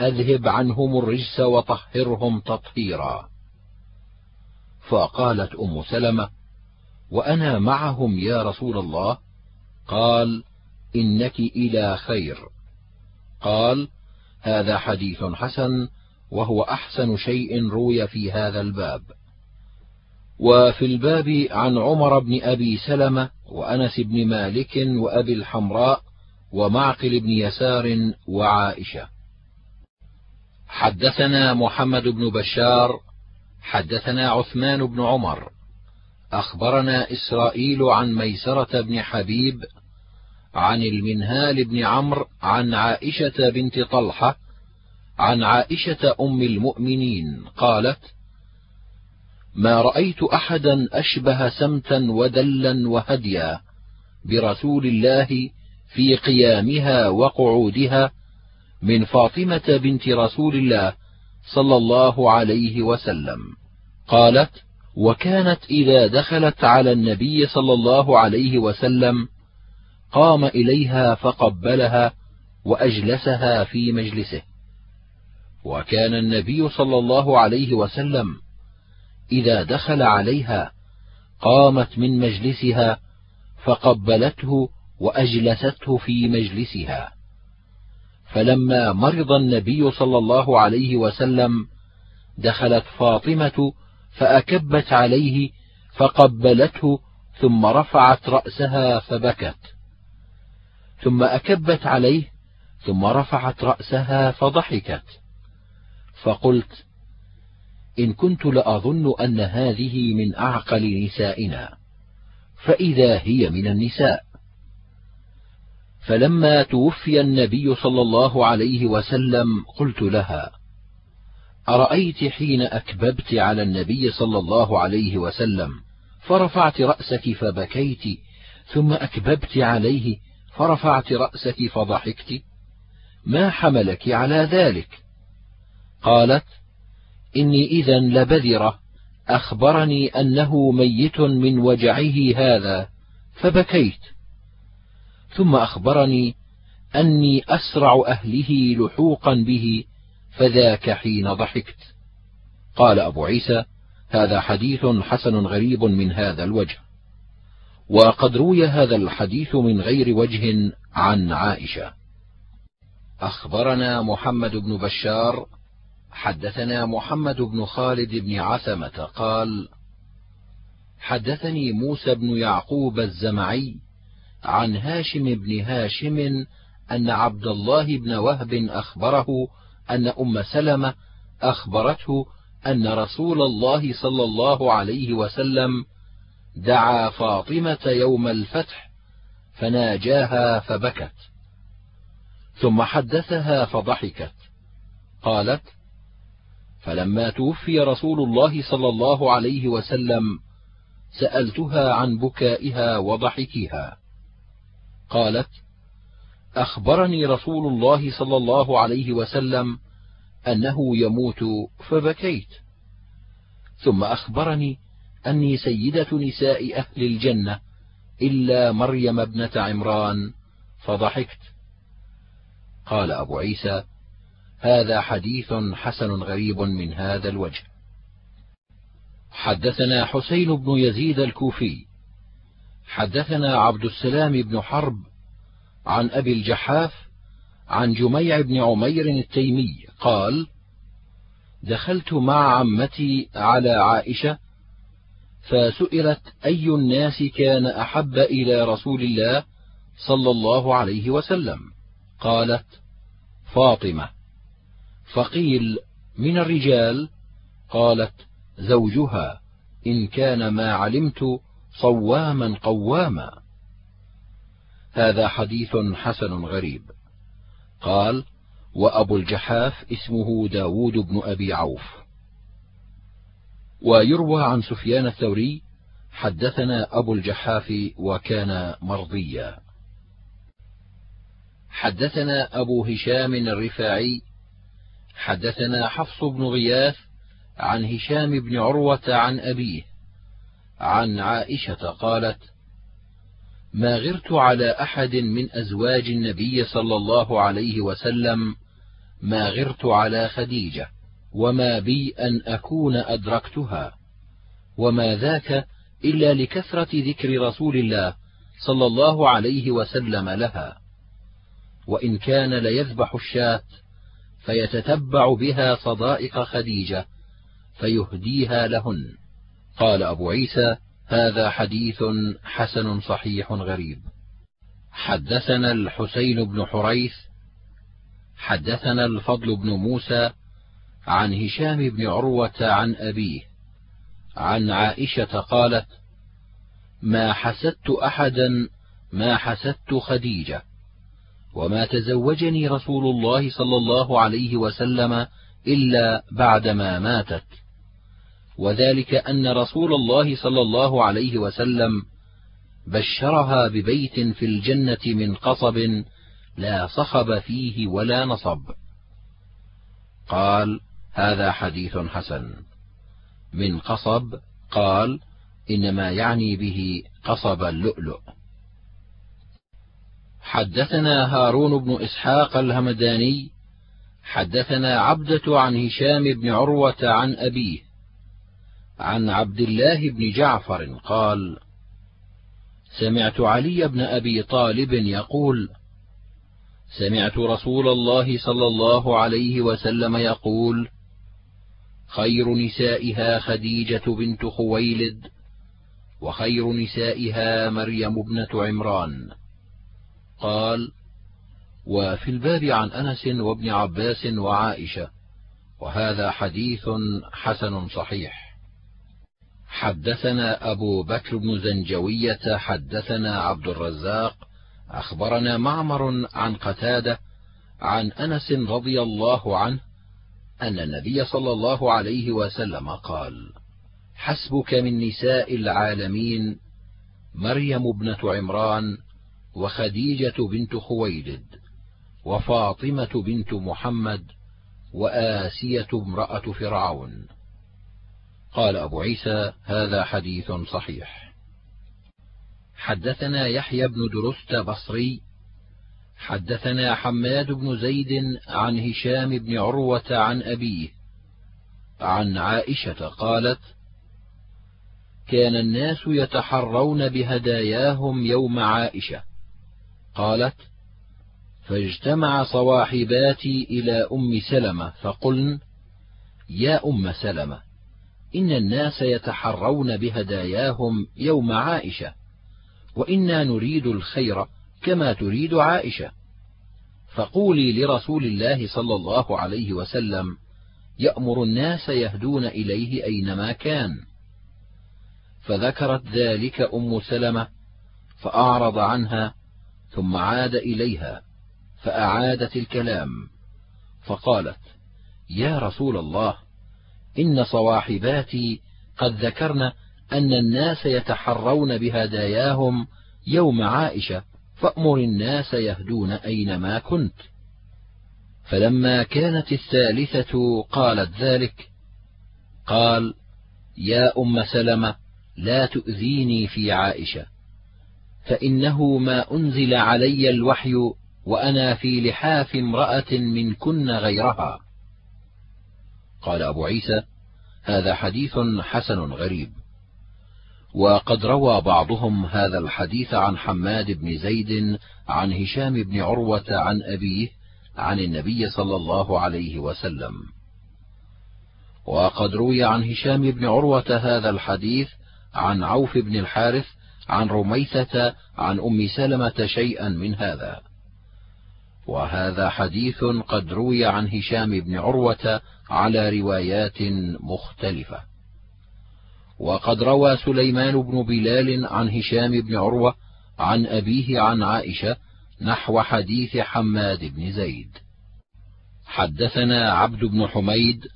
أذهب عنهم الرجس وطهرهم تطهيرا. فقالت أم سلمة وأنا معهم يا رسول الله؟ قال إنك إلى خير. قال هذا حديث حسن وهو أحسن شيء روي في هذا الباب. وفي الباب عن عمر بن أبي سلمة وأنس بن مالك وأبي الحمراء ومعقل بن يسار وعائشة. حدثنا محمد بن بشار حدثنا عثمان بن عمر. أخبرنا إسرائيل عن ميسرة بن حبيب عن المنهال بن عمرو عن عائشة بنت طلحة عن عائشة أم المؤمنين قالت: ما رأيت أحدا أشبه سمتا ودلا وهديا برسول الله في قيامها وقعودها من فاطمة بنت رسول الله صلى الله عليه وسلم. قالت وكانت إذا دخلت على النبي صلى الله عليه وسلم قام إليها فقبلها وأجلسها في مجلسه. وكان النبي صلى الله عليه وسلم إذا دخل عليها قامت من مجلسها فقبلته وأجلسته في مجلسها. فلما مرض النبي صلى الله عليه وسلم دخلت فاطمة فأكبت عليه فقبلته ثم رفعت رأسها فبكت. ثم أكبت عليه ثم رفعت رأسها فضحكت. فقلت إن كنت لأظن أن هذه من أعقل نسائنا فإذا هي من النساء. فلما توفي النبي صلى الله عليه وسلم قلت لها أرأيت حين أكببت على النبي صلى الله عليه وسلم فرفعت رأسك فبكيت ثم أكببت عليه فرفعت رأسك فضحكت. ما حملك على ذلك؟ قالت إني إذا لبذرة. أخبرني أنه ميت من وجعه هذا فبكيت. ثم أخبرني أني أسرع أهله لحوقا به فذاك حين ضحكت. قال أبو عيسى هذا حديث حسن غريب من هذا الوجه. وقد روي هذا الحديث من غير وجه عن عائشة. أخبرنا محمد بن بشار حدثنا محمد بن خالد بن عثمة قال: حدثني موسى بن يعقوب الزمعي عن هاشم بن هاشم أن عبد الله بن وهب أخبره أن أم سلمة أخبرته أن رسول الله صلى الله عليه وسلم دعا فاطمة يوم الفتح فناجاها فبكت ثم حدثها فضحكت قالت فلما توفي رسول الله صلى الله عليه وسلم سألتها عن بكائها وضحكها قالت أخبرني رسول الله صلى الله عليه وسلم أنه يموت فبكيت ثم أخبرني أني سيدة نساء أهل الجنة إلا مريم ابنة عمران فضحكت. قال أبو عيسى هذا حديث حسن غريب من هذا الوجه. حدثنا حسين بن يزيد الكوفي. حدثنا عبد السلام بن حرب عن أبي الجحاف عن جميع بن عمير التيمي قال دخلت مع عمتي على عائشة فسئلت أي الناس كان أحب إلى رسول الله صلى الله عليه وسلم؟ قالت فاطمة. فقيل من الرجال؟ قالت زوجها إن كان ما علمت صواما قواما. هذا حديث حسن غريب. قال وأبو الجحاف اسمه داود بن أبي عوف. ويروى عن سفيان الثوري حدثنا أبو الجحاف وكان مرضيا. حدثنا أبو هشام الرفاعي حدثنا حفص بن غياث عن هشام بن عروة عن أبيه عن عائشة قالت ما غرت على أحد من أزواج النبي صلى الله عليه وسلم ما غرت على خديجة. وما بي أن أكون أدركتها وما ذاك إلا لكثرة ذكر رسول الله صلى الله عليه وسلم لها. وإن كان ليذبح الشاة فيتتبع بها صدائق خديجة فيهديها لهن. قال أبو عيسى هذا حديث حسن صحيح غريب. حدثنا الحسين بن حريث حدثنا الفضل بن موسى عن هشام بن عروة عن أبيه عن عائشة قالت ما حسدت أحدا ما حسدت خديجة وما تزوجني رسول الله صلى الله عليه وسلم إلا بعدما ماتت وذلك أن رسول الله صلى الله عليه وسلم بشرها ببيت في الجنة من قصب لا صخب فيه ولا نصب. قال هذا حديث حسن. من قصب قال إنما يعني به قصب اللؤلؤ. حدثنا هارون بن إسحاق الهمداني حدثنا عبدة عن هشام بن عروة عن أبيه عن عبد الله بن جعفر قال سمعت علي بن أبي طالب يقول سمعت رسول الله صلى الله عليه وسلم يقول خير نسائها خديجة بنت خويلد وخير نسائها مريم ابنة عمران. قال وفي الباب عن أنس وابن عباس وعائشة وهذا حديث حسن صحيح. حدثنا أبو بكر بن زنجوية حدثنا عبد الرزاق أخبرنا معمر عن قتادة عن أنس رضي الله عنه أن النبي صلى الله عليه وسلم قال: حسبك من نساء العالمين مريم ابنة عمران وخديجة بنت خويلد وفاطمة بنت محمد وآسية امرأة فرعون. قال أبو عيسى: هذا حديث صحيح. حدثنا يحيى بن درست بصري حدثنا حماد بن زيد عن هشام بن عروة عن أبيه عن عائشة قالت: كان الناس يتحرون بهداياهم يوم عائشة، قالت: فاجتمع صواحباتي إلى أم سلمة فقلن: يا أم سلمة، إن الناس يتحرون بهداياهم يوم عائشة، وإنا نريد الخير. كما تريد عائشة. فقولي لرسول الله صلى الله عليه وسلم يأمر الناس يهدون إليه أينما كان. فذكرت ذلك أم سلمة فأعرض عنها ثم عاد إليها فأعادت الكلام. فقالت يا رسول الله إن صواحباتي قد ذكرن أن الناس يتحرون بهداياهم يوم عائشة فأمر الناس يهدون أينما كنت. فلما كانت الثالثة قالت ذلك قال يا أم سلمة لا تؤذيني في عائشة فإنه ما أنزل علي الوحي وأنا في لحاف امرأة منكن غيرها. قال أبو عيسى هذا حديث حسن غريب. وقد روى بعضهم هذا الحديث عن حماد بن زيد عن هشام بن عروة عن أبيه عن النبي صلى الله عليه وسلم. وقد روي عن هشام بن عروة هذا الحديث عن عوف بن الحارث عن رميثة عن أم سلمة شيئا من هذا. وهذا حديث قد روي عن هشام بن عروة على روايات مختلفة. وقد روى سليمان بن بلال عن هشام بن عروة عن أبيه عن عائشة نحو حديث حماد بن زيد. حدثنا عبد بن حميد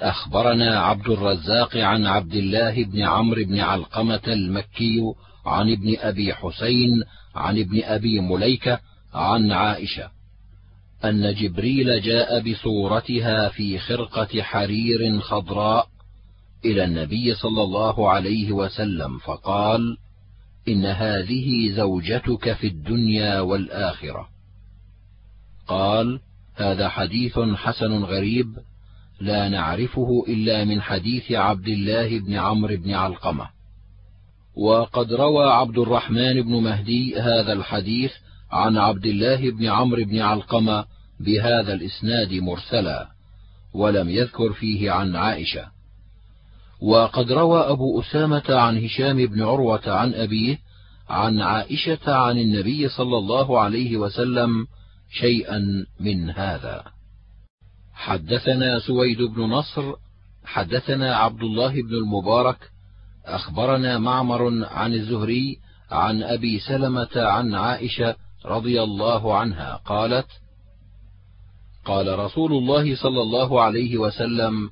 أخبرنا عبد الرزاق عن عبد الله بن عمرو بن علقمة المكي عن ابن أبي حسين عن ابن أبي مليكة عن عائشة أن جبريل جاء بصورتها في خرقة حرير خضراء إلى النبي صلى الله عليه وسلم فقال إن هذه زوجتك في الدنيا والآخرة. قال هذا حديث حسن غريب لا نعرفه إلا من حديث عبد الله بن عمرو بن علقمة. وقد روى عبد الرحمن بن مهدي هذا الحديث عن عبد الله بن عمرو بن علقمة بهذا الإسناد مرسلا ولم يذكر فيه عن عائشة. وقد روى أبو أسامة عن هشام بن عروة عن أبيه عن عائشة عن النبي صلى الله عليه وسلم شيئا من هذا. حدثنا سويد بن نصر حدثنا عبد الله بن المبارك أخبرنا معمر عن الزهري عن أبي سلمة عن عائشة رضي الله عنها قالت قال رسول الله صلى الله عليه وسلم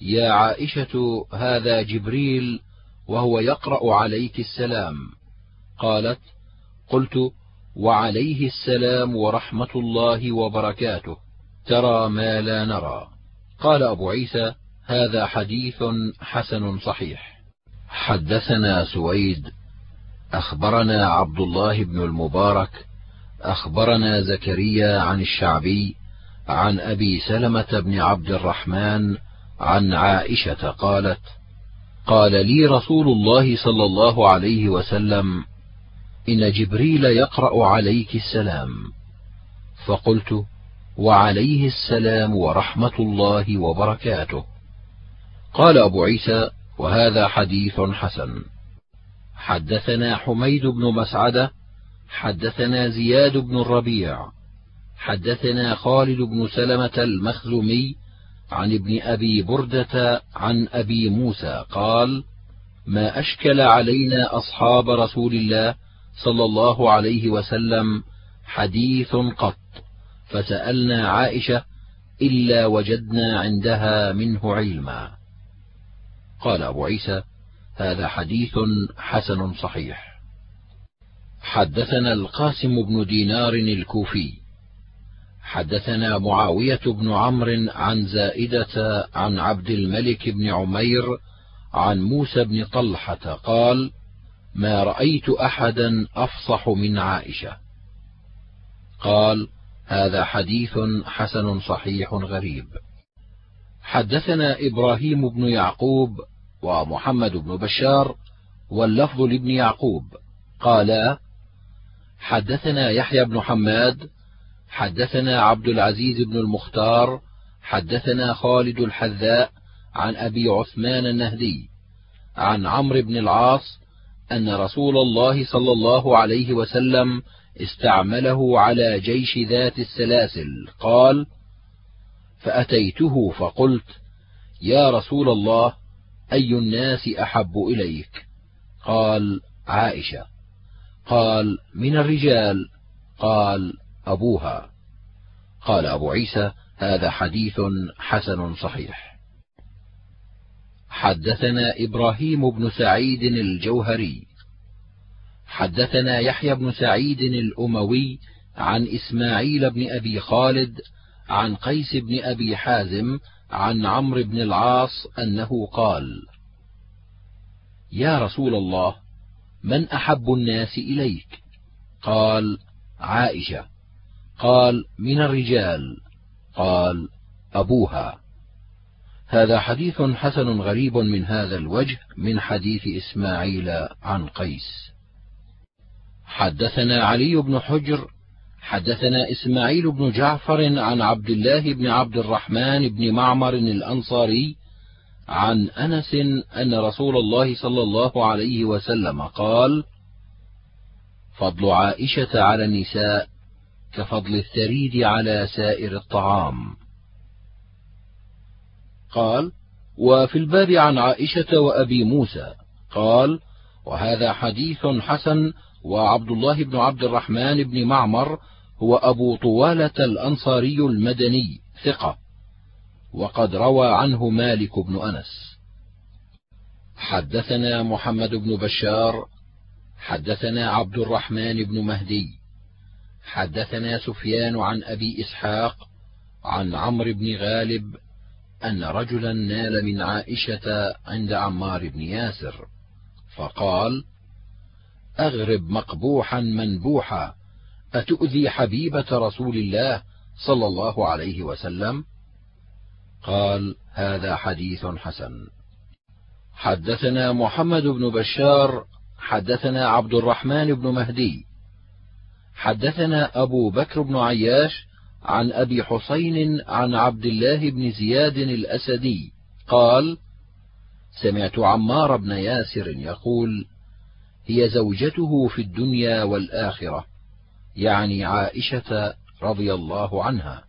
يا عائشة هذا جبريل وهو يقرأ عليك السلام. قالت قلت وعليه السلام ورحمة الله وبركاته ترى ما لا نرى. قال أبو عيسى هذا حديث حسن صحيح. حدثنا سويد. أخبرنا عبد الله بن المبارك. أخبرنا زكريا عن الشعبي عن أبي سلمة بن عبد الرحمن عن عائشة قالت قال لي رسول الله صلى الله عليه وسلم إن جبريل يقرأ عليك السلام. فقلت وعليه السلام ورحمة الله وبركاته. قال أبو عيسى وهذا حديث حسن. حدثنا حميد بن مسعدة حدثنا زياد بن الربيع حدثنا خالد بن سلمة المخزومي عن ابن أبي بردة عن أبي موسى قال ما أشكل علينا أصحاب رسول الله صلى الله عليه وسلم حديث قط فسألنا عائشة إلا وجدنا عندها منه علما. قال أبو عيسى هذا حديث حسن صحيح. حدثنا القاسم بن دينار الكوفي حدثنا معاوية بن عمرو عن زائدة عن عبد الملك بن عمير عن موسى بن طلحة قال ما رأيت أحدا أفصح من عائشة. قال هذا حديث حسن صحيح غريب. حدثنا إبراهيم بن يعقوب ومحمد بن بشار واللفظ لابن يعقوب. قالا حدثنا يحيى بن حماد حدثنا عبد العزيز بن المختار حدثنا خالد الحذاء عن أبي عثمان النهدي عن عمرو بن العاص أن رسول الله صلى الله عليه وسلم استعمله على جيش ذات السلاسل قال فأتيته فقلت يا رسول الله أي الناس أحب إليك؟ قال عائشة قال من الرجال؟ قال أبوها. قال أبو عيسى هذا حديث حسن صحيح. حدثنا إبراهيم بن سعيد الجوهري. حدثنا يحيى بن سعيد الأموي عن إسماعيل بن أبي خالد عن قيس بن أبي حازم عن عمرو بن العاص أنه قال يا رسول الله من أحب الناس إليك؟ قال عائشة. قال من الرجال؟ قال أبوها. هذا حديث حسن غريب من هذا الوجه من حديث إسماعيل عن قيس. حدثنا علي بن حجر حدثنا إسماعيل بن جعفر عن عبد الله بن عبد الرحمن بن معمر الأنصاري عن أنس أن رسول الله صلى الله عليه وسلم قال فضل عائشة على النساء كفضل الثريد على سائر الطعام. قال وفي الباب عن عائشة وأبي موسى. قال وهذا حديث حسن وعبد الله بن عبد الرحمن بن معمر هو أبو طوالة الأنصاري المدني ثقة. وقد روى عنه مالك بن أنس. حدثنا محمد بن بشار حدثنا عبد الرحمن بن مهدي. حدثنا سفيان عن أبي إسحاق عن عمرو بن غالب أن رجلا نال من عائشة عند عمار بن ياسر فقال أغرب مقبوحا منبوحا أتؤذي حبيبة رسول الله صلى الله عليه وسلم؟ قال هذا حديث حسن. حدثنا محمد بن بشار حدثنا عبد الرحمن بن مهدي حدثنا أبو بكر بن عياش عن أبي حسين عن عبد الله بن زياد الأسدي قال سمعت عمار بن ياسر يقول هي زوجته في الدنيا والآخرة يعني عائشة رضي الله عنها.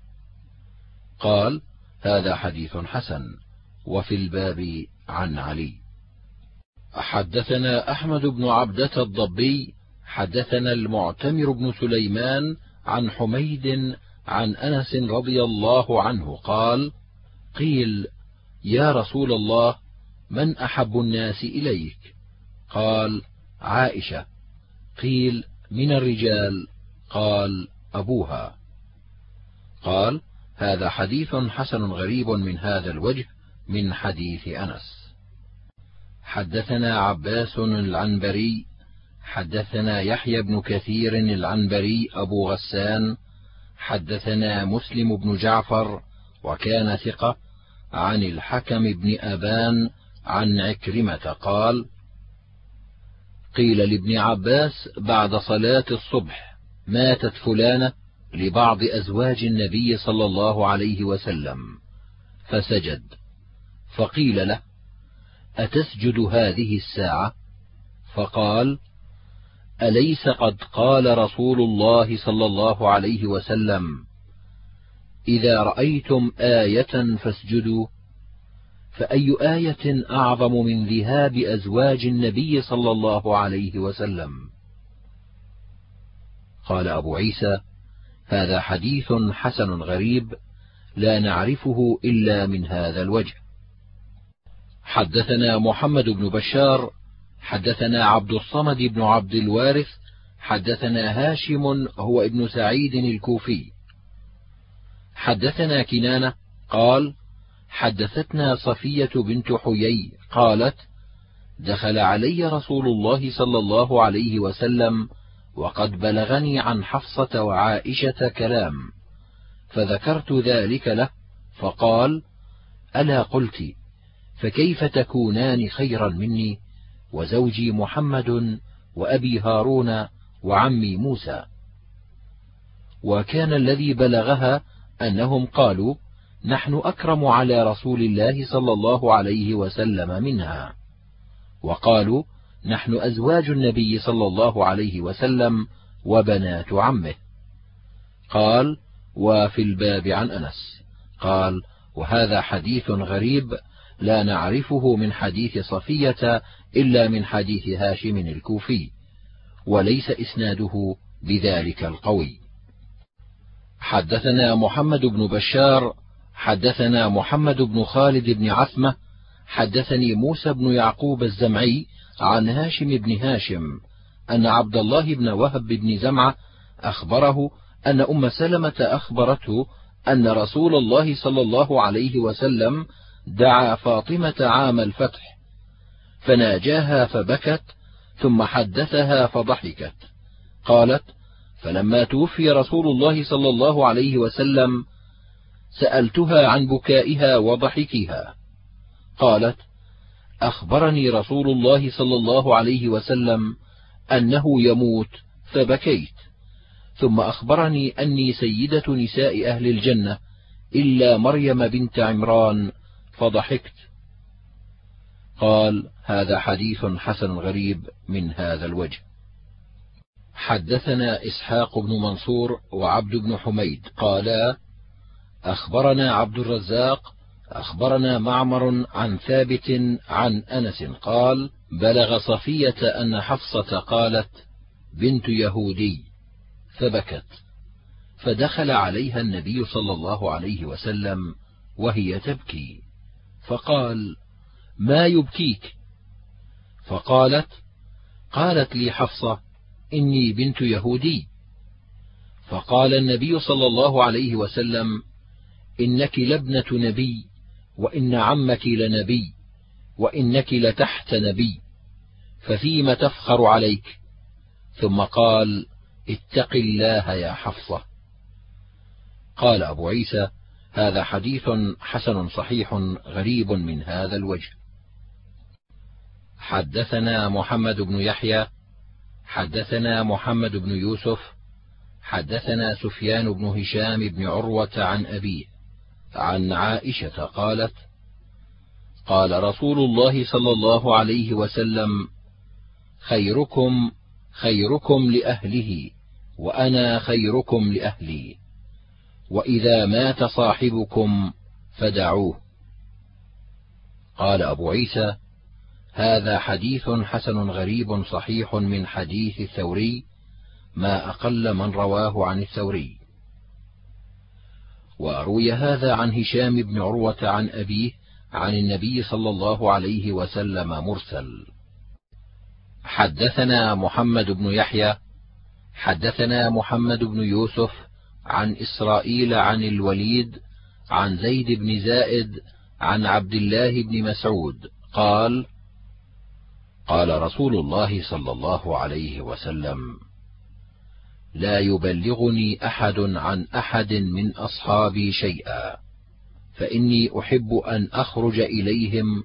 قال هذا حديث حسن وفي الباب عن علي. حدثنا أحمد بن عبدة الضبي حدثنا المعتمر بن سليمان عن حميد عن أنس رضي الله عنه قال قيل يا رسول الله من أحب الناس إليك؟ قال عائشة. قيل من الرجال؟ قال أبوها. قال هذا حديث حسن غريب من هذا الوجه من حديث أنس. حدثنا عباس العنبري حدثنا يحيى بن كثير العنبري أبو غسان حدثنا مسلم بن جعفر وكان ثقة عن الحكم بن أبان عن عكرمة قال قيل لابن عباس بعد صلاة الصبح ماتت فلانة لبعض أزواج النبي صلى الله عليه وسلم فسجد. فقيل له أتسجد هذه الساعة؟ فقال أليس قد قال رسول الله صلى الله عليه وسلم إذا رأيتم آية فاسجدوا فأي آية أعظم من ذهاب أزواج النبي صلى الله عليه وسلم؟ قال أبو عيسى هذا حديث حسن غريب لا نعرفه إلا من هذا الوجه. حدثنا محمد بن بشار حدثنا عبد الصمد بن عبد الوارث حدثنا هاشم هو ابن سعيد الكوفي. حدثنا كنانة قال حدثتنا صفية بنت حيي قالت دخل علي رسول الله صلى الله عليه وسلم وقد بلغني عن حفصة وعائشة كلام فذكرت ذلك له فقال ألا قلت فكيف تكونان خيرا مني؟ وزوجي محمد وأبي هارون وعمي موسى. وكان الذي بلغها أنهم قالوا نحن أكرم على رسول الله صلى الله عليه وسلم منها. وقالوا نحن أزواج النبي صلى الله عليه وسلم وبنات عمه. قال وفي الباب عن أنس. قال وهذا حديث غريب لا نعرفه من حديث صفية إلا من حديث هاشم الكوفي وليس إسناده بذلك القوي. حدثنا محمد بن بشار حدثنا محمد بن خالد بن عثمة حدثني موسى بن يعقوب الزمعي عن هاشم بن هاشم أن عبد الله بن وهب بن زمعة أخبره أن أم سلمة أخبرته أن رسول الله صلى الله عليه وسلم دعا فاطمة عام الفتح فناجاها فبكت ثم حدثها فضحكت. قالت فلما توفي رسول الله صلى الله عليه وسلم سألتها عن بكائها وضحكها. قالت أخبرني رسول الله صلى الله عليه وسلم أنه يموت فبكيت. ثم أخبرني أني سيدة نساء أهل الجنة إلا مريم بنت عمران فضحكت. قال هذا حديث حسن غريب من هذا الوجه. حدثنا إسحاق بن منصور وعبد بن حميد قالا أخبرنا عبد الرزاق أخبرنا معمر عن ثابت عن أنس قال بلغ صفية أن حفصة قالت بنت يهودي فبكت. فدخل عليها النبي صلى الله عليه وسلم وهي تبكي. فقال ما يبكيك؟ فقالت قالت لي حفصة إني بنت يهودي. فقال النبي صلى الله عليه وسلم إنك لابنة نبي وإن عمك لنبي وإنك لتحت نبي ففيم تفخر عليك؟ ثم قال اتق الله يا حفصة. قال أبو عيسى هذا حديث حسن صحيح غريب من هذا الوجه. حدثنا محمد بن يحيى حدثنا محمد بن يوسف حدثنا سفيان بن هشام بن عروة عن أبيه عن عائشة قالت قال رسول الله صلى الله عليه وسلم خيركم خيركم لأهله وأنا خيركم لأهلي. وإذا مات صاحبكم فدعوه. قال أبو عيسى هذا حديث حسن غريب صحيح من حديث الثوري ما أقل من رواه عن الثوري. وروي هذا عن هشام بن عروة عن أبيه عن النبي صلى الله عليه وسلم مرسل. حدثنا محمد بن يحيى حدثنا محمد بن يوسف عن إسرائيل عن الوليد عن زيد بن زائد عن عبد الله بن مسعود. قال قال رسول الله صلى الله عليه وسلم لا يبلغني أحد عن أحد من أصحابي شيئا فإني أحب أن أخرج إليهم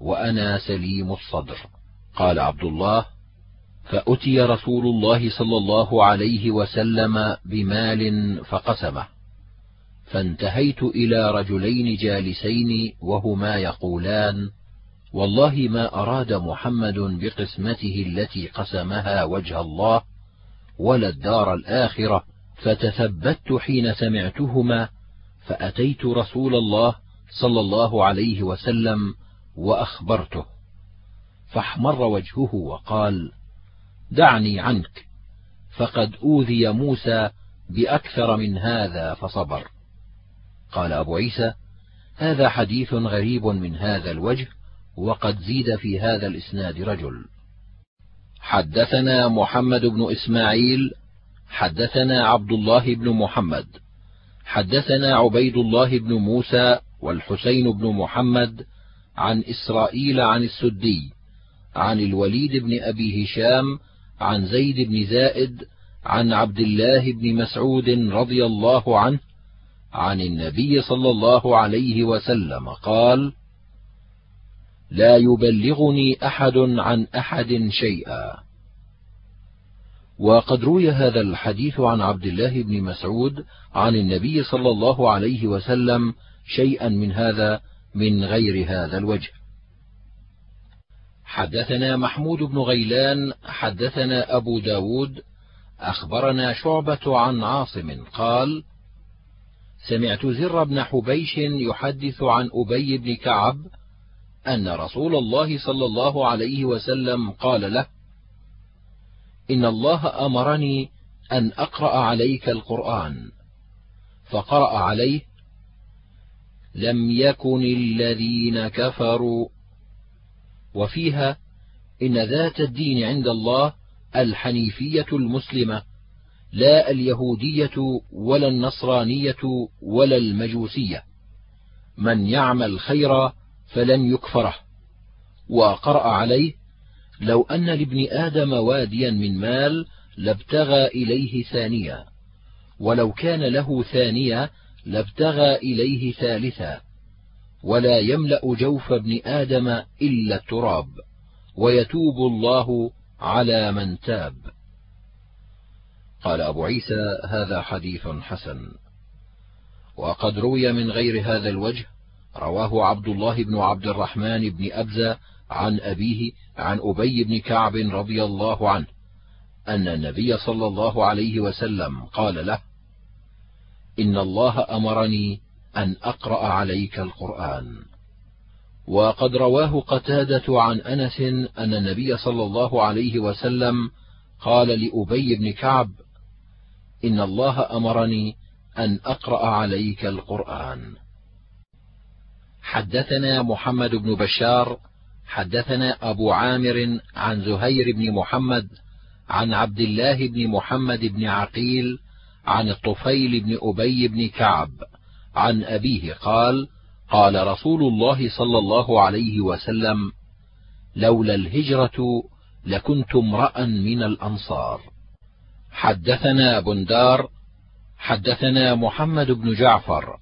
وأنا سليم الصدر. قال عبد الله فأتي رسول الله صلى الله عليه وسلم بمال فقسمه. فانتهيت إلى رجلين جالسين وهما يقولان والله ما أراد محمد بقسمته التي قسمها وجه الله ولا الدار الآخرة فتثبت حين سمعتهما فأتيت رسول الله صلى الله عليه وسلم وأخبرته. فاحمر وجهه وقال دعني عنك. فقد أوذي موسى بأكثر من هذا فصبر. قال أبو عيسى هذا حديث غريب من هذا الوجه وقد زيد في هذا الإسناد رجل. حدثنا محمد بن إسماعيل حدثنا عبد الله بن محمد حدثنا عبيد الله بن موسى والحسين بن محمد عن إسرائيل عن السدي عن الوليد بن أبي هشام عن زيد بن زائد عن عبد الله بن مسعود رضي الله عنه عن النبي صلى الله عليه وسلم قال لا يبلغني أحد عن أحد شيئا. وقد روي هذا الحديث عن عبد الله بن مسعود عن النبي صلى الله عليه وسلم شيئا من هذا من غير هذا الوجه. حدثنا محمود بن غيلان حدثنا أبو داود أخبرنا شعبة عن عاصم قال سمعت زر بن حبيش يحدث عن أبي بن كعب أن رسول الله صلى الله عليه وسلم قال له إن الله أمرني أن أقرأ عليك القرآن. فقرأ عليه لم يكن الذين كفروا وفيها إن ذات الدين عند الله الحنيفية المسلمة لا اليهودية ولا النصرانية ولا المجوسية. من يعمل خيرا فلن يكفره. وقرأ عليه لو أن لابن آدم واديا من مال لابتغى إليه ثانيا ولو كان له ثانية لابتغى إليه ثالثا ولا يملأ جوف ابن آدم إلا التراب ويتوب الله على من تاب. قال أبو عيسى هذا حديث حسن. وقد روي من غير هذا الوجه رواه عبد الله بن عبد الرحمن بن أبزة عن أبيه عن أبي بن كعب رضي الله عنه أن النبي صلى الله عليه وسلم قال له إن الله أمرني أن أقرأ عليك القرآن. وقد رواه قتادة عن أنس أن النبي صلى الله عليه وسلم قال لأبي بن كعب إن الله أمرني أن أقرأ عليك القرآن. حدثنا محمد بن بشار حدثنا أبو عامر عن زهير بن محمد عن عبد الله بن محمد بن عقيل عن الطفيل بن أبي بن كعب. عن أبيه قال قال رسول الله صلى الله عليه وسلم لولا الهجرة لكنت امرأ من الأنصار. حدثنا بندار حدثنا محمد بن جعفر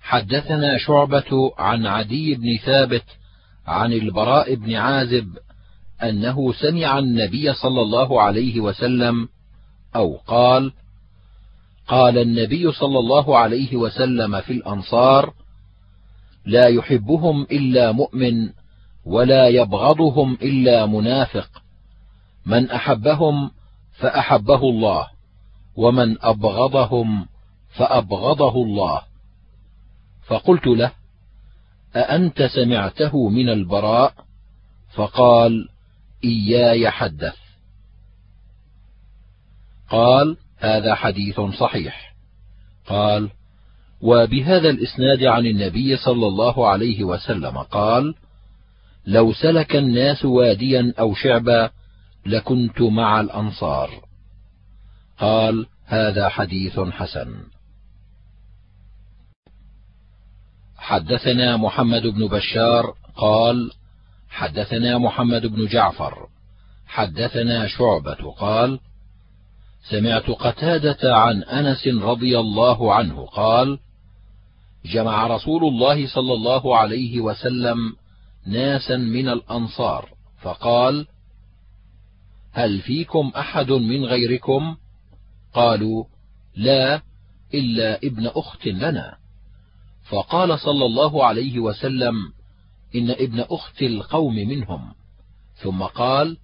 حدثنا شعبة عن عدي بن ثابت عن البراء بن عازب أنه سمع النبي صلى الله عليه وسلم أو قال قال النبي صلى الله عليه وسلم في الأنصار لا يحبهم إلا مؤمن ولا يبغضهم إلا منافق. من أحبهم فأحبه الله ومن أبغضهم فأبغضه الله. فقلت له أأنت سمعته من البراء؟ فقال إياي حدث. قال هذا حديث صحيح. قال وبهذا الإسناد عن النبي صلى الله عليه وسلم قال لو سلك الناس واديا أو شعبا لكنت مع الأنصار. قال هذا حديث حسن. حدثنا محمد بن بشار قال حدثنا محمد بن جعفر. حدثنا شعبة قال سمعت قتادة عن أنس رضي الله عنه قال جمع رسول الله صلى الله عليه وسلم ناسا من الأنصار فقال هل فيكم أحد من غيركم؟ قالوا لا إلا ابن أخت لنا. فقال صلى الله عليه وسلم إن ابن أخت القوم منهم. ثم قال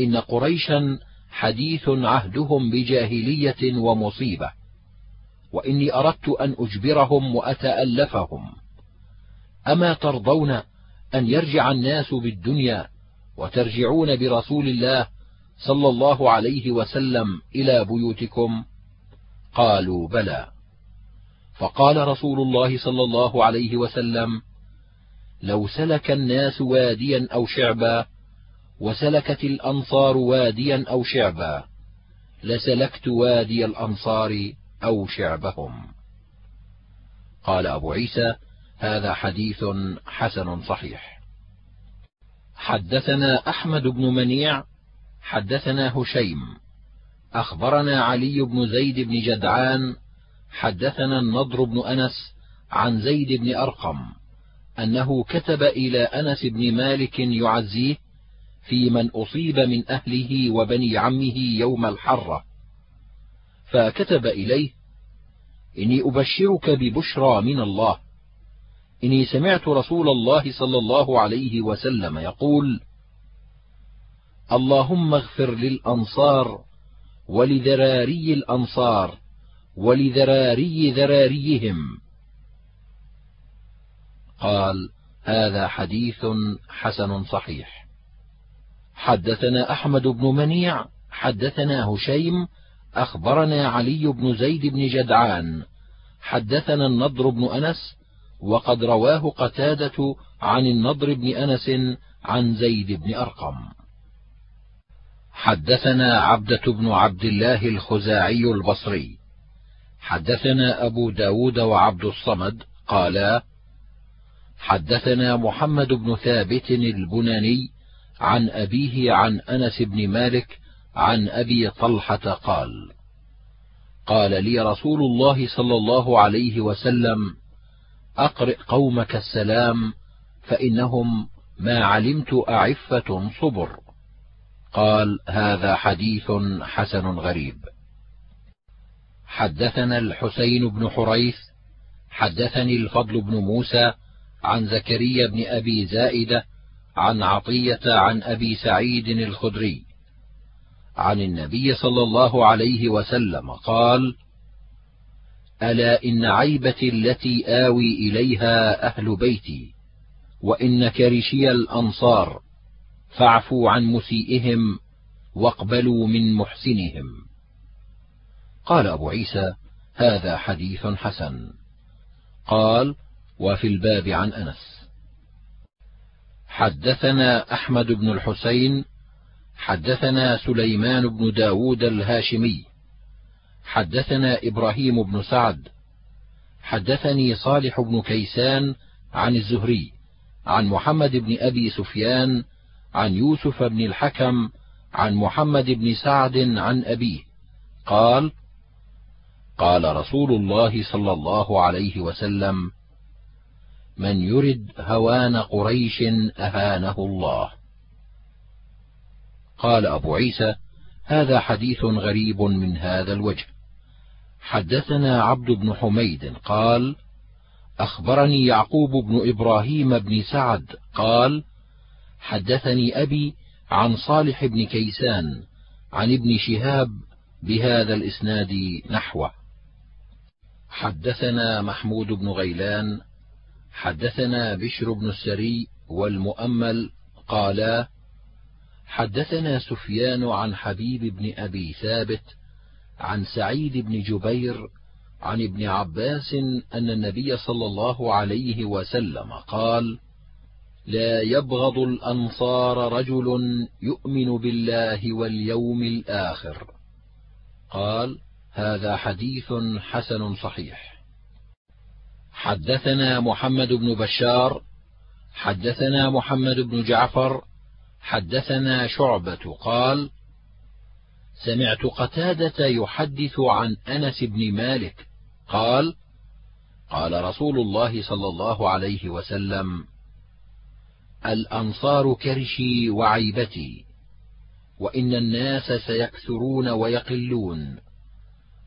إن قريشا حديث عهدهم بجاهلية ومصيبة وإني أردت أن أجبرهم وأتألفهم. أما ترضون أن يرجع الناس بالدنيا وترجعون برسول الله صلى الله عليه وسلم إلى بيوتكم؟ قالوا بلى. فقال رسول الله صلى الله عليه وسلم لو سلك الناس واديا أو شعبا وسلكت الأنصار واديا أو شعبا. لسلكت وادي الأنصار أو شعبهم. قال أبو عيسى هذا حديث حسن صحيح. حدثنا أحمد بن منيع حدثنا هشيم. أخبرنا علي بن زيد بن جدعان حدثنا النضر بن أنس عن زيد بن أرقم أنه كتب إلى أنس بن مالك يعزيه في من أصيب من أهله وبني عمه يوم الحرة. فكتب إليه إني أبشرك ببشرى من الله. إني سمعت رسول الله صلى الله عليه وسلم يقول اللهم اغفر للأنصار ولذراري الأنصار ولذراري ذراريهم. قال هذا حديث حسن صحيح. حدثنا أحمد بن منيع حدثنا هشيم أخبرنا علي بن زيد بن جدعان. حدثنا النضر بن أنس وقد رواه قتادة عن النضر بن أنس عن زيد بن أرقم. حدثنا عبدة بن عبد الله الخزاعي البصري. حدثنا أبو داود وعبد الصمد قالا حدثنا محمد بن ثابت البناني عن أبيه عن أنس بن مالك عن أبي طلحة قال قال لي رسول الله صلى الله عليه وسلم أقرئ قومك السلام فإنهم ما علمت أعفة صبر. قال هذا حديث حسن غريب. حدثنا الحسين بن حريث حدثني الفضل بن موسى عن زكريا بن أبي زائدة عن عطية عن أبي سعيد الخدري عن النبي صلى الله عليه وسلم قال ألا إن عيبتي التي آوي إليها أهل بيتي وإن كرشي الأنصار فاعفوا عن مسيئهم واقبلوا من محسنهم. قال أبو عيسى هذا حديث حسن. قال وفي الباب عن أنس. حدثنا أحمد بن الحسين حدثنا سليمان بن داود الهاشمي حدثنا إبراهيم بن سعد حدثني صالح بن كيسان عن الزهري عن محمد بن أبي سفيان عن يوسف بن الحكم عن محمد بن سعد عن أبيه قال قال رسول الله صلى الله عليه وسلم من يرد هوان قريش أهانه الله. قال أبو عيسى هذا حديث غريب من هذا الوجه. حدثنا عبد بن حميد قال أخبرني يعقوب بن إبراهيم بن سعد قال حدثني أبي عن صالح بن كيسان عن ابن شهاب بهذا الإسناد نحوه. حدثنا محمود بن غيلان حدثنا بشر بن السري والمؤمل قالا حدثنا سفيان عن حبيب بن أبي ثابت عن سعيد بن جبير عن ابن عباس أن النبي صلى الله عليه وسلم قال لا يبغض الأنصار رجل يؤمن بالله واليوم الآخر. قال هذا حديث حسن صحيح. حدثنا محمد بن بشار حدثنا محمد بن جعفر حدثنا شعبة قال سمعت قتادة يحدث عن أنس بن مالك قال قال رسول الله صلى الله عليه وسلم الأنصار كرشي وعيبتي وإن الناس سيكثرون ويقلون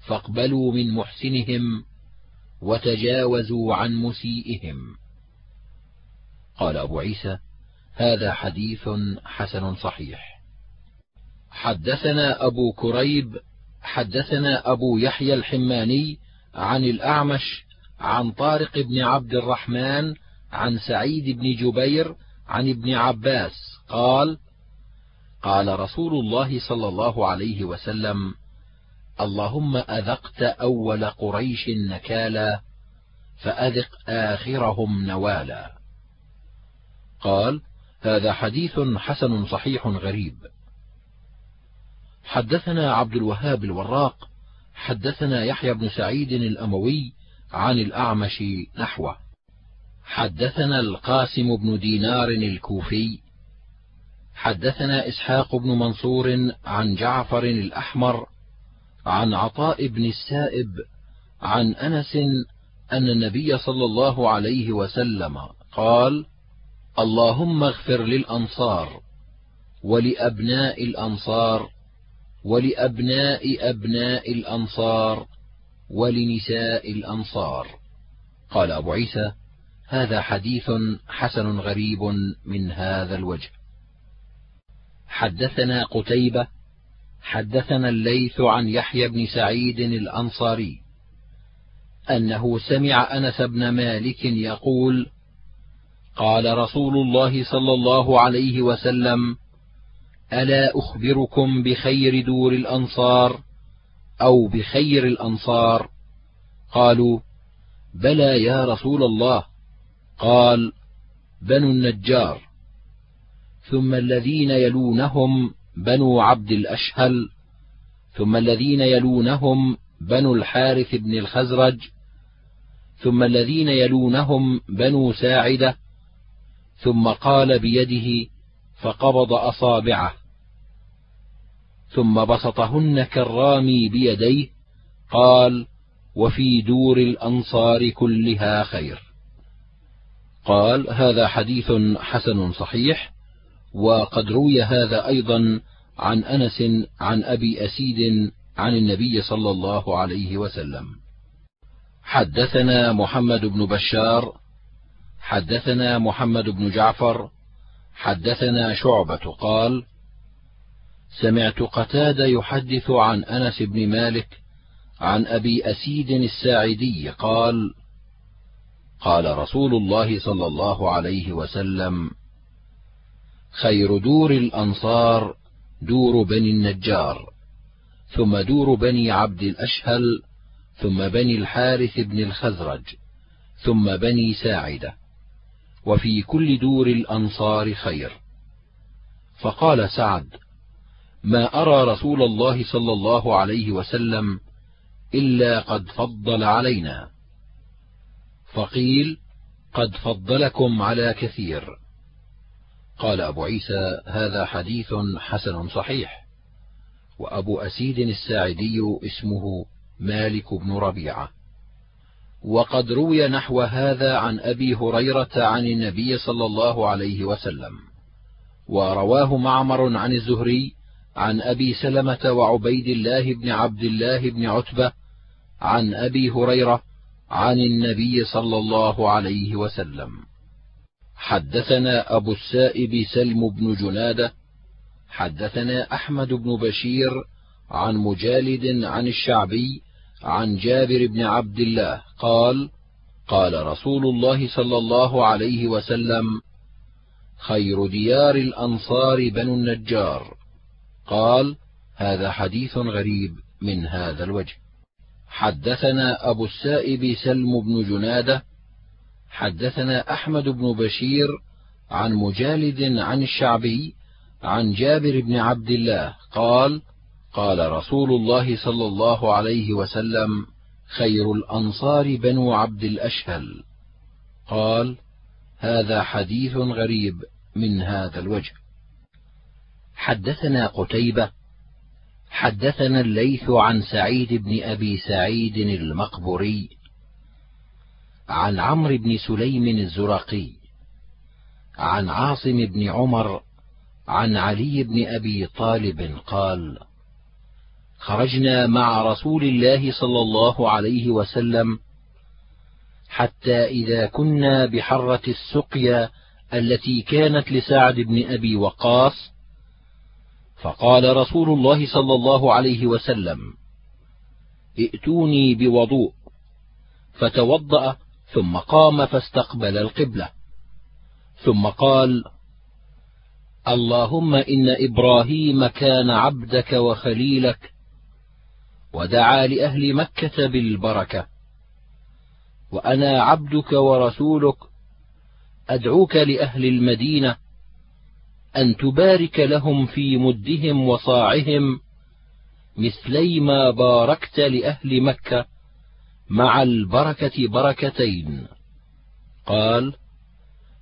فاقبلوا من محسنهم وتجاوزوا عن مسيئهم. قال أبو عيسى هذا حديث حسن صحيح. حدثنا أبو كريب حدثنا أبو يحيى الحماني عن الأعمش عن طارق بن عبد الرحمن عن سعيد بن جبير عن ابن عباس قال قال رسول الله صلى الله عليه وسلم اللهم أذقت أول قريش نكالا فأذق آخرهم نوالا. قال هذا حديث حسن صحيح غريب. حدثنا عبد الوهاب الوراق حدثنا يحيى بن سعيد الأموي عن الأعمش نحوه. حدثنا القاسم بن دينار الكوفي حدثنا إسحاق بن منصور عن جعفر الأحمر عن عطاء بن السائب عن أنس أن النبي صلى الله عليه وسلم قال اللهم اغفر للأنصار ولأبناء الأنصار ولأبناء أبناء الأنصار ولنساء الأنصار. قال أبو عيسى هذا حديث حسن غريب من هذا الوجه. حدثنا قتيبة حدثنا الليث عن يحيى بن سعيد الأنصاري أنه سمع أنس بن مالك يقول قال رسول الله صلى الله عليه وسلم ألا أخبركم بخير دور الأنصار أو بخير الأنصار؟ قالوا بلى يا رسول الله. قال بنو النجار. ثم الذين يلونهم بنو عبد الأشهل ثم الذين يلونهم بنو الحارث بن الخزرج ثم الذين يلونهم بنو ساعدة ثم قال بيده فقبض أصابعه ثم بسطهن كالرامي بيديه قال وفي دور الأنصار كلها خير. قال هذا حديث حسن صحيح. وقد روي هذا أيضا عن أنس عن أبي أسيد عن النبي صلى الله عليه وسلم. حدثنا محمد بن بشار حدثنا محمد بن جعفر حدثنا شعبة قال سمعت قتادة يحدث عن أنس بن مالك عن أبي أسيد الساعدي قال قال رسول الله صلى الله عليه وسلم خير دور الأنصار دور بني النجار ثم دور بني عبد الأشهل ثم بني الحارث بن الخزرج ثم بني ساعدة وفي كل دور الأنصار خير. فقال سعد ما أرى رسول الله صلى الله عليه وسلم إلا قد فضل علينا. فقيل قد فضلكم على كثير. قال أبو عيسى هذا حديث حسن صحيح. وأبو أسيد الساعدي اسمه مالك بن ربيعة. وقد روي نحو هذا عن أبي هريرة عن النبي صلى الله عليه وسلم. ورواه معمر عن الزهري عن أبي سلمة وعبيد الله بن عبد الله بن عتبة عن أبي هريرة عن النبي صلى الله عليه وسلم. حدثنا أبو السائب سلم بن جنادة حدثنا أحمد بن بشير عن مجالد عن الشعبي عن جابر بن عبد الله قال قال رسول الله صلى الله عليه وسلم خير ديار الأنصار بنو النجار. قال هذا حديث غريب من هذا الوجه. حدثنا أبو السائب سلم بن جنادة حدثنا أحمد بن بشير عن مجالد عن الشعبي عن جابر بن عبد الله قال قال رسول الله صلى الله عليه وسلم خير الأنصار بنو عبد الأشهل. قال هذا حديث غريب من هذا الوجه. حدثنا قتيبة حدثنا الليث عن سعيد بن أبي سعيد المقبري عن عمرو بن سليم الزرقي عن عاصم بن عمر عن علي بن أبي طالب قال خرجنا مع رسول الله صلى الله عليه وسلم حتى إذا كنا بحرة السقيا التي كانت لسعد بن أبي وقاص فقال رسول الله صلى الله عليه وسلم ائتوني بوضوء فتوضأ ثم قام فاستقبل القبلة. ثم قال اللهم إن إبراهيم كان عبدك وخليلك ودعا لأهل مكة بالبركة. وأنا عبدك ورسولك أدعوك لأهل المدينة أن تبارك لهم في مدهم وصاعهم مثلي ما باركت لأهل مكة. مع البركة بركتين. قال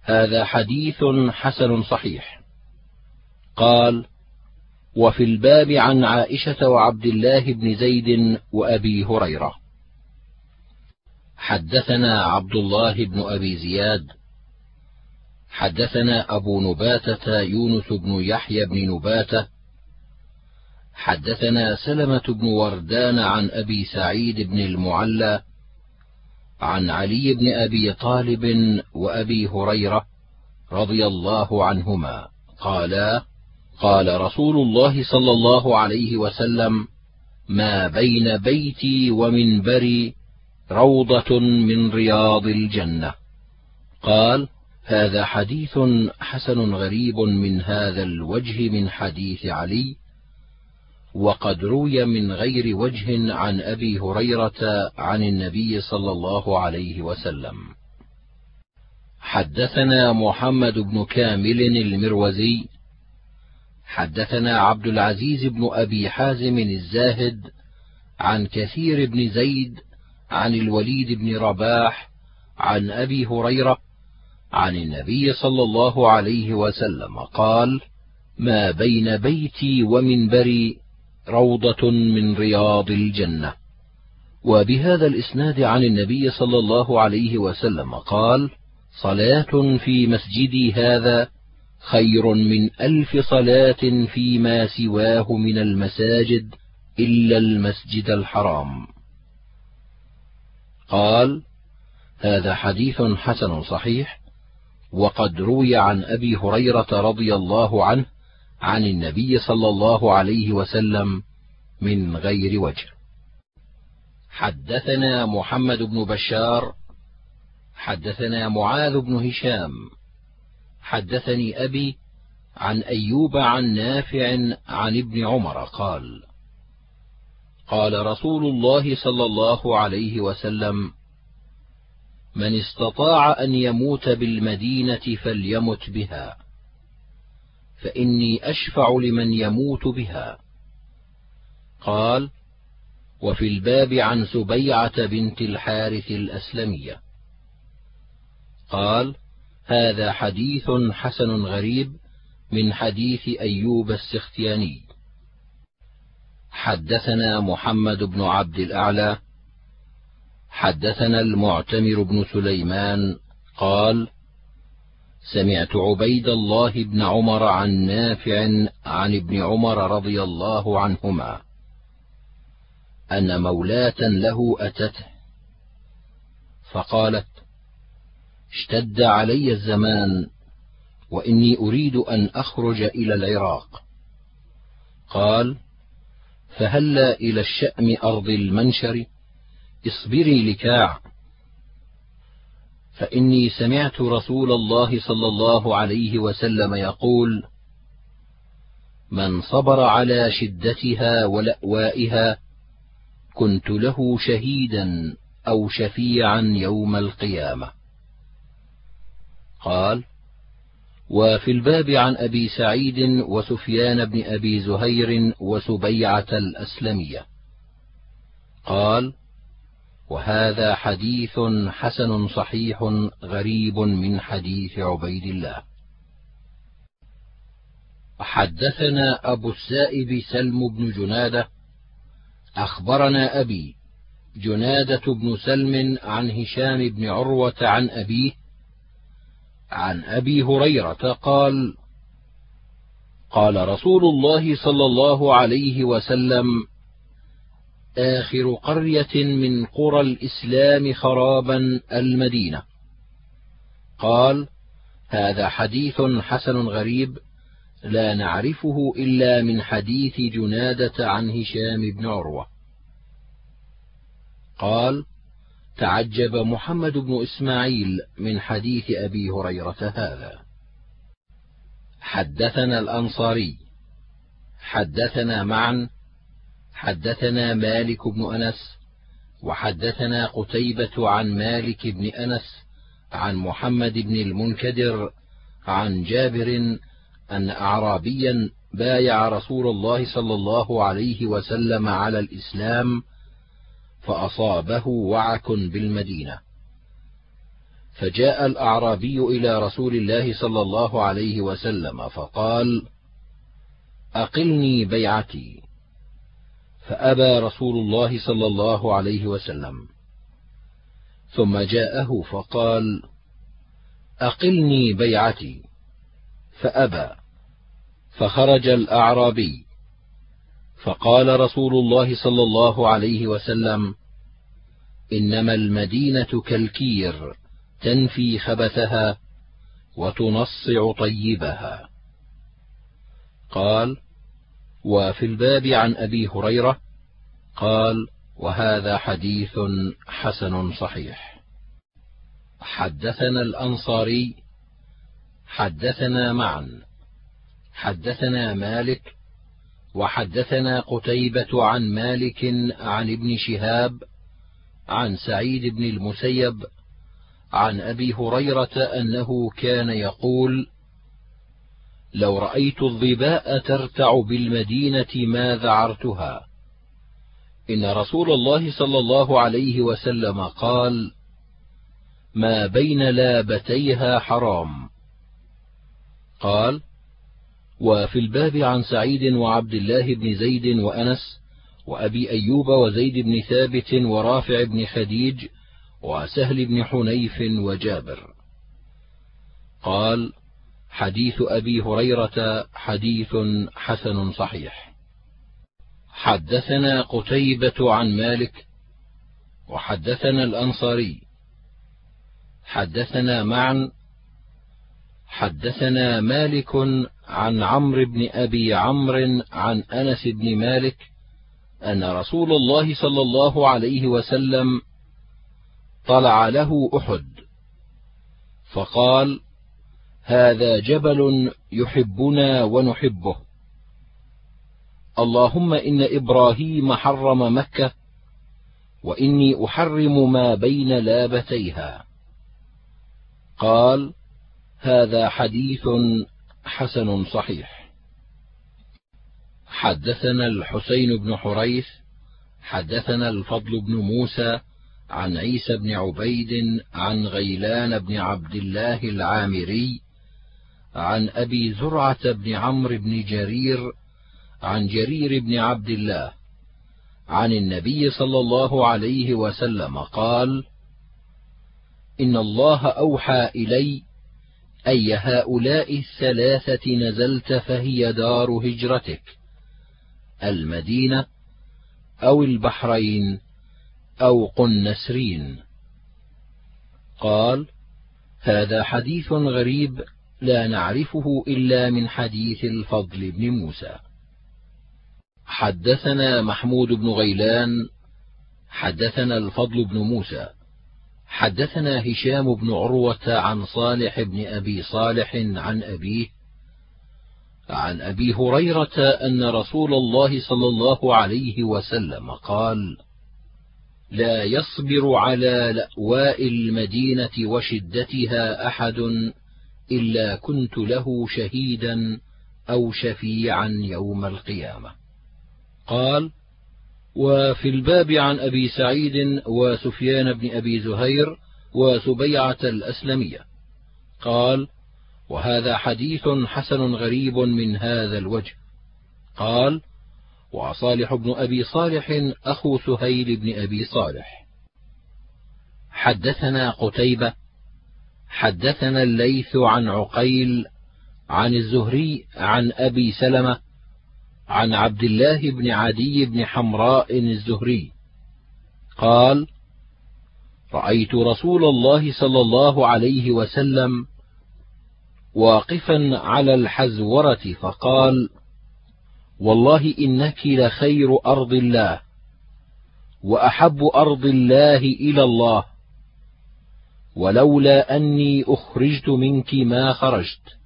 هذا حديث حسن صحيح. قال وفي الباب عن عائشة وعبد الله بن زيد وأبي هريرة. حدثنا عبد الله بن أبي زياد. حدثنا أبو نباتة يونس بن يحيى بن نباتة. حدثنا سلمة بن وردان عن أبي سعيد بن المعلى عن علي بن أبي طالب وأبي هريرة رضي الله عنهما قالا قال رسول الله صلى الله عليه وسلم ما بين بيتي ومنبري روضة من رياض الجنة قال هذا حديث حسن غريب من هذا الوجه من حديث علي وقد روي من غير وجه عن أبي هريرة عن النبي صلى الله عليه وسلم. حدثنا محمد بن كامل المروزي حدثنا عبد العزيز بن أبي حازم الزاهد عن كثير بن زيد عن الوليد بن رباح عن أبي هريرة عن النبي صلى الله عليه وسلم قال ما بين بيتي ومنبري روضة من رياض الجنة. وبهذا الإسناد عن النبي صلى الله عليه وسلم قال صلاة في مسجدي هذا خير من ألف صلاة فيما سواه من المساجد إلا المسجد الحرام. قال هذا حديث حسن صحيح وقد روي عن أبي هريرة رضي الله عنه عن النبي صلى الله عليه وسلم من غير وجه. حدثنا محمد بن بشار حدثنا معاذ بن هشام حدثني أبي عن أيوب عن نافع عن ابن عمر قال قال رسول الله صلى الله عليه وسلم من استطاع أن يموت بالمدينة فليمت بها. فإني أشفع لمن يموت بها. قال وفي الباب عن سبيعة بنت الحارث الأسلمية. قال هذا حديث حسن غريب من حديث أيوب السختياني. حدثنا محمد بن عبد الأعلى. حدثنا المعتمر بن سليمان. قال سمعت عبيد الله بن عمر عن نافع عن ابن عمر رضي الله عنهما أن مولاة له أتته فقالت اشتد علي الزمان وإني أريد أن أخرج إلى العراق. قال فهلا إلى الشأم أرض المنشر اصبري لكاع. فإني سمعت رسول الله صلى الله عليه وسلم يقول من صبر على شدتها ولأوائها كنت له شهيدا أو شفيعا يوم القيامة. قال وفي الباب عن أبي سعيد وسفيان بن أبي زهير وسبيعة الأسلمية. قال وهذا حديث حسن صحيح غريب من حديث عبيد الله. حدثنا أبو السائب سلم بن جنادة أخبرنا أبي جنادة بن سلم عن هشام بن عروة عن أبيه عن أبي هريرة قال قال رسول الله صلى الله عليه وسلم آخر قرية من قرى الإسلام خرابا المدينة. قال هذا حديث حسن غريب لا نعرفه إلا من حديث جنادة عن هشام بن عروة. قال تعجب محمد بن إسماعيل من حديث أبي هريرة هذا. حدثنا الأنصاري. حدثنا معا حدثنا مالك بن أنس وحدثنا قتيبة عن مالك بن أنس عن محمد بن المنكدر عن جابر أن اعرابيا بايع رسول الله صلى الله عليه وسلم على الإسلام فأصابه وعك بالمدينة. فجاء الأعرابي إلى رسول الله صلى الله عليه وسلم فقال أقلني بيعتي. فأبى رسول الله صلى الله عليه وسلم. ثم جاءه فقال أقلني بيعتي. فأبى فخرج الأعرابي. فقال رسول الله صلى الله عليه وسلم إنما المدينة كالكير تنفي خبثها وتنصع طيبها. قال وفي الباب عن أبي هريرة قال وهذا حديث حسن صحيح. حدثنا الأنصاري حدثنا معا حدثنا مالك وحدثنا قتيبة عن مالك عن ابن شهاب عن سعيد بن المسيب عن أبي هريرة أنه كان يقول: لو رأيت الظباء ترتع بالمدينة ما ذعرتها. إن رسول الله صلى الله عليه وسلم قال: ما بين لابتيها حرام قال وفي الباب عن سعيد وعبد الله بن زيد وأنس وأبي أيوب وزيد بن ثابت ورافع بن خديج وسهل بن حنيف وجابر قال حديث أبي هريرة حديث حسن صحيح. حدثنا قتيبة عن مالك وحدثنا الأنصاري. حدثنا معا حدثنا مالك عن عمرو بن أبي عمرو عن أنس بن مالك أن رسول الله صلى الله عليه وسلم طلع له أحد فقال هذا جبل يحبنا ونحبه. اللهم إن إبراهيم حرم مكة وإني أحرم ما بين لابتيها. قال هذا حديث حسن صحيح. حدثنا الحسين بن حريث حدثنا الفضل بن موسى عن عيسى بن عبيد عن غيلان بن عبد الله العامري عن أبي زرعة بن عمرو بن جرير عن جرير بن عبد الله عن النبي صلى الله عليه وسلم قال إن الله أوحى إلي أي هؤلاء الثلاثة نزلت فهي دار هجرتك المدينة أو البحرين أو قنسرين. قال هذا حديث غريب لا نعرفه إلا من حديث الفضل بن موسى. حدثنا محمود بن غيلان حدثنا الفضل بن موسى حدثنا هشام بن عروة عن صالح بن أبي صالح عن أبيه عن أبي هريرة أن رسول الله صلى الله عليه وسلم قال لا يصبر على لأواء المدينة وشدتها أحد إلا كنت له شهيدا أو شفيعا يوم القيامة. قال وفي الباب عن أبي سعيد وسفيان بن أبي زهير وسبيعة الأسلمية. قال وهذا حديث حسن غريب من هذا الوجه. قال وصالح بن أبي صالح أخو سهيل بن أبي صالح. حدثنا قتيبة حدثنا الليث عن عقيل عن الزهري عن أبي سلمة عن عبد الله بن عدي بن حمراء الزهري قال رأيت رسول الله صلى الله عليه وسلم واقفا على الحزورة فقال والله إنك لخير أرض الله وأحب أرض الله إلى الله. ولولا أني أخرجت منك ما خرجت.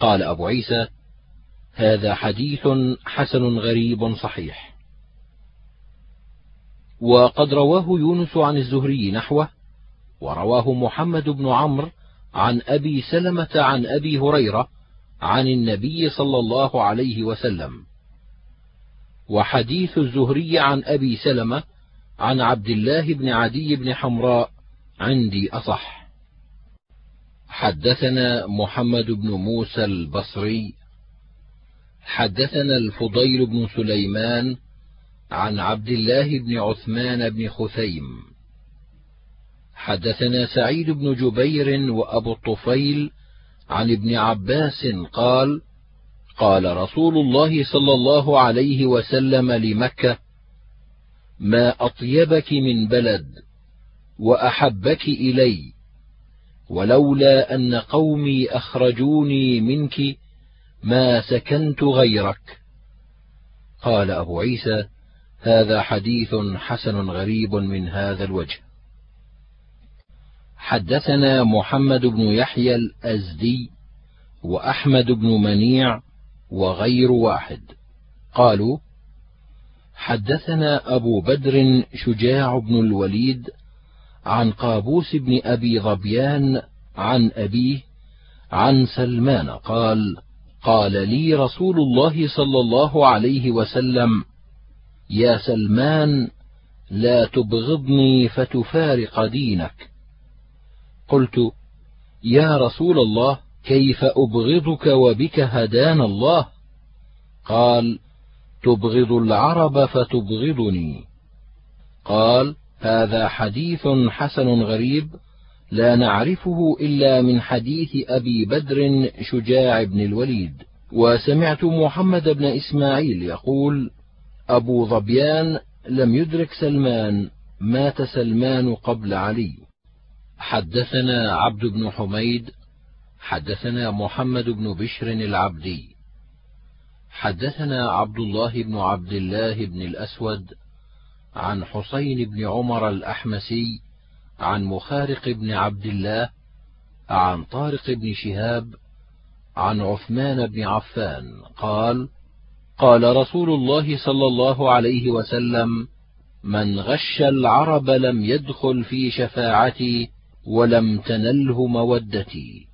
قال أبو عيسى هذا حديث حسن غريب صحيح. وقد رواه يونس عن الزهري نحوه ورواه محمد بن عمرو عن أبي سلمة عن أبي هريرة عن النبي صلى الله عليه وسلم. وحديث الزهري عن أبي سلمة عن عبد الله بن عدي بن حمراء عندي أصح. حدثنا محمد بن موسى البصري. حدثنا الفضيل بن سليمان عن عبد الله بن عثمان بن خثيم. حدثنا سعيد بن جبير وأبو الطفيل عن ابن عباس قال قال رسول الله صلى الله عليه وسلم لمكة ما أطيبك من بلد وأحبك إلي ولولا أن قومي أخرجوني منك ما سكنت غيرك. قال أبو عيسى هذا حديث حسن غريب من هذا الوجه. حدثنا محمد بن يحيى الأزدي وأحمد بن منيع وغير واحد. قالوا حدثنا أبو بدر شجاع بن الوليد عن قابوس بن أبي ظبيان عن أبيه عن سلمان قال قال لي رسول الله صلى الله عليه وسلم يا سلمان لا تبغضني فتفارق دينك. قلت يا رسول الله كيف أبغضك وبك هدانا الله؟ قال تبغض العرب فتبغضني. قال هذا حديث حسن غريب لا نعرفه إلا من حديث أبي بدر شجاع بن الوليد. وسمعت محمد بن إسماعيل يقول أبو ظبيان لم يدرك سلمان مات سلمان قبل علي. حدثنا عبد بن حميد حدثنا محمد بن بشر العبدي. حدثنا عبد الله بن عبد الله بن الأسود عن حسين بن عمر الأحمسي عن مخارق بن عبد الله عن طارق بن شهاب عن عثمان بن عفان. قال قال رسول الله صلى الله عليه وسلم من غش العرب لم يدخل في شفاعتي ولم تنله مودتي.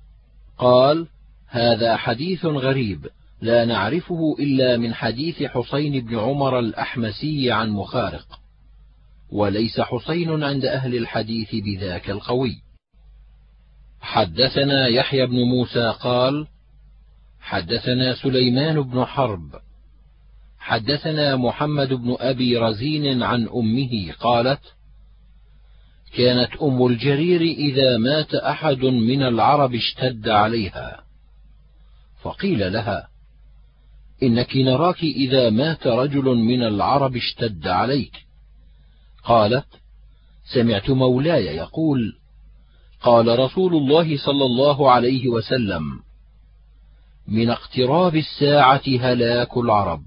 قال هذا حديث غريب لا نعرفه إلا من حديث حسين بن عمر الأحمسي عن مخارق. وليس حسين عند أهل الحديث بذاك القوي. حدثنا يحيى بن موسى قال حدثنا سليمان بن حرب. حدثنا محمد بن أبي رزين عن أمه قالت كانت أم الجرير إذا مات أحد من العرب اشتد عليها. فقيل لها إنك نراك إذا مات رجل من العرب اشتد عليك. قالت سمعت مولاي يقول قال رسول الله صلى الله عليه وسلم من اقتراب الساعة هلاك العرب.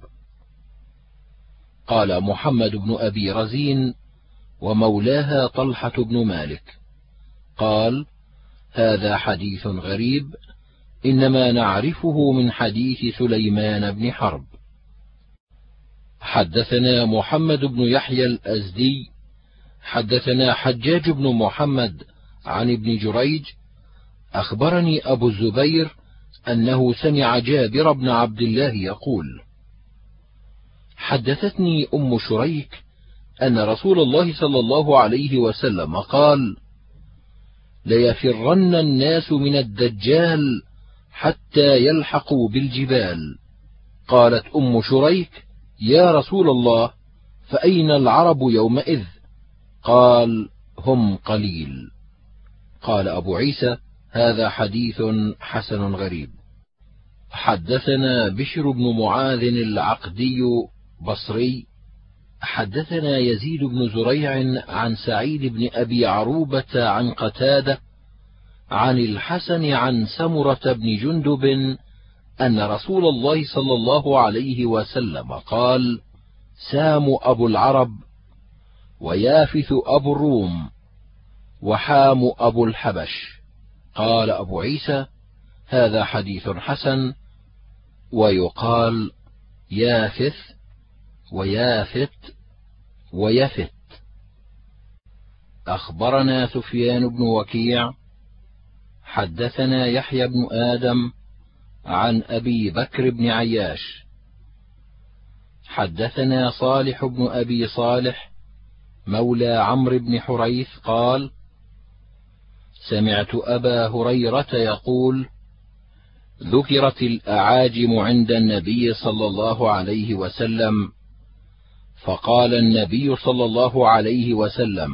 قال محمد بن أبي رزين ومولاها طلحة بن مالك قال هذا حديث غريب إنما نعرفه من حديث سليمان بن حرب. حدثنا محمد بن يحيى الأزدي حدثنا حجاج بن محمد عن ابن جريج أخبرني أبو الزبير أنه سمع جابر بن عبد الله يقول حدثتني أم شريك أن رسول الله صلى الله عليه وسلم قال ليفرن الناس من الدجال حتى يلحقوا بالجبال قالت أم شريك يا رسول الله فأين العرب يومئذ؟ قال هم قليل. قال أبو عيسى هذا حديث حسن غريب. حدثنا بشر بن معاذ العقدي بصري. حدثنا يزيد بن زريع عن سعيد بن أبي عروبة عن قتادة عن الحسن عن سمرة بن جندب أن رسول الله صلى الله عليه وسلم قال سام أبو العرب ويافث أبو الروم وحام أبو الحبش. قال أبو عيسى هذا حديث حسن. ويقال يافث ويافت ويفت أخبرنا سفيان بن وكيع حدثنا يحيى بن آدم عن أبي بكر بن عياش. حدثنا صالح بن أبي صالح مولى عمرو بن حريث قال سمعت أبا هريرة يقول ذكرت الأعاجم عند النبي صلى الله عليه وسلم فقال النبي صلى الله عليه وسلم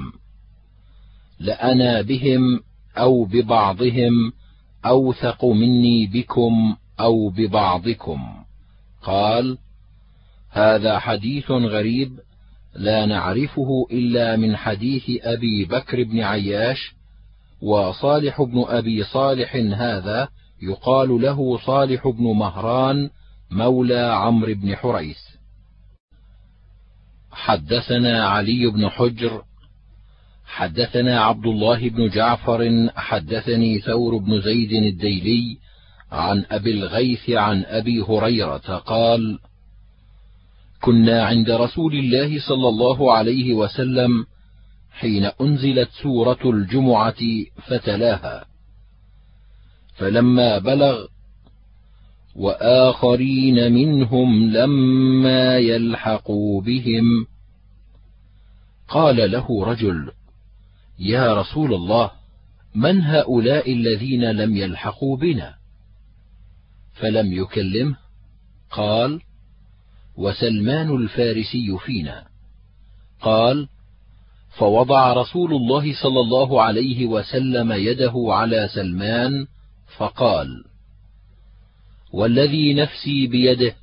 لأنا بهم أو ببعضهم أوثق مني بكم. أو ببعضكم. قال هذا حديث غريب لا نعرفه إلا من حديث أبي بكر بن عياش وصالح بن أبي صالح هذا يقال له صالح بن مهران مولى عمرو بن حريث. حدثنا علي بن حجر حدثنا عبد الله بن جعفر حدثني ثور بن زيد الديلي عن أبي الغيث عن أبي هريرة قال كنا عند رسول الله صلى الله عليه وسلم حين أنزلت سورة الجمعة فتلاها فلما بلغ وآخرين منهم لما يلحقوا بهم قال له رجل يا رسول الله من هؤلاء الذين لم يلحقوا بنا؟ فلم يكلمه قال وسلمان الفارسي فينا. قال فوضع رسول الله صلى الله عليه وسلم يده على سلمان فقال والذي نفسي بيده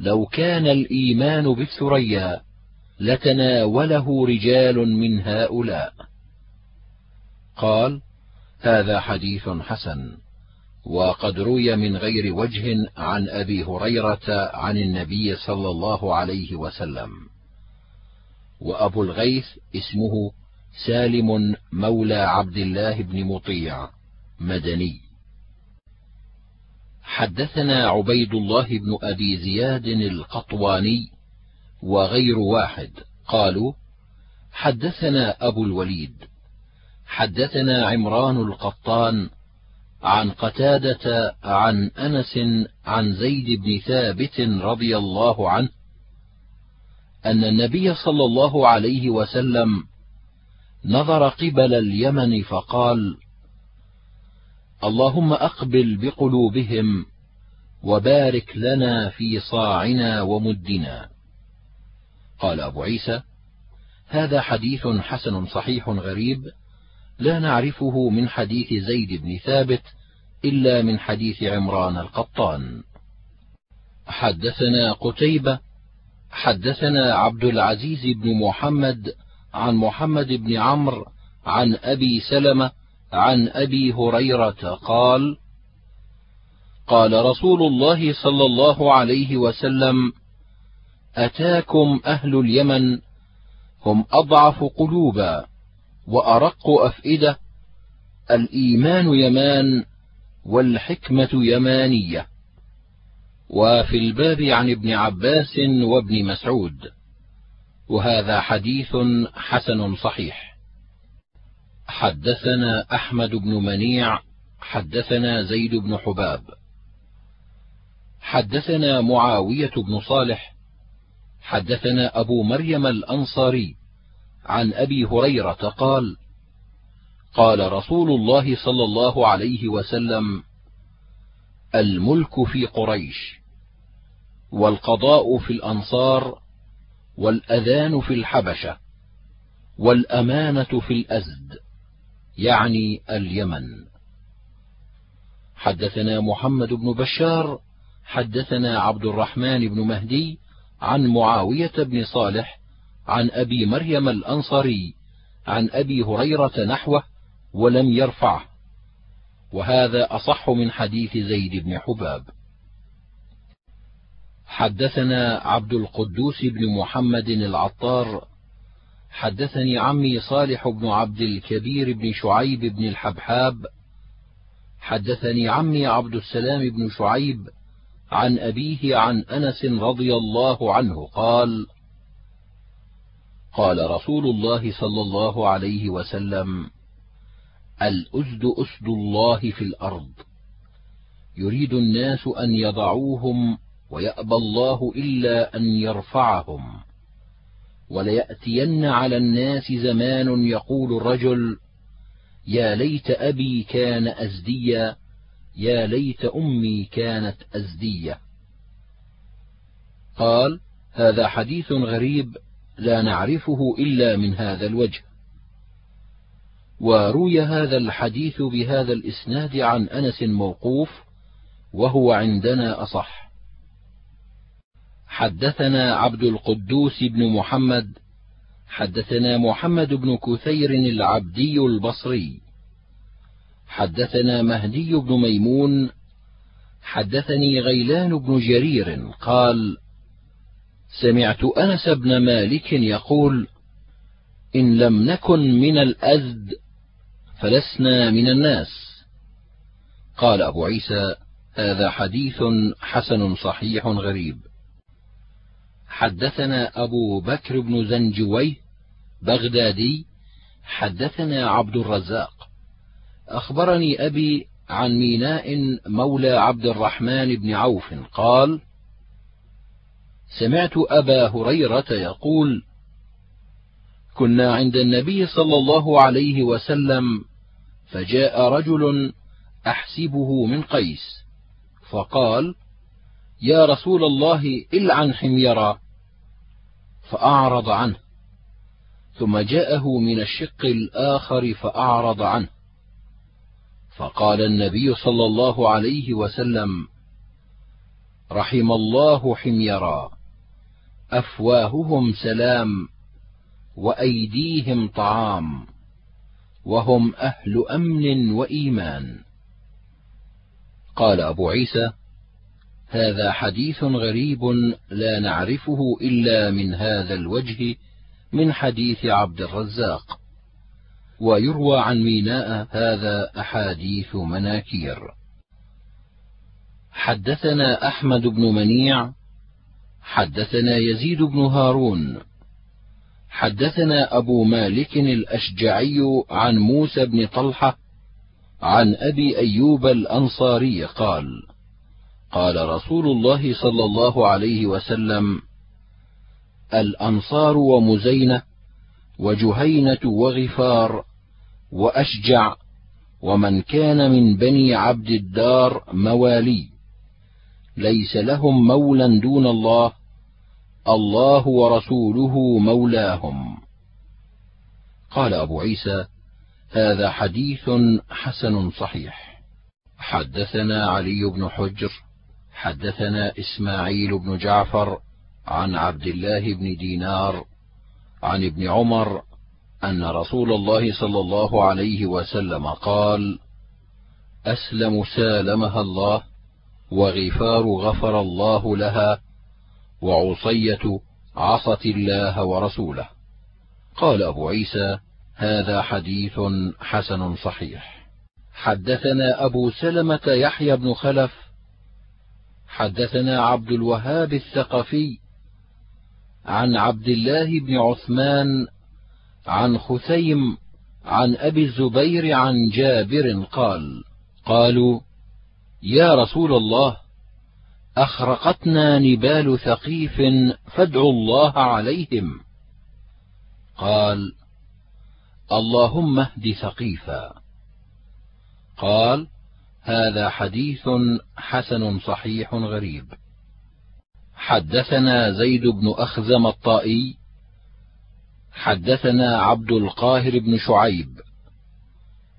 لو كان الإيمان بالثريا لتناوله رجال من هؤلاء. قال هذا حديث حسن. وقد روي من غير وجه عن أبي هريرة عن النبي صلى الله عليه وسلم. وأبو الغيث اسمه سالم مولى عبد الله بن مطيع مدني. حدثنا عبيد الله بن أبي زياد القطواني وغير واحد. قالوا حدثنا أبو الوليد حدثنا عمران القطان عن قتادة عن أنس عن زيد بن ثابت رضي الله عنه أن النبي صلى الله عليه وسلم نظر قبل اليمن فقال اللهم أقبل بقلوبهم وبارك لنا في صاعنا ومدنا قال أبو عيسى هذا حديث حسن صحيح غريب لا نعرفه من حديث زيد بن ثابت إلا من حديث عمران القطان. حدثنا قتيبة حدثنا عبد العزيز بن محمد عن محمد بن عمرو عن أبي سلمة عن أبي هريرة قال قال رسول الله صلى الله عليه وسلم أتاكم أهل اليمن هم أضعف قلوبا. وأرق أفئدة الإيمان يمان والحكمة يمانية. وفي الباب عن ابن عباس وابن مسعود. وهذا حديث حسن صحيح. حدثنا أحمد بن منيع حدثنا زيد بن حباب. حدثنا معاوية بن صالح حدثنا أبو مريم الأنصاري عن أبي هريرة قال قال رسول الله صلى الله عليه وسلم الملك في قريش والقضاء في الأنصار والأذان في الحبشة والأمانة في الأزد يعني اليمن. حدثنا محمد بن بشار حدثنا عبد الرحمن بن مهدي عن معاوية بن صالح عن أبي مريم الأنصاري عن أبي هريرة نحوه ولم يرفعه. وهذا أصح من حديث زيد بن حباب. حدثنا عبد القدوس بن محمد العطار. حدثني عمي صالح بن عبد الكبير بن شعيب بن الحبحاب. حدثني عمي عبد السلام بن شعيب عن أبيه عن أنس رضي الله عنه قال قال رسول الله صلى الله عليه وسلم الأسد أسد الله في الأرض. يريد الناس أن يضعوهم ويأبى الله إلا أن يرفعهم. وليأتين على الناس زمان يقول الرجل يا ليت أبي كان أزديا يا ليت أمي كانت أزدية قال هذا حديث غريب لا نعرفه إلا من هذا الوجه. وروي هذا الحديث بهذا الإسناد عن أنس موقوف وهو عندنا أصح. حدثنا عبد القدوس بن محمد حدثنا محمد بن كثير العبدي البصري. حدثنا مهدي بن ميمون حدثني غيلان بن جرير قال سمعت أنس بن مالك يقول إن لم نكن من الازد فلسنا من الناس. قال أبو عيسى هذا حديث حسن صحيح غريب. حدثنا أبو بكر بن زنجويه بغدادي حدثنا عبد الرزاق. أخبرني أبي عن ميناء مولى عبد الرحمن بن عوف قال سمعت أبا هريرة يقول كنا عند النبي صلى الله عليه وسلم فجاء رجل أحسبه من قيس فقال يا رسول الله إلعن حميرا. فأعرض عنه. ثم جاءه من الشق الآخر فأعرض عنه. فقال النبي صلى الله عليه وسلم رحم الله حميرا. أفواههم سلام وأيديهم طعام وهم أهل أمن وإيمان. قال أبو عيسى هذا حديث غريب لا نعرفه إلا من هذا الوجه من حديث عبد الرزاق ويروى عن ميناء هذا أحاديث مناكير. حدثنا أحمد بن منيع حدثنا يزيد بن هارون. حدثنا أبو مالك الأشجعي عن موسى بن طلحة عن أبي أيوب الأنصاري قال قال رسول الله صلى الله عليه وسلم الأنصار ومزينة وجهينة وغفار وأشجع ومن كان من بني عبد الدار موالي. ليس لهم مولى دون الله الله ورسوله مولاهم. قال أبو عيسى هذا حديث حسن صحيح. حدثنا علي بن حجر حدثنا إسماعيل بن جعفر عن عبد الله بن دينار عن ابن عمر أن رسول الله صلى الله عليه وسلم قال أسلم سالمها الله وغفار غفر الله لها وعصية عصت الله ورسوله. قال أبو عيسى هذا حديث حسن صحيح. حدثنا أبو سلمة يحيى بن خلف حدثنا عبد الوهاب الثقفي عن عبد الله بن عثمان عن خثيم عن أبي الزبير عن جابر قال قالوا يا رسول الله أخرقتنا نبال ثقيف فادعوا الله عليهم. قال اللهم اهد ثقيفا. قال هذا حديث حسن صحيح غريب. حدثنا زيد بن أخزم الطائي. حدثنا عبد القاهر بن شعيب.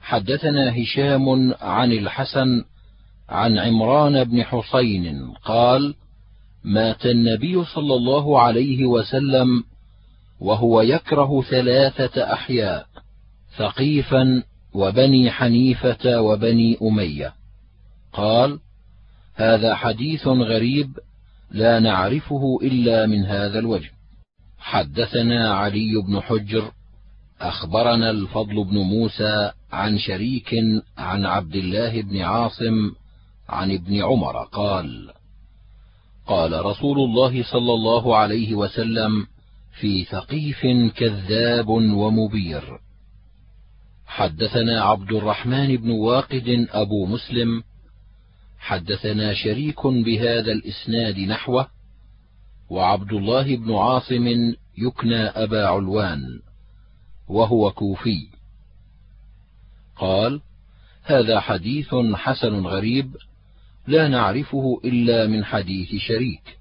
حدثنا هشام عن الحسن عن عمران بن حسين قال مات النبي صلى الله عليه وسلم وهو يكره ثلاثة أحياء ثقيفا وبني حنيفة وبني أمية. قال هذا حديث غريب لا نعرفه إلا من هذا الوجه. حدثنا علي بن حجر أخبرنا الفضل بن موسى عن شريك عن عبد الله بن عاصم عن ابن عمر قال قال رسول الله صلى الله عليه وسلم في ثقيف كذاب ومبير. حدثنا عبد الرحمن بن واقد أبو مسلم حدثنا شريك بهذا الإسناد نحوه وعبد الله بن عاصم يكنى أبا علوان وهو كوفي. قال هذا حديث حسن غريب لا نعرفه إلا من حديث شريك.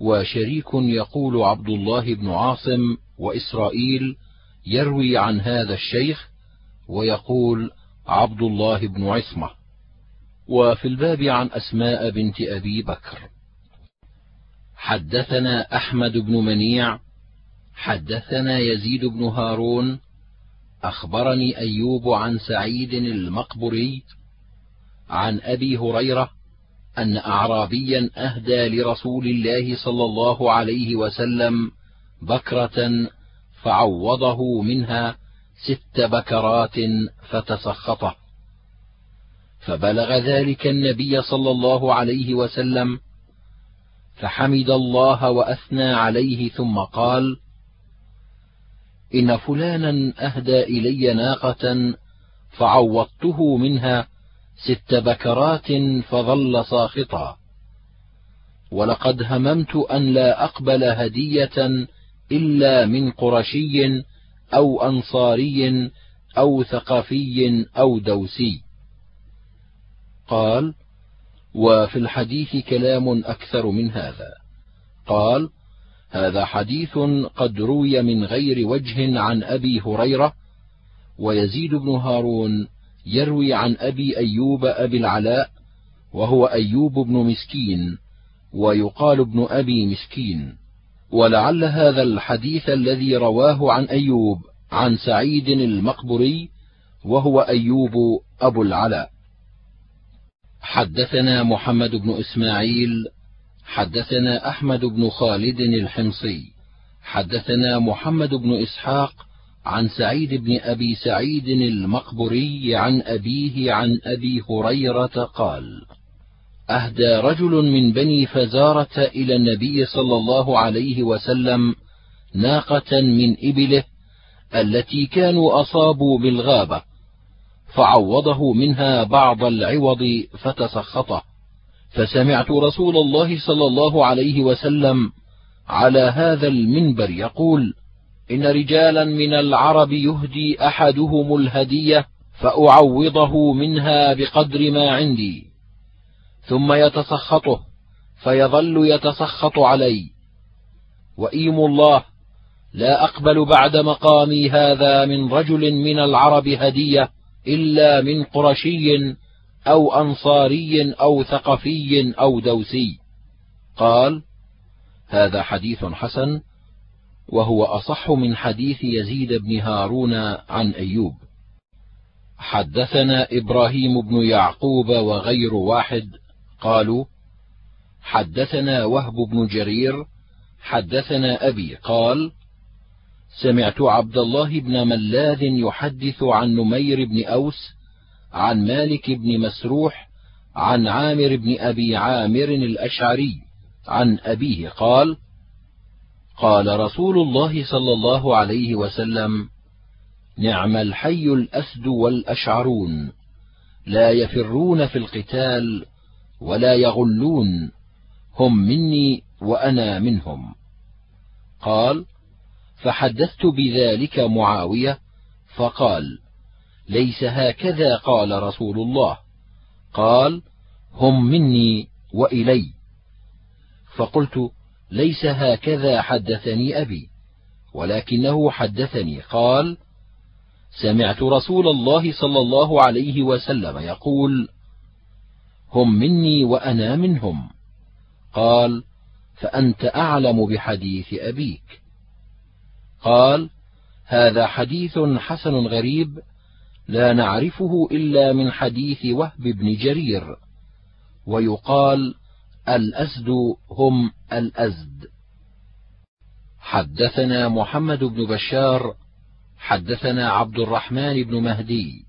وشريك يقول عبد الله بن عاصم وإسرائيل يروي عن هذا الشيخ ويقول عبد الله بن عصمة. وفي الباب عن أسماء بنت أبي بكر. حدثنا أحمد بن منيع. حدثنا يزيد بن هارون. أخبرني أيوب عن سعيد المقبري. عن أبي هريرة أن اعرابيا أهدى لرسول الله صلى الله عليه وسلم بكرة فعوضه منها ست بكرات فتسخطه. فبلغ ذلك النبي صلى الله عليه وسلم فحمد الله وأثنى عليه ثم قال إن فلانا أهدى إلي ناقة فعوضته منها ست بكرات فظل ساخطا. ولقد هممت أن لا أقبل هدية إلا من قرشي أو أنصاري أو ثقافي أو دوسي. قال وفي الحديث كلام أكثر من هذا. قال هذا حديث قد روي من غير وجه عن أبي هريرة ويزيد بن هارون يروي عن أبي أيوب أبي العلاء وهو أيوب بن مسكين ويقال ابن أبي مسكين. ولعل هذا الحديث الذي رواه عن أيوب عن سعيد المقبري وهو أيوب أبو العلاء. حدثنا محمد بن إسماعيل حدثنا أحمد بن خالد الحمصي حدثنا محمد بن إسحاق عن سعيد بن أبي سعيد المقبري عن أبيه عن أبي هريرة قال أهدى رجل من بني فزارة إلى النبي صلى الله عليه وسلم ناقة من إبله التي كانوا أصابوا بالغابة فعوضه منها بعض العوض فتسخطه. فسمعت رسول الله صلى الله عليه وسلم على هذا المنبر يقول إن رجالا من العرب يهدي أحدهم الهدية فأعوضه منها بقدر ما عندي. ثم يتسخطه فيظل يتسخط علي. وإيم الله لا أقبل بعد مقامي هذا من رجل من العرب هدية إلا من قرشي أو أنصاري أو ثقفي أو دوسي. قال هذا حديث حسن وهو أصح من حديث يزيد بن هارون عن أيوب. حدثنا إبراهيم بن يعقوب وغير واحد قالوا حدثنا وهب بن جرير حدثنا أبي قال سمعت عبد الله بن ملاذ يحدث عن نمير بن أوس عن مالك بن مسروح عن عامر بن أبي عامر الأشعري عن أبيه قال قال رسول الله صلى الله عليه وسلم نعم الحي الأسد والأشعرون لا يفرون في القتال ولا يغلون هم مني وأنا منهم. قال فحدثت بذلك معاوية فقال ليس هكذا قال رسول الله قال هم مني وإلي. فقلت ليس هكذا حدثني أبي ولكنه حدثني. قال سمعت رسول الله صلى الله عليه وسلم يقول هم مني وأنا منهم. قال فأنت أعلم بحديث أبيك. قال هذا حديث حسن غريب لا نعرفه إلا من حديث وهب بن جرير. ويقال الأسد هم الأزد. حدثنا محمد بن بشار حدثنا عبد الرحمن بن مهدي.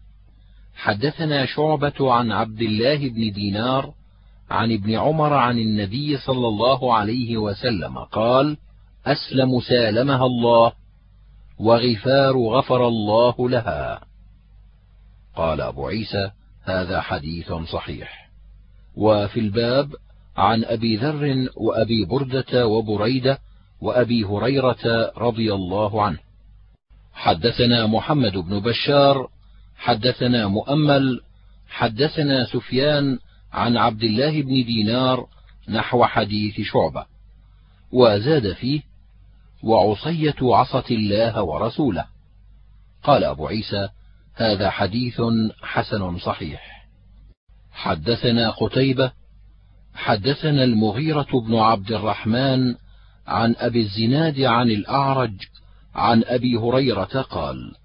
حدثنا شعبة عن عبد الله بن دينار عن ابن عمر عن النبي صلى الله عليه وسلم قال أسلم سالمها الله وغفار غفر الله لها. قال أبو عيسى هذا حديث صحيح. وفي الباب عن أبي ذر وأبي بردة وبريدة وأبي هريرة رضي الله عنه. حدثنا محمد بن بشار حدثنا مؤمل حدثنا سفيان عن عبد الله بن دينار نحو حديث شعبة. وزاد فيه وعصية عصت الله ورسوله. قال أبو عيسى هذا حديث حسن صحيح. حدثنا قتيبة حدثنا المغيرة بن عبد الرحمن عن أبي الزناد عن الأعرج عن أبي هريرة قال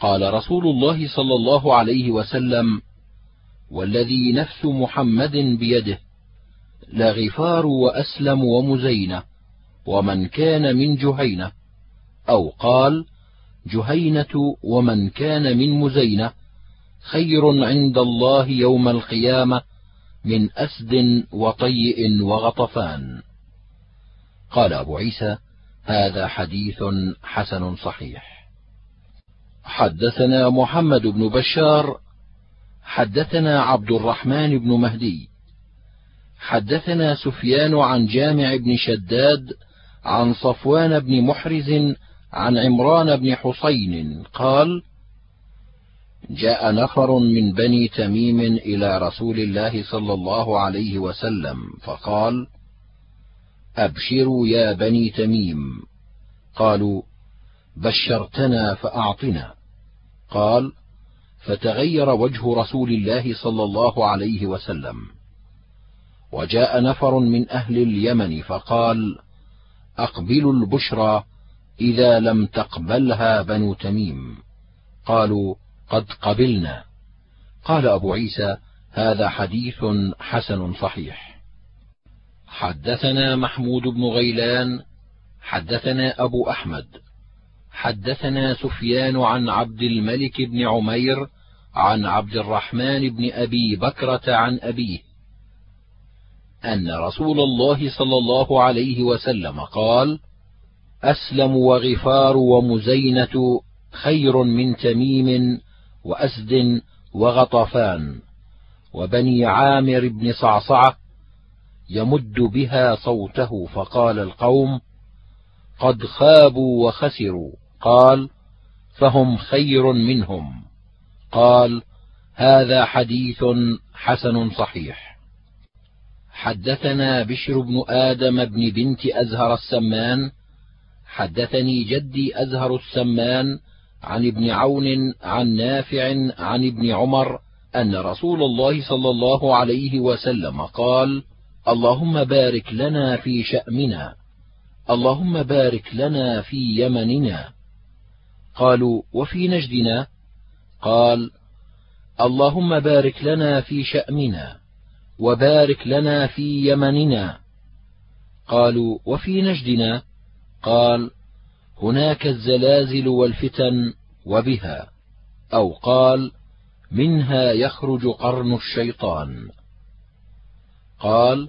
قال رسول الله صلى الله عليه وسلم والذي نفس محمد بيده لغفار وأسلم ومزينة ومن كان من جهينة. أو قال جهينة ومن كان من مزينة خير عند الله يوم القيامة من أسد وطيء وغطفان. قال أبو عيسى هذا حديث حسن صحيح. حدثنا محمد بن بشار حدثنا عبد الرحمن بن مهدي حدثنا سفيان عن جامع بن شداد عن صفوان بن محرز عن عمران بن حسين قال جاء نفر من بني تميم إلى رسول الله صلى الله عليه وسلم فقال أبشروا يا بني تميم. قالوا بشرتنا فأعطنا. قال فتغير وجه رسول الله صلى الله عليه وسلم. وجاء نفر من أهل اليمن فقال أقبلوا البشرى إذا لم تقبلها بنو تميم. قالوا قد قبلنا. قال أبو عيسى هذا حديث حسن صحيح. حدثنا محمود بن غيلان حدثنا أبو أحمد حدثنا سفيان عن عبد الملك بن عمير عن عبد الرحمن بن أبي بكرة عن أبيه أن رسول الله صلى الله عليه وسلم قال أسلم وغفار ومزينة خير من تميم وأسد وغطفان وبني عامر بن صعصعة يمد بها صوته فقال القوم قد خابوا وخسروا قال فهم خير منهم قال هذا حديث حسن صحيح حدثنا بشر بن آدم بن بنت أزهر السمان حدثني جدي أزهر السمان عن ابن عون عن نافع عن ابن عمر أن رسول الله صلى الله عليه وسلم قال اللهم بارك لنا في شأمنا اللهم بارك لنا في يمننا قالوا وفي نجدنا؟ قال اللهم بارك لنا في شأمنا وبارك لنا في يمننا قالوا وفي نجدنا؟ قال هناك الزلازل والفتن وبها أو قال منها يخرج قرن الشيطان. قال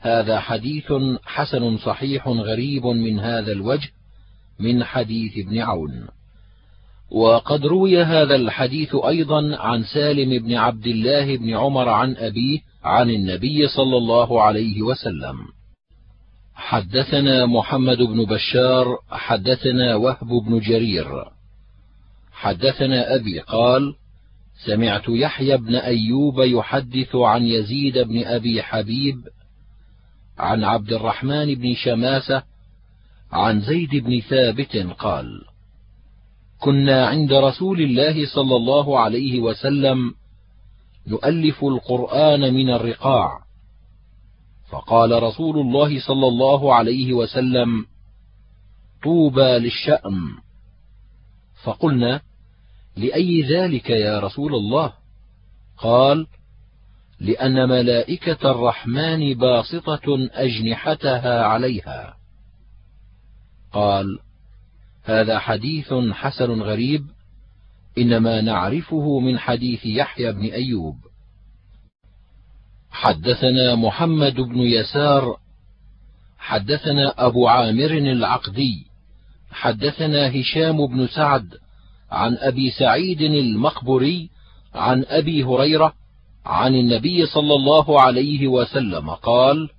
هذا حديث حسن صحيح غريب من هذا الوجه من حديث ابن عون. وقد روي هذا الحديث أيضا عن سالم بن عبد الله بن عمر عن أبيه عن النبي صلى الله عليه وسلم. حدثنا محمد بن بشار حدثنا وهب بن جرير. حدثنا أبي قال سمعت يحيى بن أيوب يحدث عن يزيد بن أبي حبيب عن عبد الرحمن بن شماسة عن زيد بن ثابت قال كنا عند رسول الله صلى الله عليه وسلم نؤلف القرآن من الرقاع فقال رسول الله صلى الله عليه وسلم طوبى للشأم فقلنا لأي ذلك يا رسول الله؟ قال لأن ملائكة الرحمن باسطة أجنحتها عليها. قال هذا حديث حسن غريب إنما نعرفه من حديث يحيى بن أيوب. حدثنا محمد بن يسار حدثنا أبو عامر العقدي حدثنا هشام بن سعد عن أبي سعيد المقبري عن أبي هريرة عن النبي صلى الله عليه وسلم قال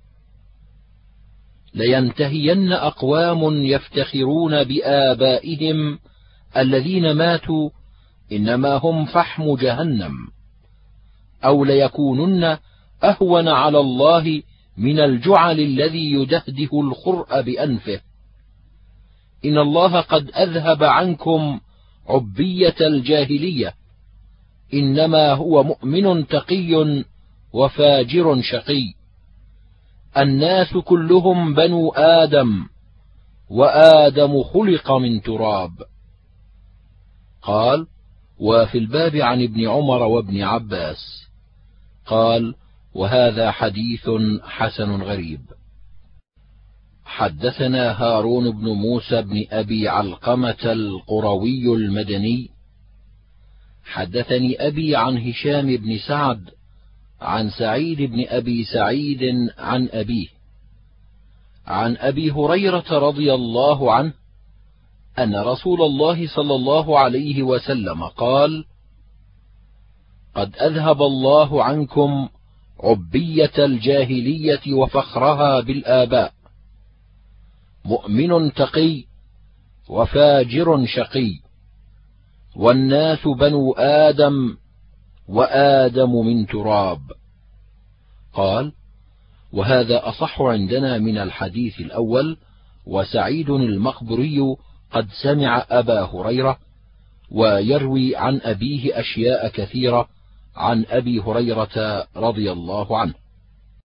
لينتهين أقوام يفتخرون بآبائهم الذين ماتوا إنما هم فحم جهنم أو ليكونن أهون على الله من الجعل الذي يدهده الخرء بأنفه. إن الله قد أذهب عنكم عبية الجاهلية. إنما هو مؤمن تقي وفاجر شقي. الناس كلهم بنو آدم وآدم خلق من تراب. قال وفي الباب عن ابن عمر وابن عباس. قال وهذا حديث حسن غريب. حدثنا هارون بن موسى بن أبي علقمة القروي المدني. حدثني أبي عن هشام بن سعد عن سعيد بن أبي سعيد عن أبيه. عن أبي هريرة رضي الله عنه أن رسول الله صلى الله عليه وسلم قال قد أذهب الله عنكم عبية الجاهلية وفخرها بالآباء. مؤمن تقي وفاجر شقي. والناس بنو آدم وآدم من تراب. قال وهذا أصح عندنا من الحديث الأول وسعيد المقبري قد سمع أبا هريرة ويروي عن أبيه أشياء كثيرة عن أبي هريرة رضي الله عنه.